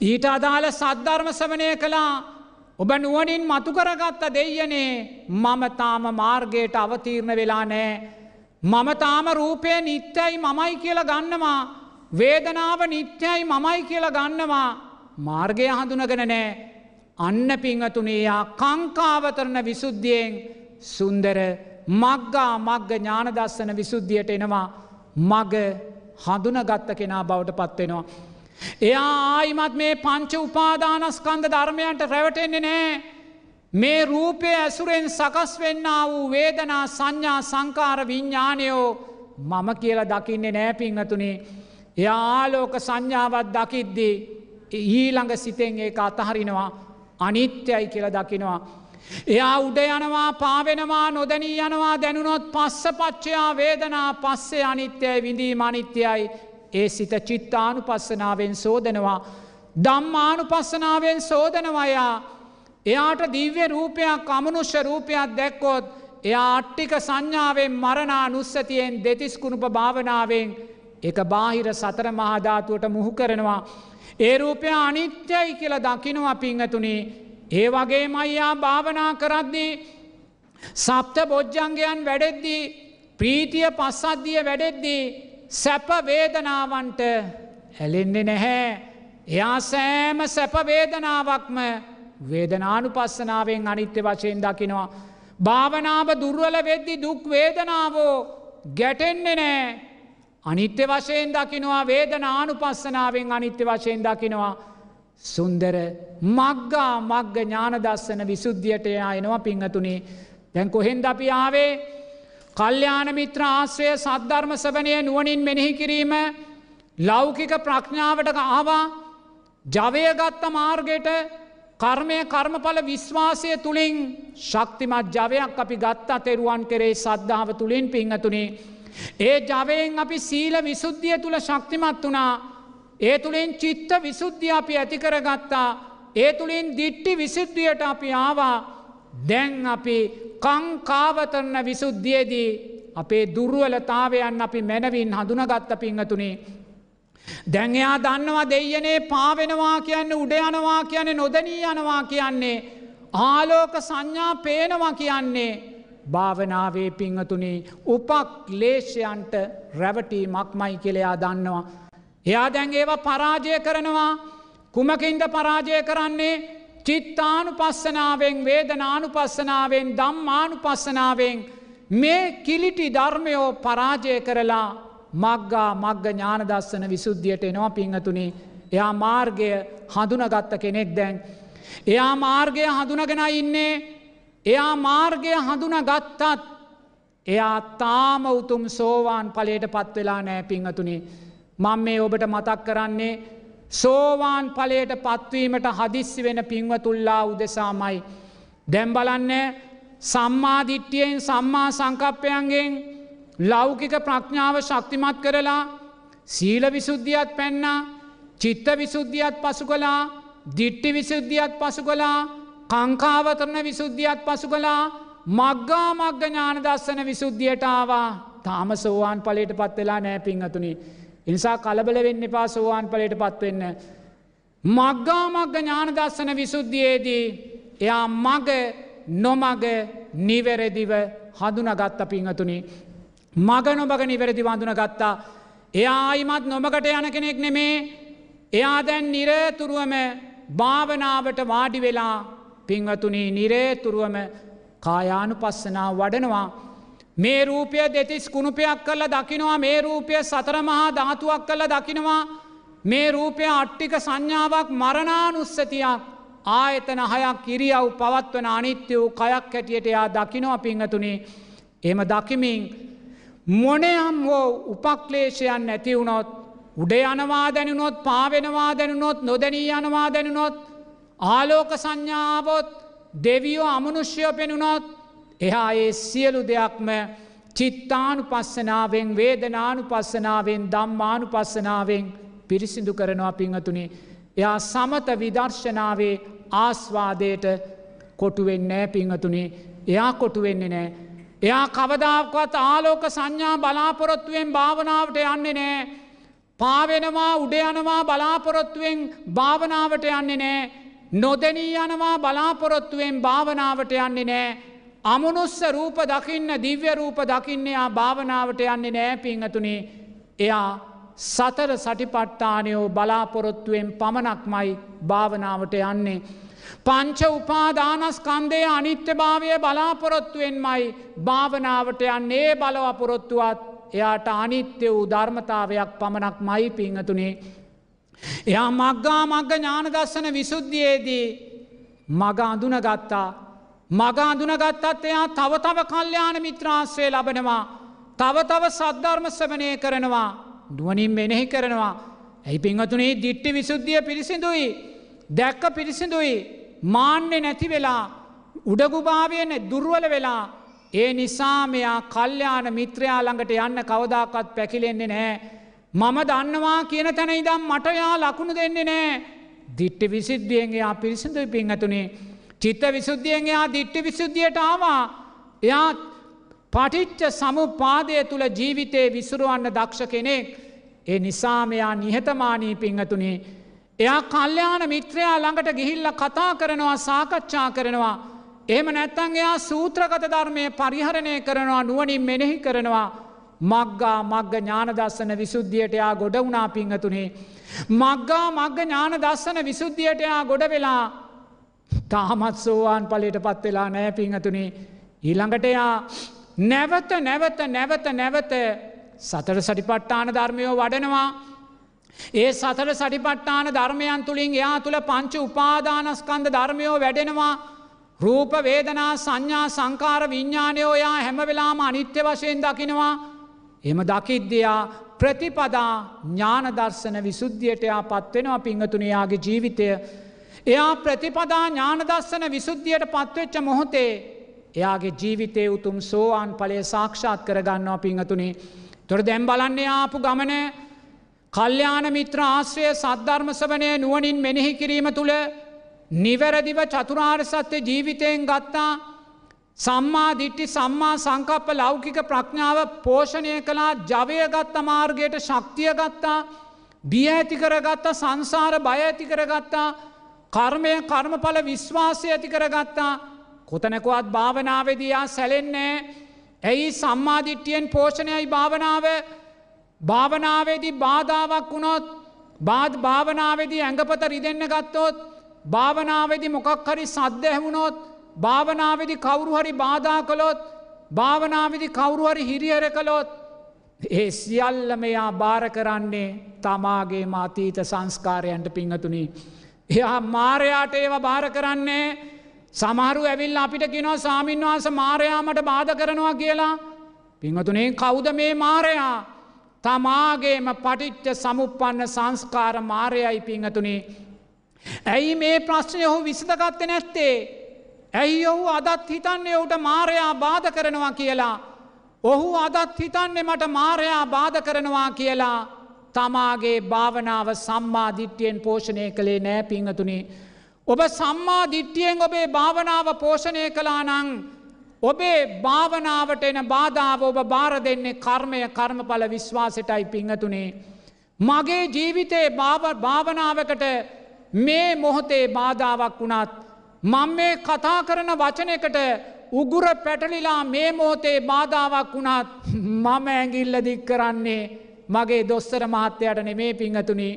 ඊට අදාළ සද්ධර්ම සවනය කළා. ඔබ නුවනින් මතු කරගත්ත දෙයනේ මම තාම මාර්ගයට අවතීරණ වෙලා නෑ. මම තාම රූපය නිත්‍යයි මමයි කියල ගන්නවා. වේදනාව නිත්‍යයි මමයි කියලා ගන්නවා. මාර්ගය හඳුනගෙන නෑ. අන්න පිංහතුනේ යා කංකාවතරන විසුද්ධියෙන් සුන්දර මග්ගා මග්ග ඥානදස්සන විසුද්ධියට එනවා. මග හඳුනගත්ත කෙනා බවට පත්වෙනවා. එයා ආයිමත් මේ පංච උපාදානස්කන්ද ධර්මයන්ට රැවටෙන්නේ නෑ. මේ රූපය ඇසුරෙන් සකස් වෙන්න වූ වේදනා සංඥා සංකාර විඤ්ඥානයෝ මම කියලා දකින්නේ නෑ පිංහතුනේ. එයා ආලෝක සංඥාවත් දකිද්දී ඊළඟ සිතෙන් ඒ අතහරිනවා අනිත්‍යයි කියල දකිනවා. එයා උඩ යනවා පාවෙනවා නොදැනී යනවා දැනුනොත් පස්ස පච්චයා වේදනා පස්සේ අනිත්‍යයි විඳීම අනිත්‍යයි ඒ සිත චිත්තානු පස්සනාවෙන් සෝදනවා. දම්මානු පස්සනාවෙන් සෝදනවයා එයාට දිව්‍ය රූපයක් අමනුෂ්‍ය රූපයක් දැක්කොත් එයා අට්ටික සංඥාවෙන් මරණා නුස්සතියෙන් දෙතිස්කුණුප භාවනාවෙන් එක බාහිර සතර මහධාතුවට මුහු කරනවා. ඒ රූපය අනිත්‍යයි කියල දකිනවා පිංහතුනේ ඒ වගේ මයියා භාවනා කරද්දී සප්ත බොජ්ජංගයන් වැඩෙද්දී ප්‍රීතිය පස්සද්ධිය වැඩෙද්දී සැපවේදනාවන්ට ඇලෙන්නේ නැහැ. එයා සෑම සැපවේදනාවක්ම වේදනානු පස්සනාවෙන් අනිත්‍ය වශයෙන් දකිනවා. භාවනාව දුර්වල වෙද්දි දුක් වේදනාවෝ ගැටෙන්නේ නෑ. අනිත්‍ය වශයෙන් දකිනවා වේදනානු පස්සනාවෙන් අනිත්‍ය වශයෙන් දකිනවා. සුන්දර මග්ගා මග්ග ඥානදස්සන විසුද්ධියට එයා එනවා පිංහතුනේ දැන් කොහෙන්ද අපි ආවේ කල්්‍යාන මිත්‍ර ආශ්‍රය සද්ධර්ම සවනය නුවනින් මෙනෙහි කිරීම ලෞකික ප්‍රඥාවට ආවා ජවයගත්ත මාර්ගයට කර්මය කර්මඵල විශ්වාසය තුළින් ශක්තිමත් ජවයක් අපි ගත්තා තෙරුවන් කරේ සද්ධාව තුළින් පිංහතුනේ. ඒ ජවයෙන් අපි සීල විසුද්ධිය තුළ ශක්තිමත් වනා ඒ තුළින් චිත්ත විසුද්ධිය අපි ඇතිකරගත්තා ඒ තුළින් දිට්ටි විසිද්ධියට අපි ආවා. දැන් අපි කංකාවතරන විසුද්ධියදී අපේ දුරුවලතාවයන් අපි මැනවින් හඳුනගත්ත පිංහතුනේ. දැන්යා දන්නවා දෙයනේ පාවෙනවා කියන්න උඩයනවා කියන්නේ නොදනී යනවා කියන්නේ. ආලෝක සංඥා පේනවා කියන්නේ භාවනාවේ පිංහතුනේ උපක් ලේෂයන්ට රැවටීමක් මයි කෙළයා දන්නවා. එයා දැන් ඒවා පරාජය කරනවා කුමකින්ද පරාජය කරන්නේ චිත්තානු පස්සනාවෙන් වේදනානු පස්සනාවෙන් දම්මානු පස්සනාවෙන් මේ කිලිටි ධර්මයෝ පරාජය කරලා මග්ගා මග්ග ඥානදස්සන විසුද්ධියට එනවා පිංහතුනි එයා මාර්ගය හඳුනගත්ත කෙනෙක් දැන්. එයා මාර්ගය හඳුනගෙන ඉන්නේ. එයා මාර්ගය හඳුන ගත්තත් එයා තාම උතුම් සෝවාන් පලට පත්වෙලා නෑ පිංහතුනේ මං මේ ඔබට මතක් කරන්නේ සෝවාන් පලයට පත්වීමට හදිස්සි වෙන පින්වතුල්ලා උදෙසාමයි. දැම්බලන්න සම්මාධිට්ටියෙන් සම්මා සංකප්පයන්ගෙන් ලෞකික ප්‍රඥාව ශක්තිමත් කරලා සීල විසුද්ධියත් පැන්නා චිත්ත විසුද්ධියත් පසු කලා දිට්ටි විසුද්ධියත් පසු කලා කංකාවතරණ විසුද්ධියත් පසු කලා මග්ගා මග්ග ඥාන දස්සන විසුද්ධියටාවා තාම සෝවාන් පලට පත් වෙලා නෑ පිංහතුනි එනිසා කලබල වෙන්න එපා සෝවාන් පලට පත්වෙන්න. මග්ගාමග්ග ඥානදස්සන විසුද්ධියයේදී එයා මග නොමග නිවැරදිව හඳුනගත්ත පිංහතුනි. මග නොබග නිවැරදි වඳුන ගත්තා. එයා අයිමත් නොමකට යන කෙනෙක් නෙමේ එයා දැන් නිරතුරුවම භාවනාවට වාඩි වෙලා පිංහතුනී නිරේතුරුවම කායානු පස්සනා වඩනවා මේ රූපය දෙතිස් කුණුපයක් කල්ල දකිනවා මේ රූපය සතරමහා ධාතුවක් කල්ල දකිනවා. මේ රූපය අට්ටික සංඥාවක් මරණානුස්සතියක් ආයතන හයක් කිරියව් පවත්වන අනිත්‍ය වූ කයක් හැටියට එයා දකිනවා පිංහතුනේ එම දකිමින් මොනයම් හෝ උපක්ලේශයන් නැතිවුණොත් උඩ යනවා දැනුනොත් පාවෙනවා දැනුනොත් නොදැනී යනවා දැනුනොත් ආලෝක සංඥාවොත් දෙවියෝ අමනුෂ්‍යය පෙනුනොත් එහා ඒ සියලු දෙයක්ම චිත්තානු පස්සනාවෙන් වේදනානු පස්සනාවෙන් දම්මානු පස්සනාවෙන් පිරිසිදු කරනවා පිංහතුනේ. එයා සමත විදර්ශනාවේ ආස්වාදයට කොටුවෙන්නෑ පිංහතුනේ එයා කොටුවෙන්නේ නෑ. එයා කවදාවකත් ආලෝක සංඥා බලාපොරොත්තුවෙන් භාවනාවට යන්නේ නෑ. පාවෙනවා උඩයනවා බලාපොරොත්තුවෙන් භාවනාවට යන්නේ නෑ. නොදැනී යනවා බලාපොරොත්තුවෙන් භාවනාවට යන්නේ නෑ. අමනුස්ස රූප දකින්න දිව්‍ය රූප දකින්නයා භාවනාවට යන්නේ නෑ පිංහතුනේ එයා සතර සටිපට්ඨානයෝ බලාපොරොත්තුවෙන් පමණක්මයි භාවනාවට යන්නේ. පංච උපාදානස්කන්දය අනිත්‍ය භාවය බලාපොරොත්තුවෙන්මයි භාවනාවට යන්නේ බලවපොරොත්තුවත් එයාට අනිත්‍ය වූ ධර්මතාවයක් පමණක් මයි පිංහතුනේ. එයා මක්ගා මග්ග ඥානදස්සන විසුද්ධියයේදී මග අඳුන ගත්තා. මග අඳුනගත්තත් එයා තව තව කල්්‍යයාන මිත්‍රාශ්‍රය ලබනවා. තව තව සද්ධර්ම සවනය කරනවා. නුවනින් මෙනෙහි කරනවා. ඇයි පිංහතුනේ දිට්ටි විසුද්ධිය පිරිසිදුයි. දැක්ක පිරිසිදුයි. මාන්‍ය නැති වෙලා උඩගුභාවයන දුර්වල වෙලා ඒ නිසා මෙයා කල්්‍යයාන මිත්‍රයා ළඟට යන්න කවදාකත් පැකිලෙන්නේ නෑ. මම දන්නවා කියන තැන ඉදම් මටයා ලකුණු දෙන්නේ නෑ. දිට්ට විසිද්ධියෙන් එයා පිරිසිදුයි පිංහතුනේ. චිත්ත විසුද්ධියෙන් එයා දිට්ට විසුද්ධියට ආවා. එයා පටිච්ච සමුපාදය තුළ ජීවිතයේ විසුරුවන්න දක්ෂ කෙනෙක්. ඒ නිසාමයා නිහතමානී පිංහතුනේ. එයා කල්්‍යයාන මිත්‍රයා ළඟට ගිහිල්ල කතා කරනවා සාකච්ඡා කරනවා. එහෙම නැත්තන් එයා සූත්‍රගත ධර්මය පරිහරණය කරනවා නුවනින් මෙනෙහි කරනවා. මක්ගා මග්ග ඥානදස්සන විසුද්ධියට යා ගොඩ වුණා පිංහතුනේ. මක්ගා මග්ග ඥාන දස්සන විසුද්ධියට යා ගොඩ වෙලා තාමත් සෝවාන් පලට පත් වෙලා නෑ පිංහතුනේ. ඊළඟට එයා නැවත නැවත නැවත නැවත සතර සටිපට්ඨාන ධර්මයෝ වඩනවා. ඒ සතර සටිපට්ඨාන ධර්මයන් තුළින් එයා තුළ පංච උපාදානස්කන්ද ධර්මයෝ වැඩෙනවා. රූප වේදනා සංඥා සංකාර විඤ්ඥානයෝ යා හැම වෙලාම අනිත්‍ය වශයෙන් දකිනවා. එම දකිද්දයා ප්‍රතිපදා ඥානදර්ශන විසුද්ධියටයා පත්වෙනවා පිංහතුනයාගේ ජීවිතය. එයා ප්‍රතිපදා ඥානදස්සන විසුද්ධියට පත්වෙච්ච මොහොතේ එයාගේ ජීවිතය උතුම් සෝවාන් පලය සාක්ෂාත් කරගන්නවා පිංහතුනේ. තොර දැම් බලන්නේ ආපු ගමන කල්්‍යයාන මිත්‍ර ආශ්‍රය සද්ධර්මසවනය නුවනින් මෙනෙහි කිරීම තුළ නිවැරදිව චතුරාර් සත්‍ය ජීවිතයෙන් ගත්තා සම්මා දිට්ටි සම්මා සංකප්ප ලෞකික ප්‍රඥාව පෝෂණය කලා ජවයගත්ත මාර්ගයට ශක්තිය ගත්තා බිය ඇති කරගත්තා සංසාර බය ඇති කරගත්තා කර්මය කර්මඵල විශ්වාසය ඇති කරගත්තා. කොතනකුවත් භාවනාවදයා සැලෙන්නේ ඇයි සම්මාධිට්ටියෙන් පෝෂණයයි භාවනාව? භාවනාවේදී බාධාවක් වුණොත් බාධ භාවනාවේදී ඇඟපත රිදෙන්න ගත්තොත් භාවනාවේදි මොකක් හරි සද්ධ ඇහුණොත් භාවනාවේදි කවුරු හරි බාධා කළොත් භාවනාවිදි කවුරු හරි හිරිහර කළොත් ඒ සියල්ල මෙයා භාර කරන්නේ තමාගේ මාතීත සංස්කාරයන්ට පිංහතුනි. එයා මාරයාට ඒව භාර කරන්නේ සමහරු ඇවිල් අපිට කිනෝ සාමීන් වහන්ස මාරයාමට බාධ කරනවා කියලා. පිංහතුනේ කෞුද මේ මාරයා තමාගේම පටිච්ච සමුපන්න සංස්කාර මාරයයි පිංහතුනේ. ඇයි මේ ප්‍රශ්නය ඔහු විසඳගත්ත නැත්තේ. ඇයි ඔහු අදත් හිතන්නේ ඔහුට මාරයා බාධ කරනවා කියලා. ඔහු අදත් හිතන්නේ මට මාරයා බාධ කරනවා කියලා තමාගේ භාවනාව සම්මා දිට්ටියෙන් පෝෂණය කළේ නෑ පිංහතුනේ. ඔබ සම්මා දිට්ටියෙන් ඔබේ භාවනාව පෝෂණය කලා නං ඔබේ භාවනාවට එන බාධාව ඔබ බාර දෙන්නේ කර්මය කර්මඵල විශ්වාසටයි පිංහතුනේ. මගේ ජීවිතයේ භාවනාවකට මේ මොහොතේ බාධාවක් වුණත් මං මේ කතා කරන වචනයකට උගුර පැටලිලා මේ මෝතේ බාධාවක් වුණත් මම ඇගිල්ල දික් කරන්නේ මගේ දොස්තර මහත්තයට නෙමේ පිංහතුනි.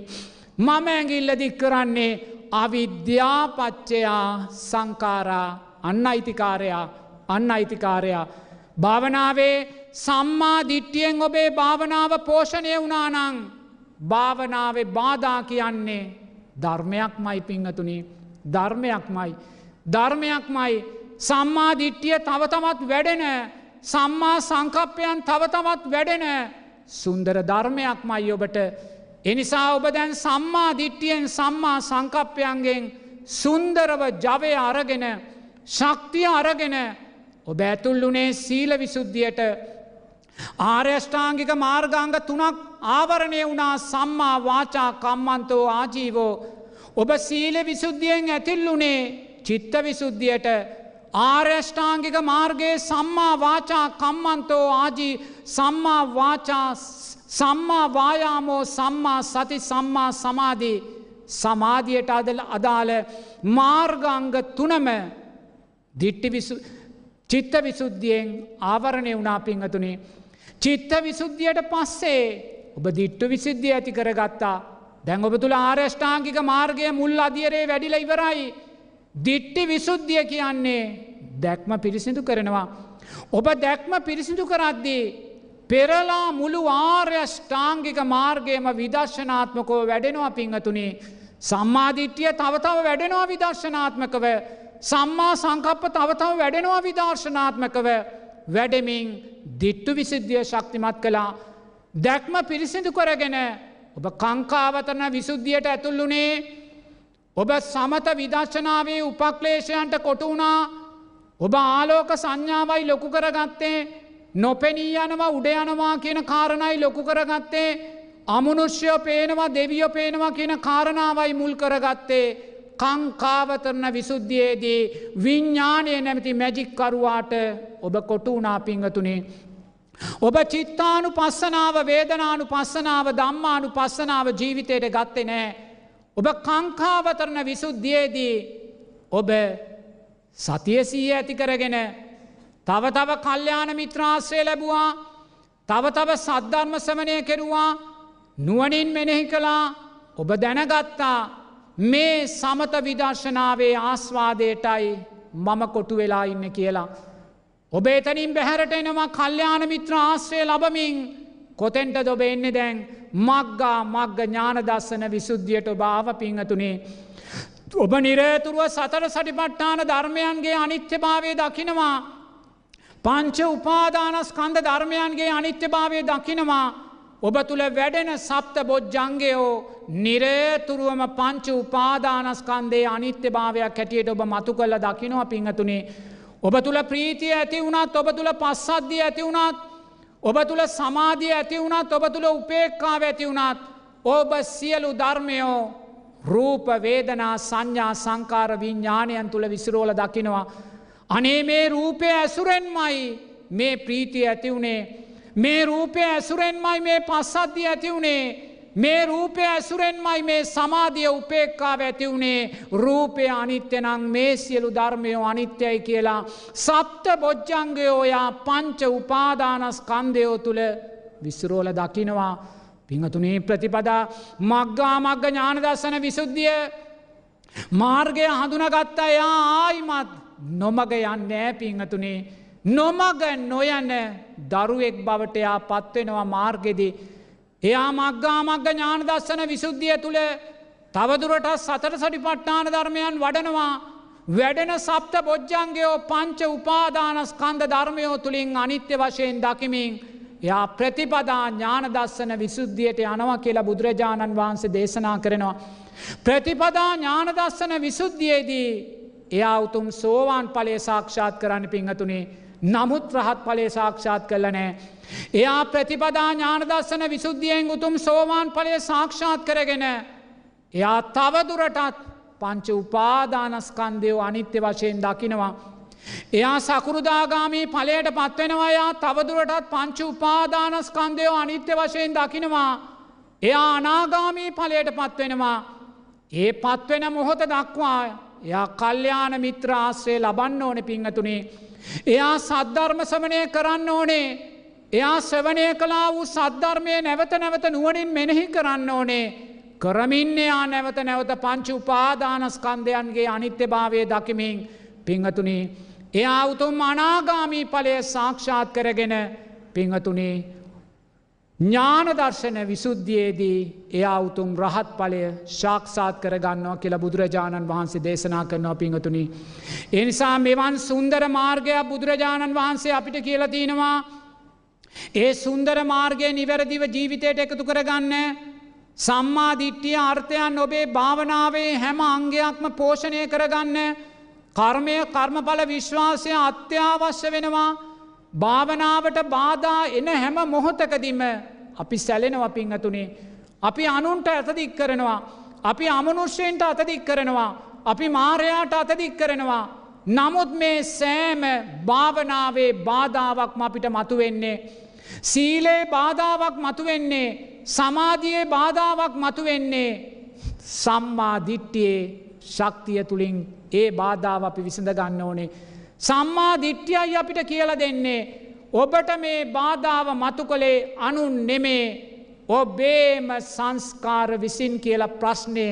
මම ඇගිල්ල දික් කරන්නේ අවිද්‍යාපච්චයා සංකාරා අන්න අයිතිකාරයා අන්න අයිතිකාරයා. භාවනාවේ සම්මා දිට්ටියෙන් ඔබේ භාවනාව පෝෂණය වනානං භාවනාවේ බාධා කියන්නේ ධර්මයක් මයි පිංහතුනි ධර්මයක් මයි. ධර්මයක්මයි සම්මා දිට්ටිය තවතමත් වැඩෙන සම්මා සංකප්පයන් තවතමත් වැඩෙන සුන්දර ධර්මයක්මයි ඔබට. එනිසා ඔබ දැන් සම්මා දිට්ටියෙන් සම්මා සංකප්පයන්ගෙන් සුන්දරව ජවය අරගෙන ශක්තිය අරගෙන ඔබ ඇතුල්ලුනේ සීල විසුද්ධියට. ආර්යෂ්ඨාංගික මාර්ගාංග තුනක් ආවරණය වුණා සම්මා වාචා කම්මන්තෝ ආජීවෝ. ඔබ සීල විසුද්ධියෙන් ඇතිල්ලුනේ චිත්ත විසුද්ධියට ආර්යෂ්ඨාංගික මාර්ගයේ සම්මා වාචා කම්මන්තෝ ආජී සම්මා වාචා සම්මා වායාමෝ සම්මා සති සම්මා සමාධී සමාධියට අදල අදාළ මාර්ගංග තුනම දිට්ටි චිත්ත විසුද්ධියෙන් ආවරණය වනා පිංහතුනේ. චිත්ත විසුද්ධියට පස්සේ ඔබ දිට්ටු විසිද්ධිය ඇති කරගත්තා. දැන් ඔබ තුළ ආර්යෂ්ඨාංකික මාර්ගය මුල් අධියරේ වැඩිල ඉවරයි. දිට්ටි විසුද්ධිය කියන්නේ දැක්ම පිරිසිදු කරනවා. ඔබ දැක්ම පිරිසිදු කරද්දී. පෙරලා මුළු ආර්යෂ්ඨාංගික මාර්ගයම විදර්ශනාත්මකෝ වැඩෙනවා පිංහතුනේ. සම්මාධිට්්‍යය තවතව වැඩෙනවා විදර්ශනාත්මකව සම්මා සංකප්ප තවතව වැඩෙනවා විදර්ශනාත්මකව වැඩෙමින් දිට්ටු විසිද්ධිය ශක්තිමත් කළා දැක්ම පිරිසිදු කරගෙන ඔබ කංකාවතරන විසුද්ධියට ඇතුල්ලුනේ ඔබ සමත විදර්ශනාවේ උපක්ලේශයන්ට කොටුුණා ඔබ ආලෝක සංඥාවයි ලොකු කරගත්තේ නොපෙනී යනවා උඩ යනවා කියන කාරණයි ලොකු කරගත්තේ අමනුෂ්‍යය පේනවා දෙවියෝ පේනවා කියන කාරණාවයි මුල් කරගත්තේ කංකාවතරන විසුද්ධියයේදී විඤ්ඥානය නැමති මැජික්කරුවාට ඔබ කොටුුණා පිංහතුනේ. ඔබ චිත්තානු පස්සනාව වේදනානු පස්සනාව දම්මානු පස්සනාව ජීවිතයට ගත්තේ නෑ. ඔබ කංකාවතරන විසුද්ධියයේදී ඔබ සතියසීය ඇති කරගෙන තව තව කල්්‍යාන මිත්‍රාශ්‍රය ලැබවා තව තව සද්ධර්ම සමනය කෙරුවා නුවනින් මෙනෙහි කළා ඔබ දැනගත්තා මේ සමත විදර්ශනාවේ ආස්වාදයටයි මම කොටු වෙලා ඉන්න කියලා. ඔබ එතනින් බැහැරට එනවා කල්්‍යාන මිත්‍ර ආශ්‍රය ලබමින් කොතෙන්ට දොබ එන්න දැන් මක්ගා මක්ග ඥානදස්සන විසුද්ධියට භාව පිංහතුනේ. ඔබ නිරේතුරුව සතර සටිපට්ඨාන ධර්මයන්ගේ අනිත්‍ය භාවය දකිනවා. පංච උපාදානස්කන්ද ධර්මයන්ගේ අනිත්‍ය භාවය දකිනවා. ඔබ තුළ වැඩෙන සප්ත බොජ්ජංගයෝ නිරේතුරුවම පංච උපාදානස්කන්දේ අනිත්‍ය භාවයක් හැටියට ඔබ මතු කල්ල දකිනවා පිංහතුනේ. ඔබ තුළ ප්‍රීතිය ඇති වුණත් ඔබ තුළ පස්සද්ධිය ඇති වුණත් ඔබ තුළ සමාධිය ඇති වුණත් ඔබ තුළ උපේක්කාව ඇති වුණත් ඔබ සියලු ධර්මයෝ රූප වේදනා සංඥා සංකාර විඤ්ඥානයන් තුළ විසිරෝල දකිනවා. අනේ මේ රූපය ඇසුරෙන්මයි මේ ප්‍රීතිය ඇති වුණේ මේ රූපය ඇසුරෙන්මයි මේ පස්සද්ධිය ඇති වුණේ මේ රූපය ඇසුරෙන්මයි මේ සමාධිය උපේක්කාව ඇති වුණේ රූපය අනිත්‍යනං මේ සියලු ධර්මයෝ අනිත්‍යයි කියලා සප්ත බොජ්ජංගයෝයා පංච උපාදානස්කන්දයෝ තුළ විස්සරෝල දකිනවා. පිංහතුනේ ප්‍රතිපදා මක්ගා මක්ග ඥානදස්සන විසුද්ධිය. මාර්ගය හඳුනගත්ත එයා ආයිමත් නොමග යන්නෑ පිංහතුනේ. නොමග නොයන දරුවෙක් බවට එයා පත්වෙනවා මාර්ගෙදී. එයා මක්ගා මක්ග ඥානදස්සන විසුද්ධිය තුළ තවදුරට සතර සටිපට්ඨාන ධර්මයන් වඩනවා වැඩෙන සප්ත බොජ්ජන්ගයෝ පංච උපාදානස්කන්ද ධර්මයෝ තුළින් අනිත්‍ය වශයෙන් දකිමින් යා ප්‍රතිපදා ඥානදස්සන විසුද්ධියට යනවා කියලා බුදුරජාණන් වහන්සේ දේශනා කරනවා. ප්‍රතිපදා ඥානදස්සන විසුද්ධියයේදී එයා උතුම් සෝවාන් පලේ සාක්ෂාත් කරන්න පිංහතුනේ නමුත් රහත් පලේ සාක්ෂාත් කරල නෑ. එයා ප්‍රතිපදා ඥානදස්සන විසුද්ධියෙන් උතුම් සෝවාන් පලේ සාක්ෂාත් කරගෙන එයා තවදුරටත් පංච උපාදානස්කන්දයෝ අනිත්‍ය වශයෙන් දකිනවා. එයා සකෘදාගාමී පලයට පත්වෙනවයා තවදුරටත් පංච උපාදානස්කන්දයෝ අනිත්‍ය වශයෙන් දකිනවා. එයා අනාගාමී පලයට පත්වෙනවා. ඒ පත්වෙන මොහොත දක්වා එයා කල්්‍යාන මිත්‍ර ආශ්‍රය ලබන්න ඕන පිංහතුනේ. එයා සද්ධර්ම සමනය කරන්න ඕනේ. එයා සවනය කලා වූ සද්ධර්මය නැවත නැවත නුවනින් මෙනෙහි කරන්න ඕනේ. කරමින් එයා නැවත නැවත පංචු උපාදානස්කන්දයන්ගේ අනිත්‍ය භාවය දකිමින් පිංහතුනේ. එයා උතුම් අනාගාමී පලය සාක්ෂාත් කරගෙන පිංහතුනේ ඥානදර්ශන විසුද්ධියයේදී එයා උතුම් රහත් පලය ශාක්ෂාත් කරගන්නවා කියලා බුදුරජාණන් වහන්සේ දේශනා කරනවා පිංහතුනි. එනිසා මෙවන් සුන්දර මාර්ගයක් බුදුරජාණන් වහන්සේ අපිට කියලතිනවා. ඒ සුන්දර මාර්ගය නිවැරදිව ජීවිතයට එකතු කරගන්න සම්මාධිට්ටිය අර්ථයන් ඔබේ භාවනාවේ හැම අංගයක්ම පෝෂණය කරගන්න කර්මය කර්මඵල විශ්වාසය අත්‍යවශ්‍ය වෙනවා භාවනාවට බාධා එන හැම මොහොතකදිම අපි සැලෙනව පිංහතුනේ. අපි අනුන්ට ඇතදික් කරනවා. අපි අමනුෂ්‍යයෙන්ට අතදික් කරනවා. අපි මාරයාට අතදික් කරනවා. නමුත් මේ සෑම භාවනාවේ බාධාවක්ම අපිට මතුවෙන්නේ. සීලේ බාධාවක් මතුවෙන්නේ සමාධයේ බාධාවක් මතුවෙන්නේ සම්මා දිට්ටියේ ශක්තිය තුළින් ඒ බාධාව අපි විසඳ ගන්න ඕනේ. සම්මා දිට්්‍යයි අපිට කියල දෙන්නේ. ඔබට මේ බාධාව මතු කළේ අනුන් නෙමේ. ඔබේම සංස්කාර විසින් කියලා ප්‍රශ්නය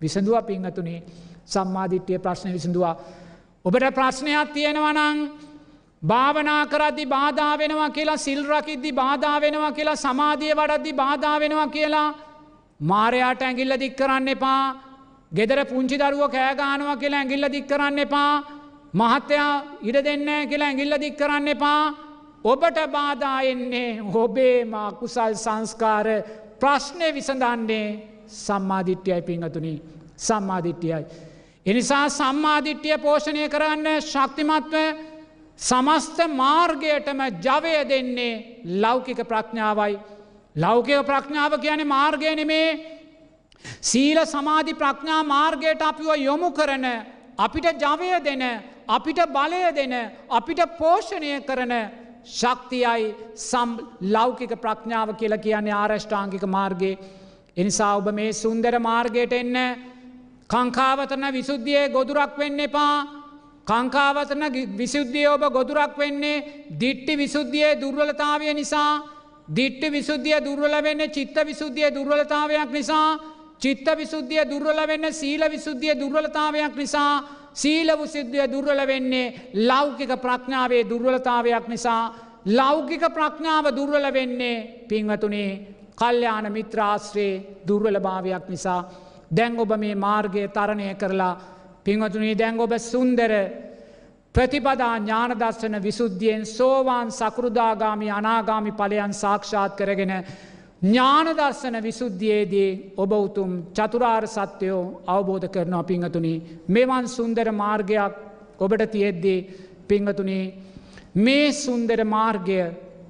විසඳුව පිංහතුනේ සම්මාධිට්්‍යය ප්‍රශ්න විසඳවා. ඔබට ප්‍රශ්නයක් තියෙනවනං භාවනා කරද්දි බාධා වෙනවා කියලා සිල්රකිද්දි බාධා වෙනවා කියලා සමාධිය වඩද්දි බාධා වෙනවා කියලා මාරයාට ඇගිල්ල දික් කරන්න එපා. ගෙදර පුංචි දරුව කෑගානවා කියලා ඇගිල්ල දික් කරන්න එපා. මහත්තයා ඉඩ දෙන්න කියලා ඇගිල්ල දික් කරන්න එපා. ඔබට බාධා එන්නේ ඔබේම කුසල් සංස්කාර ප්‍රශ්නය විසඳන්නේ සම්මාධිට්‍යයයි පිංහතුනි සම්මාධිට්‍යයයි. එනිසා සම්මාධිට්්‍යය පෝෂණය කරන්න ශක්තිමත්ව සමස්ත මාර්ගයටම ජවය දෙන්නේ ලෞකික ප්‍රඥාවයි. ලෞකික ප්‍රඥාව කියන මාර්ගය නෙමේ සීල සමාධි ප්‍රඥා මාර්ගයට අපිව යොමු කරන අපිට ජවය දෙන අපිට බලය දෙන අපිට පෝෂණය කරන ශක්තියයි සම් ලෞකික ප්‍රඥාව කියල කියන්නේ ආරෂ්ඨාංගික මාර්ගයේ. එනිසා ඔබ මේ සුන්දර මාර්ගයට එන්න. කංකාවතන විසුද්ධියයේ ගොදුරක් වෙන්න එපා. කංකාවතන විසුද්ධිය ඔබ ගොදුරක් වෙන්නේ දිට්ටි විසුද්ධියයේ දුර්වලතාවය නිසා. දිට්ටි විසුද්ධිය දුර්වල වෙන්න චිත්ත විසුද්ධිය දුර්වලතාවයක් නිසා. චිත්ත විසුද්ධිය දුර්වල වෙන්න සීල විසුද්ධිය දුර්වලතාවයක් නිසා. සීල විසුද්ධිය දුර්වල වෙන්නේ ලෞකික ප්‍රඥාවේ දුර්වලතාවයක් නිසා. ලෞකික ප්‍රඥාව දුර්වල වෙන්නේ පින්වතුනේ කල්්‍යයාන මිත්‍රාශ්‍රයේ දුර්වල භාවයක් නිසා. දැන් ඔබ මේ මාර්ගය තරණය කරලා පිංවතුනී දැන් ඔබ සුන්දර ප්‍රතිපදා ඥානදර්ශන විසුද්ධියෙන් සෝවාන් සකෘදාගාමි අනාගාමි පලයන් සාක්ෂාත් කරගෙන ඥානදර්ශන විසුද්ධියයේදී ඔබ උතුම් චතුරාර් සත්‍යයෝ අවබෝධ කරනවා පිංහතුනි මෙවන් සුන්දර මාර්ගයක් ඔබට තියෙද්දී පිංහතුනී මේ සුන්දර මාර්ගය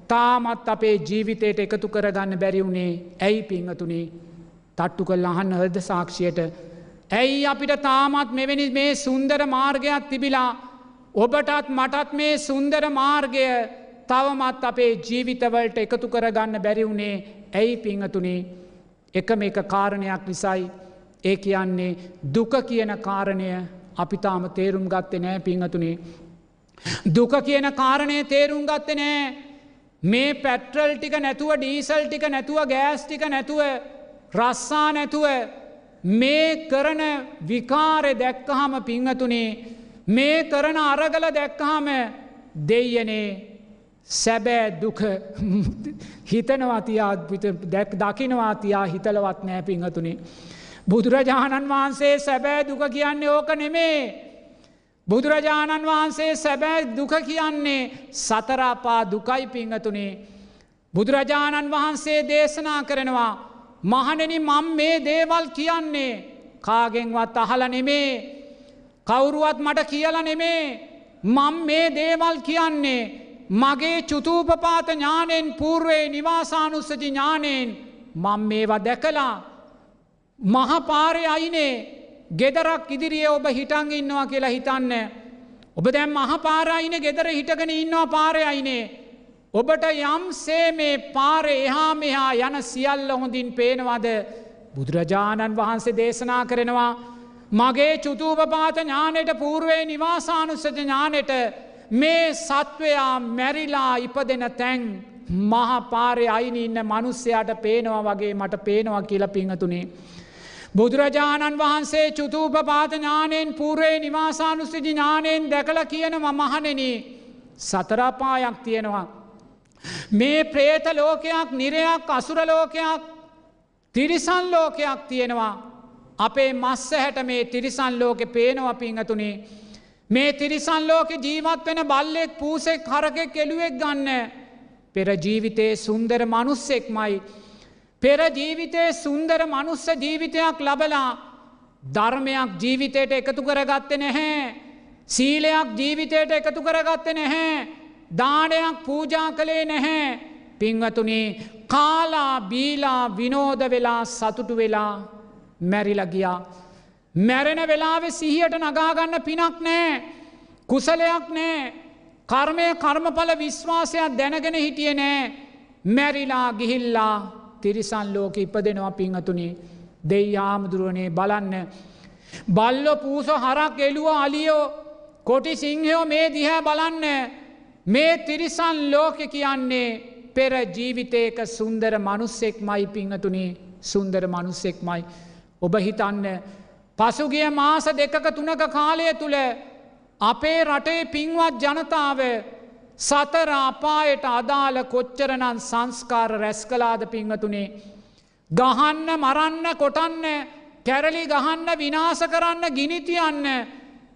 තාමත් අපේ ජීවිතයට එකතු කරගන්න බැරිවුණේ ඇයි පිංහතුනි තට්ටු කල් අහන්න හද සාක්ෂියට. ඇයි අපිට තාමත් මෙවැනි මේ සුන්දර මාර්ගයක් තිබිලා ඔබටත් මටත් මේ සුන්දර මාර්ගය තවමත් අපේ ජීවිතවලට එකතු කරගන්න බැරිවුණේ ඇයි පිංහතුනේ? එකම එක කාරණයක් නිසයි. ඒ කියන්නේ දුක කියන කාරණය අපිතාම තේරුම් ගත්තේ නෑ පිංහතුනේ. දුක කියන කාරණය තේරුම් ගත්ත නෑ. මේ පැට්‍රල් ටික නැතුව ඩීසල් ටික නැතුව ගෑස් ටික නැතුව රස්සා නැතුව මේ කරන විකාරය දැක්කහම පිංහතුනේ මේ කරන අරගල දැක්කහම දෙයනේ සැබෑ දුක හිතනවතියා දැක් දකිනවාතියා හිතලවත් නෑ පිංහතුනේ. බුදුරජාණන් වහන්සේ සැබෑ දුක කියන්නේ ඕක නෙමේ. බුදුරජාණන් වහන්සේ සැබෑ දුක කියන්නේ සතරාපා දුකයි පිංහතුනේ. බුදුරජාණන් වහන්සේ දේශනා කරනවා. මහනෙන මං මේ දේවල් කියන්නේ කාගෙන්වත් අහල නෙමේ. කවුරුවත් මට කියල නෙමේ. මං මේ දේවල් කියන්නේ මගේ චුතූපපාත ඥානයෙන් පූර්වේ නිවාසානුස්සති ඥානයෙන් මං මේවා දැකලා මහපාරය අයිනේ ගෙදරක් ඉදිරියේ ඔබ හිටන් ඉන්නවා කියලා හිතන්න. ඔබ දැම් මහපාරයින ගෙදර හිටගෙන ඉන්නවා පාරය අයිනේ. ඔබට යම්සේ මේ පාරය එහා මෙහා යන සියල්ල හොඳින් පේනවද බුදුරජාණන් වහන්සේ දේශනා කරනවා. මගේ චුතූපපාත ඥානයට පූර්වේ නිවාසානුස්සජ ඥානයට මේ සත්වයා මැරිලා ඉපදෙන තැන් මහපාරය අයින ඉන්න මනුස්සයාට පේනවා වගේ මට පේනවා කියල පිංහතුනේ. බුදුරජාණන් වහන්සේ චුතූපපාත ඥානයෙන් පූරේ නිවාසානුස්සජි ඥානයෙන් දැකල කියනව මහනෙන සතරාපායක් තියෙනවා. මේ ප්‍රේත ලෝකයක් නිරයක් අසුරලෝකයක් තිරිසන් ලෝකයක් තියෙනවා. අපේ මස්ස හැට මේ තිරිසන් ලෝකෙ පේනවා පිංහතුනේ. මේ තිරිසන් ලෝකෙ ජීවත් වෙන බල්ලෙක් පූසෙක් හරකෙක් එළුවෙක් ගන්න. පෙර ජීවිතයේ සුන්දර මනුස්සෙක්මයි පෙර ජීවිතයේ සුන්දර මනුස්ස ජීවිතයක් ලබලා ධර්මයක් ජීවිතයට එකතු කරගත්ත නැහැ. සීලයක් ජීවිතයට එකතු කරගත්ත නැහැ. දානයක් පූජා කළේ නැහැ. පින්වතුනේ කාලා බීලා විනෝද වෙලා සතුටු වෙලා මැරිලගියා. මැරෙන වෙලාවෙ සිහියට නගාගන්න පිනක් නෑ. කුසලයක් නෑ. කර්මය කර්මඵල විශ්වාසයක් දැනගෙන හිටිය නෑ. මැරිලා ගිහිල්ලා තිරිසන් ලෝක ඉපදෙනවා පිංහතුනේ දෙයි ආමුදුරුවනේ බලන්න. බල්ල පූස හරක් එළුව අලියෝ කොටි සිංහයෝ මේ දිහැ බලන්න මේ තිරිසන් ලෝක කියන්නේ පෙර ජීවිතයක සුන්දර මනුස්සෙක් මයි පිංහතුනේ සුන්දර මනුස්සෙක්මයි. ඔබ හිතන්න පසුගිය මාස දෙකක තුනක කාලය තුළ අපේ රටේ පින්වත් ජනතාව සතර අපායට අදාළ කොච්චරනන් සංස්කාර රැස් කලාද පිංහතුනේ. ගහන්න මරන්න කොටන්න කැරලි ගහන්න විනාස කරන්න ගිනිතියන්න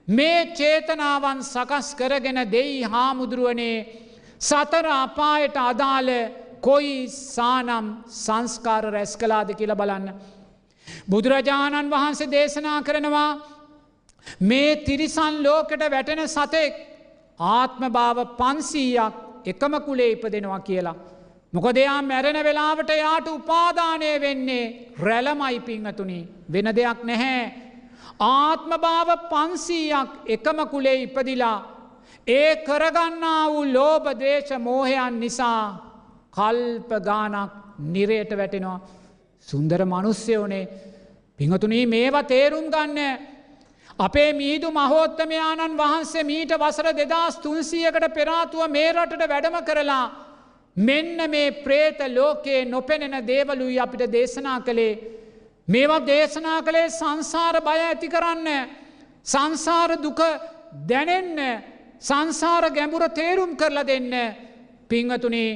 මේ චේතනාවන් සකස් කරගෙන දෙයි හාමුදුරුවනේ සතර අපායට අදාළ කොයි සානම් සංස්කාර රැස් කලාද කියල බලන්න. බුදුරජාණන් වහන්සේ දේශනා කරනවා මේ තිරිසන් ලෝකට වැටෙන සතෙක් ආත්ම භාව පන්සීයක් එකම කුලේ ඉපදෙනවා කියලා. මොකදයා මැරෙන වෙලාවට යාට උපාදානය වෙන්නේ රැලමයි පිංහතුනි වෙන දෙයක් නැහැ. ආත්ම භාව පන්සීයක් එකම කුලේ ඉපදිලා ඒ කරගන්නා වූ ලෝබ දේශ මෝහයන් නිසා කල්ප ගානක් නිරයට වැටෙනවා. සුන්දර මනුස්්‍යයෝනේ පිහතුනී මේවා තේරුම් ගන්න. අපේ මීදු මහෝත්තමයාණන් වහන්සේ මීට වසර දෙදස් තුන්සියකට පෙරාතුව මේ රටට වැඩම කරලා. මෙන්න මේ ප්‍රේත ලෝකයේ නොපෙනෙන දේවලුයි අපිට දේශනා කළේ. මේවා දේශනා කළේ සංසාර බය ඇති කරන්න. සංසාර දුක දැනෙන්න සංසාර ගැඹුර තේරුම් කරලා දෙන්න පිංහතුනේ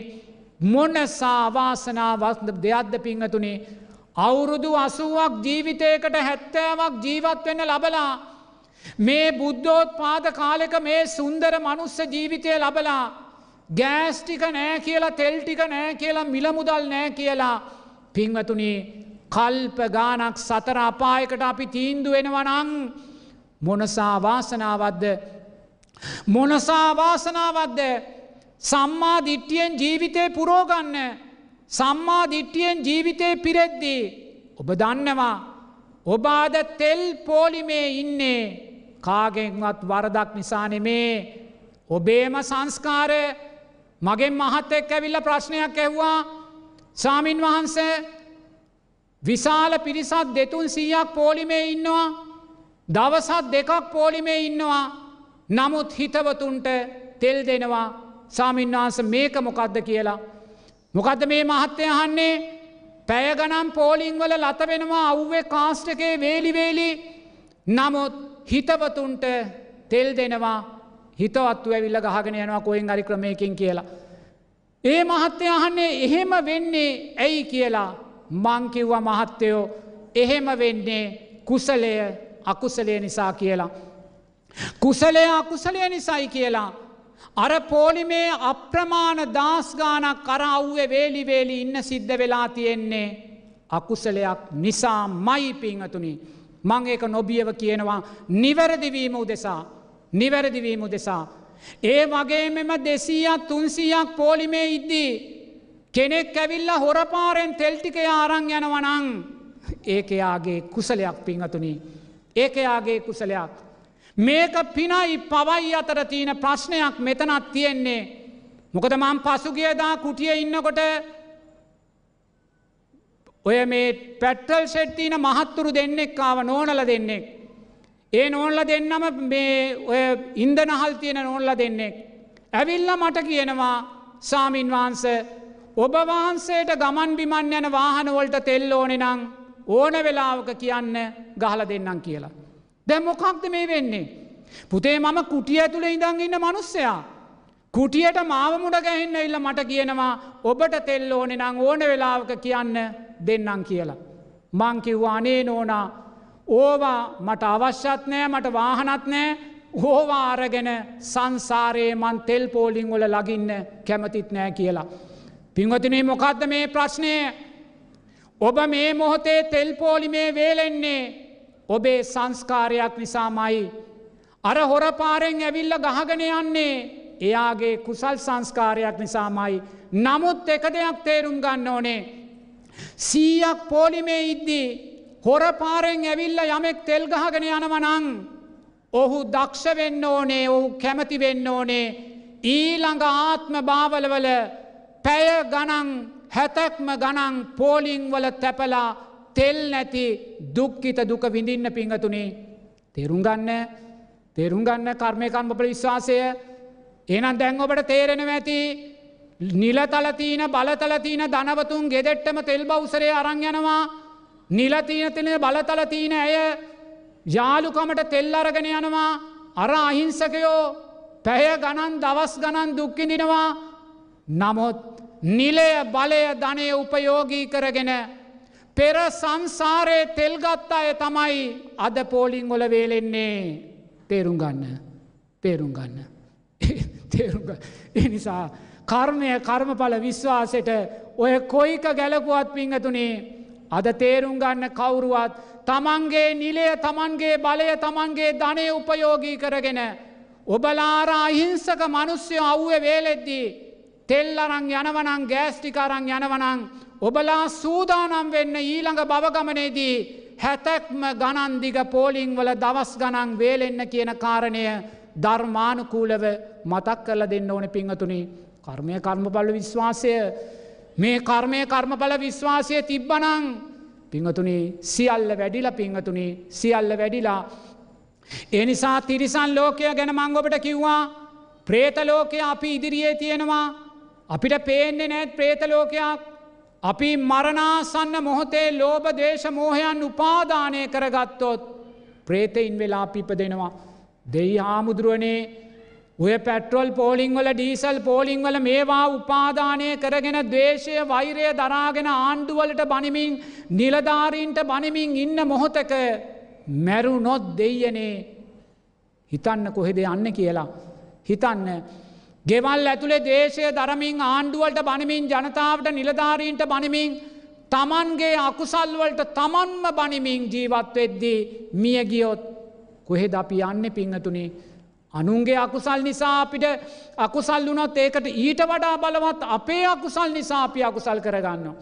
මොනසා අවාසනාවත් දෙයක්ද පිංහතුනේ අවුරුදු අසුවක් ජීවිතයකට හැත්තෑවක් ජීවත් වෙන්න ලබලා මේ බුද්ධෝත් පාද කාලෙක මේ සුන්දර මනුස්ස ජීවිතය ලබලා ගෑස්ටික නෑ කියලා තෙල්ටික නෑ කියලා මිලමුදල් නෑ කියලා පිංවතුනි කල්ප ගානක් සතර අපායකට අපි තීන්දු වෙනවනං මොනසා වාසනාවද්ද මොනසා වාසනාවද්ද සම්මා දිට්ටියෙන් ජීවිතය පුරෝගන්න සම්මා දිට්ටියෙන් ජීවිතය පිරෙද්දී ඔබ දන්නවා ඔබාද තෙල් පෝලිමේ ඉන්නේ. කාගෙන්වත් වරදක් නිසානෙමේ ඔබේම සංස්කාරය මගෙන් මහත්තෙක් ඇවිල්ල ප්‍රශ්නයක් ඇහ්වා. සාමීන් වහන්සේ විශාල පිරිසත් දෙතුන් සීයක් පෝලිමේ ඉන්නවා. දවසත් දෙකක් පෝලිමේ ඉන්නවා. නමුත් හිතවතුන්ට තෙල් දෙනවා. සාමීන්වහන්ස මේක මොකක්ද කියලා. මොකද මේ මහත්තය අහන්නේ පැයගනම් පෝලිංවල ලත වෙනවා අව්වේ කාස්ටකේ වේලිවේලි නමුත් හිතවතුන්ට තෙල් දෙනවා හිතවත්තු ඇවිල්ල ගහගෙන යනවා කොයින් අරි ක්‍රමයකින් කියලා. ඒ මහත්තය අහන්නේ එහෙම වෙන්නේ ඇයි කියලා මංකිව්ව මහත්තයෝ එහෙම වෙන්නේ කුසලය අකුසලය නිසා කියලා. කුසලය අකුසලය නිසයි කියලා. අර පෝලිමේ අප්‍රමාණ දස්ගානක් කර අව්වේ වේලිවේලි ඉන්න සිද්ධ වෙලා තියෙන්නේ අකුසලයක් නිසා මයි පිංහතුනි මං ඒක නොබියව කියනවා නිවැරදිවීම උදෙසා නිවැරදිවීම උදෙසා. ඒ වගේ මෙම දෙසීයක් තුන්සීයක් පෝලිමේ ඉද්දී කෙනෙක් ඇවිල්ල හොරපාරෙන් තෙල්ටික ආරං යනවනං ඒකයාගේ කුසලයක් පිංහතුනි ඒකයාගේ කුසලයක්. මේක පිනයි පවයි අතර තියෙන ප්‍රශ්නයක් මෙතනත් තියෙන්නේ. මොකද මං පසුගියදා කුටිය ඉන්නකොට ඔය මේ පැට්ටල් සෙට්තින මහත්තුරු දෙන්නෙක්කාව නෝනල දෙන්නෙක්. ඒ නෝල්ල දෙන්නම මේ ඔය ඉන්දනහල් තියෙන නෝල්ල දෙන්නෙක්. ඇවිල්ල මට කියනවා සාමීන් වහන්ස ඔබ වහන්සේට ගමන් බිමන් යන වාහනවලට තෙල් ඕනෙ නං ඕන වෙලාවක කියන්න ගහල දෙන්නම් කියලා. දැ මොකක්ද මේ වෙන්නේ. පුතේ මම කුටිය ඇතුළ ඉඳං ඉන්න මනුස්සයා. කුටියට මාවමුඩ ගැහින්න ඉල්ල මට කියනවා ඔබට තෙල් ඕනෙ නං ඕන වෙලාවක කියන්න දෙන්නම් කියලා. මංකිව්වා අනේ නෝනා ඕවා මට අවශ්‍යත් නෑ මට වාහනත් නෑ ඕවා අරගෙන සංසාරයේ මන් තෙල් පෝලිං වල ලගින්න කැමතිත් නෑ කියලා. පිංවතිනේ මොකක්ද මේ ප්‍රශ්නය ඔබ මේ මොහොතේ තෙල්පෝලිමේ වේලෙන්නේ ඔබේ සංස්කාරයක් නිසාමයි. අර හොරපාරෙන් ඇවිල්ල ගහගෙන යන්නේ එයාගේ කුසල් සංස්කාරයක් නිසාමයි. නමුත් එක දෙයක් තේරුම් ගන්න ඕනේ. සීයක් පෝලිමේ ඉද්දී හොරපාරෙන් ඇවිල්ල යමෙක් තෙල් ගහගෙන යනවනං. ඔහු දක්ෂ වෙන්න ඕනේ ඔහු කැමති වෙන්න ඕනේ ඊළඟ ආත්ම භාවලවල පැය ගනන් හැතැක්ම ගනන් පෝලිංවල තැපලා තෙල් නැති දුක්කිත දුක විඳින්න පිංහතුනේ තෙරුම්ගන්න තෙරුම්ගන්න කර්මයකම්බපල විශ්වාසය. එනම් දැන් ඔබට තේරෙනව ඇති නිලතලතිීන බලතලතිීන ධනවතුන් ගෙදෙට්ටම තෙල් බෞසරය අරං යනවා. නිලතිීන තින බලතලතිීන ඇය යාලුකමට තෙල් අරගෙන යනවා. අර අහිංසකයෝ පැය ගණන් දවස් ගණන් දුක්කිඳිනවා නමුත් නිලය බලය ධනය උපයෝගී කරගෙන පෙර සංසාරයේ තෙල්ගත් අය තමයි අද පෝලිං ගොල වේලෙන්නේ. තේරුම් ගන්න. තේරුම් ගන්න. <laughs> තේරුම් එනිසා කර්මය කර්මඵල විශ්වාසයට ඔය කොයික ගැලපුවත් පිංහතුනේ අද තේරුම් ගන්න කවුරුවත් තමන්ගේ නිලය තමන්ගේ බලය තමන්ගේ ධනය උපයෝගී කරගෙන ඔබලාර අහිංසක මනුස්්‍යය අව්ව වේලෙද්දී තෙල් අරං යනවනං ගෑස්ටිකාරං යනවනං ඔබලා සූදානම් වෙන්න ඊළඟ බවගමනේදී හැතැක්ම ගණන්දිග පෝලිං වල දවස් ගණන් වේලෙන්න කියන කාරණය ධර්මානුකූලව මතක් කරල දෙන්න ඕන පිංහතුනි කර්මය කර්මඵල විශ්වාසය. මේ කර්මය කර්මඵල විශ්වාසය තිබ්බනං පිංහතුනි සියල්ල වැඩිලා පිංහතුනි සියල්ල වැඩිලා. එනිසා තිරිසන් ලෝකය ගැන මංගොපට කිව්වා ප්‍රේතලෝකය අපි ඉදිරියේ තියෙනවා. අපිට පේන්නේ නෑත් ප්‍රේතලෝකයක් අපි මරණාසන්න මොහොතේ ලෝබ දේශ මෝහයන් උපාදානය කරගත්තොත් ප්‍රේතයින් වෙලා පිප දෙනවා. දෙයි හාමුදුරුවනේ ඔය පැට්‍රොල් පෝලිංවල ඩීසල් පෝලිංවල මේවා උපාදානය කරගෙන දේශය වෛරය දරාගෙන ආණ්ඩුවලට බනිමින් නිලධාරීන්ට බනිමින් ඉන්න මොහොතක මැරු නොත් දෙයනේ හිතන්න කොහෙද යන්න කියලා. හිතන්න ගෙවල් ඇතුළේ දේශය දරමින් ආණ්ඩුවලට බනිමින් ජනතාවට නිලධාරීන්ට බනිමින් තමන්ගේ අකුසල්වලට තමන්ම බනිමින් ජීවත්වෙද්දී මියගියොත් කොහෙද අපි යන්න පිංහතුනේ අනුන්ගේ අකුසල් නිසා අපිට අකුසල් වුනොත් ඒකට ඊට වඩා බලවත් අපේ අකුසල් නිසා අපි අකුසල් කරගන්න.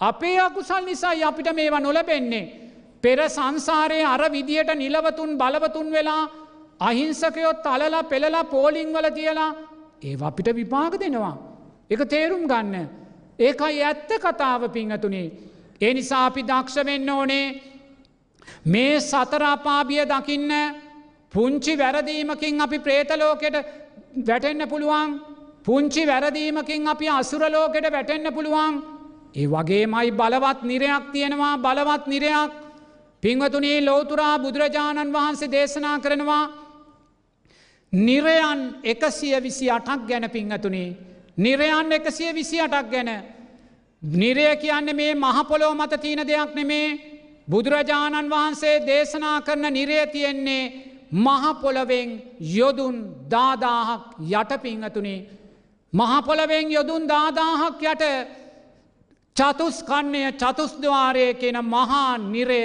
අපේ අකුසල් නිසායි අපිට මේවා නොලබෙන්නේ. පෙර සංසාරයේ අර විදියට නිලවතුන් බලවතුන් වෙලා අහිංසකයොත් අලලා පෙළලා පෝලිංවල තියලා ඒ අපිට විපාග දෙනවා. එක තේරුම් ගන්න. ඒකයි ඇත්ත කතාව පිංහතුනේ. ඒ නිසා අපි දක්ෂවෙන්න ඕනේ මේ සතරාපාබිය දකින්න පුංචි වැරදීමකින් අපි ප්‍රේතලෝකෙට වැටෙන්න පුළුවන් පුංචි වැරදීමකින් අපි අසුරලෝකෙට වැටෙන්න පුළුවන් ඒ වගේ මයි බලවත් නිරයක් තියෙනවා බලවත් නිරයක් පිංවතුනේ ලෝතුරා බුදුරජාණන් වහන්සේ දේශනා කරනවා නිරයන් එකසිය විසි අටක් ගැන පිංහතුනේ නිරයන් එකසිය විසි අටක් ගැන නිරය කියන්න මේ මහපොලෝ මත තියෙන දෙයක් නෙමේ බුදුරජාණන් වහන්සේ දේශනා කරන නිරය තියෙන්නේ මහපොළවෙන් යොදුන් දාදාහක් යට පිංහතුනේ. මහපොළවෙන් යොදුන් දාදාහක් යට චතුස්කන්නය චතුස්දවාරය කියෙන මහා නිරය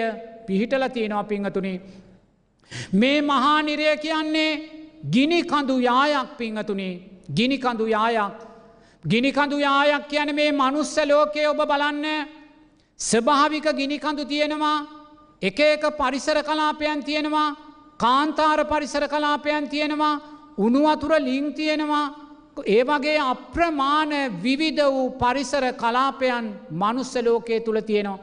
පිහිටල තියෙනවා පිංහතුනේ. මේ මහා නිරය කියන්නේ ගිනිකඳු යායක් පිංහතුනේ. ගිනිකඳු යායක්. ගිනිකඳු යායක් කියන මේ මනුස්ස ලෝකය ඔබ බලන්න. ස්භාවික ගිනිකඳු තියෙනවා. එක එක පරිසර කලාපයන් තියෙනවා. කාන්තාර පරිසර කලාපයන් තියෙනවා. උනුවතුර ලිං තියෙනවා. ඒ වගේ අප්‍රමාණ විවිධ වූ පරිසර කලාපයන් මනුස්ස ලෝකයේ තුළ තියෙනවා.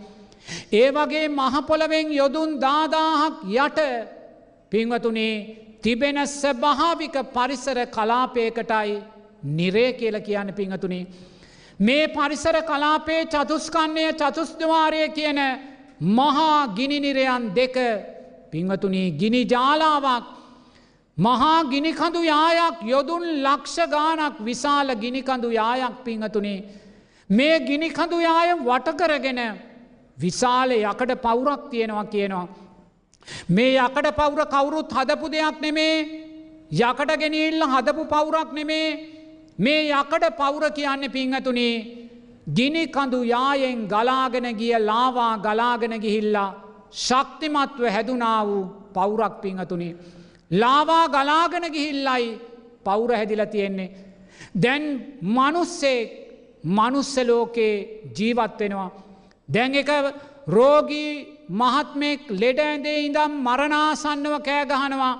ඒ වගේ මහපොළවෙන් යොදුන් දාදාහක් යට පින්වතුනේ තිබෙන ස්භාවික පරිසර කලාපයකටයි නිරේ කියල කියන්න පිංහතුනේ. මේ පරිසර කලාපේ චතුස්කන්නය චතුස්දවාරය කියන මහා ගිනිනිරයන් දෙක පිංවතුනී ගිනි ජාලාවක් මහා ගිනිකඳු යායක් යොදුන් ලක්ෂ ගානක් විශාල ගිනිකඳු යායක් පිංහතුනේ මේ ගිනිකඳු යාය වටකරගෙන විශාල යකට පවුරක් තියෙනවා කියනවා. මේ යකට පවුර කවුරුත් හදපු දෙයක් නෙමේ යකට ගෙනල්ල හදපු පවුරක් නෙමේ මේ යකඩ පවුර කියන්න පිංහතුනේ ගිනිකඳු යායෙන් ගලාගෙන ගිය ලාවා ගලාගෙන ගිහිල්ලා ශක්තිමත්ව හැදුනා වූ පවුරක් පිංහතුනේ. ලාවා ගලාගෙන ගිහිල්ලයි පවුර හැදිල තියෙන්නේ. දැන් මනුස්සේ මනුස්සලෝකයේ ජීවත් වෙනවා. දැන් එක රෝගී මහත්මෙක් ලෙඩ ඇඳේ ඉඳම් මරණාසන්නව කෑගහනවා.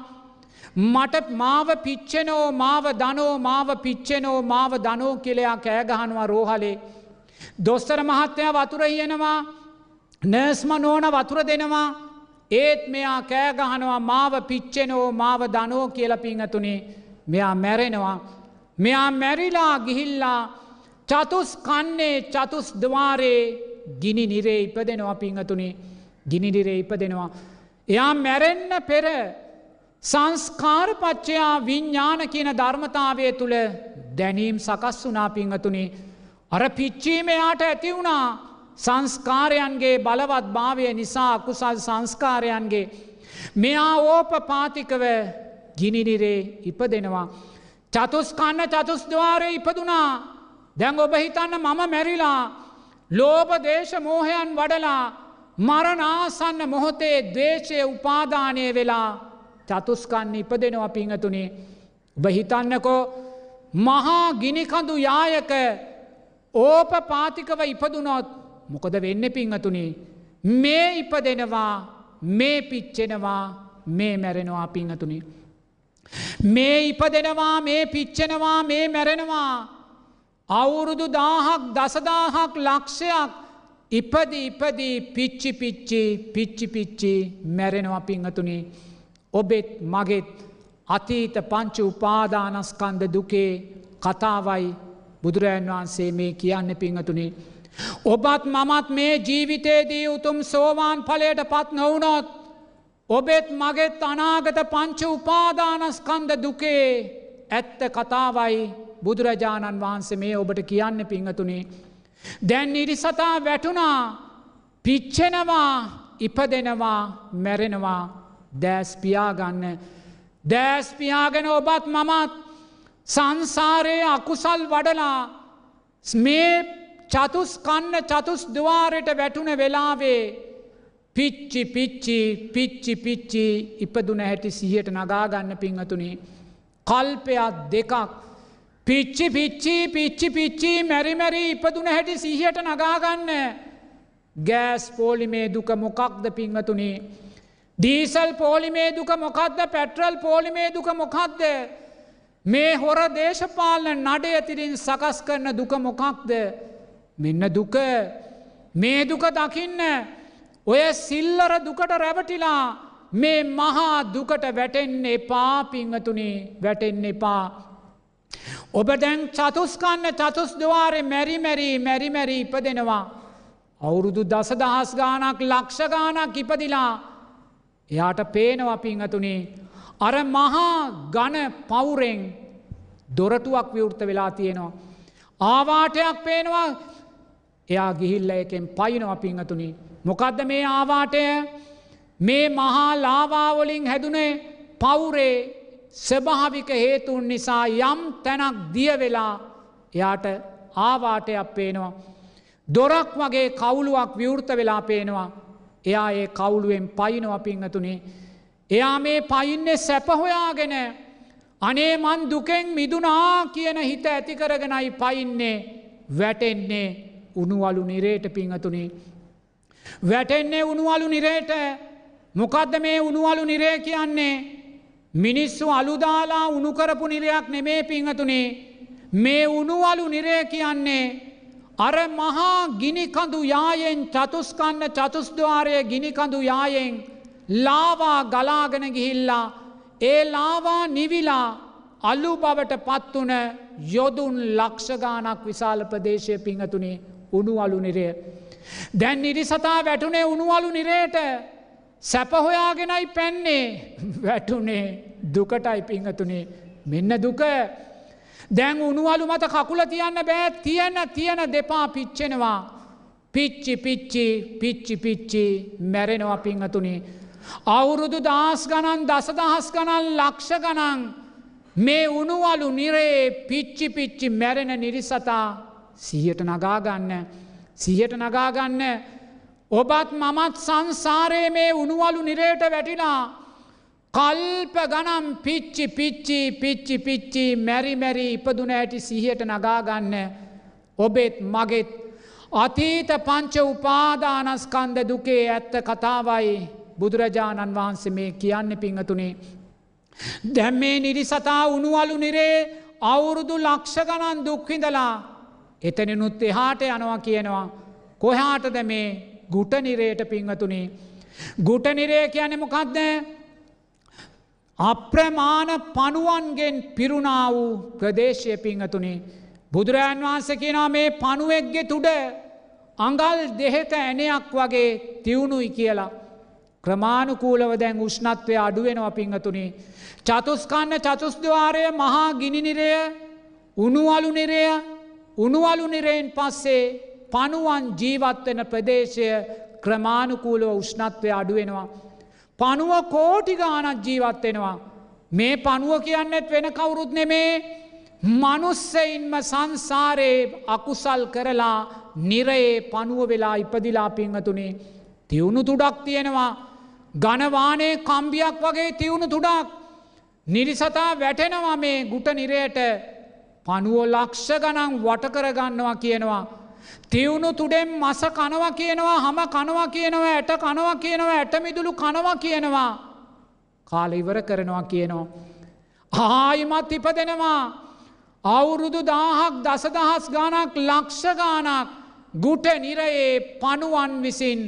මට මාව පිච්චෙනෝ මාව දනෝ මාව පිච්චෙනෝ මාව දනෝ කෙලයා කෑගහනවා රෝහලේ. දොස්තර මහත්තය වතුරහියනවා නර්ස්ම නෝන වතුර දෙනවා ඒත් මෙයා කෑගහනවා මාව පිච්චෙනෝ මාව දනෝ කියල පිංහතුනේ මෙයා මැරෙනවා. මෙයා මැරිලා ගිහිල්ලා චතුස් කන්නේ චතුස් දවාරේ ගිනි නිරේ ඉපදෙනවා පිංහතුනි ගිනිනිරේ ඉපදෙනවා. එයා මැරෙන්න පෙර සංස්කාරපච්චයා විඤ්ඥාන කියන ධර්මතාවය තුළ දැනීම් සකස් වනා පිංහතුනි. අර පිච්චීමයාට ඇති වුණා සංස්කාරයන්ගේ බලවත් භාවය නිසා අකුසල් සංස්කාරයන්ගේ. මෙයා ඕප පාතිකව ගිනිනිරේ ඉපදෙනවා. චතුස්කන්න චතුස්දවාරය ඉපදුනා දැන් ඔබ හිතන්න මම මැරිලා ලෝප දේශ මෝහයන් වඩලා මරණාසන්න මොහොතේ දේශය උපාදානය වෙලා චතුස්කන්න ඉපදෙනවා පිංහතුනේ. ඔබ හිතන්නකෝ මහා ගිනිකඳු යායක ඕප පාතිකව ඉපදුනොත් මොකද වෙන්න පිංහතුනේ. මේ ඉපදෙනවා මේ පිච්චෙනවා මේ මැරෙනවා පිංහතුනේ. මේ ඉපදෙනවා මේ පිච්චෙනවා මේ මැරෙනවා අවුරුදු දාහක් දසදාහක් ලක්ෂයක් ඉපදි ඉපදී පිච්චි පිච්චි පිච්චි පිච්චි මැරෙනවා පිංහතුනේ ඔබෙත් මගෙත් අතීත පංච උපාදානස්කන්ද දුකේ කතාවයි බුදුරජන් වහන්සේ මේ කියන්න පිංහතුනේ. ඔබත් මමත් මේ ජීවිතයේදී උතුම් සෝවාන් පලයට පත් නොවනොත් ඔබෙත් මගෙත් අනාගත පංච උපාදානස්කන්ද දුකේ ඇත්ත කතාවයි බුදුරජාණන් වහන්සේ මේ ඔබට කියන්න පිංහතුනේ. දැන් ඉරිසතා වැටුණා පිච්චෙනවා ඉපදෙනවා මැරෙනවා දෑස්පියාගන්න දෑස්පියාගෙන ඔබත් මමත් සංසාරයේ අකුසල් වඩලා මේ චතුස් කන්න චතුස් දවාරයට වැටුන වෙලාවේ පිච්චි පිච්චි පිච්චි පිච්චි ඉපදුන හැටි සිහට නගාගන්න පිංහතුනේ කල්පයක් දෙකක් පිච්චි පිච්චි පිච්චි පිච්චි මැරිමැරි ඉපදුන හැටි සිහියට නගාගන්න ගෑස් පෝලිමේ දුක මොකක්ද පිංහතුනේ ඩීසල් පෝලිමේ දුක මොකක්ද? පැට්‍රල් පෝලිමේ දුක මොකක්ද? මේ හොර දේශපාලන නඩය තිරින් සකස් කරන දුක මොකක්ද? මෙන්න දුක. මේ දුක දකින්න ඔය සිල්ලර දුකට රැවටිලා මේ මහා දුකට වැටෙන්න එපා පිංහතුනේ වැටෙන්න එපා. ඔබ දැන් චතුස්කන්න චතුස් දවාරය මැරිමැරී මැරිමැරී ඉපදෙනවා. අවුරුදු දසදහස් ගානක් ලක්ෂ ගානක් ඉපදිලා එයාට පේනවා පිංහතුනේ. අර මහා ගන පවුරෙන් දොරටුවක් විවෘත වෙලා තියෙනවා. ආවාටයක් පේනවා එයා ගිහිල්ල එකෙන් පයිනවා පිංහතුනි. මොකදද මේ ආවාටය මේ මහා ලාවාවලින් හැදුනේ පවුරේ ස්වභාවික හේතුන් නිසා යම් තැනක් දිය වෙලා එයාට ආවාටයක් පේනවා. දොරක් වගේ කවුලුවක් විවෘත වෙලා පේනවා. එයා ඒ කවුලුවෙන් පයිනව පිංහතුනේ. එයා මේ පයින්නේ සැපහොයාගෙන අනේ මන් දුකෙන් මිදුනා කියන හිත ඇතිකරගෙනයි පයින්නේ වැටෙන්නේ උනුවලු නිරේට පිංහතුනේ. වැටෙන්නේ උනුවලු නිරේට මොකදද මේ උනුවලු නිරේ කියන්නේ මිනිස්සු අලුදාලා උනුකරපු නිරයක් නෙමේ පිංහතුනේ මේ උනුවලු නිරේ කියන්නේ අර මහා ගිනිකඳු යායෙන් චතුස්කන්න චතුස්දවාරය ගිනිකඳු යායෙන් ලාවා ගලාගෙන ගිහිල්ලා ඒ ලාවා නිවිලා අල්ලු බවට පත්වන යොදුන් ලක්ෂගානක් විශාල ප්‍රදේශය පිංහතුනේ උනුවලු නිරය. දැන් නිරිසතා වැටුනේ උනුවලු නිරේට සැපහොයාගෙනයි පැන්නේ. <laughs> වැටුනේ දුකටයි පිංහතුනේ. මෙන්න දුක. දැන් උනුවලු මත කකුල තියන්න බෑ. තියන තියන දෙපා පිච්චෙනවා. පිච්චි පිච්චි පිච්චි පිච්චි මැරෙනවා පිංහතුනේ. අවුරුදු දහස් ගණන් දසදහස් ගණන් ලක්ෂ ගණන් මේ උනුවලු නිරේ පිච්චි පිච්චි මැරෙන නිරිසතා සිහට නගාගන්න සිහට නගාගන්න ඔබත් මමත් සංසාරයේ මේ උනුවලු නිරේට වැටිලා කල්ප ගනම් පිච්චි පිච්චි පිච්චි පිච්චි මැරි මැරි ඉපදුන ඇති සිහට නගාගන්න ඔබෙත් මගෙත් අතීත පංච උපාදානස්කන්ද දුකේ ඇත්ත කතාවයි බුදුරජාණන් වහන්සේ මේ කියන්න පිංහතුනේ. දැම් මේ නිරිසතා උනුවලු නිරේ අවුරුදු ලක්ෂ ගණන් දුක්හිඳලා එතනිනුත් එහාට යනවා කියනවා. කොහාටද මේ ගුටනිරේට පිංහතුනේ. ගුටනිරේ කියන මොකක්ද අප්‍රමාණ පනුවන්ගෙන් පිරුණා වූ ප්‍රදේශය පිංහතුනේ බුදුරජාන් වහන්ස කියනා මේ පනුවෙක්ගෙ තුඩ අඟල් දෙහෙක ඇනයක් වගේ තිවුණුයි කියලා. ක්‍රමාණුකූලව දැන් උෂ්ණත්වය අඩුවෙනවා පිංහතුනි. චතුස්කන්න චතුස්දවාරය මහා ගිනිනිරය උනුවලු නිරය උනුවලු නිරයෙන් පස්සේ පනුවන් ජීවත්වෙන ප්‍රදේශය ක්‍රමාණුකූලව උෂ්ණත්වය අඩුවෙනවා. පනුව කෝටි ගානත් ජීවත්වෙනවා. මේ පනුව කියන්නෙත් වෙන කවුරුත් නෙමේ මනුස්සයින්ම සංසාරයේ අකුසල් කරලා නිරයේ පනුව වෙලා ඉපදිලා පිංහතුනේ තිවුණු තුඩක් තියෙනවා ගනවානේ කම්බියක් වගේ තිවුණු තුඩක් නිරිසතා වැටෙනවා මේ ගුට නිරයට පනුවෝ ලක්ෂ ගනන් වටකරගන්නවා කියනවා. තිවුණු තුඩෙන් මස කනවා කියනවා හම කනවා කියනවා ඇට කනවා කියනවා ඇටමිදුළු කනවා කියනවා. කාල ඉවර කරනවා කියනවා. ආයිමත් ඉපදෙනවා. අවුරුදු දාහක් දසදහස් ගානක් ලක්ෂ ගානක් ගුට නිරයේ පනුවන් විසින්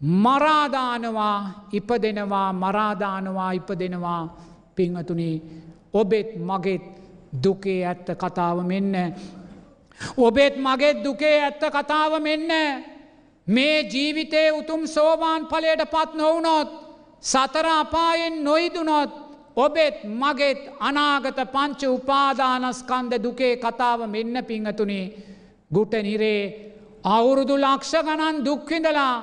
මරාදානවා ඉපදෙනවා මරාදානවා ඉපදෙනවා පිංහතුනි ඔබෙත් මගෙත් දුකේ ඇත්ත කතාව මෙන්න. ඔබෙත් මගෙත් දුකේ ඇත්ත කතාව මෙන්න. මේ ජීවිතේ උතුම් සෝවාන් පලයට පත් නොවනොත් සතර අපායෙන් නොයිදුනොත් ඔබෙත් මගෙත් අනාගත පංච උපාදානස්කන්ද දුකේ කතාව මෙන්න පිංහතුනේ. ගුට නිරේ අවුරුදු ලක්ෂ ගණන් දුක්විඳලා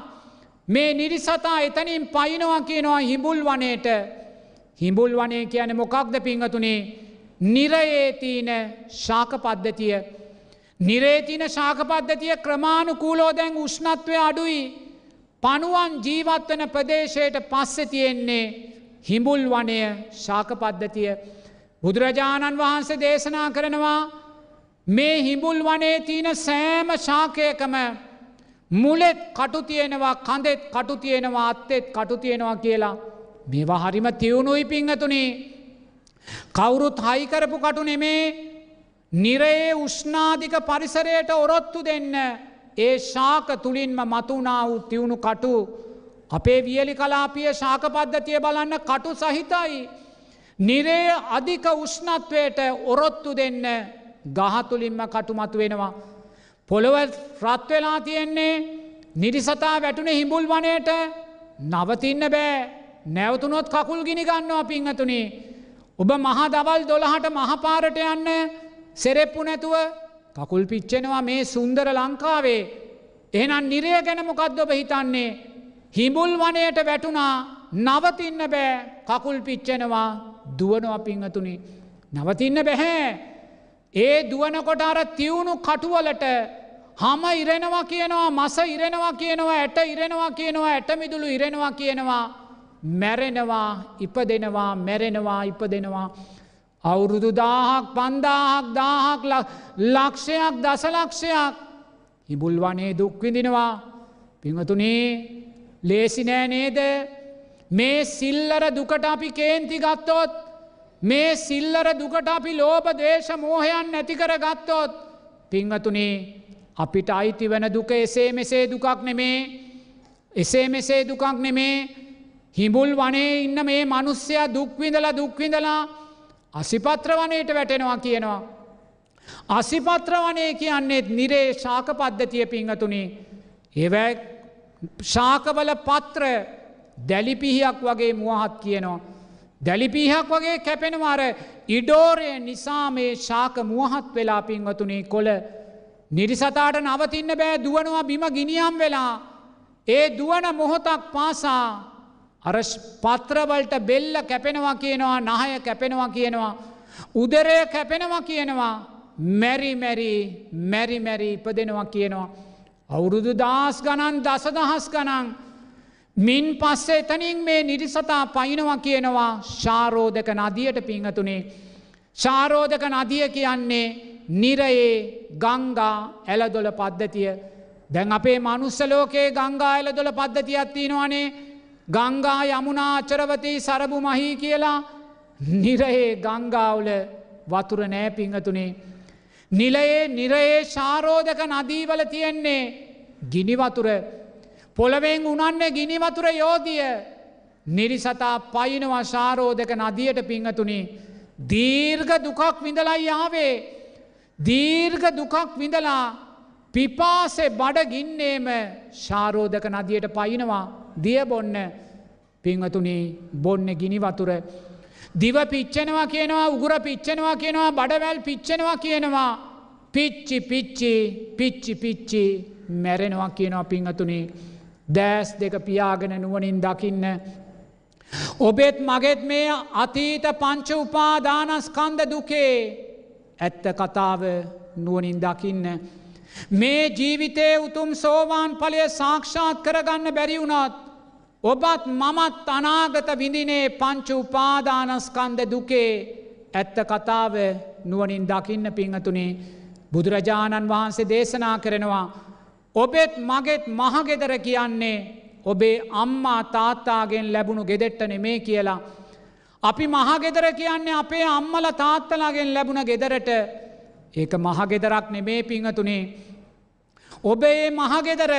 මේ නිරිසතා එතනින් පයිනවා කියනවා හිඹුල් වනයට. හිඹුල් වනේ කියන මොකක්ද පිංහතුනේ? නිරයේ තියන ශාක පද්ධතිය. නිරේතින ශාක පද්ධතිය ක්‍රමාණුකූලෝ දැන් උෂ්ණත්වය අඩුයි. පනුවන් ජීවත්වන ප්‍රදේශයට පස්සෙ තියෙන්නේ හිඹුල් වනය ශාක පද්ධතිය. බුදුරජාණන් වහන්සේ දේශනා කරනවා මේ හිඹුල් වනේ තියන සෑම ශාකයකම මුලෙත් කටු තියෙනවා කඳෙත් කටු තියෙනවා අත්තෙත් කටු තියෙනවා කියලා. මේවා හරිම තිවුණුයි පිංහතුනේ. කවුරුත් හයිකරපු කටු නෙමේ. නිරයේ උෂ්නාධික පරිසරයට ඔරොත්තු දෙන්න ඒ ශාක තුළින්ම මතුනා වූ තිවුණු කටු අපේ වියලි කලාපිය ශාක පද්ධතිය බලන්න කටු සහිතයි. නිරේ අධික උෂ්ණත්වයට ඔරොත්තු දෙන්න ගහතුලින්ම කටුමතු වෙනවා. පොළොව රත්වෙලා තියෙන්නේ නිරිසතා වැටුන හිඹුල් වනයට නවතින්න බෑ නැවතුනොත් කකුල් ගිනි ගන්නවා පිංහතුනේ. ඔබ මහා දවල් දොළහට මහපාරට යන්න සෙරෙප්පු නැතුව කකුල් පිච්චෙනවා මේ සුන්දර ලංකාවේ. එහෙනම් නිරය ගැනමොකක්ද ඔබ හිතන්නේ. හිඹුල් වනයට වැටුණා නවතින්න බෑ කකුල් පිච්චෙනවා දුවනවා පිංහතුනි. නවතින්න බැහැ. ඒ දුවනකොට අර තිවුණු කටුවලට හම ඉරෙනවා කියනවා මස ඉරෙනවා කියනවා ඇට ඉරෙනවා කියනවා ඇටමිදුළු ඉරෙනවා කියනවා මැරෙනවා ඉපදෙනවා මැරෙනවා ඉපදෙනවා අවුරුදු දාහක් පන්දාහක් දාහක් ලක්ෂයක් දසලක්ෂයක්. ඉබුල් වනේ දුක්විඳිනවා පිංහතුනේ ලේසි නෑ නේද? මේ සිල්ලර දුකට අපි කේන්ති ගත්තොත් මේ සිල්ලර දුකට අපි ලෝබ දේශ මෝහයන් නැතිකර ගත්තොත් පිංහතුනේ අපිට අයිති වන දුක එසේ මෙසේ දුකක් නෙමේ. එසේ මෙසේ දුකක් නෙමේ. හිඹුල් වනේ ඉන්න මේ මනුස්්‍යයා දුක්විඳලා දුක්විඳලා අසිපත්‍ර වනයට වැටෙනවා කියනවා. අසිපත්‍ර වනේ කියන්නේෙත් නිරේ ශාක පද්ධතිය පිංහතුනේ. ඒවැ ශාකවල පත්‍ර දැලිපිහියක් වගේ මුවහත් කියනවා. දැලිපිහක් වගේ කැපෙනවාර ඉඩෝරය නිසා මේ ශාක මුවහත් වෙලා පින්වතුනේ කොළ නිරිසතාට නවතින්න බෑ දුවනවා බිම ගිනියම් වෙලා. ඒ දුවන මොහොතක් පාසා අර පත්‍රවලට බෙල්ල කැපෙනවා කියනවා නහය කැපෙනවා කියනවා. උදරය කැපෙනවා කියනවා මැරි මැරි මැරි මැරි ඉපදෙනවා කියනවා. අවුරුදු දස් ගණන් දසදහස් ගනන් මින් පස්සේ එතනින් මේ නිරිසතා පයිනවා කියනවා ශාරෝධක නදියට පිංහතුනේ. ශාරෝධක නදිය කියන්නේ නිරයේ ගංගා ඇලදොල පද්ධතිය දැන් අපේ මනුස්සලෝකයේ ගංගා ඇලදොල පද්ධතියක් තියෙනවානේ ගංගා යමුණා අචරවතී සරබු මහී කියලා නිරයේ ගංගාවල වතුර නෑ පිංහතුනේ. නිලයේ නිරයේ ශාරෝධක නදීවල තියෙන්නේ ගිනිවතුර පොළවෙන් උනන්නේ ගිනිවතුර යෝධිය. නිරිසතා පයිනවා ශාරෝධක නදියට පිංහතුනේ. දීර්ඝ දුකක් විඳලයි යාවේ දීර්ඝ දුකක් විඳලා පිපාසේ බඩගින්නේම ශාරෝධක නදියට පයිනවා දිය බොන්න පිංහතුනි බොන්න ගිනි වතුර. දිව පිච්චනවා කියනවා උගුර පිච්චනවා කියනවා බඩවැල් පිච්චනවා කියනවා පිච්චි පිච්චි පිච්චි පිච්චි මැරෙනවා කියනවා පිංහතුනි දෑස් දෙක පියාගෙන නුවනින් දකින්න. ඔබෙත් මගෙත් මේ අතීත පංච උපාදානස්කන්ද දුකේ ඇත්ත කතාව නුවනින් දකින්න. මේ ජීවිතයේ උතුම් සෝවාන් පලය සාක්ෂාත් කරගන්න බැරිවුණත් ඔබත් මමත් අනාගත විඳිනේ පංච උපාදානස්කන්ද දුකේ ඇත්ත කතාව නුවනින් දකින්න පිංහතුනේ බුදුරජාණන් වහන්සේ දේශනා කරනවා. ඔබෙත් මගෙත් මහගෙදර කියන්නේ ඔබේ අම්මා තාත්තාගෙන් ලැබුණු ගෙදෙට්ට නෙමේ කියලා. අපි මහගෙදර කියන්නේ අපේ අම්මල තාත්තලාගෙන් ලැබුණ ගෙදරට ඒක මහගෙදරක් නෙමේ පිංහතුනේ. ඔබේ මහගෙදර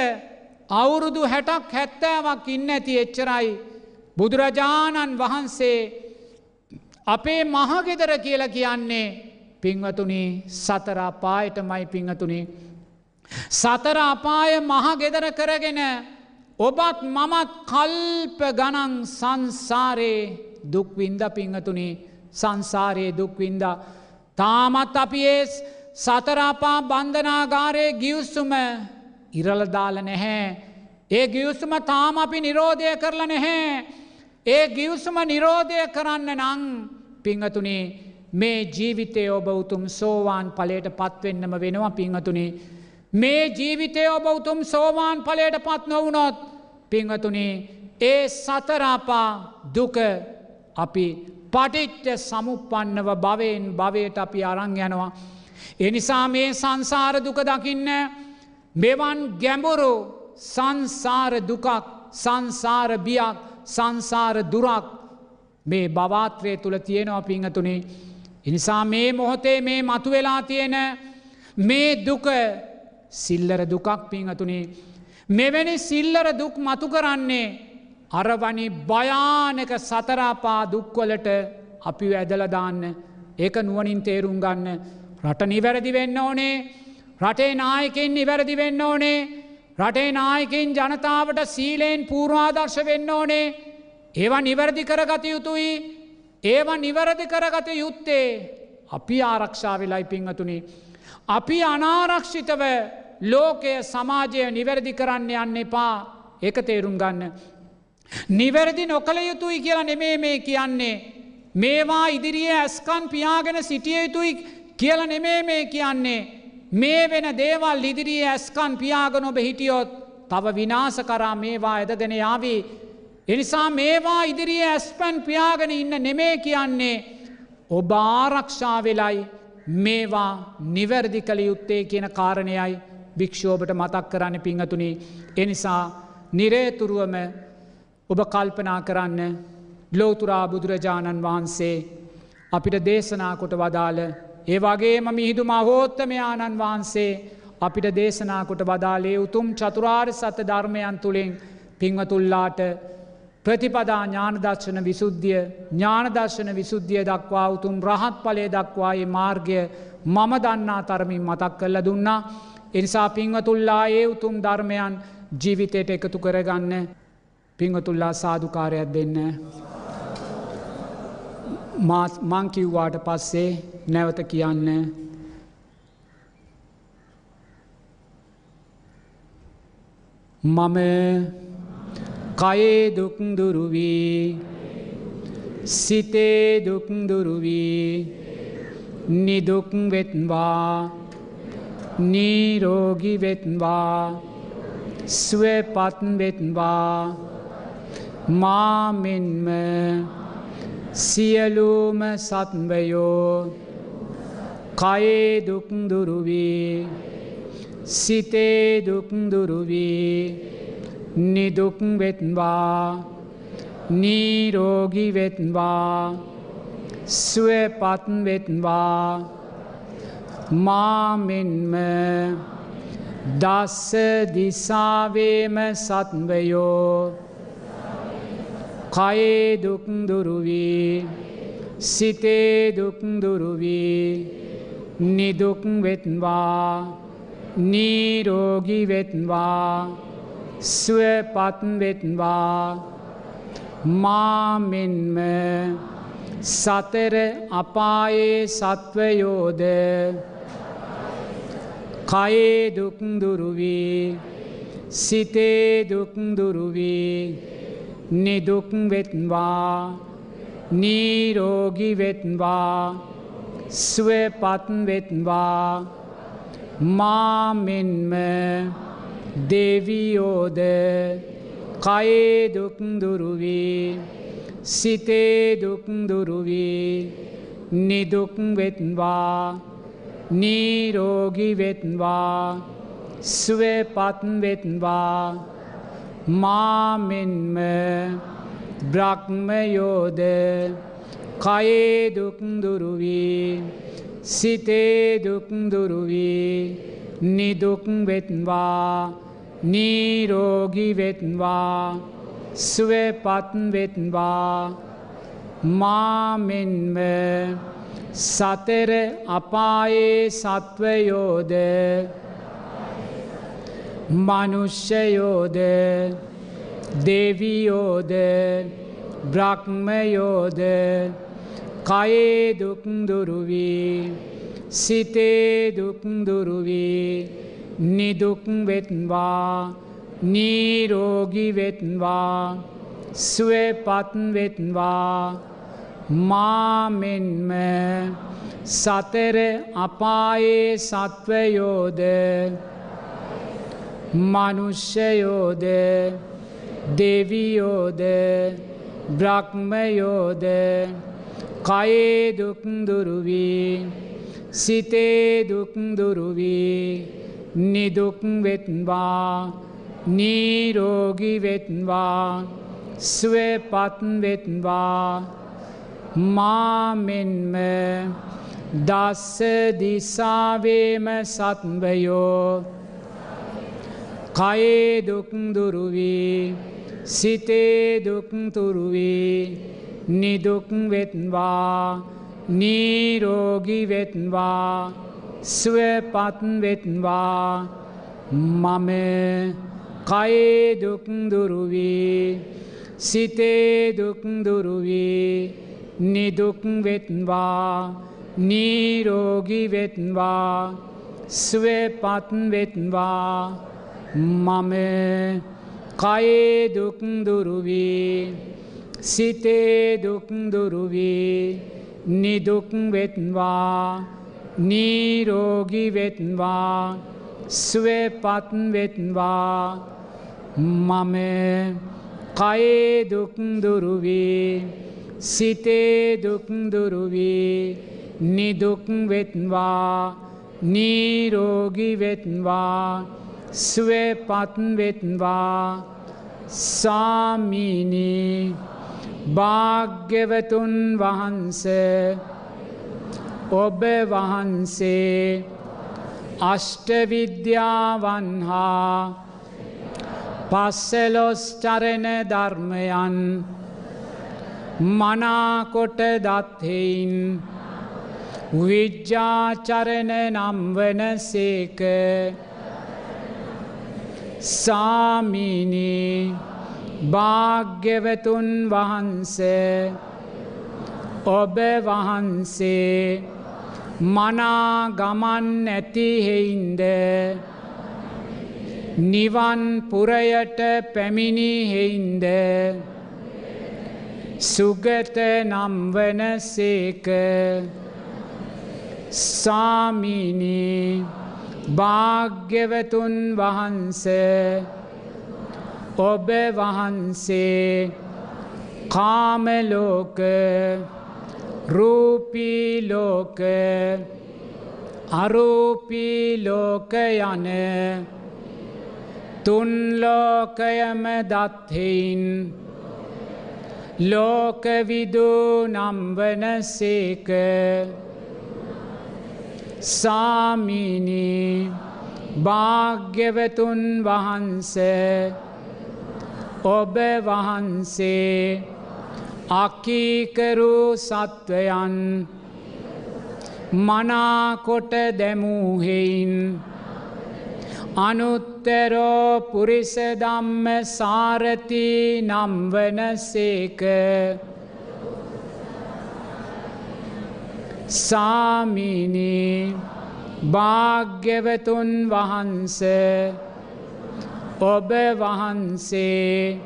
අවුරුදු හැටක් හැත්තෑවක් ඉන්න ඇති එච්චරයි. බුදුරජාණන් වහන්සේ අපේ මහගෙදර කියල කියන්නේ පිංවතුනි සතර අපායටමයි පිංහතුනි. සතර අපාය මහගෙදර කරගෙන ඔබත් මමත් කල්ප ගනන් සංසාරයේ දුක්වින්ද පිංහතුනි සංසාරයේ දුක්වින්ද. තාමත් අපි ඒ සතරාපා බන්ධනාගාරයේ ගියවස්සුම ඉරලදාල නැහැ. ඒ ගියවස්සුම තාම අපි නිරෝධය කරලා නැහැ. ඒ ගියවසුම නිරෝධය කරන්න නං පිංහතුනේ මේ ජීවිතය ඔබ උතුම් සෝවාන් පලයට පත්වෙන්නම වෙනවා පිංහතුනේ. මේ ජීවිතය ඔබ උතුම් සෝවාන් පලයට පත් නොවුනොත් පිංහතුනේ ඒ සතරාපා දුක අපි පටිච්ච සමුපන්නව භවයෙන් භවයට අපි අරං යනවා. එනිසා මේ සංසාර දුක දකින්න මෙවන් ගැඹුරු සංසාර දුකක් සංසාර බියක් සංසාර දුරක් මේ බවාත්‍රය තුළ තියෙනවා පිංහතුනේ. එනිසා මේ මොහොතේ මේ මතු වෙලා තියෙන මේ දුක සිල්ලර දුකක් පිංහතුනේ. මෙවැනි සිල්ලර දුක් මතු කරන්නේ අරවනි භයානක සතරාපා දුක්වලට අපි ඇදලදාන්න ඒක නුවනින් තේරුම් ගන්න රට නිවැරදි වෙන්න ඕනේ රටේ නායකින් නිවැරදි වෙන්න ඕනේ රටේ නායකින් ජනතාවට සීලයෙන් පූර්වාදර්ශ වෙන්න ඕනේ ඒවා නිවැරදි කරගත යුතුයි ඒවා නිවැරදි කරගත යුත්තේ අපි ආරක්ෂා වෙලයි පිංහතුනි. අපි අනාරක්ෂිතව ලෝකය සමාජය නිවැරදි කරන්න යන්න එපා එක තේරුම් ගන්න. නිවැරදි නොකළ යුතුයි කියලා නෙමේ මේ කියන්නේ. මේවා ඉදිරියේ ඇස්කන් පියාගෙන සිටිය යුතුයි කියල නෙමේ මේ කියන්නේ. මේ වෙන දේවල් ඉදිරියේ ඇස්කන් පියාගන ඔබ හිටියොත් තව විනාස කරා මේවා ඇදගෙන යාවී. එනිසා මේවා ඉදිරියේ ඇස්පැන් පියාගෙන ඉන්න නෙමේ කියන්නේ. ඔබ ආරක්ෂා වෙලයි මේවා නිවැරදි කළ යුත්තේ කියන කාරණයයි භික්ෂෝභට මතක් කරන්න පිංහතුනි. එනිසා නිරේතුරුවම ඔබ කල්පනා කරන්න ලෝතුරා බුදුරජාණන් වහන්සේ අපිට දේශනා කොට වදාළ ඒ වගේම මිහිදු මහෝත්තමයාණන් වහන්සේ අපිට දේශනාකොට වදාලේ උතුම් චතුරාර් සත ධර්මයන් තුළින් පිංවතුල්ලාට ප්‍රතිපදා ඥානදර්ශන විසුද්ධිය ඥානදර්ශන විසුද්ධිය දක්වා උතුම් රහත් පලේ දක්වායේ මාර්ගය මම දන්නා තරමින් මතක් කල්ල දුන්නා. එනිසා පිංවතුල්ලා ඒ උතුම් ධර්මයන් ජීවිතයට එකතු කරගන්න පිංහතුල්ලා සාධකාරයක් දෙන්න. මංකිව්වාට පස්සේ නැවත කියන්න. මම කයේ දුක්දුරුවී සිතේ දුක්දුරුවී නිදුක් වෙත්වා නීරෝගි වෙත්වා ස්වපත් වෙත්වා. මාමෙන්ම සියලූම සත්වයෝ කයේ දුක්දුරුවී සිතේ දුක්දුරුවී නිදුක් වෙත්වා නීරෝගි වෙත්වා ස්වපත් වෙත්වා. මාමෙන්ම දස්ස දිසාවේම සත්වයෝ කයේ දුක්දුරුවී සිතේ දුක්දුරුවී නිදුක් වෙත්වා. නීරෝගි වෙත්වා. ස්වපත් වෙත්වා. මාමෙන්ම සතර අපායේ සත්වයෝද? කයේ දුක්දුරුවී සිතේ දුක්දුරුවී නිදුක් වෙත්වා නීරෝගි වෙත්වා ස්වපත් වෙත්වා. මාමෙන්ම දෙවියෝද කයේ දුක්දුරුවී සිතේ දුක්දුරුවී නිදුක් වෙත්වා නීරෝගි වෙත්වා ස්වපත් වෙත්වා. මාමෙන්ම බ්‍රහ්මයෝද කයේ දුක්දුරුවී සිතේ දුක්දුරුවී නිදුක් වෙත්වා නීරෝගි වෙත්වා ස්වපත් වෙත්වා. මාමෙන්ම සතර අපායේ සත්වයෝද මනුෂ්‍යයෝද දෙවියෝද බ්‍රහ්මයෝද කයේ දුක්දුරුවී සිතේ දුක්දුරුවී නිදුක් වෙත්වා නීරෝගි වෙත්වා ස්වපත් වෙත්වා. මාමෙන්ම සතර අපායේ සත්වයෝද මනුෂ්‍යයෝද දෙවියෝද බ්‍රහ්මයෝද කයේ දුක්දුරුවී සිතේ දුක්දුරුවී නිදුක් වෙත්වා නීරෝගි වෙත්වා ස්වපත් වෙත්වා. මාමෙන්ම දස්ස දිසාවේම සත්වයෝ කයේ දුක්දුරුවී සිතේ දුක්තුරුවී නිදුක් වෙත්වා නීරෝගි වෙත්වා ස්වපත් වෙත්වා. මම කයේ දුක්දුරුවී සිතේ දුක්දුරුවී නිදුක් වෙත්වා නීරෝගි වෙත්වා ස්වපත් වෙත්වා. මම කයේ දුක්දුරුවී සිතේ දුක්දුරුවී නිදුක් වෙත්වා නීරෝගි වෙත්වා ස්වපත් වෙත්වා. මම කයේ දුක්දුරුවී සිතේ දුක්දුරුවී නිදුක් වෙත්වා නීරෝගි වෙත්වා. ස්වපත් වෙත්වා සාමීනී භාග්‍යවතුන් වහන්ස ඔබ වහන්සේ අෂ්ටවිද්‍යාවන් හා පස්සලොස් චරණ ධර්මයන් මනාකොට දත්හෙයින් විජ්ජාචරණ නම් වන සේක සාමීනී භාග්‍යවතුන් වහන්ස ඔබ වහන්සේ මනා ගමන් නැතිහෙයින්ද නිවන් පුරයට පැමිණිහෙයින්ද සුගත නම්වන සේක. සාමීනී භාග්‍යවතුන් වහන්ස ඔබ වහන්සේ කාමලෝක රූපීලෝක අරූපීලෝක යන තුන්ලෝකයම දත්හෙයින් ලෝකවිදු නම්වන සේක. සාමීනී භාග්‍යවතුන් වහන්ස ඔබ වහන්සේ අකීකරු සත්වයන් මනාකොට දැමූහෙයින් අනුත්තරෝ පුරිසදම්ම සාරති නම්වන සේක. සාමිනී භාග්‍යවතුන් වහන්ස ඔබ වහන්සේ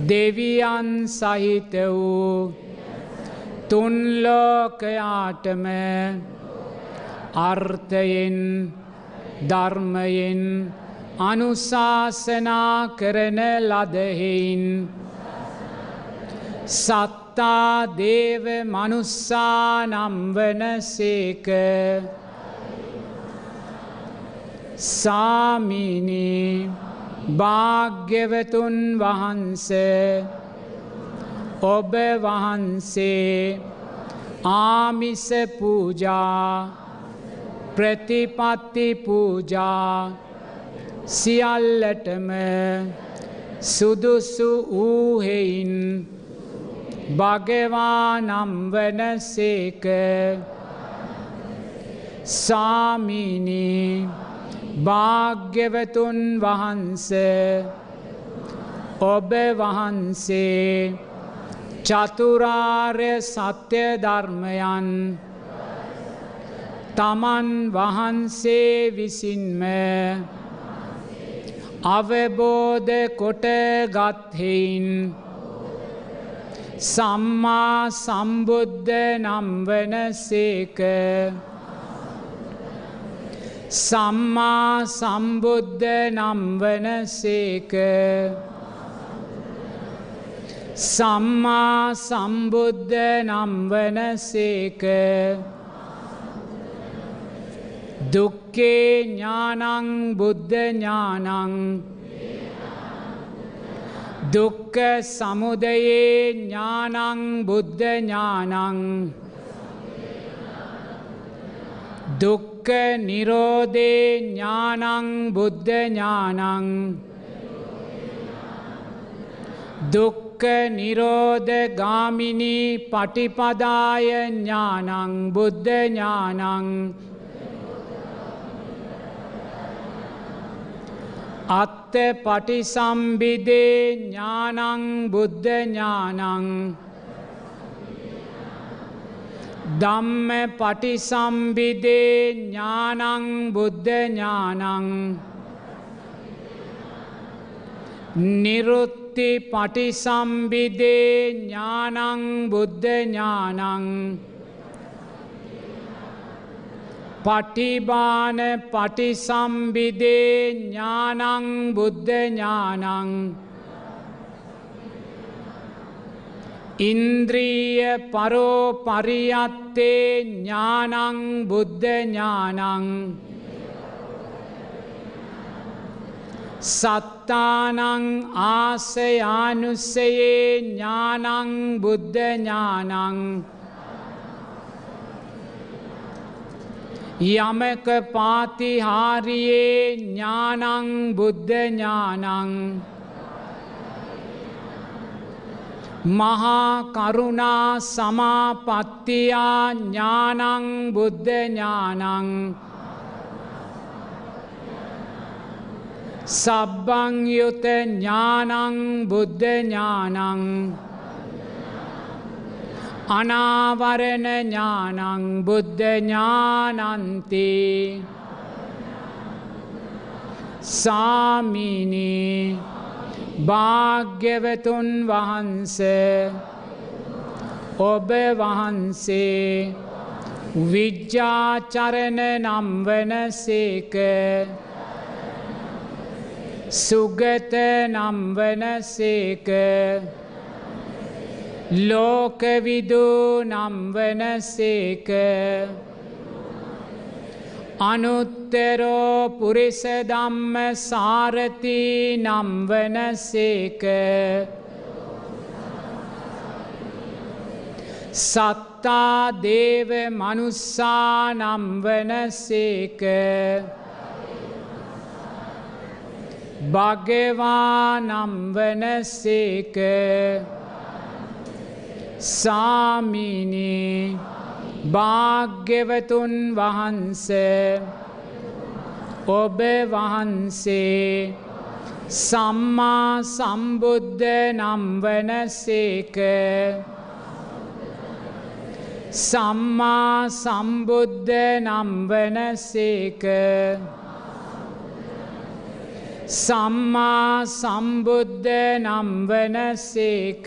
දෙවියන් සහිත වූ තුන්ලෝකයාටම අර්ථයෙන් ධර්මයෙන් අනුශාසනා කරන ලදහෙයින් සත්තා දේව මනුස්සා නම්වන සේක. සාමිනී භාග්‍යවතුන් වහන්ස ඔබ වහන්සේ ආමිස පූජා ප්‍රතිපත්ති පූජා සියල්ලටම සුදුසු වූහෙයින් භගවානම් වන සේක සාමිනී භාග්‍යවතුන් වහන්ස ඔබ වහන්සේ චතුරාර්ය සත්‍ය ධර්මයන් තමන් වහන්සේ විසින්ම අවබෝධ කොට ගත්හෙයින් සම්මා සම්බුද්ධ නම්වන සේක. සම්මා සම්බුද්ධ නම්වන සේක. සම්මා සම්බුද්ධ නම්වන සේක. දුක්කේ ඥානං බුද්ධ ඥානං දුක්ක සමුදයේ ඥානං බුද්ධ ඥානං. දුක්ක නිරෝධේ ඥානං බුද්ධ ඥානං. දුක්ක නිරෝධ ගාමිනී පටිපදාය ඥානං බුද්ධ ඥානං. අත්ත පටිසම්බිදේ ඥානං බුද්ධ ඥානං ධම්ම පටිසම්බිදේ ඥානං බුද්ධ ඥානං නිරුත්ති පටිසම්බිදේ ඥානං බුද්ධ ඥානං පටිබාන පටිසම්බිදේ ඥානං බුද්ධ ඥානං ඉන්ද්‍රීය පරෝ පරියත්තේ ඥානං බුද්ධ ඥානං සත්තානං ආසයානුස්සයේ ඥානං බුද්ධ ඥානං යමක පාතිහාරියේ ඥානං බුද්ධ ඥානං මහා කරුණා සමාපත්තියා ඥානං බුද්ධ ඥානං සබ්බංයුත ඥානං බුද්ධ ඥානං අනාවරණ ඥානං බුද්ධ ඥානන්ති සාමිනී භාග්‍යවතුන් වහන්ස ඔබ වහන්සේ විජ්ජාචරණ නම්වන සේක. සුගත නම්වන සේක. ලෝකවිදු නම්වන සේක. අනුත්තරෝ පුරිස ධම්ම සාරති නම්වන සේක. සත්තා දේව මනුස්සා නම්වන සේක. භගවා නම්වන සේක. සාමිනී භාග්‍යවතුන් වහන්ස ඔබ වහන්සේ සම්මා සම්බුද්ධ නම් වන සේක. සම්මා සම්බුද්ධ නම් වන සේක. සම්මා සම්බුද්ධ නම් වන සේක.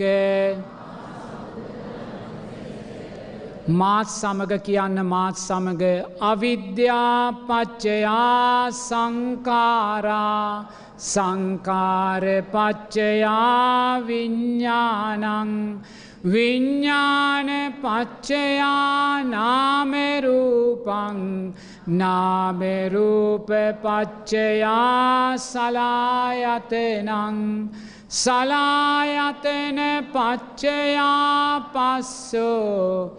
මාත් සමග කියන්න මාත් සමග අවිද්‍යාපච්චයා සංකාරා සංකාරපච්චයා විඤ්ඥානං විඤ්ඥාන පච්චයා නාමරූපං නාමරූප පච්චයා සලායතනං. සලායතන පච්චයා පස්සෝ.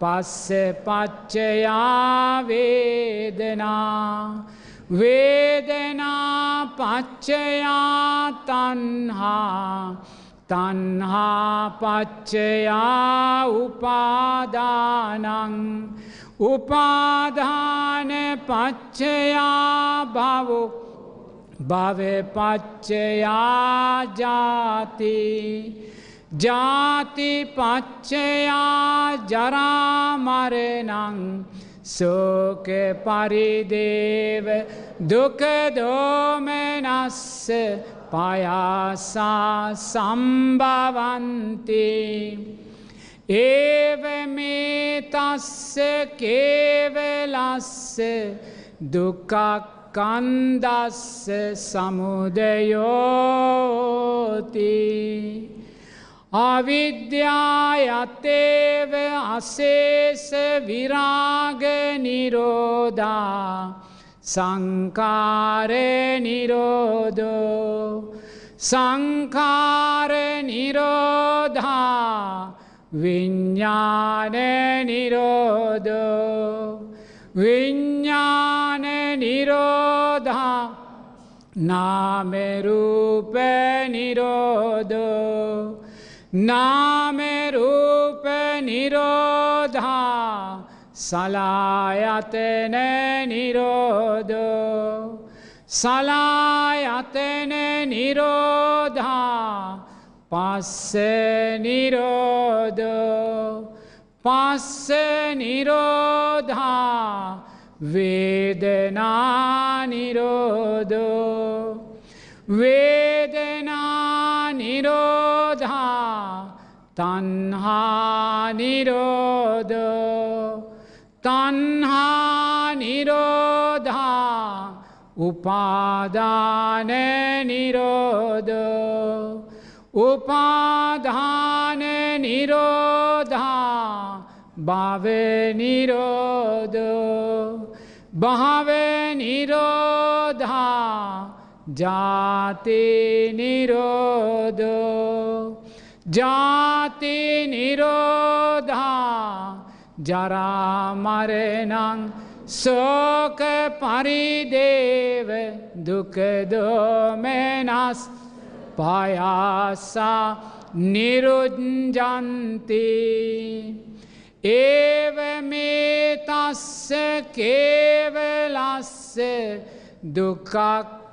පස්ස පච්චයා වේදනා වේදනා පච්චයා තන්හා තන්හා පච්චයා උපාදානං උපාධාන පච්චයා භවු භව පච්චයා ජාතිී. ජාතිපච්චයා ජරාමරනං සෝක පරිදේව දුකදෝමනස්ස පයාසා සම්භවන්ති ඒව මේ තස්ස කේවලස්ස දුකක් කන්දස්ස සමුදයෝතිී. අවිද්‍යායත්තේව අසේස විරාග නිරෝධා සංකාර නිරෝධෝ සංකාර නිරෝධා විඤ්ඥාන නිරෝධෝ විඤ්ඥාන නිරෝධා නාමරූප නිරෝධෝ නාමරූප නිරෝධා සලායතන නිරෝධෝ සලායතන නිරෝධා පස්ස නිරෝධෝ පස්ස නිරෝධා වේදනා නිරෝධෝ වේදනා නිරෝධා තන්හා නිරෝධ තන්හා නිරෝධා උපාදාන නිරෝධ උපාධාන නිරෝධා භව නිරෝධ භාව නිරෝධා ජාති නිරෝධෝ ජාති නිරෝධා ජරාමරනං සෝක පරිදේව දුකදෝමනස් පයාසා නිරුජ්ජන්ති ඒව මේ තස්ස කේවලස්ස දුකක්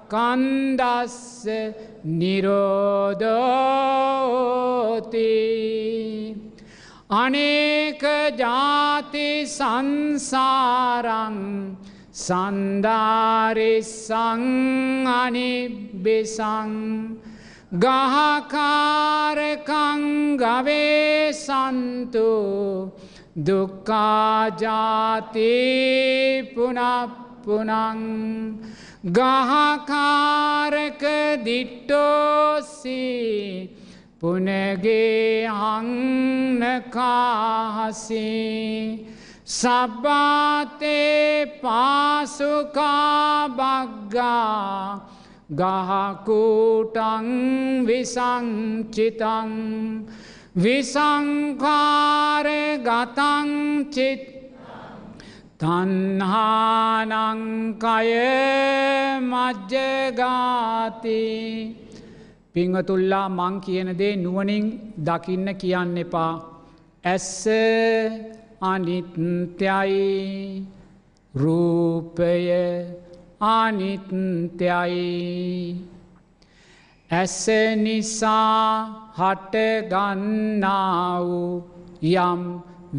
කන්දස්ස නිරෝධෝති. අනේක ජාති සංසාරං සන්ධාරිස්සං අනිබ්බිසං. ගහකාරකං ගවේසන්තු දුක්කාජාති පුනප්පුනං. ගහකාරක දිට්ටෝසි පුනගේ හංනකාහසි සබ්බාතේ පාසුකාබග්ගා ගහකූටං විසංචිතං විසංකාර ගතංචිත් තන්හානංකය මජ්ජගාති පිංහතුල්ලා මං කියනදේ නුවනින් දකින්න කියන්න එපා. ඇස්ස අනිත්‍යයි. රූපය අනිත්‍යයි. ඇස නිසා හටගන්නා වූ යම්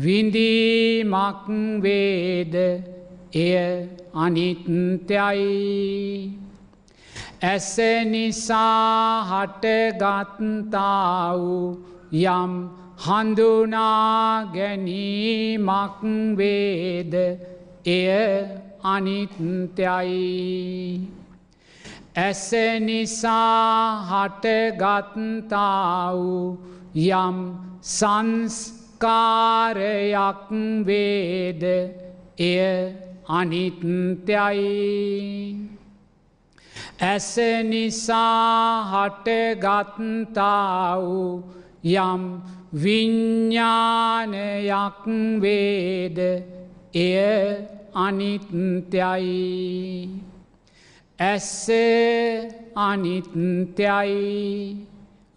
විඳීමක් වේද? එය අනිත්‍යයි. ඇස නිසා හටගත්තා වූ යම් හඳුනා ගැනීමක් වේද? එය අනිත්‍යයි. ඇස නිසා හටගත්තා වූ යම් සංස්කාරයක් වේද? එය අනිත්‍යයි. ඇස නිසා හටගත්තා වූ යම් විඤ්ඥානයක් වේද? එය අනිත්‍යයි. ඇස්ස අනිත්‍යයි.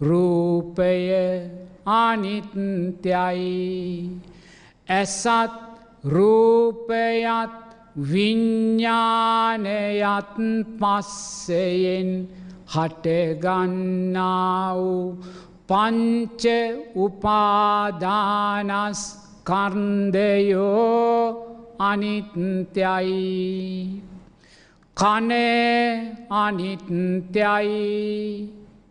රූපය අනිත්‍යයි. ඇසත් රූපයත් විඤ්ඥානයත් පස්සයෙන් හටගන්නා වූ පංච උපාදානස් කර්න්දයෝ අනිත්‍යයි. කන අනිත්‍යයි.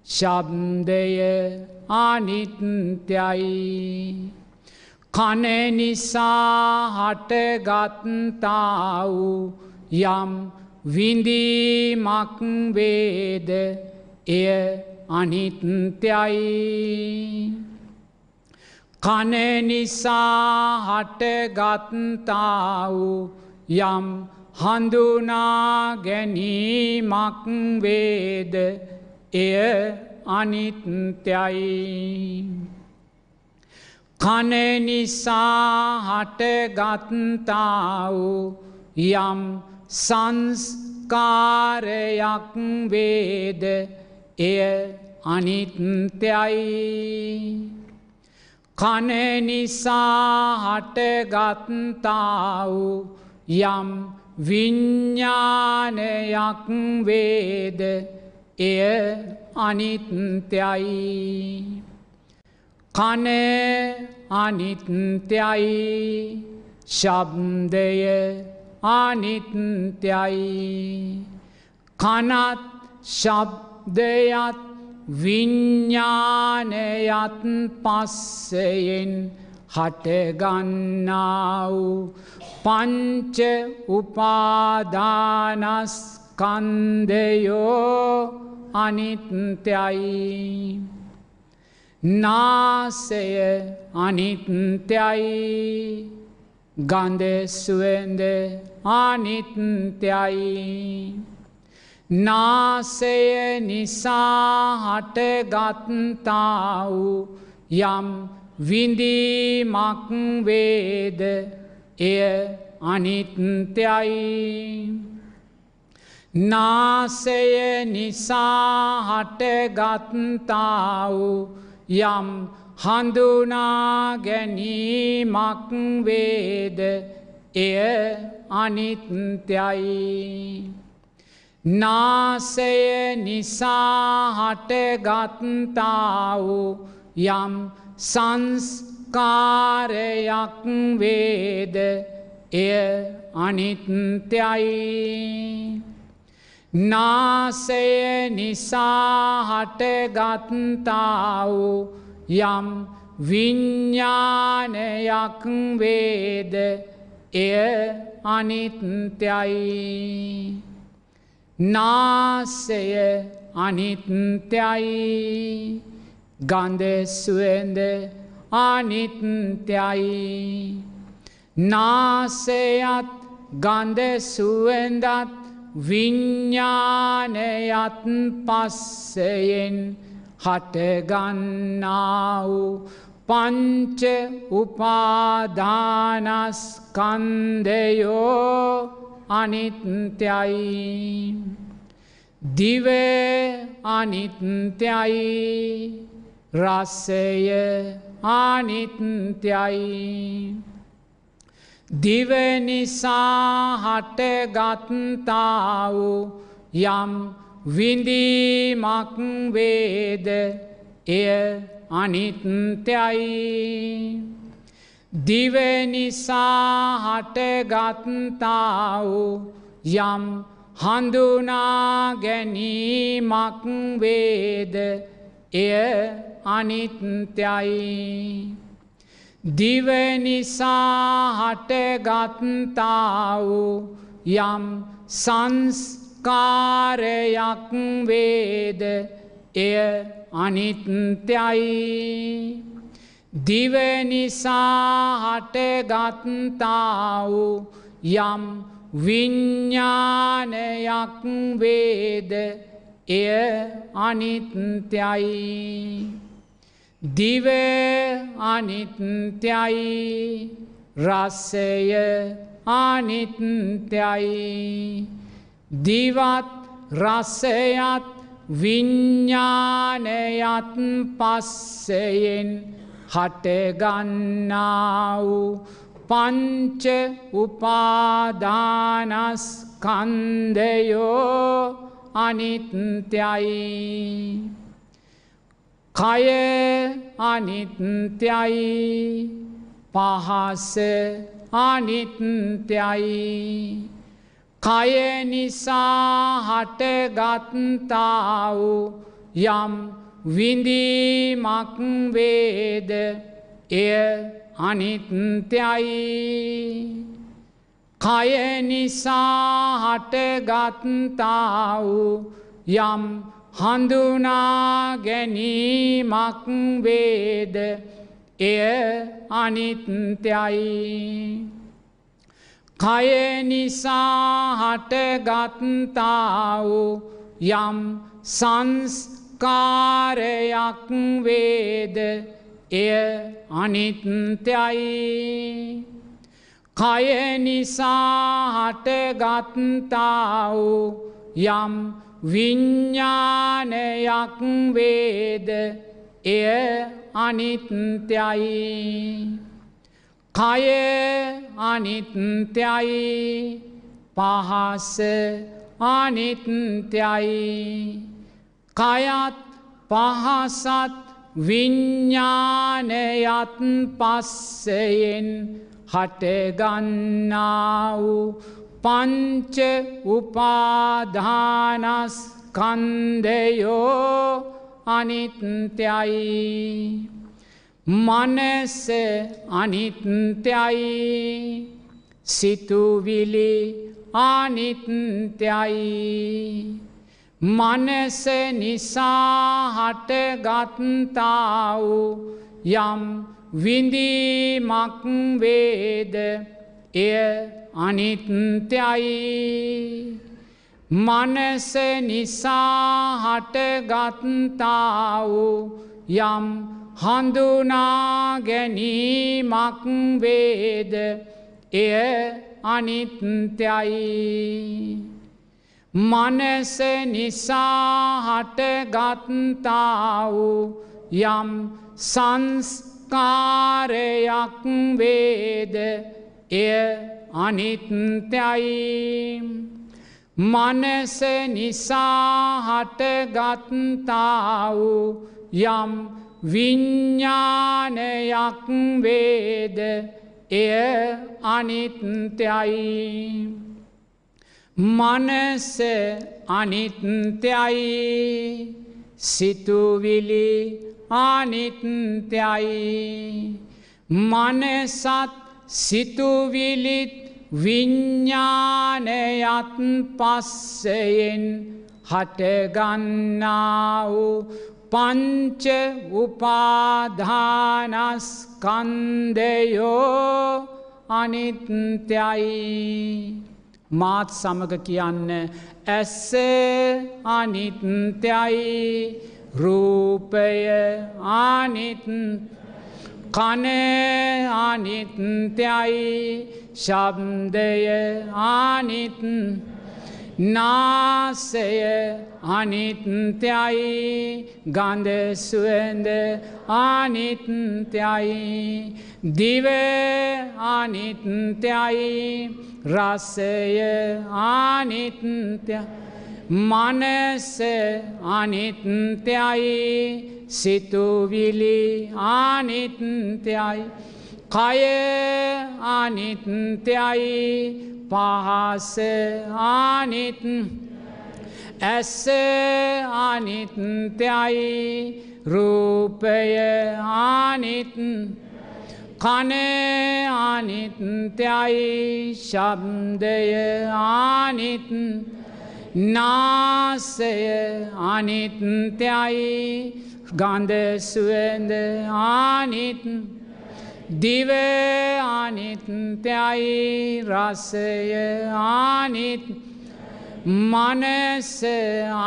ශබ්දය අනිත්‍යයි. කන නිසා හටගත්තා වූ යම් විඳීමක් වේද? එය අනිත්‍යයි. කන නිසා හටගත්තා වූ යම් හඳුනා ගැනීමක් වේද? එය අනිත්‍යයි. කන නිසා හටගත්තා වූ යම් සංස්කාරයක් වේද? එය අනිත්‍යයි. කන නිසා හටගත්තා වූ යම් විඤ්ඥානයක් වේද? එය අනිත්‍යයි. කන අනිත්‍යයි. ශබ්දය අනිත්‍යයි. කනත් ශබ්දයත් විඤ්ඥානයත් පස්සයෙන් හටගන්නා වූ පංච උපාදානස්කන්දයෝ අනිත්‍යයි. නාසය අනිත්‍යයි. ගන්දෙස්ුවෙන්ද අනිත්‍යයි. නාසය නිසා හටගත්තා වූ යම් විඳීමක් වේද? එය අනිත්‍යයි. නාසය නිසා හටගත්තා වූ යම් හඳුනා ගැනීමක් වේද? එය අනිත්‍යයි. නාසය නිසා හටගත්තා වූ යම් සංස්කාරයක් වේද? එය අනිත්‍යයි. නාසය නිසා හටගත්තා වූ යම් විඤ්ඥානයක් වේද? එය අනිත්‍යයි. නාසය අනිත්‍යයි. ගන්දෙස්ුවෙන්ද අනිත්‍යයි. නාසයත් ගන්දසුවෙන්දත් විඤ්ඥානයත් පස්සයෙන් හටගන්නා වූ පංච උපාදානස්කන්දයෝ අනිත්‍යයි. දිව අනිත්‍යයි රස්සය අනිත්‍යයි. දිවනිසා හටගත්තා වූ යම් විඳීමක් වේද? එය අනිත්‍යයි. දිවනිසා හටගත්තා වූ යම් හඳුනා ගැනීමක් වේද? එය අනිත්‍යයි. දිවනිසා හටගත්තා වූ යම් සංස්කාරයක් වේද? එය අනිත්‍යයි. දිවනිසා හටගත්තා වූ යම් විඤ්ඥානයක් වේද? එය අනිත්‍යයි. දිව අනිත්‍යයි රස්සය අනිත්‍යයි. දිවත් රස්සයත් විඤ්ඥානයත් පස්සයෙන් හටගන්නා වූ පංච උපාදානස්කන්දයෝ අනිත්‍යයි. කය අනිත්‍යයි පහස අනිත්‍යයි. කය නිසා හටගත්තා වූ යම් විඳීමක් වේද? එය අනිත්‍යයි. කය නිසා හටගත්තා වූ යම් හඳුනා ගැනීමක් වේද? එය අනිත්‍යයි. කය නිසා හටගත්තා වූ යම් සංස්කාරයක් වේද? එය අනිත්‍යයි. කය නිසා හටගත්තා වූ යම් විඤ්ඥානයක් වේද? එය අනිත්‍යයි. කය අනිත්‍යයි. පහස අනිත්‍යයි. කයත් පහසත් විඤ්ඥානයත් පස්සයෙන් හටගන්නා වූ පංච උපාදානස්කන්දයෝ අනිත්‍යයි මනස අනිත්‍යයි සිතුවිලි අනිත්‍යයි මනස නිසා හටගත්තා වූ යම් විඳීමක් වේද එය අනිත්‍යයි. මනස නිසා හටගත්තා වූ යම් හඳුනා ගැනීමක් වේද? එය අනිත්‍යයි. මනස නිසා හටගත්තා වූ යම් සංස්කාරයක් වේද? එය අනිත්‍යයි. මනස නිසා හටගත්තා වූ යම් විඤ්ඥානයක් වේද? එය අනිත්‍යයි. මනස අනිත්‍යයි. සිතුවිලි අනිත්‍යයි. මනසත් සිතුවිලිත් විඤ්ඥානයත් පස්සයෙන් හටගන්නා වූ පංච උපාදානස්කන්දයෝ අනිත්‍යයි. මාත් සමග කියන්න ඇස්ස අනිත්‍යයි. රූපය ආනිත් කන අනිත්‍යයි ශබ්දය ආනිත් නාසය අනිත්‍යයි ගන්ධ සුවඳ අනිත්‍යයි දිව අනිත්‍යයි රසය අනිත්‍යයි මනස අනිත්‍යයි සිතුවිලි අනිත්‍යයි. කය අනිත්‍යයි. පහස අනිත්. ඇස අනිත්‍යයි. රූපය අනිත්. කන අනිත්‍යයි. ශබ්දය අනිත්. නාසය අනිත්‍යයි. ගන්ධ සුවඳ අනිත් දිව අනිත්‍යයි රසය අනිත් මනස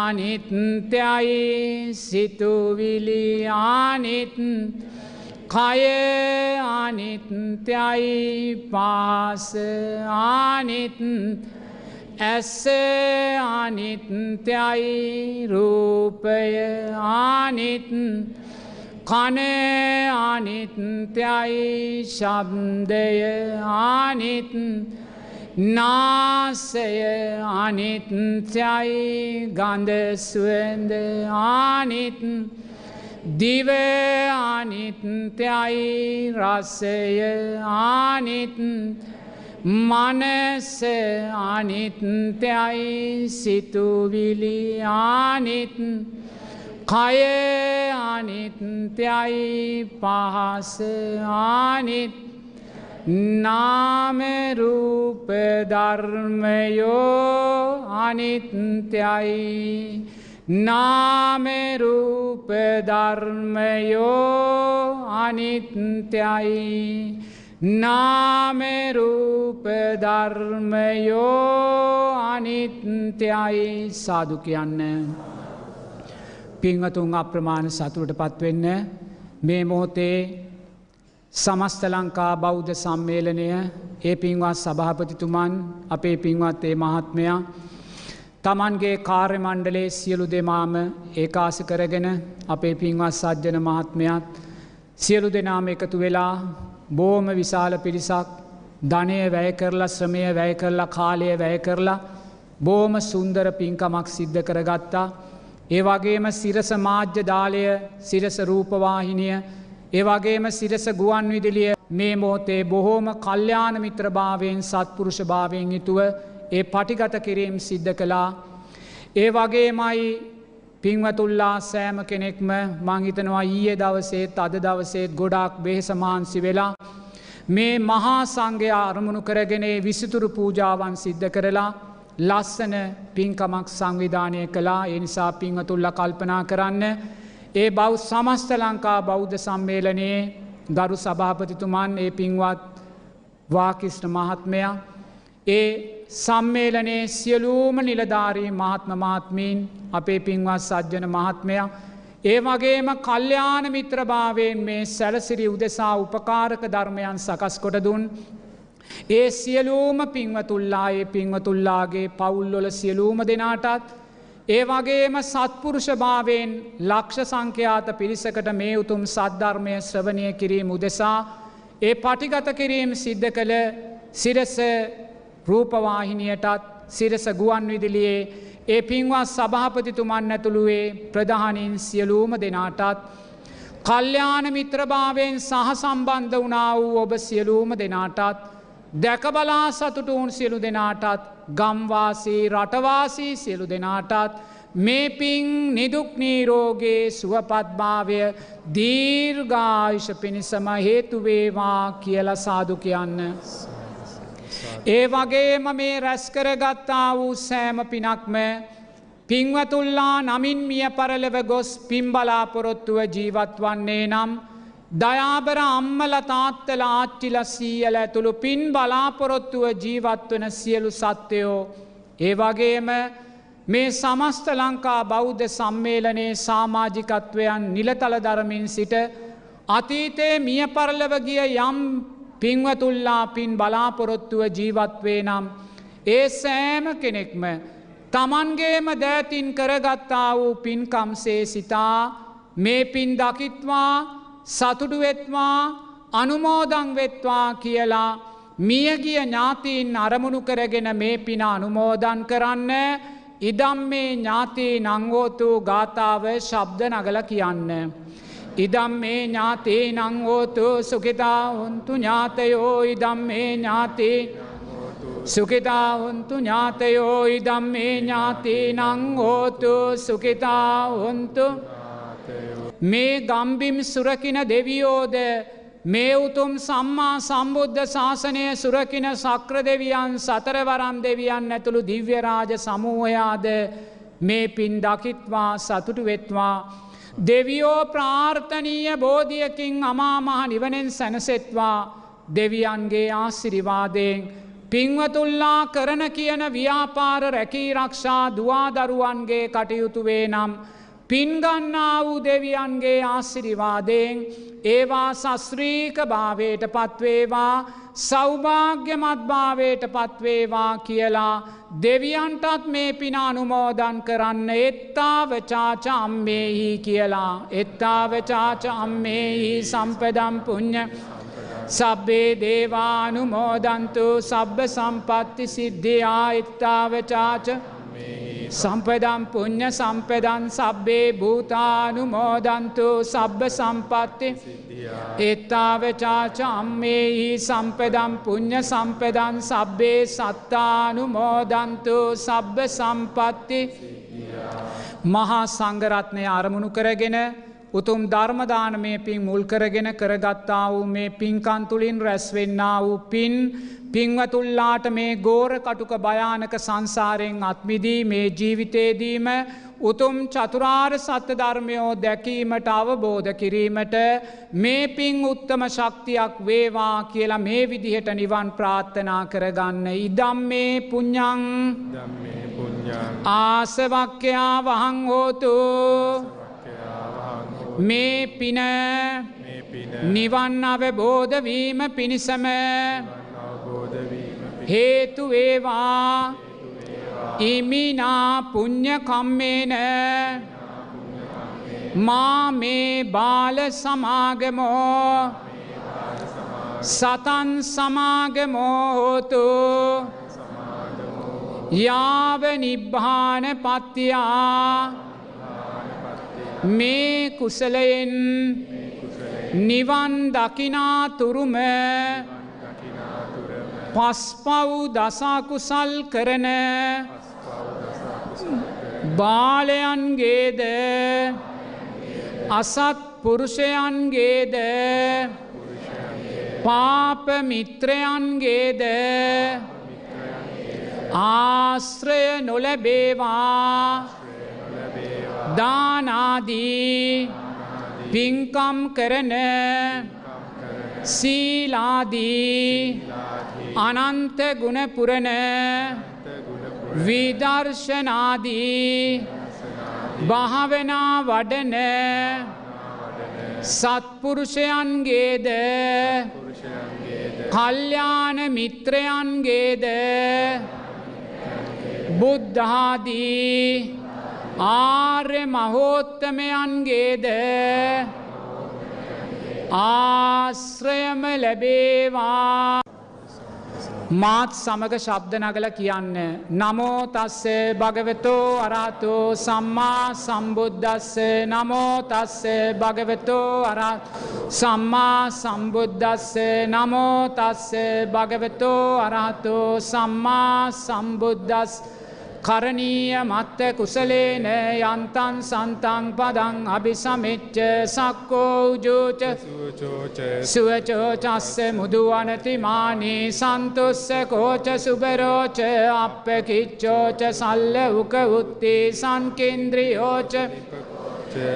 අනිත්‍යයි සිතුවිලි අනිත් කය අනිත්‍යයි පාස අනිත් ඇස අනිත්‍යයි රූපය අනිත්. කන අනිත්‍යයි ශබ්දය අනිත්. නාසය අනිත්‍යයි ගන්ධ සුවඳ අනිත්. දිව අනිත්‍යයි රසය අනිත්. මනස අනිත්‍යයි සිතුවිලි අනිත්. කය අනිත්‍යයි පහස අනිත්. නාමරූප ධර්මයෝ අනිත්‍යයි. නාමරූප ධර්මයෝ අනිත්‍යයි. නාමරූප ධර්මයෝ අනිත්‍යයි සාදු කියන්න. පිංහතුන් අප්‍රමාණ සතුරට පත්වෙන්න මේ මොහොතේ සමස්ත ලංකා බෞද්ධ සම්මේලනය ඒ පින්වත් සභාපතිතුමන් අපේ පින්වත් ඒ මහත්මයා තමන්ගේ කාර්ය මණ්ඩලේ සියලු දෙමාම ඒකාස කරගෙන අපේ පින්වත් සජ්ජන මහත්මයත් සියලු දෙනාම එකතු වෙලා බෝම විශාල පිරිසක් ධනය වැය කරලා ශ්‍රමය වැය කරලා කාලය වැය කරලා බෝම සුන්දර පින්කමක් සිද්ධ කරගත්තා. ඒ වගේම සිරස මාජ්‍ය දාලය සිරස රූපවාහිනිය ඒවගේම සිරස ගුවන් විදිලිය මේ මෝතේ බොහෝම කල්්‍යාන මිත්‍රභාවයෙන් සත්පුරුෂ භාවයෙන් යුතුව ඒ පටිගත කිරීම් සිද්ධ කළා. ඒ වගේමයි පින්වතුල්ලා සෑම කෙනෙක්ම මංහිතනවා ඊයේ දවසේත් අද දවසේත් ගොඩාක් බෙහෙසමහන්සි වෙලා. මේ මහා සංඝයා අරමුණු කරගෙනේ විසිතුරු පූජාවන් සිද්ධ කරලා ලස්සන පින්කමක් සංවිධානය කලා එනිසා පින්වතුල්ල කල්පනා කරන්න ඒ බෞ් සමස්ත ලංකා බෞද්ධ සම්මේලනයේ ගරු සභාපතිතුමන් ඒ පින්වත් වාකිෂ්ණ මහත්මයා ඒ සම්මේලනේ සියලූම නිලධාරී මහත්ම මහත්මීන් අපේ පින්වත් සජ්ජන මහත්මයා ඒ වගේම කල්්‍යාන මිත්‍රභාවයෙන් මේ සැලසිරි උදෙසා උපකාරක ධර්මයන් සකස් කොට දුන්. ඒ සියලූම පින්වතුල්ලා ඒ පින්වතුල්ලාගේ පවුල්ලොල සියලූම දෙනාටත් ඒ වගේම සත්පුරුෂභාවයෙන් ලක්ෂ සංඛ්‍යාත පිරිසකට මේ උතුම් සද්ධර්මය ශ්‍රවණය කිරීම උදෙසා ඒ පටිගත කිරීම සිද්ධ කළ සිරස රූපවාහිනියටත් සිරස ගුවන් විදිලියේ ඒ පින්වත් සභාපතිතුමන් ඇතුළුවේ ප්‍රධානින් සියලූම දෙනාටත් කල්්‍යාන මිත්‍රභාවයෙන් සහ සම්බන්ධ වනා වූ ඔබ සියලූම දෙනාටත් දැකබලා සතුටුවුන් සියලු දෙනාටත් ගම්වාසී රටවාසී සියලු දෙනාටත් මේ පින් නිදුක්නීරෝගේ සුවපත්භාවය දීර්ගායුෂ පිණිසම හේතුවේවා කියල සාදු කියන්න. ඒ වගේම මේ රැස්කරගත්තා වූ සෑම පිනක්ම පින්වතුල්ලා නමින් මිය පරලව ගොස් පිම්බලාපොරොත්තුව ජීවත් වන්නේ නම් දයාබර අම්මල තාත්තල ආච්චිල සීයල ඇතුළු පින් බලාපොරොත්තුව ජීවත්වන සියලු සත්‍යයෝ. ඒ වගේම මේ සමස්ත ලංකා බෞද්ධ සම්මේලනයේ සාමාජිකත්වයන් නිලතල දරමින් සිට අතීතයේ මිය පරලව ගිය යම් පින්වතුල්ලා පින් බලාපොරොත්තුව ජීවත්වේ නම් ඒ සෑම කෙනෙක්ම තමන්ගේම දෑතින් කරගත්තා වූ පින්කම්සේ සිතා මේ පින් දකිත්වා සතුටුවෙත්වා අනුමෝදං වෙත්වා කියලා මියගිය ඥාතීන් අරමුණු කරගෙන මේ පින අනුමෝදන් කරන්න ඉදම් මේ ඥාතී නංගෝතු ගාථාව ශබ්ද නගල කියන්න. ඉදම් මේ ඥාතේ නංගෝතු සුකිතා උන්තු ඥාතයෝ ඉදම් මේ ඥාතේ සුකිතා උන්තු ඥාතයෝ ඉදම් මේ ඥාතේ නංගෝතු සුකිතා උන්තු මේ ගම්බිම් සුරකින දෙවියෝද මේ උතුම් සම්මා සම්බුද්ධ ශාසනය සුරකින සක්‍ර දෙවියන් සතරවරම් දෙවියන් ඇතුළු දිව්‍යරාජ සමූහයාද මේ පින් දකිත්වා සතුටු වෙත්වා. දෙවියෝ ප්‍රාර්ථනීය බෝධියකින් අමාමහ නිවනෙන් සැනසෙත්වා. දෙවියන්ගේ ආසිරිවාදයෙන් පින්වතුල්ලා කරන කියන ව්‍යාපාර රැකී රක්ෂා දවාදරුවන්ගේ කටයුතුවේ නම් පින්ගන්නා වූ දෙවියන්ගේ ආසිරිවාදයෙන් ඒවා සස්ත්‍රීක භාවයට පත්වේවා සෞභාග්‍යමත් භාවයට පත්වේවා කියලා දෙවියන්ටත් මේ පින අනුමෝදන් කරන්න එත්තාවචාච අම්මේහි කියලා. එත්තාවචාච අම්මේහි සම්පදම් පුං්ඥ සබ්බේ දේවානුමෝදන්තු සබ්බ සම්පත්ති සිද්ධියා එත්තාවචාච සම්පදම් පුං්ඥ සම්පදන් සබ්බේ භූතානුමෝදන්තු සබ්බ සම්පත්ති එත්තාවචාච අම්මේහි සම්පදම් පුං්ඥ සම්පදන් සබ්බේ සත්තානුමෝදන්තු සබ්බ සම්පත්ති මහා සංගරත්නය අරමුණු කරගෙන උතුම් ධර්මදානමය පින් මුල් කරගෙන කරගත්තා වූ මේ පින්කන් තුළින් රැස්වෙන්න වූ පින් පින්වතුල්ලාට මේ ගෝර කටුක භයානක සංසාරයෙන් අත්මිදී මේ ජීවිතේදීම උතුම් චතුරාර් සත්‍ය ධර්මයෝ දැකීමට අවබෝධ කිරීමට මේ පින් උත්තම ශක්තියක් වේවා කියලා මේ විදිහට නිවන් ප්‍රාර්ථනා කරගන්න ඉදම් මේ පුඤ්ඥං ආසවක්‍යයා වහං හෝතු මේ පින නිවන් අවබෝධවීම පිණිසම හේතුවේවා ඉමිනා පුං්ඥකම්මේන මා මේ බාල සමාගමෝ. සතන් සමාගමෝහෝතු යාව නිබ්භාන පත්තියා. මේ කුසලයෙන් නිවන් දකිනා තුරුම පස්පව් දසාකුසල් කරන බාලයන්ගේද අසත් පුරුෂයන්ගේද පාප මිත්‍රයන්ගේද ආශ්‍රය නොලැබේවා දානාදී පින්කම් කරන සීලාදී අනන්ත ගුණපුරණ විදර්ශනාදී භාවනා වඩන සත්පුරුෂයන්ගේද කල්්‍යාන මිත්‍රයන්ගේද බුද්ධාදී ආර්ය මහෝත්තමයන්ගේද ආශ්‍රයම ලැබේවා. මාත් සමග ශබ්ද නගල කියන්න. නමෝතස්ස භගවතෝ අරාතෝ සම්මා සම්බුද්ධස්ස නමෝතස්ස භගවතෝ අරා සම්මා සම්බුද්ධස්ස නමෝතස්ස භගවතෝ අරාතෝ සම්මා සම්බුද්ධස් කරණීය මත්ත කුසලේන යන්තන් සන්තං පදං අභිසමිච්ච සක්කෝ උජෝච සුවචෝචස්ස මුදුවනතිමානී සන්තුස්ස කෝච සුබරෝච අප කිච්චෝච සල්ල උක උත්ති සංකේන්ද්‍රියෝච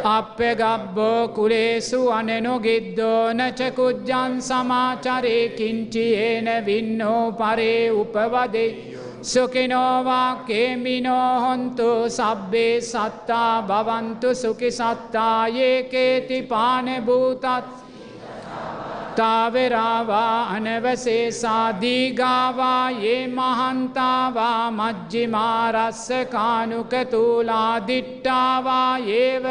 අප ගබ්බෝ කුලේසු අනනොගිද්දෝ නචකුද්ජන් සමාචරේ කිංචියේන වින්නෝ පරේ උපවදේ සුකිනෝවා කේමිනෝ හොන්තු සබ්බේ සත්තා භවන්තු සුකි සත්තා ඒකේති පාන භූතත් තාවරාවා අනවසේසා දීගාවා ඒ මහන්තාවා මජ්ජිමාරස්ස කානුකතුලා දිට්ටාවා ඒව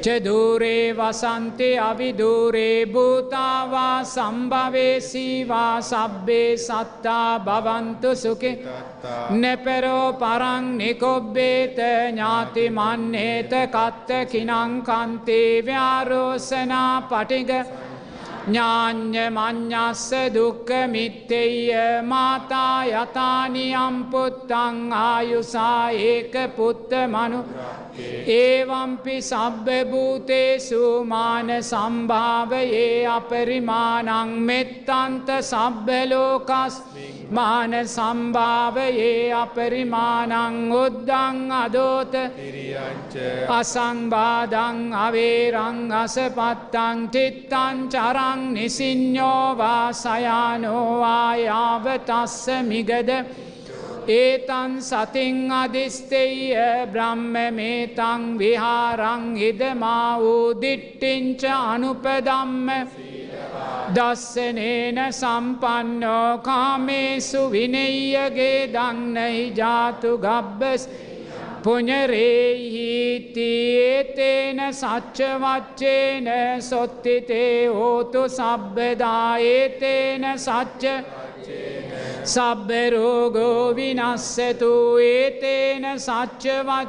චදූරේ වසන්තය අවිදූරේ භූතාවා සම්භවේසීවා සබ්බේ සත්තා භවන්තු සුකෙ නැපැරෝ පරං නිකොබ්බේත ඥාතිමන්නේත කත්ත කිනංකන්තේ ව්‍යාරෝසනා පටිග ඥාඥ මං්ඥස්ස දුක්ක මිත්තෙය මාතා යතානියම් පුත්තං ආයුසා ඒක පුත්ත මනු ඒවම්පි සබ්බභූතේසු මාන සම්භාවයේ අපරිමානං මෙත්තන්ත සබ්බලෝකස් මාන සම්භාවයේ අපරිමානං උද්දං අදෝත අසංබාදං අවේරං අසපත්තං තිත්තං චරං නිසිං්ඥෝවා සයානෝවායාවතස්ස මිගද ඒතන් සතිං අධිස්තෙය බ්‍රහ්ම මේතං විහාරං ඉදමා වූ දිට්ටිංච අනුපදම්ම. දස්සනේන සම්පන්නෝ කාමේසු විනෙයගේ දන්නයි ජාතු ගබ්බස්. පුනරේහිතිඒතේන සච්චවච්චේන සොත්තිතේ හෝතු සබ්බදාඒතේන සච්ච. සබ්බරෝගෝ විනස්සතු ඒතේන සච්චවත්.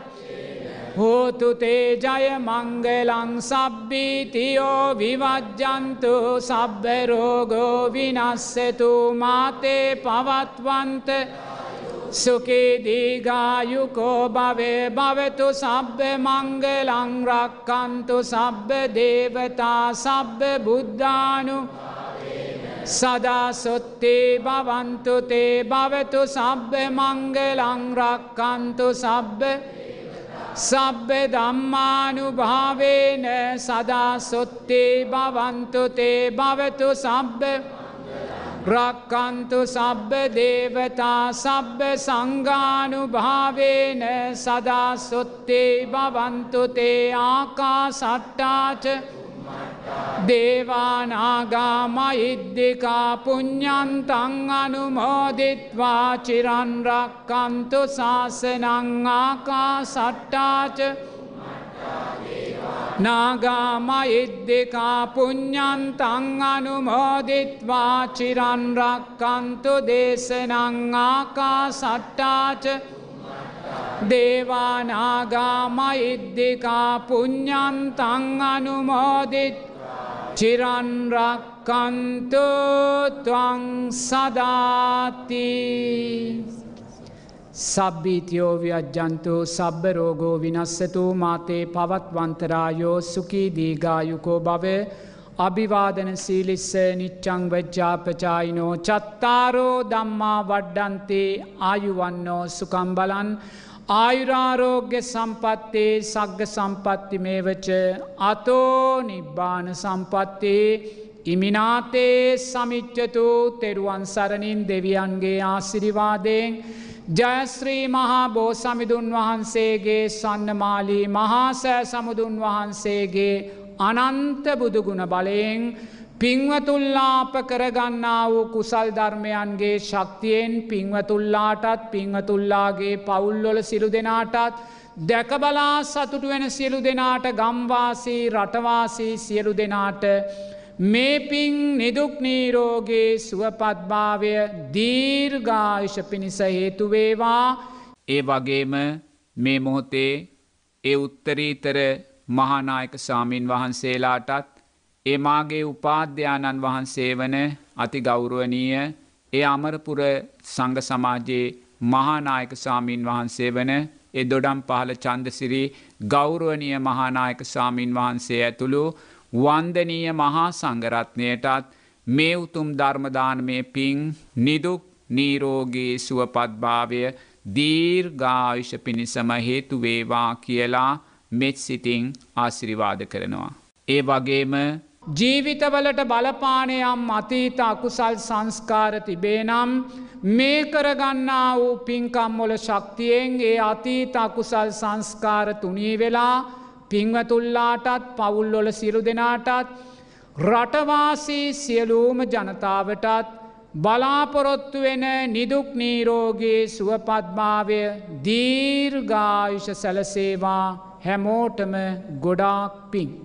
හෝතුතේ ජය මංගලං සබ්බීතියෝ විවජ්ජන්තු. සබ්බරෝගෝ විනස්සතු මාතේ පවත්වන්ත. සුකේදීගායුකෝ භවේ භවතු සබ්බ මංගලං රක්කන්තු සබ්බ දේවතා සබ්බ බුද්ධානු. සදා සොත්තේ භවන්තුතේ භවතු සබ්බ මංගලං රක්කන්තු සබ්බ සබ්බ දම්මානු භාවේන සදා සොත්තේ භවන්තුතේ භවතු සබ්බ රක්කන්තු සබ්බ දේවතා සබ්බ සංගානු භාවේන සදා සොත්තේ භවන්තුතේ ආකා සට්ටාච දේවානාගාමයිද්දිකා පුඤ්ඥන්තං අනුමෝදිත්වා චිරන්රක්කන්තු ශාසනංආකා සට්ටාච නාගාමයිද්දිකා පුඤ්ඥන්තං අනුමෝදිත්වා චිරන්රක්කන්තු දේශනංආකා සට්ටාච දේවානාගාමයිද්දිකා පුඤ්ඥන්තං අනුමෝදිත්. චිරන්රක්කන්තු ත්වං සදාති. සබ්බීතියෝ ව්‍යජ්ජන්තු සබ්බ රෝගෝ විනස්සතු මාතේ පවත්වන්තරායෝ සුකී දීගායුකෝ භව. අභිවාදන සීලිස්ස නිච්චං වජ්ජාපචායිනෝ චත්තාරෝ දම්මා වඩ්ඩන්තේ ආයුවන්නෝ සුකම්බලන් ආයුරාරෝග්‍ය සම්පත්තේ සග්ග සම්පත්ති මේවච අතෝ නිබ්බාන සම්පත්තේ ඉමිනාතේ සමිච්චතු තෙරුවන් සරණින් දෙවියන්ගේ ආසිරිවාදයෙන් ජයශ්‍රී මහා බෝ සමිදුන් වහන්සේගේ සන්නමාලී මහාසෑ සමුදුන් වහන්සේගේ අනන්ත බුදුගුණ බලයෙන් පිංවතුල්ලාප කරගන්නා වූ කුසල් ධර්මයන්ගේ ශක්තියෙන් පිංවතුල්ලාටත් පිංවතුල්ලාගේ පවුල්ලොල සිරු දෙනාටත් දැකබලා සතුටු වෙන සියලු දෙනාට ගම්වාසී රටවාසී සියලු දෙනාට මේ පින් නිදුක්නීරෝගේ සුවපත්භාවය දීර්ඝායුෂ පිණිස හේතුවේවා ඒ වගේම මේ මොහොතේ ඒ උත්තරීතර මහානායක සාමීන් වහන්සේලාටත් ඒ මාගේ උපාධ්‍යානන් වහන්සේ වන අති ගෞරුවනීය ඒ අමරපුර සංඝ සමාජයේ මහානායක සාමීන් වහන්සේ වන ඒ දොඩම් පහළ චන්දසිරි ගෞරුවනීය මහානායක සාමීන් වහන්සේ ඇතුළු වන්දනීය මහා සංගරත්නයටත් මේ උතුම් ධර්මදානමය පින් නිදුක් නීරෝගේ සුවපත්භාවය දීර්ඝායුෂ පිණිසම හේතු වේවා කියලා මෙත් සිතින් ආසිරිවාද කරනවා. ඒ වගේම ජීවිතවලට බලපානයම් අතීත අකුසල් සංස්කාර තිබේනම් මේ කරගන්නා වූ පින්කම්මොල ශක්තියෙන් ඒ අතීත අකුසල් සංස්කාර තුනී වෙලා පින්වතුල්ලාටත් පවුල්ලොල සිරු දෙනාටත් රටවාසී සියලූම ජනතාවටත් බලාපොරොත්තු වෙන නිදුක් නීරෝගේ සුවපත්භාවය දීර්ගායුෂ සැලසේවා හැමෝටම ගොඩාක් පින්.